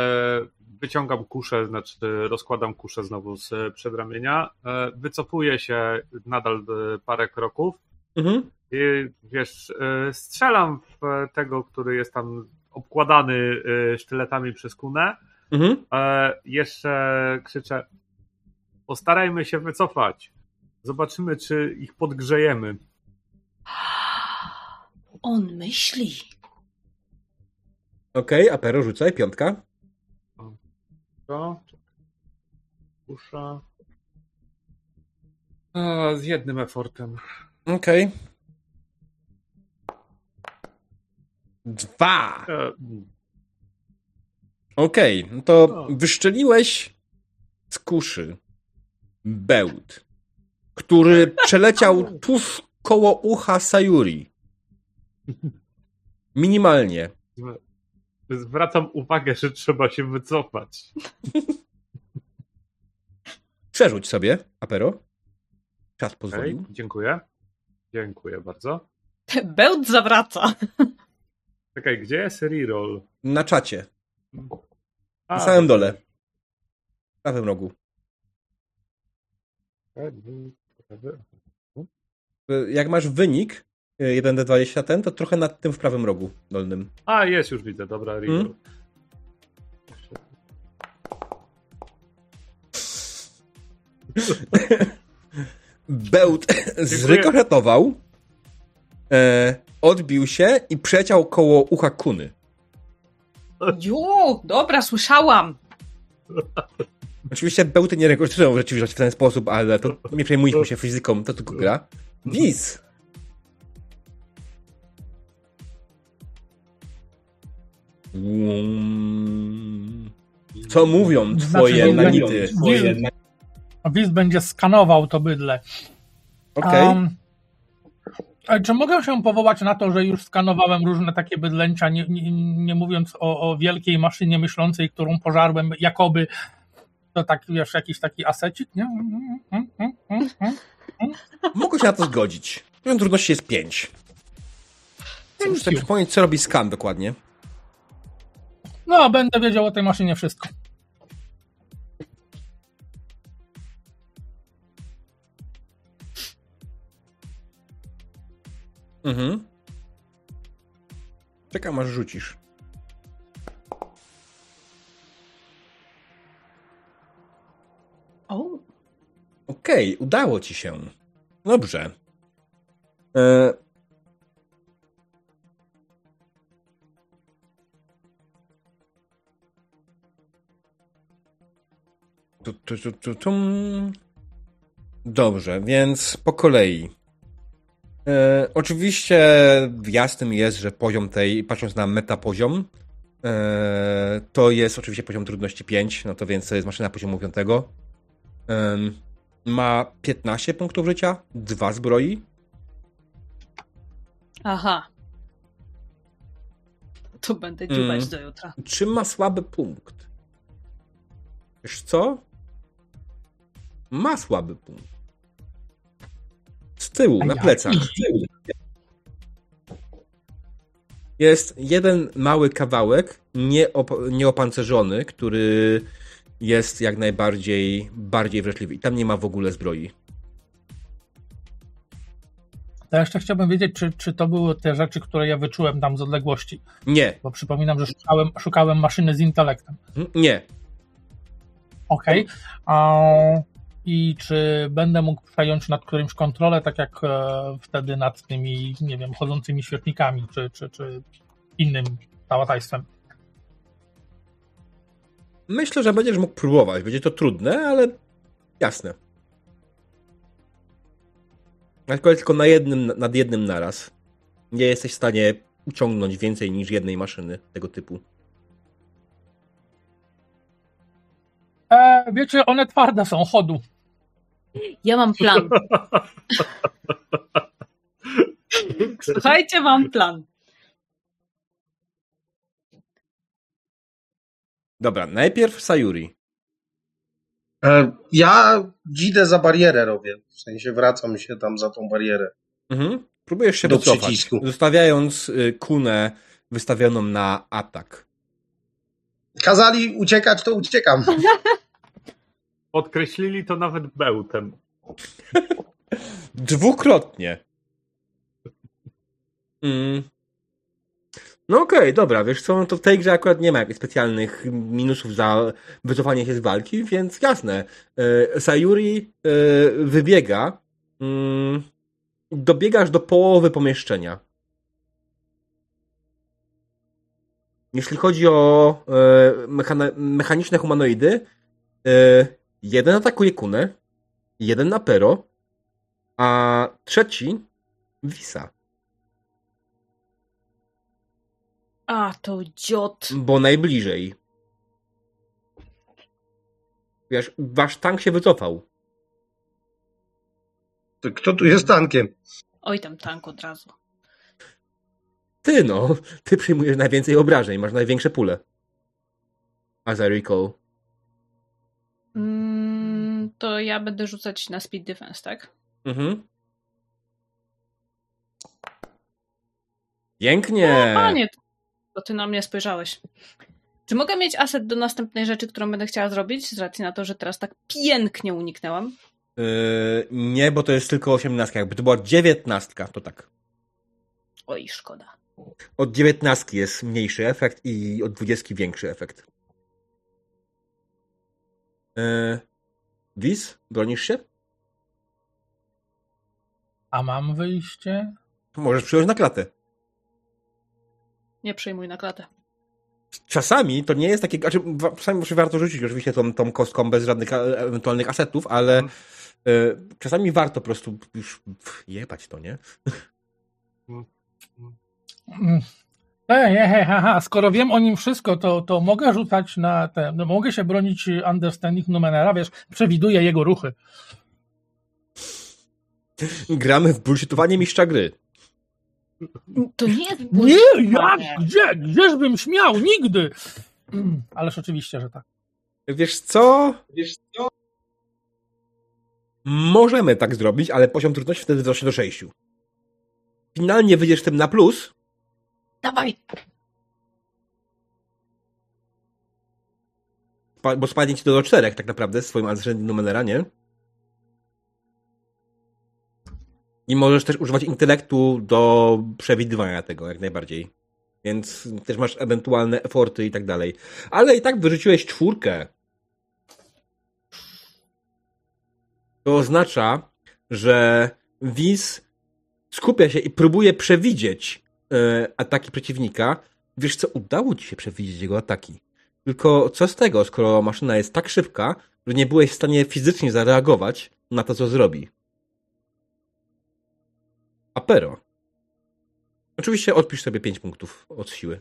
wyciągam kuszę, znaczy rozkładam kuszę znowu z przedramienia. E, wycofuję się nadal e, parę kroków Mhm. i wiesz, e, strzelam w tego, który jest tam obkładany sztyletami przez kunę. Mhm. Jeszcze krzyczę: Postarajmy się wycofać. Zobaczymy, czy ich podgrzejemy. On myśli. Okej, Apero, rzucaj, piątka. To. Kusza. A, z jednym efortem. Okej. Dwa. E, Okej, no to O. wyszczeliłeś z kuszy bełt, który przeleciał tuż koło ucha Sayuri. Minimalnie. Zwracam uwagę, że trzeba się wycofać. Przerzuć sobie, Apero. Czas pozwolił. dziękuję. Dziękuję bardzo. Bełt zawraca. Czekaj, gdzie jest reroll? Na czacie, A, na samym dole. W prawym rogu. Jak masz wynik 1d20 ten, to trochę nad tym w prawym rogu dolnym. A, jest, już widzę, dobra, reroll. Hmm? Bełt zrykoszetował, e, odbił się i przeciął koło ucha kuny. Jo, dobra, słyszałam. Oczywiście bełty nie rekostrują rzeczywistość w ten sposób, ale to nie przejmujmy się fizyką, to tylko gra. Wiz! Co mówią twoje Znaczy, nanity? Wiz, Wiz będzie skanował to bydle. Okej. Um, a czy mogę się powołać na to, że już skanowałem różne takie bydlęcia, nie, nie, nie mówiąc o, o wielkiej maszynie myślącej, którą pożarłem, jakoby to tak, wiesz, jakiś taki asecik, nie? Mm, mm, mm. Mogę się na to zgodzić. Poziom trudności jest 5. Muszę Thank sobie you. przypomnieć, co robi skan dokładnie. No, będę wiedział o tej maszynie wszystko. Mhm. Czekam, aż rzucisz. O, Okej, udało ci się. Dobrze. E... Tu, tu, tu, tu. Dobrze, więc po kolei. E, oczywiście jasnym jest, że poziom tej, patrząc na metapoziom, e, to jest oczywiście poziom trudności 5, no to więc to jest maszyna poziomu 5. Em, ma 15 punktów życia, dwa zbroi. aha. To będę dziubać Mm. do jutra. Czym ma słaby punkt? Wiesz co? Ma słaby punkt. Z tyłu, na plecach. Jest jeden mały kawałek, nieop- nieopancerzony, który jest jak najbardziej bardziej wrażliwy. I tam nie ma w ogóle zbroi. To jeszcze chciałbym wiedzieć, czy, czy to były te rzeczy, które ja wyczułem tam z odległości. Nie, Bo przypominam, że szukałem, szukałem maszyny z intelektem. nie. Okej. A I czy będę mógł przejąć nad którymś kontrolę, tak jak e, wtedy nad tymi, nie wiem, chodzącymi świetnikami, czy, czy, czy innym pałatajstwem? Myślę, że będziesz mógł próbować. Będzie to trudne, ale jasne. Tylko, tylko na jednym, nad jednym naraz. Nie jesteś w stanie uciągnąć więcej niż jednej maszyny tego typu. E, wiecie, one twarde są, chodu. Ja mam plan. Słuchajcie, mam plan. Dobra, najpierw Sayuri. E, Ja dzidę za barierę robię. W sensie wracam się tam za tą barierę. Mhm. Próbujesz się Do wycofać, przycisku. zostawiając y, kunę wystawioną na atak. Kazali uciekać, to uciekam. Podkreślili to nawet bełtem. Dwukrotnie. Mm. No okej, dobra, wiesz co, no to w tej grze akurat nie ma jakichś specjalnych minusów za wycofanie się z walki, więc jasne. E, Sayuri e, wybiega. Mm, dobiegasz do połowy pomieszczenia. Jeśli chodzi o e, mechaniczne humanoidy, jeden atakuje Kunę, jeden Apero, a trzeci Wisa. A, to dziot. Bo najbliżej. Wiesz, wasz tank się wycofał. To Kto tu jest tankiem? Oj, tam tank od razu. Ty no, ty przyjmujesz najwięcej obrażeń, masz największe pule. As I recall. Mm, to ja będę rzucać na speed defense, tak? Mhm. Pięknie. O, panie, to ty na mnie spojrzałeś. Czy mogę mieć aset do następnej rzeczy, którą będę chciała zrobić, z racji na to, że teraz tak pięknie uniknęłam? Yy, nie, bo to jest tylko osiemnastka. Jakby to była dziewiętnastka, to tak. Oj, szkoda. Od dziewiętnastki jest mniejszy efekt i od dwudziestki większy efekt. Yy, Wiz, bronisz się? A mam wyjście? Możesz przyjąć na klatę. Nie przyjmuj na klatę. Czasami to nie jest takie, znaczy czasami może warto rzucić oczywiście tą, tą kostką bez żadnych e, ewentualnych asetów, ale e, czasami warto po prostu już jebać to, nie? Mm. Ej, ej, ej, haha, skoro wiem o nim wszystko, to, to mogę rzucać na te, no mogę się bronić understanding Numenera, wiesz, przewiduję jego ruchy. Gramy w bullshitowanie mistrza gry. To nie jest Nie, jak? Gdzie? Gdzieżbym śmiał? Nigdy! Ależ oczywiście, że tak. Wiesz co? Wiesz co? Możemy tak zrobić, ale poziom trudności wtedy wzrośnie do 6. Finalnie wyjdziesz tym na plus, Dawaj! bo spadnie ci to do 4 tak naprawdę z swoim ascending numenera, nie? I możesz też używać intelektu do przewidywania tego, jak najbardziej. Więc też masz ewentualne eforty i tak dalej. Ale i tak wyrzuciłeś czwórkę. To oznacza, że Wiz skupia się i próbuje przewidzieć e, ataki przeciwnika. Wiesz co, udało ci się przewidzieć jego ataki. Tylko co z tego, skoro maszyna jest tak szybka, że nie byłeś w stanie fizycznie zareagować na to, co zrobi. Apero. Oczywiście odpisz sobie 5 punktów od siły.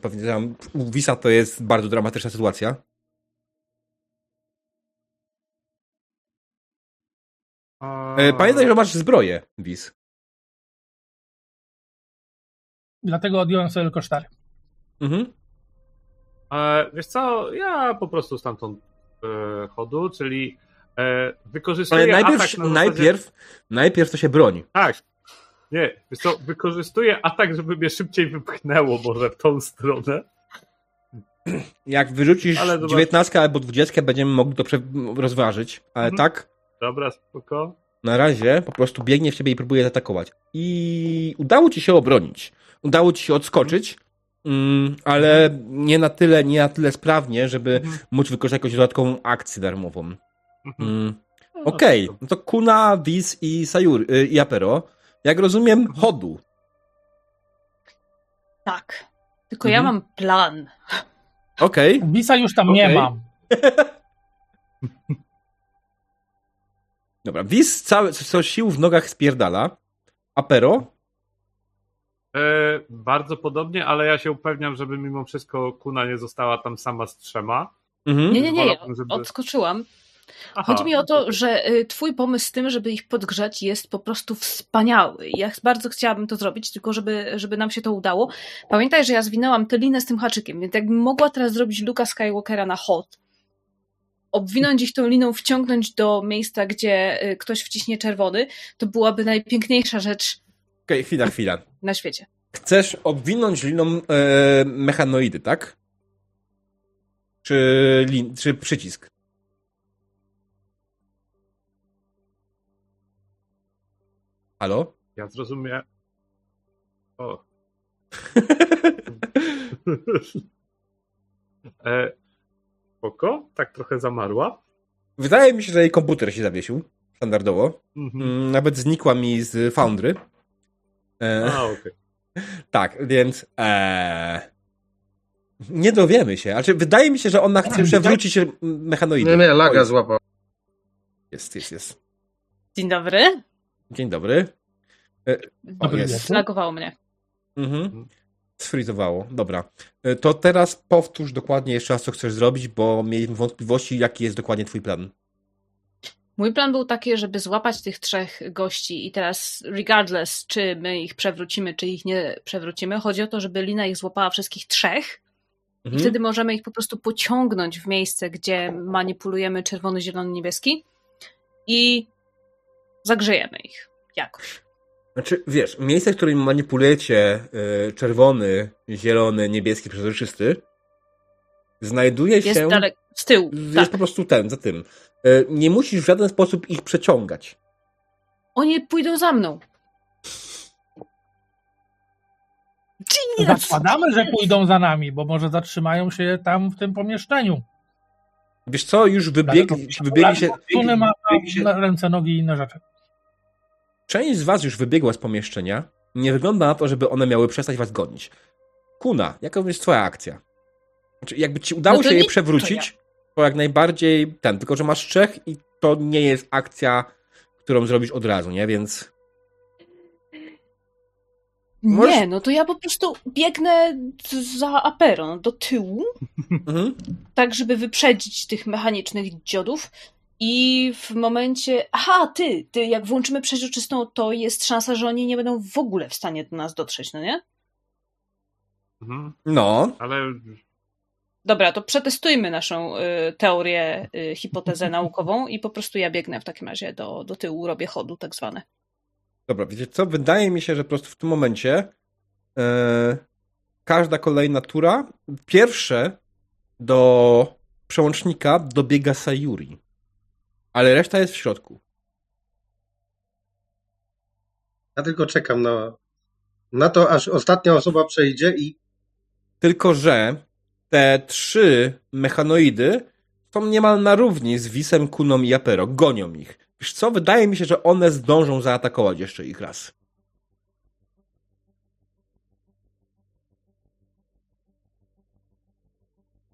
Pewnie tam u Wisa to jest bardzo dramatyczna sytuacja. E, Pamiętaj, że masz zbroję, Wis. Dlatego odjąłem sobie tylko cztery. Mhm. E, wiesz co, ja po prostu stamtąd e, chodu, czyli e, wykorzystuję Ale najpierw, atak na zasadzie- najpierw, najpierw to się broń. Tak. Nie, wiesz co, wykorzystuję atak, żeby mnie szybciej wypchnęło może w tą stronę. Jak wyrzucisz Ale zobacz- 19 albo 20, będziemy mogli to rozważyć. Ale Mhm. tak, Dobra, spoko. na razie po prostu biegnie w ciebie i próbuje zaatakować. I udało ci się obronić. Udało ci się odskoczyć, mm, ale nie na tyle, nie na tyle sprawnie, żeby Mhm. móc wykorzystać jakąś dodatkową akcję darmową. Mhm. Mm. No, Okej, spoko. no to Kuna, Wiz i Sayur, y, i Apero. Jak rozumiem, Mhm. chodu. Tak. Tylko ja Mhm. mam plan. Okej. Bisa już tam nie Okej. mam. Dobra, Wiz całe, co sił w nogach spierdala. Apero? E, bardzo podobnie, ale ja się upewniam, żeby mimo wszystko Kuna nie została tam sama z trzema. Mhm. Nie, nie, nie, Wolałbym, żeby- odskoczyłam. Aha, Chodzi mi o to, że y, twój pomysł z tym, żeby ich podgrzać jest po prostu wspaniały. Ja bardzo chciałabym to zrobić, tylko żeby, żeby nam się to udało. Pamiętaj, że ja zwinęłam tę linę z tym haczykiem, więc jakbym mogła teraz zrobić Luka Skywalkera na hot, obwinąć ich tą liną, wciągnąć do miejsca, gdzie y, ktoś wciśnie czerwony, to byłaby najpiękniejsza rzecz Okej, chwila, chwila. na świecie. Chcesz obwinąć liną e, mechanoidy, tak? Czy, lin, czy przycisk? Halo? Ja zrozumiem. O. e, spoko, tak trochę zamarła. Wydaje mi się, że jej komputer się zawiesił. Standardowo. Mhm. Mm, Nawet znikła mi z Foundry. E, A, okej. tak, więc e, nie dowiemy się. Znaczy, wydaje mi się, że ona chce przewrócić mm, mechanoidy. Nie, nie, laga złapał. Jest, jest, jest. Dzień dobry. Dzień dobry. E, o, Dobry jest. wieczór. Zlagowało mnie. Mhm. Sfrizowało. Dobra. E, To teraz powtórz dokładnie jeszcze raz, co chcesz zrobić, bo mieliśmy wątpliwości, jaki jest dokładnie twój plan. Mój plan był taki, żeby złapać tych trzech gości i teraz regardless, czy my ich przewrócimy, czy ich nie przewrócimy, chodzi o to, żeby Lina ich złapała wszystkich trzech i Mhm. wtedy możemy ich po prostu pociągnąć w miejsce, gdzie manipulujemy czerwony, zielony, niebieski i zagrzejemy ich jakoś. Znaczy, wiesz, miejsce, w którym manipulujecie y, czerwony, zielony, niebieski, przezroczysty, znajduje Jest się... daleko, z tyłu, Jest tak. po prostu ten, za tym. Y, nie musisz w żaden sposób ich przeciągać. Oni pójdą za mną. Genius! Zakładamy, że pójdą za nami, bo może zatrzymają się tam w tym pomieszczeniu. Wiesz co, już wybieg, wybiegli się... Tuny ma wybiegli na ręce, nogi i inne rzeczy. Część z was już wybiegła z pomieszczenia. Nie wygląda na to, żeby one miały przestać was gonić. Kuna, jaka jest twoja akcja? Znaczy, jakby ci udało No to się je przewrócić, to jak najbardziej ten, tylko że masz trzech i to nie jest akcja, którą zrobisz od razu, nie? Więc Możesz- Nie, no to ja po prostu biegnę za Aperon do tyłu, mhm. tak żeby wyprzedzić tych mechanicznych dziodów i w momencie... Aha, ty, ty, jak włączymy przeźroczystą, to jest szansa, że oni nie będą w ogóle w stanie do nas dotrzeć, no nie? Mhm. no, Ale Dobra, to przetestujmy naszą y, teorię, y, hipotezę naukową i po prostu ja biegnę w takim razie do, do tyłu, robię chodu tak zwane. dobra, wiecie co? Wydaje mi się, że po prostu w tym momencie e, każda kolejna tura, pierwsze do przełącznika dobiega Sayuri. Ale reszta jest w środku. Ja tylko czekam na, na to, aż ostatnia osoba przejdzie i Tylko, że te trzy mechanoidy są niemal na równi z Wisem, Kuną i Apero. Gonią ich. Wiesz co? Wydaje mi się, że one zdążą zaatakować jeszcze ich raz.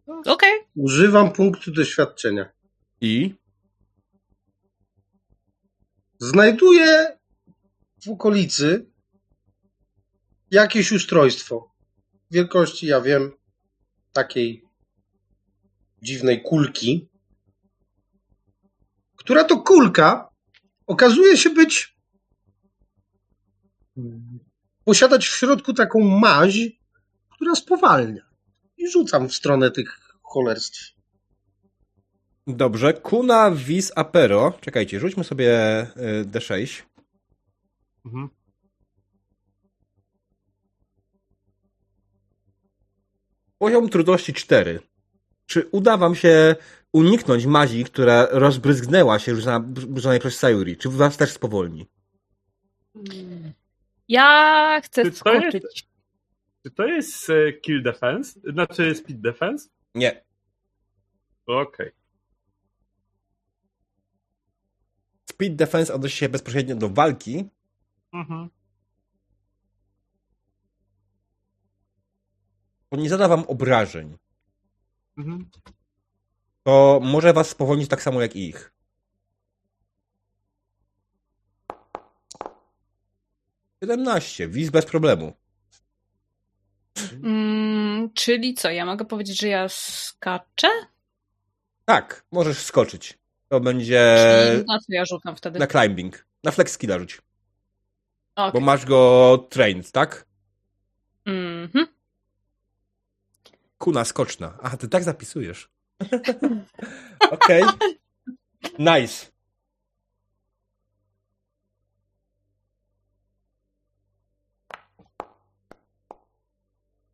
Okej. używam punktu doświadczenia. I? Znajduję w okolicy jakieś ustrojstwo. Wielkości, ja wiem, takiej dziwnej kulki, która to kulka okazuje się być posiadać w środku taką maź, która spowalnia. I rzucam w stronę tych cholerstw. Dobrze. Kuna, Wis, Apero. Czekajcie, rzućmy sobie y, D6. mhm. Poziom trudności 4. Czy uda wam się uniknąć mazi, która rozbryzgnęła się rzuconej przez Sayuri? Czy was też spowolni? Ja chcę Czy to jest- skoczyć. czy to jest e, kill defense? Znaczy speed defense? Nie. Okej. Speed Defense odnosi się bezpośrednio do walki, Mhm. Bo nie zada wam obrażeń. Mhm. To może was spowolnić tak samo jak ich. Siedemnaście. Wiz bez problemu. Mm, czyli co, ja mogę powiedzieć, że ja skaczę? Tak, możesz skoczyć. To będzie Czyli na co ja rzucam wtedy? na climbing. Na flex skilla rzuć. Okej. Bo masz go trained, tak? Mhm. Kuna skoczna. Aha, ty tak zapisujesz. Okej. Nice.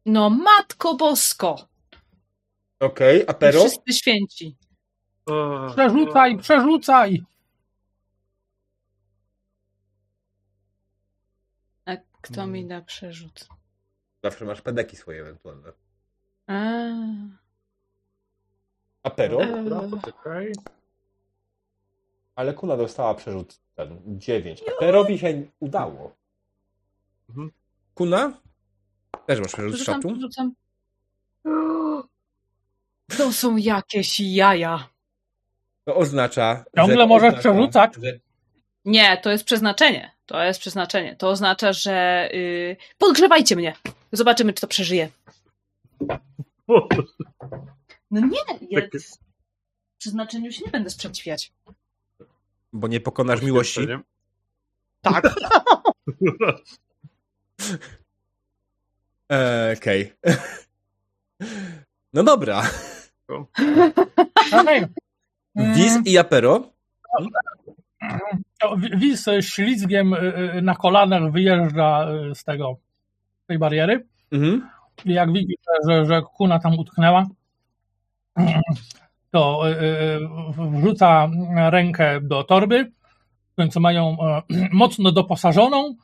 No matko bosko. Okej, a pero? Wszyscy święci. Przerzucaj, przerzucaj! A kto mi da przerzut? Zawsze masz pedeki swoje ewentualne. A, A pero? Eee. Dobra, poczekaj. Ale Kuna dostała przerzut ten, 9. A Perowi się udało. Mhm. Kuna? Też masz przerzut Rzucam, rzucam. To są jakieś jaja. To oznacza. Ciągle że- możesz oznacza, przerzucać. Że... Nie, to jest przeznaczenie. To jest przeznaczenie. To oznacza, że yy, podgrzewajcie mnie. Zobaczymy, czy to przeżyje. No nie, ja Takie- przeznaczeniu się nie będę sprzeciwiać. Bo nie pokonasz miłości. Tak. Eee, Okej. No dobra. Okej. Wiz i Apero. to Wi- Wiz z ślizgiem y, y, na kolanach wyjeżdża y, z tego, z tej bariery. Mhm. Jak widzi, że, że, kuna tam utknęła, to y, y, wrzuca rękę do torby. W końcu mają e, mocno doposażoną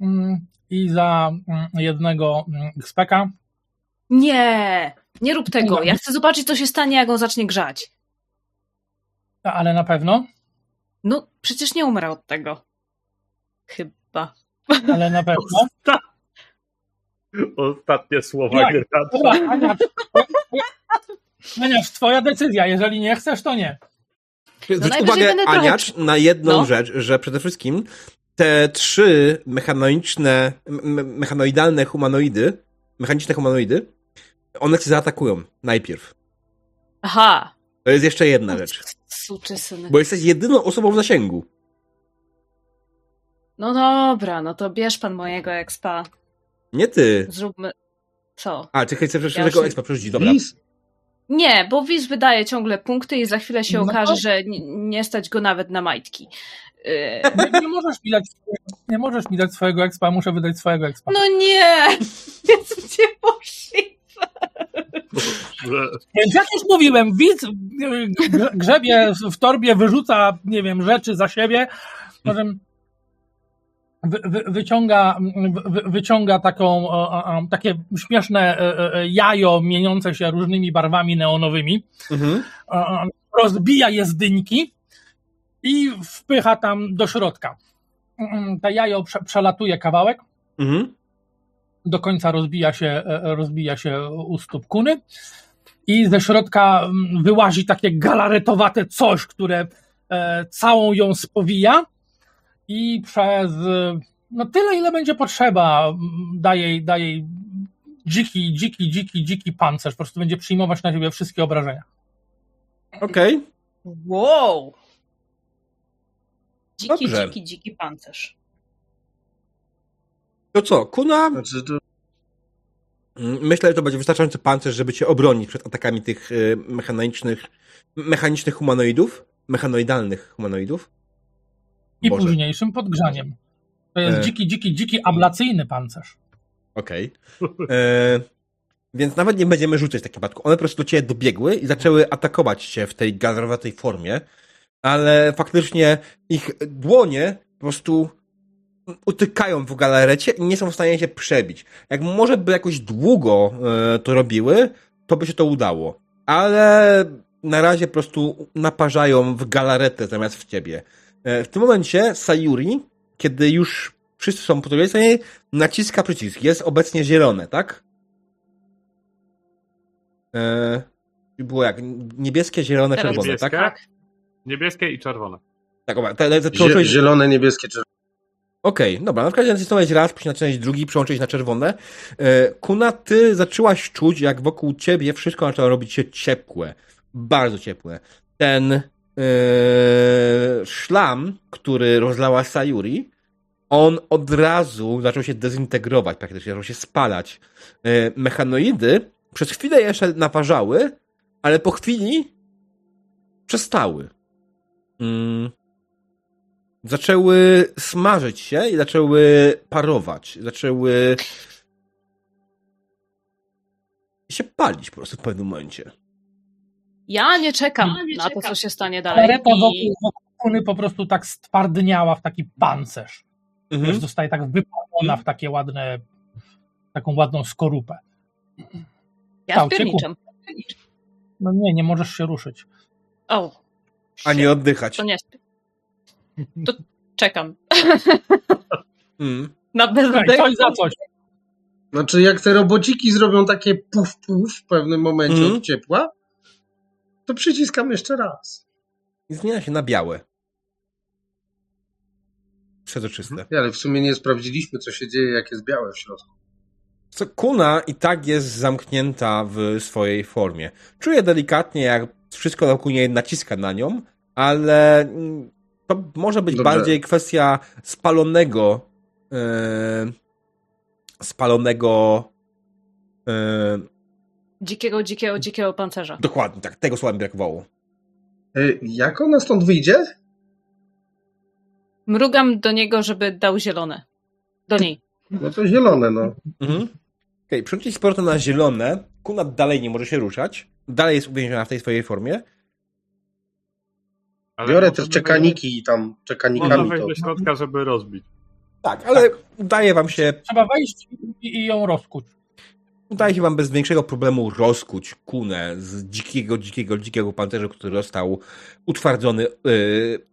mm, i za mm, jednego mm, XP-ka Nie, nie rób tego. Ja chcę zobaczyć, co się stanie, jak on zacznie grzać. ale na pewno, No, przecież nie umrę od tego. Chyba. ale na pewno. Ostatnie słowa Jak? gracza. Dobra, Aniacz, Aniacz, twoja decyzja. Jeżeli nie chcesz, to nie. Zwróć najwyżej uwagę, będę trochę Aniacz, na jedną No. rzecz, że przede wszystkim te trzy mechaniczne, m- mechanoidalne humanoidy, mechaniczne humanoidy, one cię zaatakują najpierw. Aha. To jest jeszcze jedna rzecz. Suczy syny. Bo jesteś jedyną osobą w zasięgu. No dobra, no to bierz pan mojego expa. Nie ty. Zróbmy. Co? A, chcę przecież Ja tego już- expa przerzucić, dobra. Wiz? Nie, bo Wiz wydaje ciągle punkty i za chwilę się No. okaże, że nie stać go nawet na majtki. Yy, Nie, nie, możesz mi dać, nie możesz mi dać swojego expa, muszę wydać swojego expa. No nie! Jest niemożliwe. Jak już mówiłem, widz y, grzebie w torbie, wyrzuca, nie wiem, rzeczy za siebie, potem wyciąga, wy, wyciąga taką, takie śmieszne e, e, jajo mieniące się różnymi barwami neonowymi, Mhm. rozbija je z dyńki i wpycha tam do środka. Mm, To jajo prze, przelatuje kawałek, Mhm. do końca rozbija się, e, rozbija się u stóp kuny i ze środka mm, wyłazi takie galaretowate coś, które całą ją spowija i przez no tyle, ile będzie potrzeba, daje, jej- daje jej dziki, dziki, dziki, dziki pancerz. Po prostu będzie przyjmować na siebie wszystkie obrażenia. Okej. Wow! Dziki, Dobrze. dziki, dziki pancerz. To co, Kuna? Znaczy, to Myślę, że to będzie wystarczający pancerz, żeby cię obronić przed atakami tych y, mechanicznych, mechanicznych humanoidów, mechanoidalnych humanoidów. I Boże. późniejszym podgrzaniem. To jest E. dziki, dziki, dziki ablacyjny pancerz. Okej. E, Więc nawet nie będziemy rzucać w takim przypadku. One po prostu do ciebie dobiegły i zaczęły atakować cię w tej galerowatej formie, ale faktycznie ich dłonie po prostu utykają w galarecie i nie są w stanie się przebić. Jak może by jakoś długo e, to robiły, to by się to udało. Ale na razie po prostu naparzają w galaretę zamiast w ciebie. E, w tym momencie Sayuri, kiedy już wszyscy są po drugiej stronie, naciska przycisk. Jest obecnie zielone, tak? E, było jak? Niebieskie, zielone, Teraz czerwone, niebieskie. tak? Tak. Niebieskie i czerwone. Tak, dobra. Te, te, te zielone, niebieskie, czerwone. Okej, dobra, na przykład nacisnąłeś raz, później nacisnąłeś drugi, przełączyłeś na czerwone. E, Kuna, ty zaczęłaś czuć, jak wokół ciebie wszystko zaczęło robić się ciepłe. bardzo ciepłe. Ten e, szlam, który rozlała Sayuri, on od razu zaczął się dezintegrować, praktycznie zaczął się spalać. E, mechanoidy przez chwilę jeszcze naparzały, ale po chwili przestały. Mm. Zaczęły smażyć się i zaczęły parować. Zaczęły się palić po prostu w pewnym momencie. Ja nie czekam Ja nie na to, czekam. co się stanie dalej. Kareta I... wokół, wokół kuny po prostu tak stwardniała w taki pancerz. Mhm. Wiesz, zostaje tak wypalona w takie ładne, taką ładną skorupę. Ja wpierniczam. No nie, nie możesz się ruszyć. O, A nie oddychać. to nie. To czekam. Mm. Na bezdech. coś za coś. Znaczy, jak te robociki zrobią takie puf, puf w pewnym momencie Mhm. od ciepła, to przyciskam jeszcze raz. I zmienia się na białe. Przezroczyste. Ale w sumie nie sprawdziliśmy, co się dzieje, jak jest białe w środku. Co Kuna i tak jest zamknięta w swojej formie. Czuje delikatnie, jak wszystko wokół niej naciska na nią, ale mm, to może być Dobrze. bardziej kwestia spalonego e, spalonego e, Dzikiego, dzikiego, dzikiego pancerza. dokładnie, tak, tego słowa mi brakowało. E, Jak ona stąd wyjdzie? Mrugam do niego, żeby dał zielone. Do niej. No to zielone, no. Mhm. Okej, okay, przerzucić z powrotem na zielone. Kuna dalej nie może się ruszać. Dalej jest uwięziona w tej swojej formie. Ale Biorę możemy te czekaniki i tam Można czekanikami wejść to. do środka, żeby rozbić. Tak, ale udaje wam się Trzeba wejść i, i ją rozkuć. Udaje się wam bez większego problemu rozkuć kunę z dzikiego, dzikiego, dzikiego pancerza, który został utwardzony yy,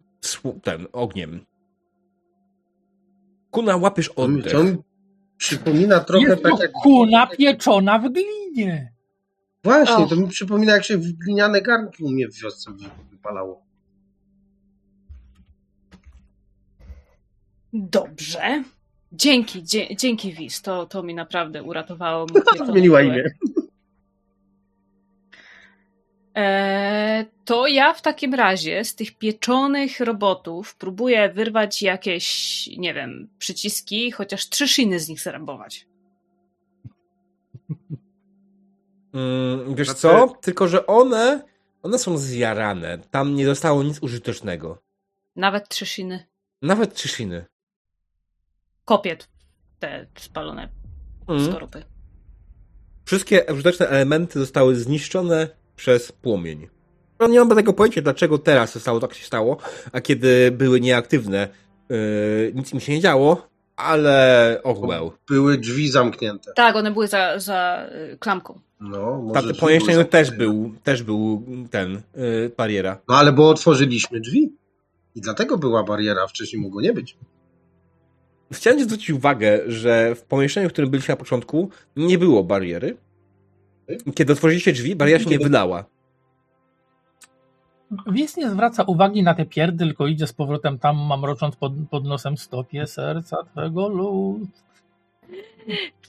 ten ogniem. Kuna, łapiesz oddech. to mi przypomina trochę Jest tak to jak... kuna pieczona w glinie. Właśnie, to mi przypomina jak się w gliniane garnki u mnie w wiosce wy- wypalało. Dobrze. Dzięki, dzie, dzięki Wiz. To, to mi naprawdę uratowało. pieczony Zmieniła imię. E, to ja w takim razie z tych pieczonych robotów próbuję wyrwać jakieś, nie wiem, przyciski, chociaż trzy szyny z nich zarabować. Mm, wiesz Znaczy- co? Tylko, że one, one są zjarane. Tam nie zostało nic użytecznego. Nawet trzy szyny. Nawet trzy szyny. Kopiet. Te spalone Mm. skorupy. Wszystkie użyteczne elementy zostały zniszczone przez płomień. No nie mam tego pojęcia, dlaczego teraz zostało tak się stało, a kiedy były nieaktywne, yy, nic mi się nie działo, ale oh well. Były drzwi zamknięte. Tak, one były za, za y, klamką. No, może pomieszczeniu były też był, też był ten, yy, bariera. No ale bo otworzyliśmy drzwi. I dlatego była bariera, wcześniej mogło nie być. Chciałem ci zwrócić uwagę, że w pomieszczeniu, w którym byliśmy na początku, nie było bariery. Kiedy otworzyliście drzwi, bariera się nie wylała. Wies nie zwraca uwagi na te pierdy, tylko idzie z powrotem tam, mamrocząc pod, pod nosem stopie serca twego lud.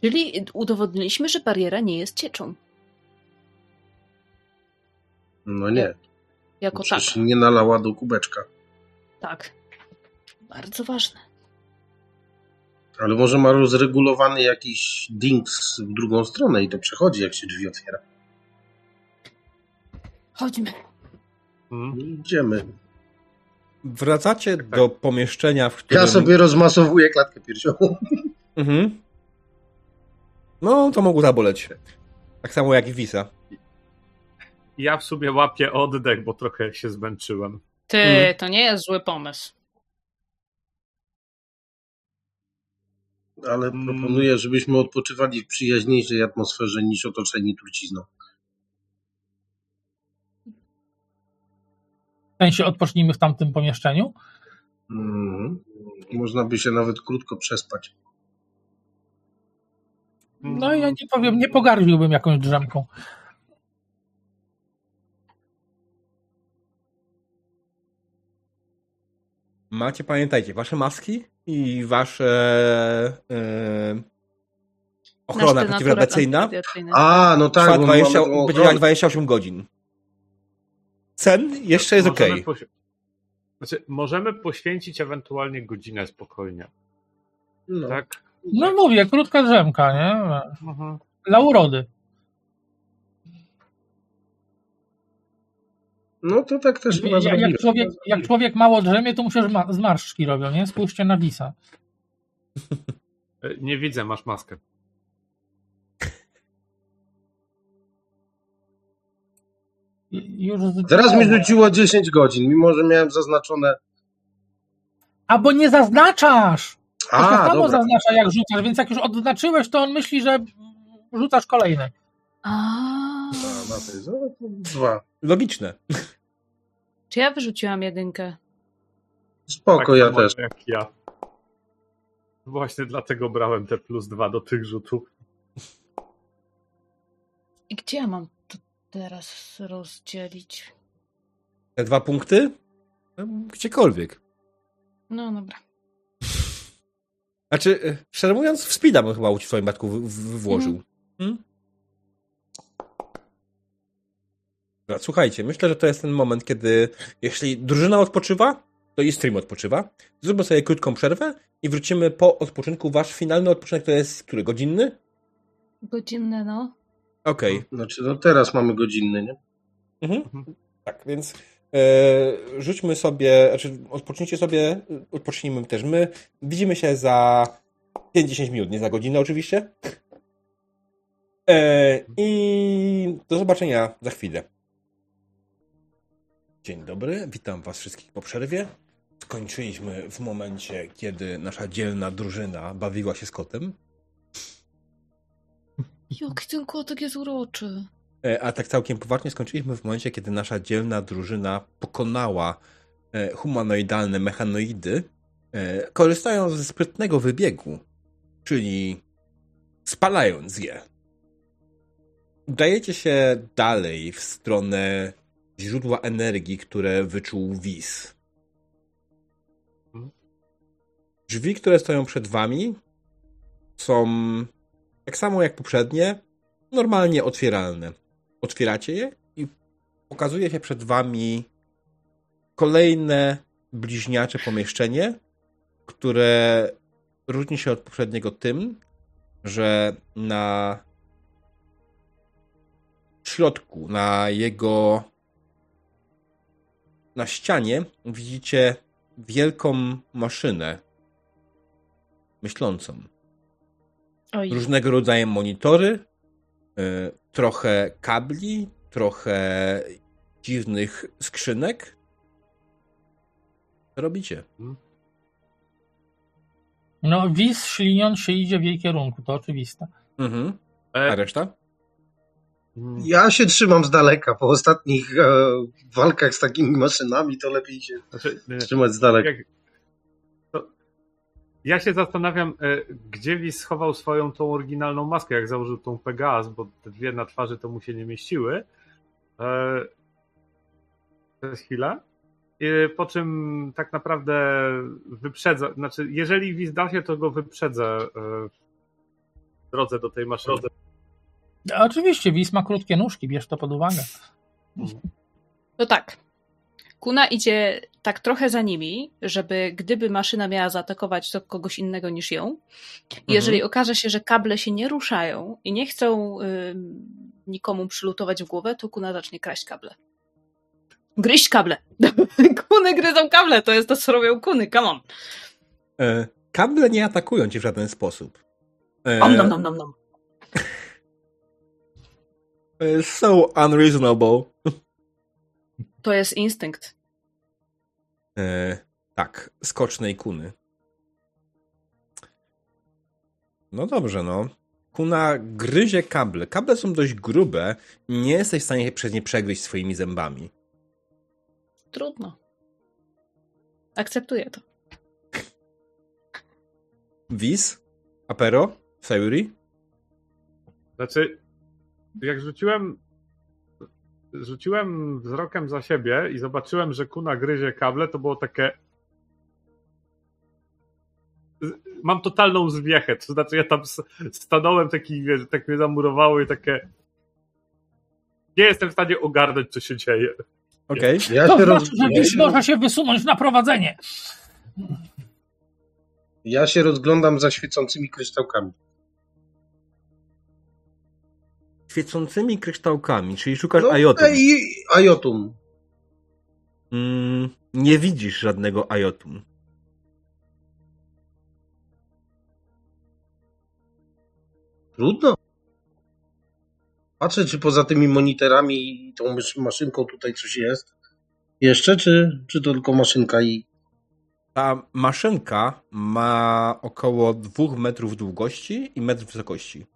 Czyli udowodniliśmy, że bariera nie jest cieczą. No nie. Jako Przecież tak. nie nalała do kubeczka. Tak. Bardzo ważne. Ale może ma rozregulowany jakiś dings w drugą stronę i to przechodzi, jak się drzwi otwiera. Chodźmy. Mhm. Idziemy. Wracacie do pomieszczenia, w którym... Ja sobie rozmasowuję klatkę piersiową. Mhm. No, to mogło zaboleć. Tak samo jak i Wisa. Ja w sobie łapię oddech, bo trochę się zmęczyłem. Ty, Mhm. to nie jest zły pomysł. Ale Mm. proponuję, żebyśmy odpoczywali w przyjaźniejszej atmosferze niż otoczeni trucizną. W sensie odpocznijmy w tamtym pomieszczeniu. Mhm. Można by się nawet krótko przespać. No ja nie powiem, nie pogardziłbym jakąś drzemką. Macie, pamiętajcie, wasze maski i wasze yy, ochrona przeciwradiacyjna. A, no tak. trwa bo 20, mamy będzie ochronę. trwać 28 godzin. Cen jeszcze jest Możemy okej. poś- Znaczy, możemy poświęcić ewentualnie godzinę spokojnie. No. Tak? No mówię, krótka drzemka, nie? Mhm. Dla urody. No to tak też chyba Jak, człowiek, jak człowiek mało drzemie, to mu się zma- zmarszczki robią, nie? Spójrzcie na Wisa. Nie widzę, masz maskę. Już Teraz mi rzuciło 10 godzin, mimo że miałem zaznaczone. A bo nie zaznaczasz! To się samo dobra. zaznacza jak rzucasz, więc jak już odznaczyłeś, to on myśli, że rzucasz kolejny. A, no dwa. Logiczne. czy ja wyrzuciłam jedynkę? Spoko, tak ja też. Jak ja. Właśnie dlatego brałem te plus dwa do tych rzutów. I gdzie ja mam to teraz rozdzielić? Te dwa punkty? No, Gdziekolwiek. No dobra. Znaczy, e, szczerze mówiąc, w speeda bym chyba w swoim batku w- w- włożył. Hmm? Dobra, słuchajcie, myślę, że to jest ten moment, kiedy jeśli drużyna odpoczywa, to i stream odpoczywa. Zróbmy sobie krótką przerwę i wrócimy po odpoczynku. Wasz finalny odpoczynek to jest który? Godzinny? Godzinne, no. Okej. Znaczy, no teraz mamy godzinny, nie? Mhm. Tak, więc e, rzućmy sobie, znaczy odpocznijcie sobie, odpocznijmy też my. Widzimy się za 5-10 minut, nie za godzinę oczywiście. E, I do zobaczenia za chwilę. Dzień dobry, witam was wszystkich po przerwie. Skończyliśmy w momencie, kiedy nasza dzielna drużyna bawiła się z kotem. Jaki ten kotek jest uroczy. E, A tak całkiem poważnie skończyliśmy w momencie, kiedy nasza dzielna drużyna pokonała e, humanoidalne mechanoidy, e, korzystając ze sprytnego wybiegu, czyli spalając je. Udajecie się dalej w stronę źródła energii, które wyczuł Wiz. Drzwi, które stoją przed wami, są tak samo jak poprzednie, normalnie otwieralne. Otwieracie je i pokazuje się przed wami kolejne bliźniacze pomieszczenie, które różni się od poprzedniego tym, że na środku, na jego na ścianie widzicie wielką maszynę myślącą Oj, różnego rodzaju monitory, y, trochę kabli, trochę dziwnych skrzynek. Co robicie? No, Wis śliniąc się idzie w jej kierunku, to oczywiste. Mhm. A E, reszta? Mm, Ja się trzymam z daleka. Po ostatnich e, walkach z takimi maszynami to lepiej się znaczy, e, trzymać z daleka. jak, to, ja się zastanawiam, e, gdzie Wiz schował swoją tą oryginalną maskę, jak założył tą Pegas, bo te dwie na twarzy to mu się nie mieściły. E, to jest chwila. E, po czym tak naprawdę wyprzedza, znaczy jeżeli Wiz da się, to go wyprzedzę e, w drodze do tej maszyny. A Oczywiście, Wis ma krótkie nóżki, bierz to pod uwagę. No tak. Kuna idzie tak trochę za nimi, żeby gdyby maszyna miała zaatakować, to kogoś innego niż ją. Jeżeli okaże się, że kable się nie ruszają i nie chcą ym, nikomu przylutować w głowę, to Kuna zacznie kraść kable. Gryźć kable. kuny gryzą kable, to jest to, co robią kuny, come on. E, kable nie atakują cię w żaden sposób. E, Om, nom, nom, nom, nom. E, so unreasonable. To jest instynkt. E, tak, skocznej kuny. No dobrze, no. Kuna gryzie kable. Kable są dość grube. Nie jesteś w stanie przez nie przegryźć swoimi zębami. Trudno. Akceptuję to. Wiz? Apero? Sayuri? Znaczy, jak rzuciłem rzuciłem wzrokiem za siebie i zobaczyłem, że kuna gryzie kable, to było takie mam totalną zwiechę, to znaczy ja tam stanąłem taki, wiesz, tak mnie zamurowało i takie nie jestem w stanie ogarnąć, co się dzieje. Okej. Ja To się, roz... znaczy, że się, może się wysunąć na prowadzenie. ja się rozglądam za świecącymi kryształkami. Świecącymi kryształkami, czyli szukasz No, ajotum. ej, Ajotum. Mm, nie widzisz żadnego ajotum. Trudno. Patrzę, czy poza tymi monitorami i tą maszynką tutaj coś jest. Jeszcze, czy, czy to tylko maszynka i. Ta maszynka ma około dwóch metrów długości i metr wysokości.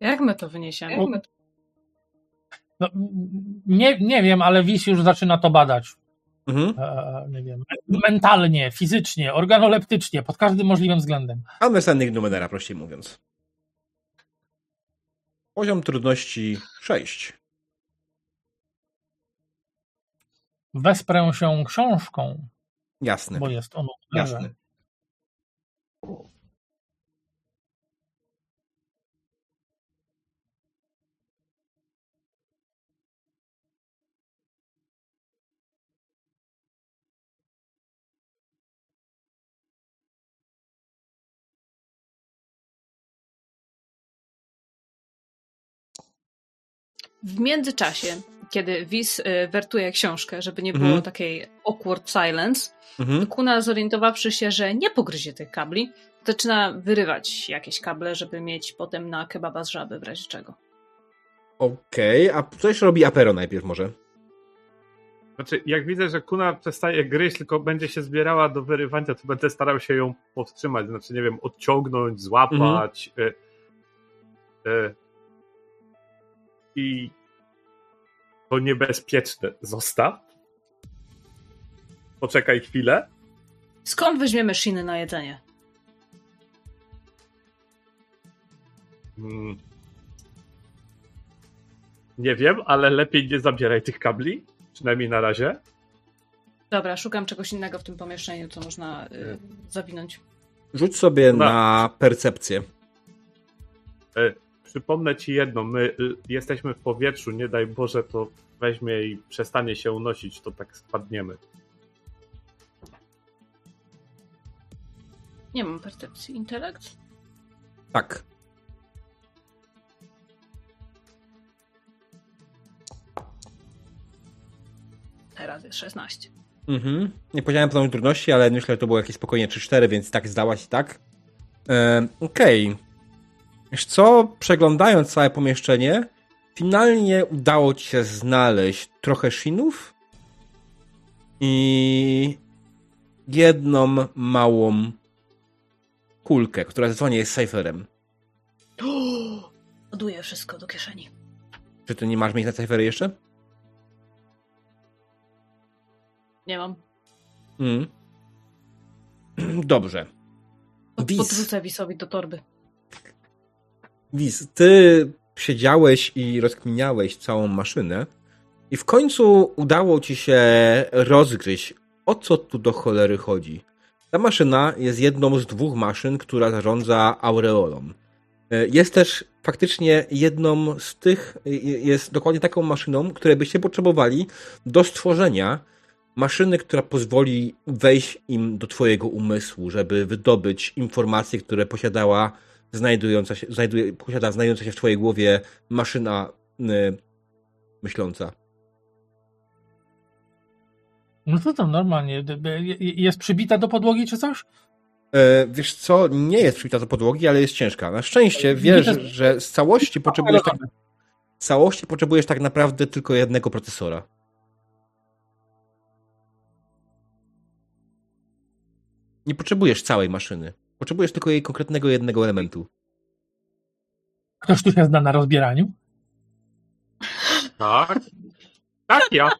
Jak my to wyniesiemy? Jak my No, nie, nie wiem, ale Wis już zaczyna to badać. Mhm. E, nie wiem, mentalnie, fizycznie, organoleptycznie, pod każdym możliwym względem. Mamy sennych numenera, prościej mówiąc. Poziom trudności 6. Wesprę się książką, Jasne. bo jest on Jasne. W międzyczasie, kiedy Wiz y, wertuje książkę, żeby nie było Mhm. takiej awkward silence, Mhm. Kuna zorientowawszy się, że nie pogryzie tych kabli, zaczyna wyrywać jakieś kable, żeby mieć potem na kebaba z żaby w razie czego. Okej, a coś robi Apero najpierw może. Znaczy, jak widzę, że kuna przestaje gryźć, tylko będzie się zbierała do wyrywania, to będę starał się ją powstrzymać. Znaczy, nie wiem, odciągnąć, złapać. Y, y, I to niebezpieczne. Zostaw. Poczekaj chwilę. Skąd weźmiemy shiny na jedzenie? Mm. Nie wiem, ale lepiej nie zabieraj tych kabli. Przynajmniej na razie. Dobra, szukam czegoś innego w tym pomieszczeniu, co można y, zawinąć. Rzuć sobie Dobra. na percepcję. E, Przypomnę ci jedno, my y, jesteśmy w powietrzu, nie daj Boże to weźmie i przestanie się unosić, to tak spadniemy. Nie mam percepcji. Intelekt? Tak. Teraz jest 16. Mhm. Nie powiedziałem poziom trudności, ale myślę, że to było jakieś spokojnie 3-4, więc tak zdałaś i tak. E, Okej. Wiesz co, przeglądając całe pomieszczenie, finalnie udało ci się znaleźć trochę shinów i jedną małą kulkę, która zdecydowanie jest cyferem. Ładuję wszystko do kieszeni. Czy ty nie masz miejsca na cyfery jeszcze? Nie mam. Mm. Dobrze. Pod- Wiz. Podrzucę Wisowi do torby. Wiz, ty siedziałeś i rozkminiałeś całą maszynę i w końcu udało ci się rozgryźć, o co tu do cholery chodzi. Ta maszyna jest jedną z dwóch maszyn, która zarządza aureolą. E, Jest też faktycznie jedną z tych, y, jest dokładnie taką maszyną, której byście potrzebowali do stworzenia maszyny, która pozwoli wejść im do twojego umysłu, żeby wydobyć informacje, które posiadała znajdująca się, znajduje, posiada znajdująca się w twojej głowie maszyna y, myśląca. No to tam normalnie. d- d- Jest przybita do podłogi czy coś? E, wiesz co, nie jest przybita do podłogi, ale jest ciężka. Na szczęście wiesz, Widzę- że z całości potrzebujesz tak, z całości potrzebujesz tak naprawdę tylko jednego procesora. Nie potrzebujesz całej maszyny. Potrzebujesz tylko jej konkretnego jednego elementu. Ktoś tu się zna na rozbieraniu? Tak? Tak, ja.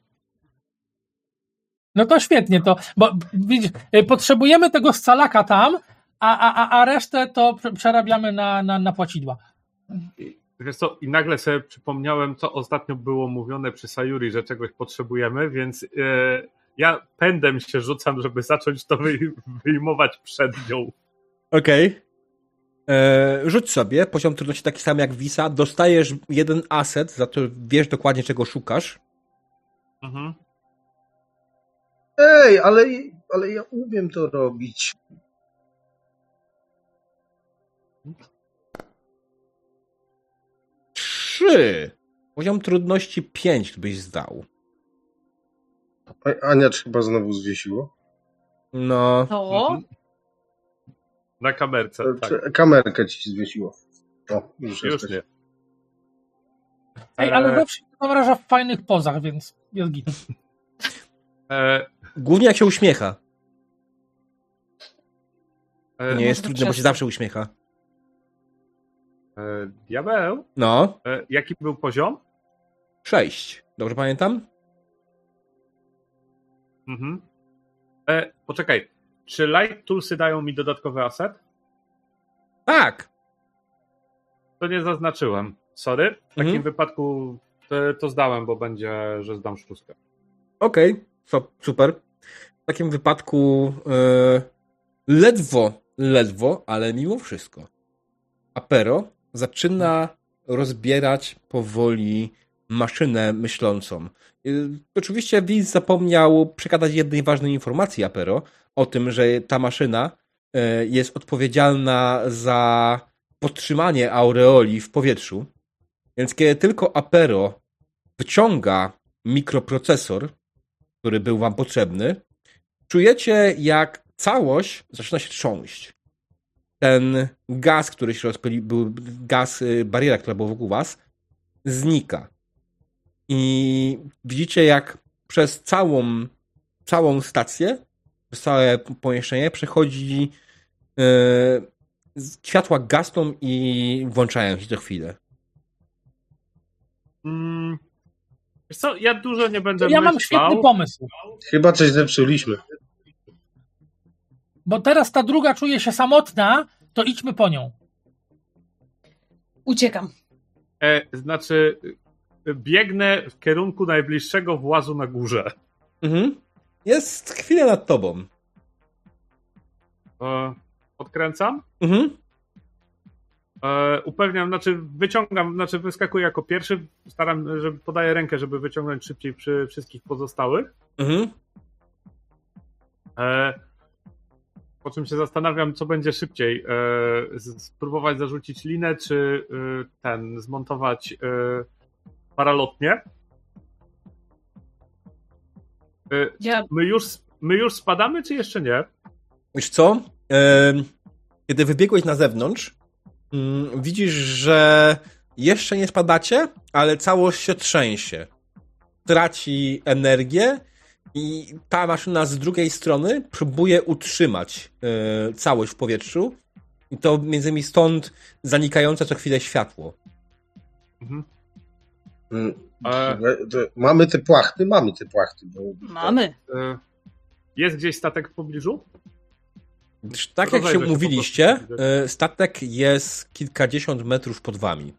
No to świetnie, to, bo widzisz, y, potrzebujemy tego scalaka tam, a, a, a- resztę to prze- przerabiamy na, na, na płacidła. Wiesz co, i nagle sobie przypomniałem, co ostatnio było mówione przy Sayuri, że czegoś potrzebujemy, więc e, ja pędem się rzucam, żeby zacząć to wy, wyjmować przed nią. Okej. E, rzuć sobie, poziom trudności taki sam jak Visa, dostajesz jeden aset, za to wiesz dokładnie czego szukasz. Mhm. Ej, ale, ale ja umiem to robić. Trzy. Poziom trudności pięć byś zdał. A- Ania czy chyba znowu zwiesiło? No, To? Mhm. Na kamerce, tak. Czy Kamerkę ci zwiesiło. O, już, Już nie. Ej, ale E, zawsze się zamraża w fajnych pozach, więc jest git. E, głównie jak się uśmiecha. e, Nie jest trudne, bo się zawsze uśmiecha. e, diabeł, No, e, jaki był poziom? sześć. Dobrze pamiętam? Mhm. E, poczekaj, czy Light Toolsy dają mi dodatkowy aset? Tak. To nie zaznaczyłem. Sorry. W takim Mhm. wypadku to, to zdałem, bo będzie, że zdam szóstkę. Okej, so, super. W takim wypadku e, ledwo, ledwo, ale mimo wszystko Apero zaczyna rozbierać powoli maszynę myślącą. Y, Oczywiście Wiz zapomniał przekazać jednej ważnej informacji Apero o tym, że ta maszyna e, jest odpowiedzialna za podtrzymanie aureoli w powietrzu. Więc kiedy tylko Apero wyciąga mikroprocesor, który był wam potrzebny, czujecie jak całość zaczyna się trząść. Ten gaz, który się rozpylił, był gaz, y, bariera, która była wokół was, znika. I widzicie jak przez całą, całą stację, całe pomieszczenie przechodzi yy, światła gasną i włączają się co chwilę. Mm, wiesz co, ja dużo nie będę Ja mam myślał. świetny pomysł, Chyba coś zepsuliśmy. bo teraz ta druga czuje się samotna, to idźmy po nią. Uciekam. E, znaczy, biegnę w kierunku najbliższego włazu na górze. Mhm. Jest chwilę nad tobą. E, odkręcam. Mhm. E, upewniam, znaczy wyciągam, znaczy wyskakuję jako pierwszy, staram, że podaję rękę, żeby wyciągnąć szybciej przy wszystkich pozostałych. Mhm. E, po czym się zastanawiam, co będzie szybciej. E, spróbować zarzucić linę, czy e, ten, zmontować e, paralotnie. E, Ja my, już, my już spadamy, czy jeszcze nie? Wiesz co? Kiedy wybiegłeś na zewnątrz, mm, widzisz, że jeszcze nie spadacie, ale całość się trzęsie. Traci energię i ta maszyna z drugiej strony próbuje utrzymać e, całość w powietrzu. I to między innymi stąd zanikające co chwilę światło. Mhm. E, Mamy te płachty? Mamy te płachty. Bo... mamy. e, jest gdzieś statek w pobliżu? Tak jak się Rozejrzę się po mówiliście, prostu. e, statek jest kilkadziesiąt metrów pod wami.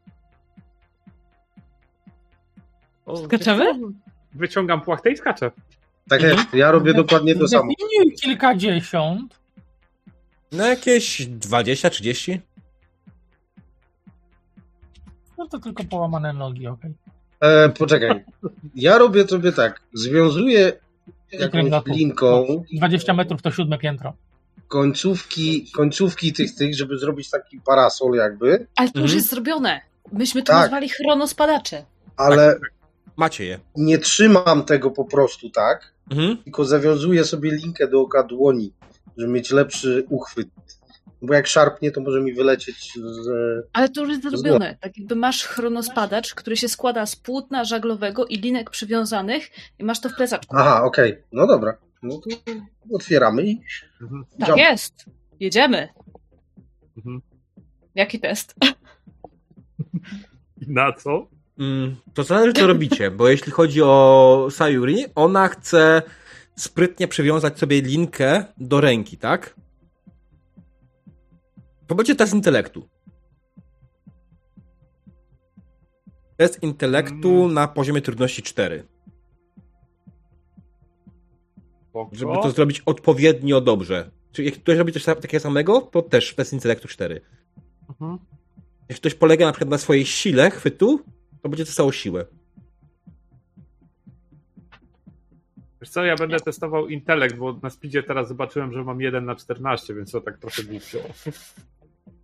O, Skaczemy? Wyciągam płachtę i skaczę. Tak jest, ja robię dokładnie to samo. Kilkadziesiąt. No jakieś 20-30? No to tylko połamane nogi, okej. E, poczekaj. Ja robię sobie tak. Związuję jakąś linką 20 metrów to siódme piętro. końcówki, końcówki tych, tych, żeby zrobić taki parasol jakby, Ale to już Mhm. jest zrobione. Myśmy to Tak. nazwali chronospadacze. ale Macie je. nie trzymam tego po prostu tak, Mhm. tylko zawiązuję sobie linkę do oka dłoni, żeby mieć lepszy uchwyt. Bo jak szarpnie, to może mi wylecieć z... Ale to już jest zrobione. Tak jakby masz chronospadacz, który się składa z płótna żaglowego i linek przywiązanych i masz to w plecaczku. Aha, okej. No dobra. No to otwieramy i Mhm. Tak jump. jest. Jedziemy. Mhm. Jaki test? Na co? Mm, To zależy, co robicie, bo jeśli chodzi o Sayuri, ona chce sprytnie przywiązać sobie linkę do ręki, tak? To będzie test intelektu. Test intelektu Mm. na poziomie trudności 4. Spoko. Żeby to zrobić odpowiednio dobrze. Czyli jak ktoś robi coś takiego samego, to też test intelektu 4. Mhm. Jeśli ktoś polega na przykład na swojej sile chwytu, to będzie dostało siłę. Wiesz co, ja będę testował intelekt, bo na speedzie teraz zobaczyłem, że mam 1 na 14, więc to tak trochę głupio.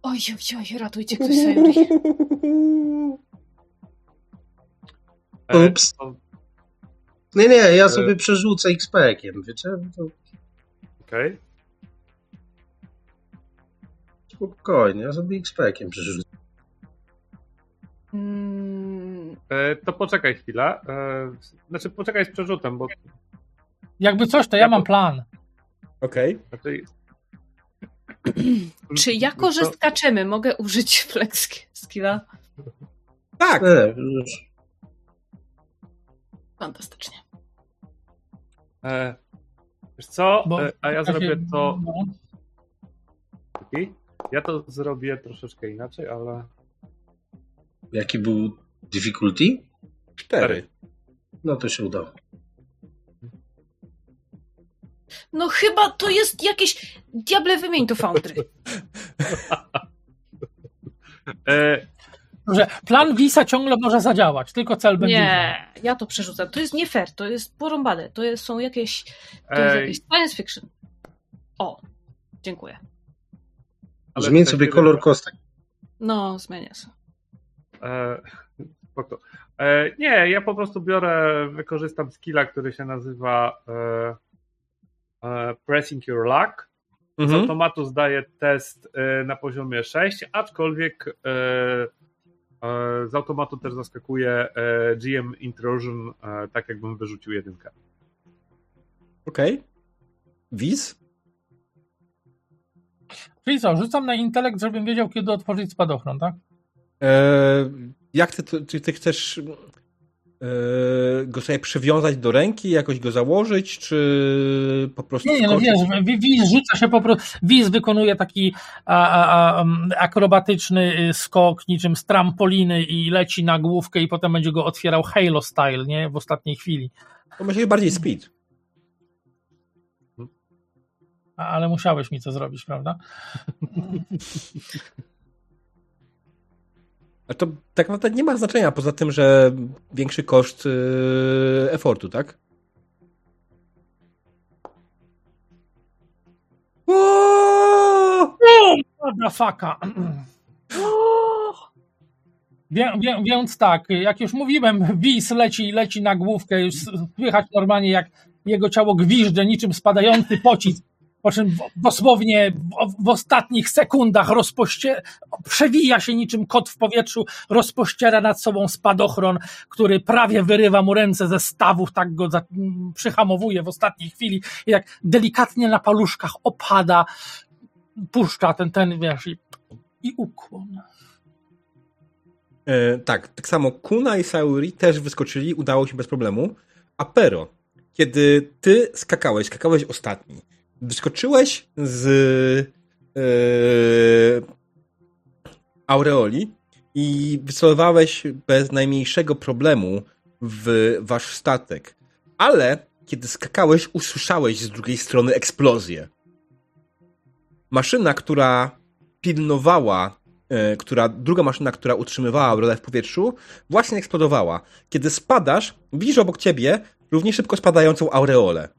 Oj, oj, oj, ratujcie ktoś Sayuri. E, Ups. Nie, nie, ja sobie przerzucę XP-kiem, wiecie? To Okej. spokojnie, ja sobie XP-kiem przerzucę. Mm, E, To poczekaj chwilę. E, Znaczy, poczekaj z przerzutem, bo Jakby coś, to ja mam plan. Okej. znaczy... czy jako, że skaczemy, mogę użyć flex skilla? Tak! Fantastycznie. E, Wiesz co, Bo E, a ja zrobię to... no. Ja to zrobię troszeczkę inaczej, ale... Jaki był difficulty? Cztery. No to się udało. No chyba to jest jakieś... Diable wymień to Foundry. E, Że plan Wisa ciągle może zadziałać, tylko cel będzie. Nie, ja to przerzucam. To jest nie fair, to jest porąbane. To jest, są jakieś... To jest jakieś science fiction. O, dziękuję. ale Zmień sobie kolor kostek. No, zmienię się. E. E, nie, ja po prostu biorę, wykorzystam skilla, który się nazywa e, Pressing Your Luck. Z Mhm. automatu zdaję test e, na poziomie 6, aczkolwiek e, e, z automatu też zaskakuje e, GM Intrusion, e, tak jakbym wyrzucił jedynkę. Okej. Wiz? Czyli co, rzucam na intelekt, żebym wiedział, kiedy otworzyć spadochron, tak? Eee, jak ty, czy ty chcesz go sobie przywiązać do ręki, jakoś go założyć, czy po prostu Nie, nie, no wiesz, Wi- Wiz rzuca się po prostu, Wiz wykonuje taki a, a, a, akrobatyczny y, skok niczym z trampoliny i leci na główkę i potem będzie go otwierał Halo style, nie? W ostatniej chwili. To będzie bardziej speed. Ale musiałeś mi to zrobić, prawda? A to tak naprawdę nie ma znaczenia, poza tym, że większy koszt eee, efortu, tak? Motherfucka. Wie, wie, więc tak, jak już mówiłem, Wiz leci, leci na główkę, już słychać normalnie jak jego ciało gwiżdże niczym spadający pocisk, po czym dosłownie w, ostatnich sekundach rozpoście, przewija się niczym kot w powietrzu, rozpościera nad sobą spadochron, który prawie wyrywa mu ręce ze stawów, tak go za, przyhamowuje w ostatniej chwili, i jak delikatnie na paluszkach opada, puszcza ten, ten, wiesz, i, i ukłon. E, tak, tak samo Kuna i Sauri też wyskoczyli, udało się bez problemu. A Pero, kiedy ty skakałeś, skakałeś ostatni, wyskoczyłeś z e, aureoli i wycelowałeś bez najmniejszego problemu w wasz statek. Ale kiedy skakałeś, usłyszałeś z drugiej strony eksplozję. Maszyna, która pilnowała e, która, druga maszyna, która utrzymywała aureolę w powietrzu, właśnie eksplodowała. Kiedy spadasz, widzisz obok ciebie równie szybko spadającą aureolę,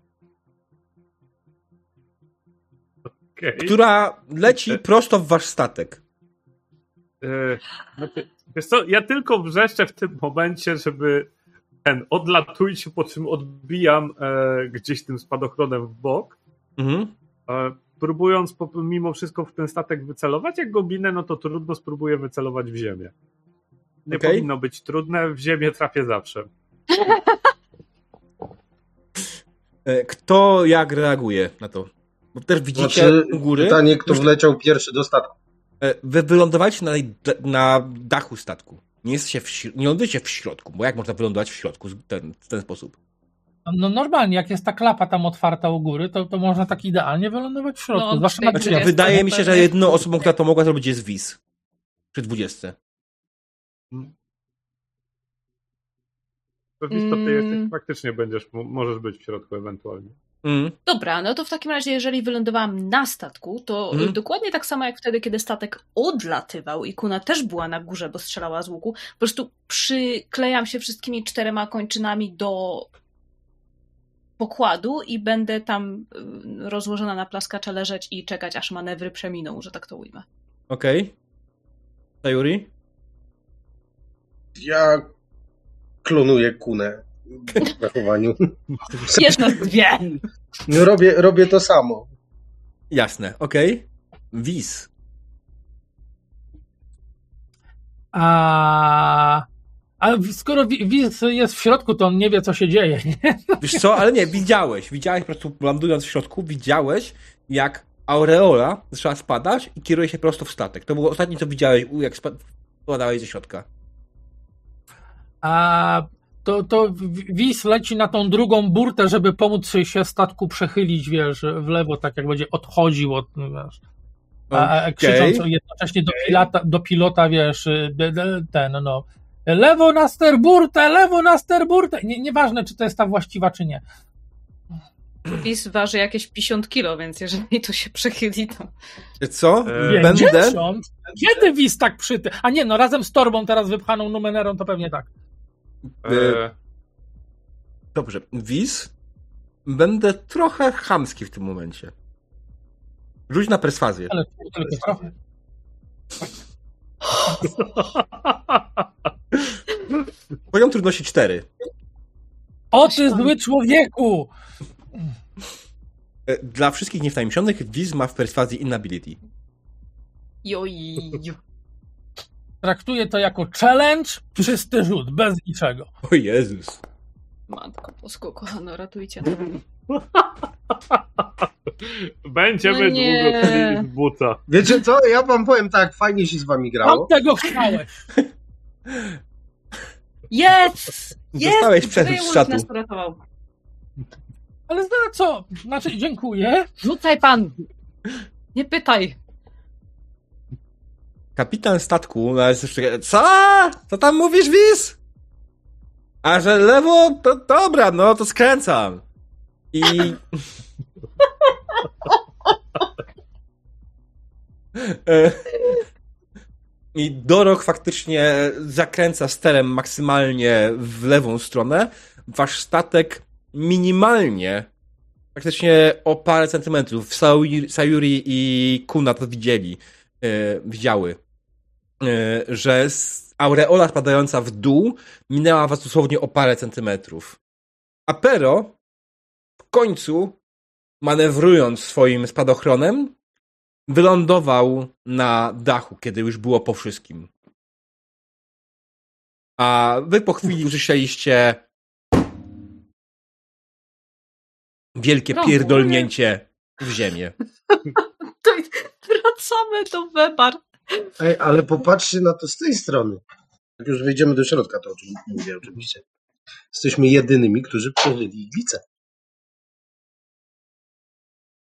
Okay. która leci prosto w wasz statek. E, ty- Wiesz co, ja tylko wrzeszczę w tym momencie, żeby ten odlatujcie, po czym odbijam e, gdzieś tym spadochronem w bok, Mhm. e, próbując po, mimo wszystko w ten statek wycelować. Jak go minę, no to trudno spróbuję wycelować w ziemię. Nie Okej. powinno być trudne, w ziemię trafię zawsze. E, Kto jak reaguje na to? Bo też widzicie Znaczy, u góry. pytanie, kto wleciał pierwszy do statku. e, Wy wylądowaliście na, na dachu statku. Nie, jesteście w, śr- nie lądujecie w środku, bo jak można wylądować w środku w ten, w ten sposób? No normalnie, jak jest ta klapa tam otwarta u góry, to, to można tak idealnie wylądować w środku. No, zwłaszcza na Znaczy, wydaje mi się, że jedyną osobą, która to mogła zrobić jest Wiz. Przy 20. To wiesz, to ty Mm. jesteś, faktycznie będziesz, mo- możesz być w środku ewentualnie. Mm. Dobra, no to w takim razie, jeżeli wylądowałam na statku, to y, dokładnie tak samo jak wtedy, kiedy statek odlatywał i Kuna też była na górze, bo strzelała z łuku, po prostu przyklejam się wszystkimi czterema kończynami do pokładu i będę tam y, rozłożona na plaskacza leżeć i czekać, aż manewry przeminą, że tak to ujmę. Okej. Sayuri? Ja klonuję kunę zachowaniu. Jedna z dwie! No robię, robię to samo. Jasne, okej. Wiz. A, ale skoro Wi- Wiz jest w środku, to on nie wie, co się dzieje. Nie? Wiesz co, ale nie, widziałeś, widziałeś po prostu lądując w środku, widziałeś jak aureola zaczęła spadać i kieruje się prosto w statek. To było ostatnie, co widziałeś, jak spa- spadałeś ze środka. A to, to Wiz leci na tą drugą burtę, żeby pomóc się statku przechylić, wiesz, w lewo, tak jak będzie odchodził od, wiesz. A, a krzycząc jednocześnie do pilota, do pilota wiesz, de, ten, no. Lewo na sterburtę, lewo na sterburtę. Nie, nieważne, czy to jest ta właściwa, czy nie. PiS waży jakieś 50 kilo, więc jeżeli to się przechyli, to... Co? E, Będę... 50? Kiedy Wiz tak przyty? A nie, no razem z torbą teraz wypchaną Numenerą, to pewnie tak. E, Dobrze, Wiz. Będę trochę chamski w tym momencie. Rzuć na perswazję. Ale tylko trochę. Poziom trudności 4. O ty zły człowieku! E, Dla wszystkich niewtajemniczonych Wiz ma w perswazji inability. Joj. Traktuję to jako challenge, czysty rzut, bez niczego. O Jezus. Matko bosko, kochano, ratujcie. Będziemy No długo tkli z buta. Wiecie co? Ja wam powiem tak, fajnie się z wami grało. Od tego chciałeś. Jest! Jest! Dostałeś przerzut z nas uratował. Ale za co? Znaczy, dziękuję. Rzucaj pan! Nie pytaj. Kapitan statku, no ale jeszcze- co? Co tam mówisz, Wiz? A że lewo, to dobra, no to skręcam. I... I Dorok faktycznie zakręca sterem maksymalnie w lewą stronę. Wasz statek minimalnie, praktycznie o parę centymetrów, Sayuri, i Kuna to widzieli, e, widziały, że s- aureola spadająca w dół minęła was dosłownie o parę centymetrów. A Pero w końcu, manewrując swoim spadochronem, wylądował na dachu, kiedy już było po wszystkim. A wy po chwili usłyszeliście wielkie pierdolnięcie w ziemię. To wracamy do Webar. Ej, ale popatrzcie na to z tej strony. Jak już wejdziemy do środka, to o czym mówię oczywiście. Jesteśmy jedynymi, którzy przeżyli iglicę.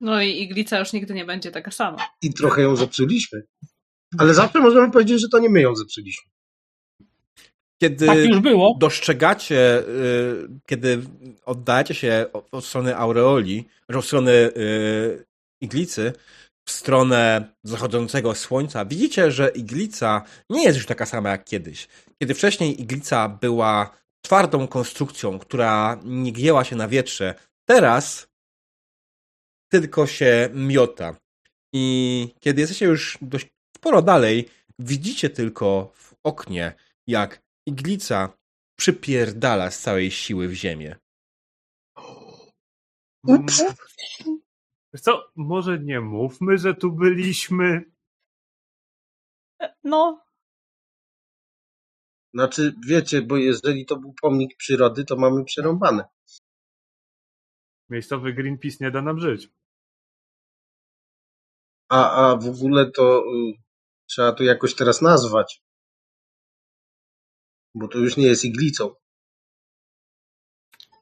No i iglica już nigdy nie będzie taka sama. I trochę ją zepsuliśmy. Ale zawsze możemy powiedzieć, że to nie my ją zepsuliśmy. Kiedy Tak już było. dostrzegacie, y, kiedy oddajecie się od, od strony aureoli, że od strony y, iglicy, w stronę zachodzącego słońca, widzicie, że iglica nie jest już taka sama jak kiedyś. Kiedy wcześniej iglica była twardą konstrukcją, która nie gięła się na wietrze, teraz tylko się miota. I kiedy jesteście już dość sporo dalej, widzicie tylko w oknie, jak iglica przypierdala z całej siły w ziemię. Ups. Wiesz co, może nie mówmy, że tu byliśmy. No, Znaczy, wiecie, bo jeżeli to był pomnik przyrody, to mamy przerąbane. Miejscowy Greenpeace nie da nam żyć. A, a w ogóle to y, trzeba to jakoś teraz nazwać. Bo to już nie jest iglicą.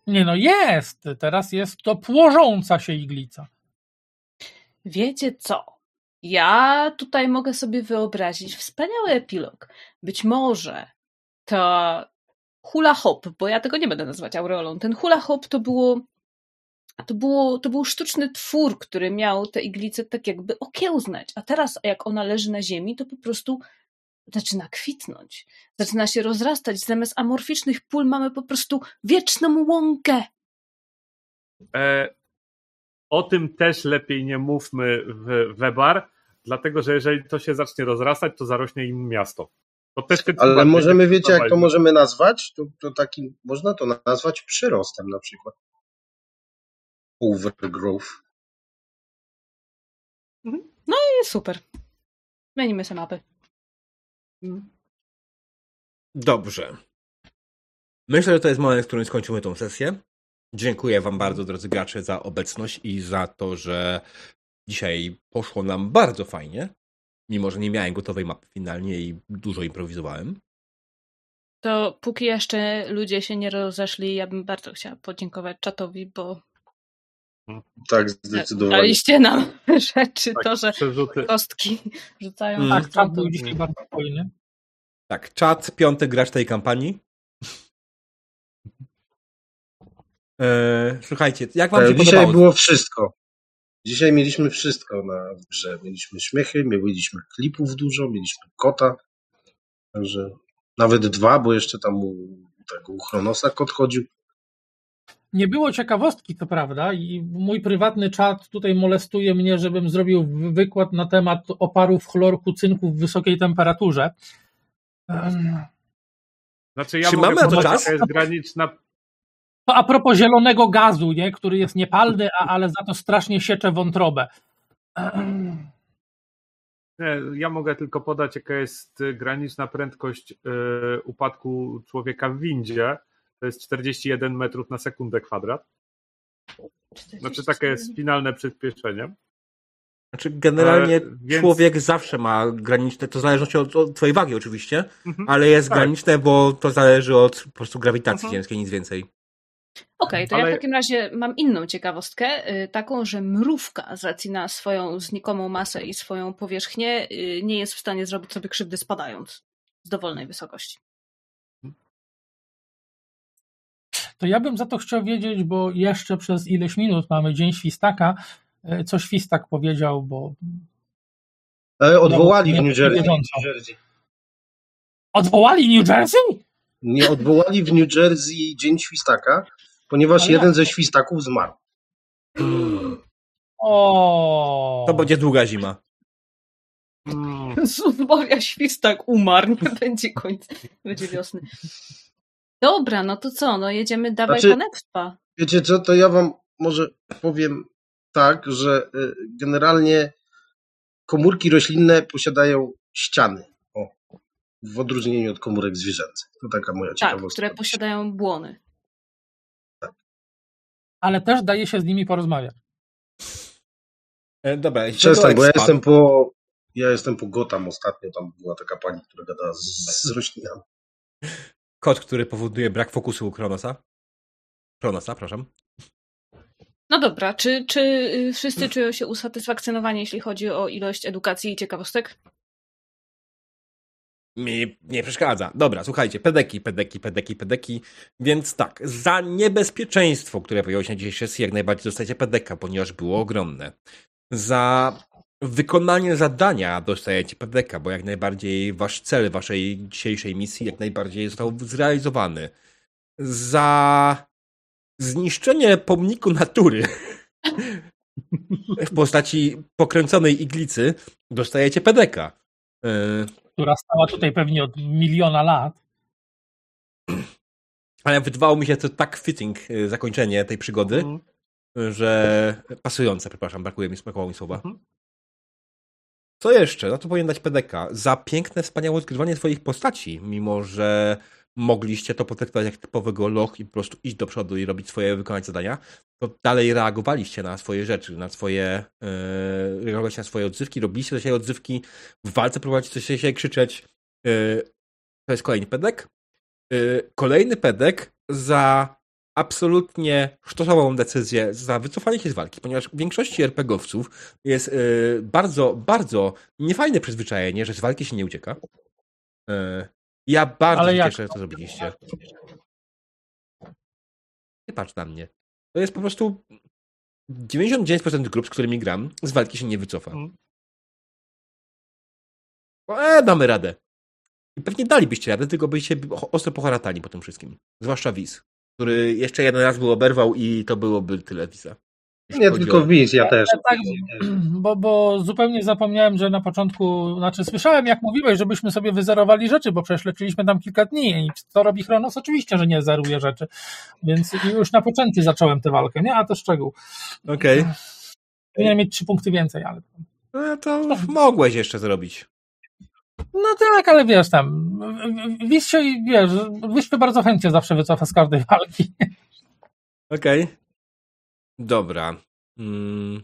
Nie no, jest. Teraz jest to płożąca się iglica. Wiecie co? Ja tutaj mogę sobie wyobrazić wspaniały epilog. Być może to hula hop, bo ja tego nie będę nazywać aureolą. Ten hula hop to było to, było, to był sztuczny twór, który miał te iglice tak jakby okiełznać. A teraz, jak ona leży na ziemi, to po prostu zaczyna kwitnąć. Zaczyna się rozrastać. Zamiast amorficznych pól mamy po prostu wieczną łąkę. E, o tym też lepiej nie mówmy w Webar, dlatego że jeżeli to się zacznie rozrastać, to zarośnie im miasto. To też te Ale możemy, wiecie, jak to możemy nazwać? To, to taki, można to nazwać przyrostem na przykład. Overgrowth. I super. Zmienimy sobie mapy. Dobrze. Myślę, że to jest moment, w którym skończymy tą sesję. Dziękuję Wam bardzo, drodzy gracze, za obecność i za to, że dzisiaj poszło nam bardzo fajnie. Mimo, że nie miałem gotowej mapy finalnie i dużo improwizowałem. To póki jeszcze ludzie się nie rozeszli, ja bym bardzo chciała podziękować czatowi, bo Tak, zdecydowanie. daliście nam rzeczy, Tak, to, że przerzuty. kostki rzucają. Mm. Tak, Tak, czat był dzisiaj bardzo hojny. Tak, czat, piąty gracz tej kampanii. Eee, słuchajcie, jak Wam się E, Dzisiaj podobało? było wszystko. Dzisiaj mieliśmy wszystko na grze. Mieliśmy śmiechy, mieliśmy klipów dużo, mieliśmy kota. Także nawet dwa, bo jeszcze tam u, tego, u Chronosa kot chodził. Nie było ciekawostki, to prawda, i mój prywatny czat tutaj molestuje mnie, żebym zrobił wy- wykład na temat oparów chlorku cynku w wysokiej temperaturze. Em, Znaczy ja Czy mogę mamy na to czas? jest graniczna To a propos zielonego gazu, nie, który jest niepalny, a, ale za to strasznie siecze wątrobę. Ja mogę tylko podać, jaka jest graniczna prędkość y, upadku człowieka w windzie. To jest 41 metrów na sekundę kwadrat. Znaczy takie jest finalne przyspieszenie. Znaczy, generalnie E, więc- człowiek zawsze ma graniczne, to w zależności od, od twojej wagi oczywiście, Mhm. ale jest Tak. graniczne, bo to zależy od po prostu grawitacji Mhm. ziemskiej, nic więcej. Okej, to ja Ale- w takim razie mam inną ciekawostkę, y, taką, że mrówka z racji na swoją znikomą masę i swoją powierzchnię y, nie jest w stanie zrobić sobie krzywdy spadając z dowolnej wysokości. To ja bym za to chciał wiedzieć, bo jeszcze przez ileś minut mamy Dzień Świstaka, e, co Świstak powiedział, bo E, odwołali No, w New Jersey. wiedząco. New Jersey. odwołali New Jersey? Nie odwołali w New Jersey Dzień Świstaka, ponieważ Ale jeden jak? ze świstaków zmarł. O. To będzie długa zima. Zubawia świstak umarł, nie będzie końca, będzie wiosny. Dobra, no to co, no jedziemy dawaj Znaczy- panewstwa. Wiecie co, to ja wam może powiem tak, że y, generalnie komórki roślinne posiadają ściany. O, w odróżnieniu od komórek zwierzęcych. To taka moja Tak, ciekawostka. które posiadają błony. Ale też daje się z nimi porozmawiać. E, dobra, Przestań, bo ja jestem po. Ja jestem po Gotham ostatnio, tam była taka pani, która gadała z, z roślinami. Kod, który powoduje brak fokusu u Kronosa. Kronosa, przepraszam. No dobra, czy, czy y, wszyscy czują się usatysfakcjonowani, jeśli chodzi o ilość edukacji i ciekawostek? Mi nie przeszkadza. Dobra, słuchajcie, pedeki, pedeki, pedeki, pedeki. Więc tak, za niebezpieczeństwo, które pojawiło się na dzisiejszej sesji, jak najbardziej dostajecie pedeka, ponieważ było ogromne. Za wykonanie zadania dostajecie pedeka, bo jak najbardziej wasz cel waszej dzisiejszej misji jak najbardziej został zrealizowany. Za zniszczenie pomniku natury w postaci pokręconej iglicy dostajecie pedeka. Yy, która stała tutaj pewnie od miliona lat. Ale wydawało mi się to tak fitting y, zakończenie tej przygody, mhm. że pasujące, przepraszam, brakuje mi, brakowało mi słowa. Mhm. Co jeszcze? No to powinien dać PDK. Za piękne, wspaniałe odgrywanie swoich postaci, mimo że mogliście to potraktować jak typowego loch i po prostu iść do przodu i robić swoje, wykonać zadania, to dalej reagowaliście na swoje rzeczy, na swoje, yy, reagowaliście na swoje odzywki, robiliście do siebie odzywki, w walce próbowaliście coś się krzyczeć. Yy, to jest kolejny pedek. Yy, kolejny pedek za absolutnie sztosową decyzję za wycofanie się z walki, ponieważ w większości RPGowców jest yy, bardzo, bardzo niefajne przyzwyczajenie, że z walki się nie ucieka. Yy, ja bardzo Ale się jak cieszę, że to zrobiliście. Nie patrz na mnie. To jest po prostu 99% grup, z którymi gram, z walki się nie wycofa. Mhm. E, damy radę. I pewnie dalibyście radę, tylko byście ostro poharatali po tym wszystkim. Zwłaszcza Wiz, który jeszcze jeden raz był oberwał i to byłoby tyle Wiza. Nie tylko o- Wiz, ja też. Tak, bo, bo zupełnie zapomniałem, że na początku, znaczy słyszałem jak mówiłeś, żebyśmy sobie wyzerowali rzeczy, bo przecież leczyliśmy tam kilka dni i co robi Chronos? Oczywiście, że nie zeruje rzeczy, więc już na początku zacząłem tę walkę, nie? A to szczegół. Okej. Powinienem mieć trzy punkty więcej, ale... No to mogłeś jeszcze zrobić. No tak, ale wiesz tam, Wiz się, wiesz, Wyspy bardzo chętnie zawsze wycofa z każdej walki. Okej. Dobra. Mm.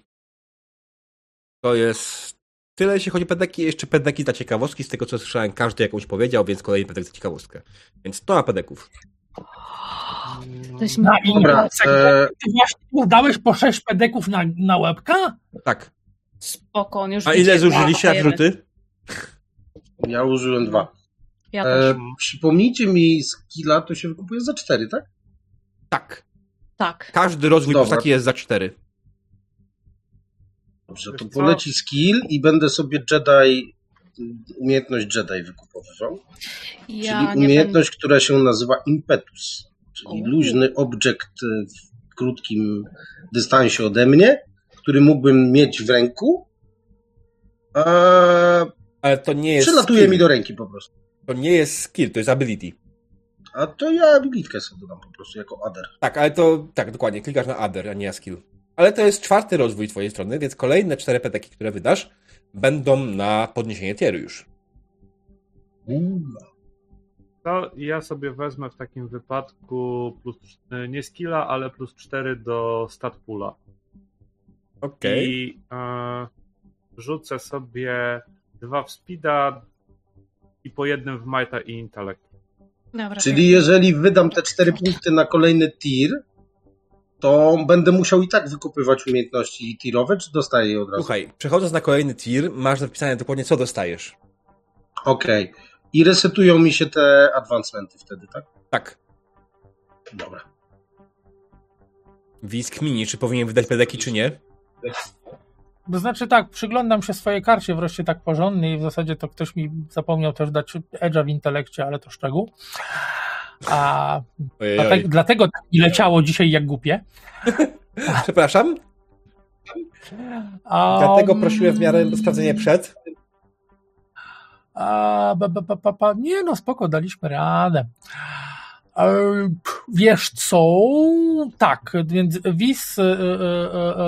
To jest tyle, jeśli chodzi o pedeki. Jeszcze pedeki dla ciekawostki. Z tego, co słyszałem, każdy jakąś powiedział, więc kolejny pedek za ciekawostkę. Więc to na pedeków. Na inny Dobra, e, Ty właśnie dałeś po sześć pedeków na, na łebka? Tak. spoko, on już A ile zużyliście jak dajemy. rzuty? ja użyłem dwa. Ja też. E, przypomnijcie mi skilla, to się wykupuje za cztery, tak? Tak. Tak. Każdy rozwój Dobra. postaci jest za cztery. Dobrze, to poleci skill i będę sobie Jedi, umiejętność Jedi wykupowywał. Ja czyli umiejętność, która się nazywa Impetus, czyli O. luźny obiekt w krótkim dystansie ode mnie, który mógłbym mieć w ręku, a Ale to nie jest. przylatuje skill. mi do ręki po prostu. To nie jest skill, to jest ability. A to ja abilitkę sobie dodam po prostu jako adder. Tak, ale to. Tak, dokładnie. Klikasz na other, a nie na skill. Ale to jest czwarty rozwój twojej strony, więc kolejne cztery pedeki, które wydasz, będą na podniesienie tieru już. To ja sobie wezmę w takim wypadku plus, e, nie skilla, ale plus 4 do stat pula. Okej. I e, rzucę sobie dwa w speeda i po jednym w mighta i intelekt. Dobra. Czyli jeżeli wydam te cztery punkty na kolejny tier, to będę musiał i tak wykupywać umiejętności tirowe, czy dostaję je od razu? Słuchaj, przechodząc na kolejny tier, masz napisane dokładnie, co dostajesz. Okej. I resetują mi się te advancementy wtedy, tak? Tak. Dobra. Wisk mini, czy powinien wydać pedeki, czy nie? To znaczy tak, przyglądam się swojej karcie wreszcie tak porządnie i w zasadzie to ktoś mi zapomniał też dać edge'a w intelekcie, ale to szczegół. A Ojej, dlatego, tak mi leciało dzisiaj jak głupie. Przepraszam. Dlatego prosiłem w miarę sprawdzenia przed. A, ba, ba, ba. Nie no, spoko, daliśmy radę. E, Wiesz co? Tak, więc WIS, e,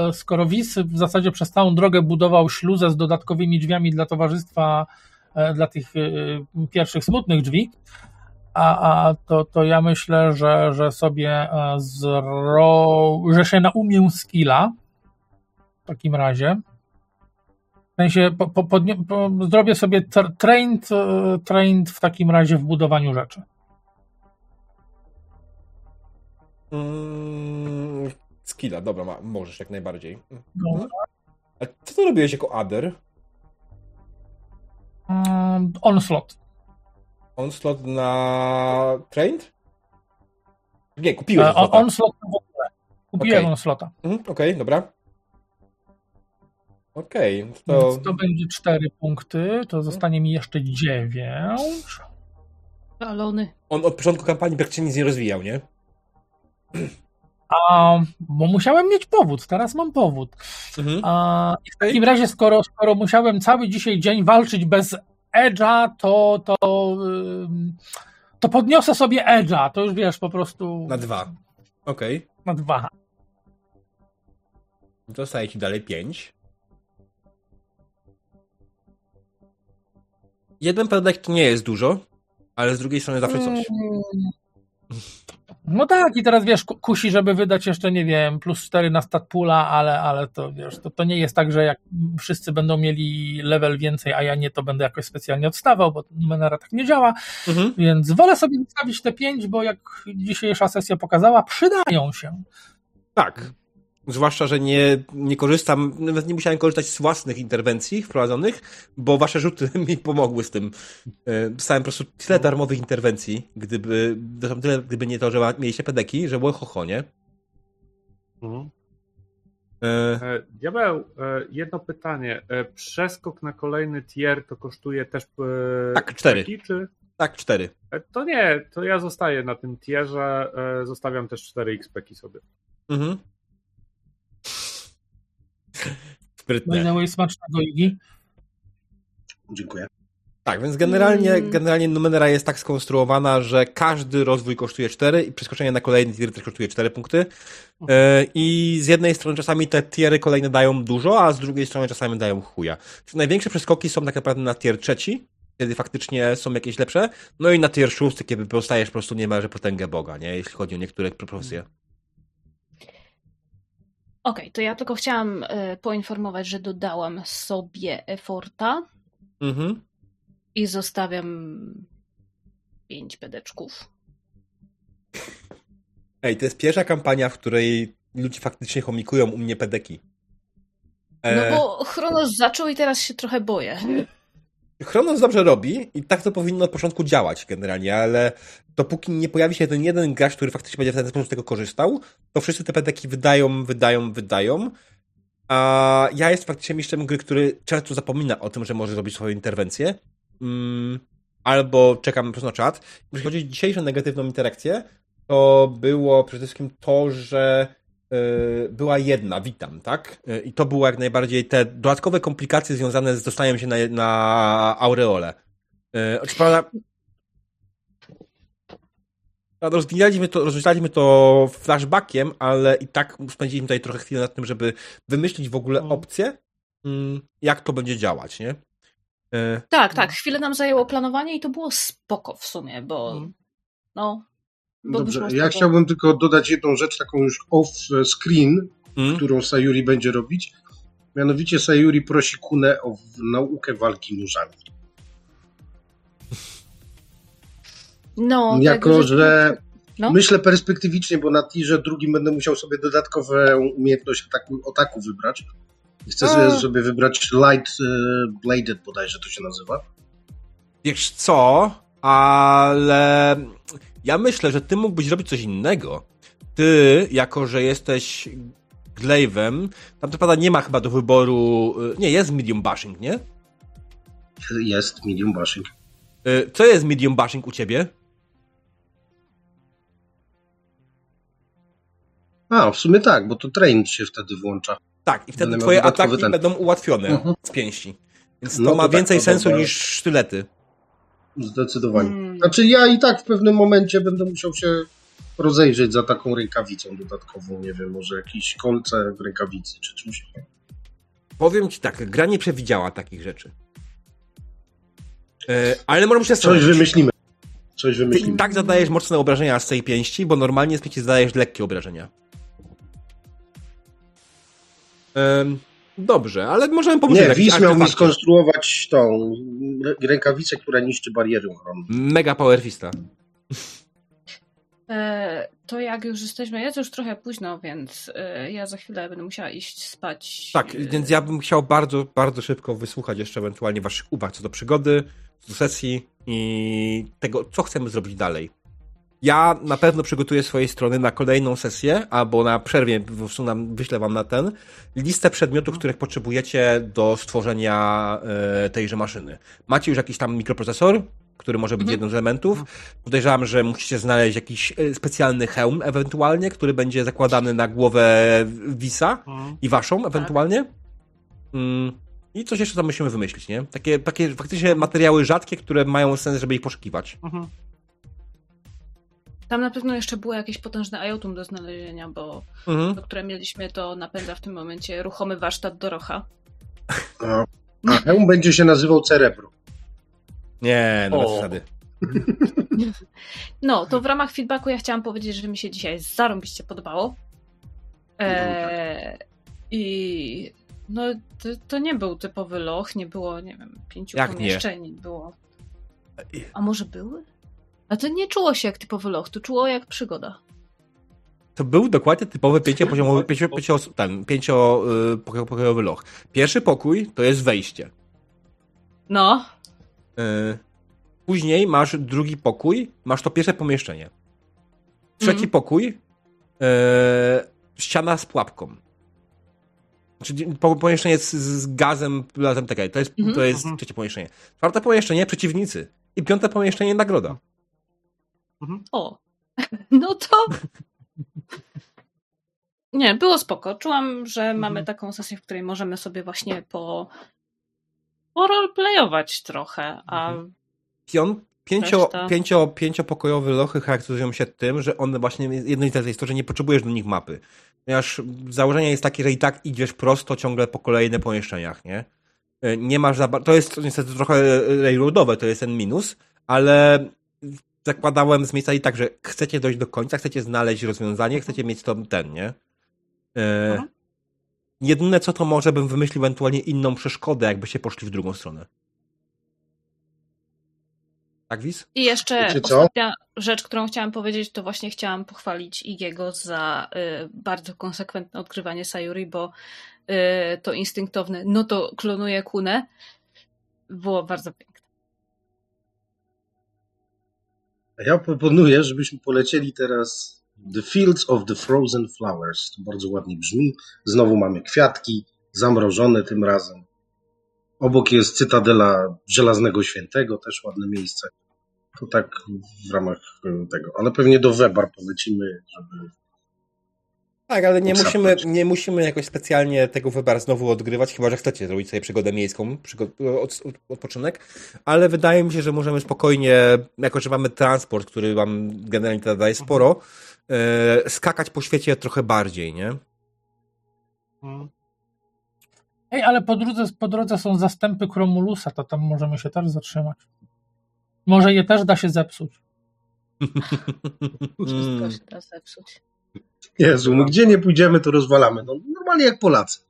e, skoro WIS w zasadzie przez całą drogę budował śluzę z dodatkowymi drzwiami dla towarzystwa, dla tych pierwszych smutnych drzwi, a, a to, to ja myślę, że, że sobie zro... że się naumię skilla w takim razie. W sensie po, po, po, zrobię sobie tra- trained, trained w takim razie w budowaniu rzeczy. Mm, skilla, dobra, ma, możesz jak najbardziej. No. A co ty robiłeś jako Adder? Mm, Onslaught. Onslaught na Trained? Nie, kupiłeś E, on, Onslaughta. onslaught w ogóle. Kupiłem Okej. Onslaughta. Mhm, Okej, dobra. Okej, to... Więc to będzie 4 punkty, to zostanie mi jeszcze 9. Balony. On od początku kampanii praktycznie nic nie rozwijał, nie? A, bo musiałem mieć powód, teraz mam powód. Mhm. A, w takim razie, skoro, skoro musiałem cały dzisiaj dzień walczyć bez Edge'a, to, to, to podniosę sobie Edge'a. To już wiesz, po prostu Na dwa. Okej. na dwa. Dostaje ci dalej pięć. Jeden pedek to nie jest dużo, ale z drugiej strony zawsze coś. No tak, i teraz wiesz, ku- kusi, żeby wydać jeszcze, nie wiem, plus 4 na stat pula, ale, ale to wiesz, to, to nie jest tak, że jak wszyscy będą mieli level więcej, a ja nie, to będę jakoś specjalnie odstawał, bo Numenera tak nie działa, Mhm. więc wolę sobie zostawić te 5, bo jak dzisiejsza sesja pokazała, przydają się. Tak. Zwłaszcza, że nie, nie korzystam, nawet nie musiałem korzystać z własnych interwencji wprowadzonych, bo wasze rzuty mi pomogły z tym. E, Dostałem po prostu tyle darmowych interwencji, gdyby, tyle, gdyby nie to, że mieliście pedeki, że było chocho, nie? Mhm. E, E, Diabeł, e, jedno pytanie. Przeskok na kolejny tier to kosztuje też Tak, cztery. Czy? tak, cztery. To nie, to ja zostaję na tym tierze, zostawiam też 4 XP-ki sobie. Mhm. By Sprytne. the way, smacznego Igi. Dziękuję. Tak, więc generalnie, Mm. generalnie numera jest tak skonstruowana, że każdy rozwój kosztuje 4 i przeskoczenie na kolejny tier też kosztuje 4 punkty. E, I z jednej strony czasami te tiery kolejne dają dużo, a z drugiej strony czasami dają chuja. Czyli największe przeskoki są tak naprawdę na tier trzeci, kiedy faktycznie są jakieś lepsze, no i na tier szósty, kiedy dostajesz po prostu niemalże potęgę Boga, nie? jeśli chodzi o niektóre profesje. Okej, to ja tylko chciałam e, poinformować, że dodałam sobie eforta Mhm. i zostawiam pięć pedeczków. Ej, to jest pierwsza kampania, w której ludzie faktycznie chomikują u mnie pedeki. No E, bo Chronos zaczął i teraz się trochę boję. Chronos dobrze robi i tak to powinno od początku działać generalnie, ale dopóki nie pojawi się ten jeden gracz, który faktycznie będzie w ten sposób z tego korzystał, to wszyscy te pedeki wydają, wydają, wydają. A ja jestem faktycznie mistrzem gry, który często zapomina o tym, że może zrobić swoją interwencję. Mm, albo czekam na czat. Jeśli chodzi o dzisiejszą negatywną interakcję, to było przede wszystkim to, że była jedna, witam, tak? Y, I to było jak najbardziej te dodatkowe komplikacje związane z dostaniem się na, na aureole. Y, prawda? prawda, Rozwijaliśmy to, rozwijaliśmy to flashbackiem, ale i tak spędziliśmy tutaj trochę chwilę nad tym, żeby wymyślić w ogóle opcję, mm, jak to będzie działać, nie? Tak, tak. Chwilę nam zajęło planowanie i to było spoko w sumie, bo no. Dobrze, ja tego- chciałbym tylko dodać jedną rzecz, taką już off-screen, mm, którą Sayuri będzie robić. Mianowicie Sayuri prosi Kunę o naukę walki nóżami. No, jako, tego, że No. myślę perspektywicznie, bo na tirze drugim będę musiał sobie dodatkową umiejętność ataku, ataku wybrać. I chcę A. sobie, sobie wybrać Light e, Bladed bodajże to się nazywa. Wiesz co, ale ja myślę, że ty mógłbyś robić coś innego. Ty, jako że jesteś Glaive'em, tam to pada nie ma chyba do wyboru, y, nie, jest medium bashing, nie? Jest medium bashing. Y, Co jest medium bashing u ciebie? A, w sumie tak, bo to train się wtedy włącza. Tak, i wtedy Będę twoje ataki ten. będą ułatwione Mhm. z pięści. Więc No to ma to tak, więcej to sensu dobra. niż sztylety. Zdecydowanie. Mm. Znaczy ja i tak w pewnym momencie będę musiał się rozejrzeć za taką rękawicą dodatkową. Nie wiem, może jakieś kolce w rękawicy czy czymś. Powiem ci tak, gra nie przewidziała takich rzeczy. Y, Ale możemy się Coś wymyślimy. Coś Ty i wymyślimy. tak zadajesz mocne obrażenia z tej pięści, bo normalnie z pięści zadajesz lekkie obrażenia. Em, dobrze, ale możemy pomyśleć. Nie, Wis miał mi skonstruować tą rę- rękawicę, która niszczy bariery ochronne. Mega Power Fista. E, to jak już jesteśmy, jest już trochę późno, więc e, ja za chwilę będę musiała iść spać. Tak, E, więc ja bym chciał bardzo, bardzo szybko wysłuchać jeszcze ewentualnie waszych uwag co do przygody, co do sesji i tego, co chcemy zrobić dalej. Ja na pewno przygotuję swojej strony na kolejną sesję, albo na przerwie po prostu nam, wyślę wam na ten listę przedmiotów, których potrzebujecie do stworzenia e, tejże maszyny. Macie już jakiś tam mikroprocesor, który może być Mhm. jednym z elementów. Podejrzewam, że musicie znaleźć jakiś e, specjalny hełm ewentualnie, który będzie zakładany na głowę Wisa i waszą ewentualnie. Mm. I coś jeszcze tam musimy wymyślić, nie? Takie, takie faktycznie materiały rzadkie, które mają sens, żeby ich poszukiwać. Mhm. Tam na pewno jeszcze było jakieś potężne iotum do znalezienia, bo Mhm. to, które mieliśmy, to napędza w tym momencie ruchomy warsztat Dorocha. A, a hełm będzie się nazywał Cerebro. Nie, no bez. No, to w ramach feedbacku ja chciałam powiedzieć, że mi się dzisiaj zarąbiście podobało. Eee, I no, to, to nie był typowy loch, nie było, nie wiem, pięciu Jak nie? pomieszczeń, było. A może były? A to nie czuło się jak typowy loch, to czuło jak przygoda. To był dokładnie typowy pięciopoziomowy, pięcio, pięcio, ten, pięciopokojowy loch. Pierwszy pokój to jest wejście. No, Yy, Później masz drugi pokój, masz to pierwsze pomieszczenie. Trzeci Mhm. pokój, yy, ściana z pułapką. Czyli po, pomieszczenie z, z gazem, latem tak, to jest, Mhm. to jest Mhm. trzecie pomieszczenie. Czwarte pomieszczenie, przeciwnicy. I piąte pomieszczenie, nagroda. O, no to. Nie, było spoko. Czułam, że mamy taką sesję, w której możemy sobie właśnie po. poroleplayować trochę, a Pią, pięcio, Reszta. pięcio, pięciopokojowe lochy charakteryzują się tym, że one właśnie, jedno z jest to, że nie potrzebujesz do nich mapy. Ponieważ założenie jest takie, że i tak idziesz prosto ciągle po kolejnych pomieszczeniach, nie? E, Nie masz za, to jest niestety trochę railroadowe, to jest ten minus, ale zakładałem z miejsca i tak, że chcecie dojść do końca, chcecie znaleźć rozwiązanie, chcecie mieć to ten, nie? E, jedyne co to może bym wymyślił ewentualnie inną przeszkodę, jakby się poszli w drugą stronę. Tak, Wis? I jeszcze ostatnia rzecz, którą chciałam powiedzieć, to właśnie chciałam pochwalić Igiego za y, bardzo konsekwentne odkrywanie Sayuri, bo y, to instynktowne, no to klonuje Kunę, było bardzo piękne. Ja proponuję, żebyśmy polecieli teraz The Fields of the Frozen Flowers. To bardzo ładnie brzmi. Znowu mamy kwiatki, zamrożone tym razem. Obok jest Cytadela Żelaznego Świętego, też ładne miejsce. To tak w ramach tego. Ale pewnie do Webar polecimy, żeby... Tak, ale nie musimy, nie musimy jakoś specjalnie tego wybar znowu odgrywać, chyba że chcecie zrobić sobie przygodę miejską, przygo- od, od, odpoczynek, ale wydaje mi się, że możemy spokojnie, jako że mamy transport, który wam generalnie daje sporo, e, skakać po świecie trochę bardziej, nie? Mm. Ej, ale po drodze, po drodze są zastępy Kromulusa, to tam możemy się też zatrzymać. Może je też da się zepsuć. Wszystko się da zepsuć. Jezu, my gdzie nie pójdziemy, to rozwalamy. No, normalnie jak Polacy.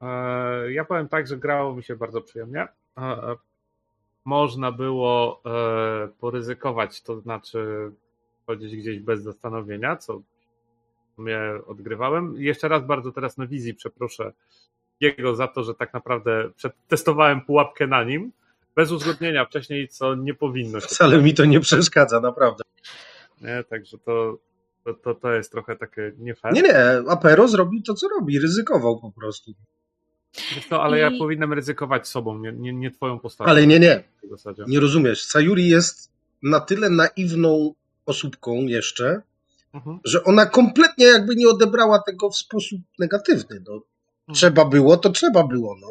E, Ja powiem tak, że grało mi się bardzo przyjemnie. E, e, Można było e, poryzykować, to znaczy chodzić gdzieś bez zastanowienia, co mnie odgrywałem. Jeszcze raz bardzo teraz na wizji przeproszę jego za to, że tak naprawdę przetestowałem pułapkę na nim bez uzgodnienia wcześniej, co nie powinno się. Wcale mi to nie przeszkadza, naprawdę. Nie? Także to, to, to, to jest trochę takie nie fair. Nie, nie, Apero zrobił to, co robi. Ryzykował po prostu. Wiesz co, ale ja I- powinienem ryzykować sobą, nie, nie, nie twoją postacią. Ale nie, nie. W zasadzie. Nie rozumiesz. Sayuri jest na tyle naiwną osóbką jeszcze, Mhm. że ona kompletnie jakby nie odebrała tego w sposób negatywny. No, trzeba było, to trzeba było. No.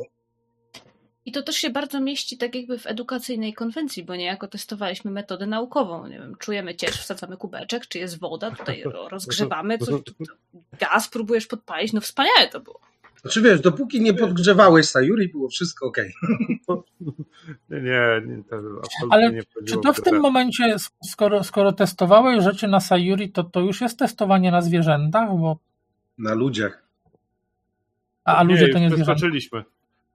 I to też się bardzo mieści tak jakby w edukacyjnej konwencji, bo niejako testowaliśmy metodę naukową. Nie wiem, czujemy ciecz, wsadzamy kubeczek, czy jest woda, tutaj rozgrzewamy, coś, tu- tu- gaz próbujesz podpalić, no wspaniałe to było. Znaczy wiesz, dopóki nie podgrzewałeś Sayuri, było wszystko ok. Nie, nie, nie to absolutnie Ale nie Czy to w tym momencie, skoro, skoro testowałeś rzeczy na Sayuri, to to już jest testowanie na zwierzętach? Bo, Na ludziach. a, a nie, ludzie już to nie zwierzęta. przeskoczyliśmy.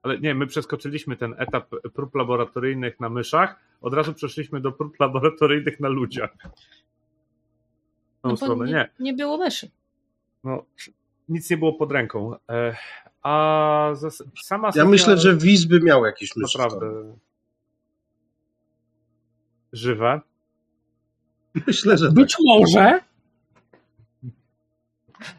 Ale nie, my przeskoczyliśmy ten etap prób laboratoryjnych na myszach, od razu przeszliśmy do prób laboratoryjnych na ludziach. W tą No bo stronę, nie, nie. nie było myszy. No, nic nie było pod ręką. E, a sama Ja myślę, że Wiz by miał jakieś myszy. naprawdę żywe. Myślę, że tak. Być może.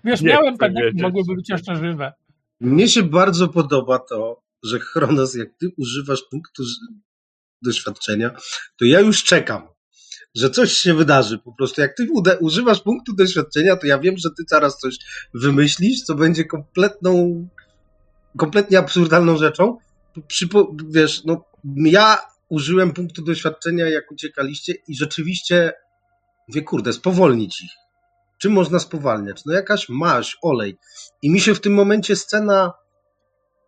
Wiesz, Nie miałem pewnie, wiedzieć. mogłyby być jeszcze żywe. Mnie się bardzo podoba to, że Chronos, jak ty używasz punktu doświadczenia, to ja już czekam, że coś się wydarzy. Po prostu jak ty używasz punktu doświadczenia, to ja wiem, że ty zaraz coś wymyślisz, co będzie kompletną, kompletnie absurdalną rzeczą. Przypo- wiesz, no, ja użyłem punktu doświadczenia, jak uciekaliście i rzeczywiście mówię, kurde, spowolnić ich. Czym można spowalniać? No jakaś maź, olej. I mi się w tym momencie scena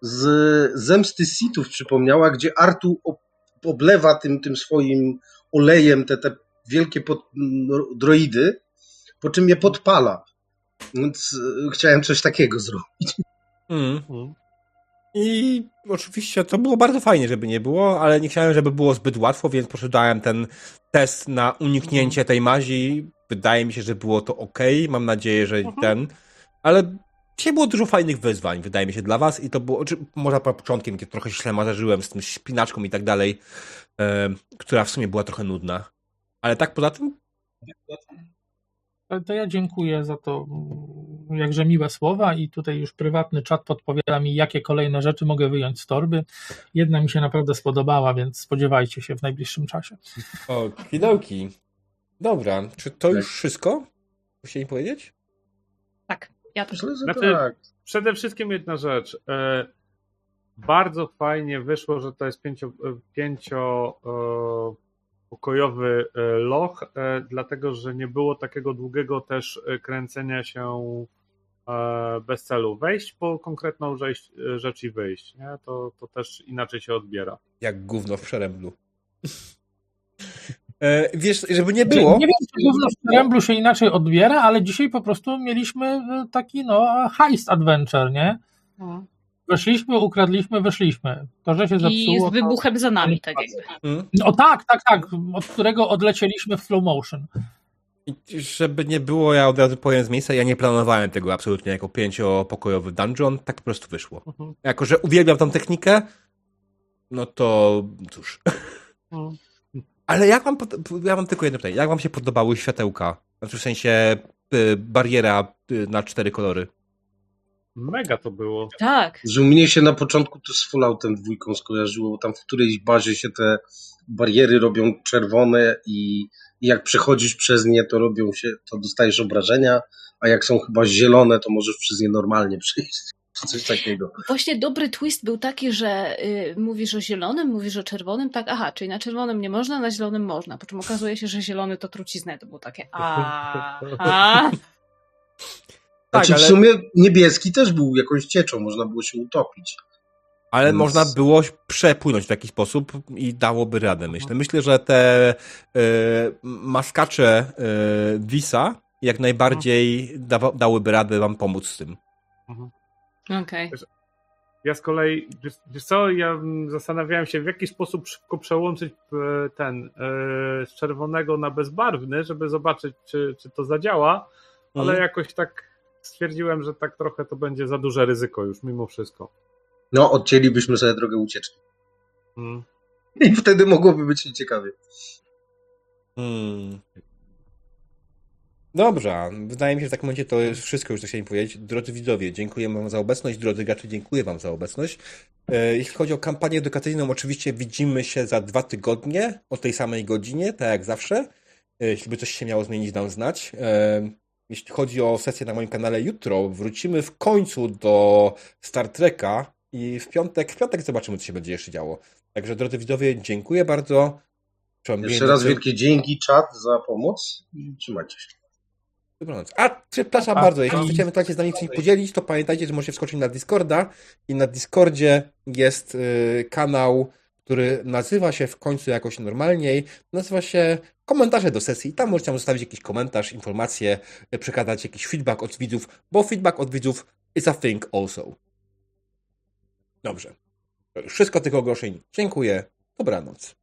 z Zemsty Sithów przypomniała, gdzie Artu ob- oblewa tym, tym swoim olejem te, te wielkie pod, droidy, po czym je podpala. Więc y, chciałem coś takiego zrobić. Mm. Mm. I oczywiście to było bardzo fajnie, żeby nie było, ale nie chciałem, żeby było zbyt łatwo, więc poszedłem ten test na uniknięcie tej mazi. Wydaje mi się, że było to ok. Mam nadzieję, że ten. Ale dzisiaj było dużo fajnych wyzwań, wydaje mi się, dla was. I to było, czy, może po początkiem, kiedy trochę się marzyłem z tym spinaczką i tak dalej, e, która w sumie była trochę nudna. Ale tak poza tym, To, ja dziękuję za to, mm, jakże miłe słowa i tutaj już prywatny czat podpowiada mi, jakie kolejne rzeczy mogę wyjąć z torby. Jedna mi się naprawdę spodobała, więc spodziewajcie się w najbliższym czasie. O, kidołki. Dobra, czy to Tak. już wszystko? Chcieli powiedzieć? Ja też. Myślę, że Znaczy- tak. Przede wszystkim jedna rzecz. E, bardzo fajnie wyszło, że to jest pięcio, e, pięcio e, pokojowy loch, dlatego że nie było takiego długiego też kręcenia się bez celu. Wejść po konkretną rzecz, rzecz i wyjść. Nie? To, to też inaczej się odbiera. Jak gówno w przeręblu. E, wiesz, żeby nie było. Nie wiem, czy w Tremblu się inaczej odbiera, ale dzisiaj po prostu mieliśmy e, taki no heist adventure, nie? No. Weszliśmy, ukradliśmy, wyszliśmy. To, że się I zepsuło... z wybuchem za nami, tak jakby. Mm. To... O tak, tak, tak, od którego odlecieliśmy w slow motion. I żeby nie było, ja od razu powiem z miejsca, ja nie planowałem tego absolutnie jako pięciopokojowy dungeon, tak po prostu wyszło. Mhm. Jako, że uwielbiam tą technikę, no to cóż. Mhm. Ale jak wam, ja mam tylko jedno pytanie, jak wam się podobały światełka? Znaczy w sensie y, bariera y, na cztery kolory. Mega to było. Tak. Że mnie się na początku to z Falloutem dwójką skojarzyło, bo tam w którejś bazie się te bariery robią czerwone i, i jak przechodzisz przez nie, to robią się, to dostajesz obrażenia, a jak są chyba zielone, to możesz przez nie normalnie przejść. Czy coś takiego. Właśnie dobry twist był taki, że y, mówisz o zielonym, mówisz o czerwonym, tak, aha, czyli na czerwonym nie można, na zielonym można, po czym okazuje się, że zielony to truciznę, to było takie a, a. Tak, Znaczy ale- w sumie niebieski też był jakąś cieczą, można było się utopić. Ale Więc- można było przepłynąć w taki sposób i dałoby radę, myślę. Myślę, że te y, maskacze y, Visa jak najbardziej dawa, dałyby radę wam pomóc z tym. Okej. Ja z kolei, wiesz, co, ja zastanawiałem się, w jaki sposób szybko przełączyć e, ten e, z czerwonego na bezbarwny, żeby zobaczyć, czy, czy to zadziała, ale Mhm. jakoś tak stwierdziłem, że tak trochę to będzie za duże ryzyko już mimo wszystko. No, odcięlibyśmy sobie drogę ucieczki. Mm. I wtedy mogłoby być ciekawie. Hmm. Dobrze, wydaje mi się, że w takim momencie to jest wszystko już, co chciałem powiedzieć. Drodzy widzowie, dziękuję wam za obecność. Drodzy gracze, dziękuję wam za obecność. E, Jeśli chodzi o kampanię edukacyjną, oczywiście widzimy się za dwa tygodnie o tej samej godzinie, tak jak zawsze. E, Jeśli by coś się miało zmienić, dam znać. E, Jeśli chodzi o sesję na moim kanale jutro, wrócimy w końcu do Star Treka i w piątek, w piątek zobaczymy, co się będzie jeszcze działo. Także, drodzy widzowie, dziękuję bardzo. Jeszcze raz wielkie dzięki, czat, za pomoc i trzymajcie się. Dobranoc. A, przepraszam Pa, bardzo, jeśli pa. chcecie ewentualnie z nami coś podzielić, to pamiętajcie, że możecie wskoczyć na Discorda i na Discordzie jest y, kanał, który nazywa się w końcu jakoś normalniej, nazywa się komentarze do sesji i tam możecie tam zostawić jakiś komentarz, informacje, y, przekazać jakiś feedback od widzów, bo feedback od widzów is a thing also. Dobrze. Wszystko tych ogłoszeń. Dziękuję. Dobranoc.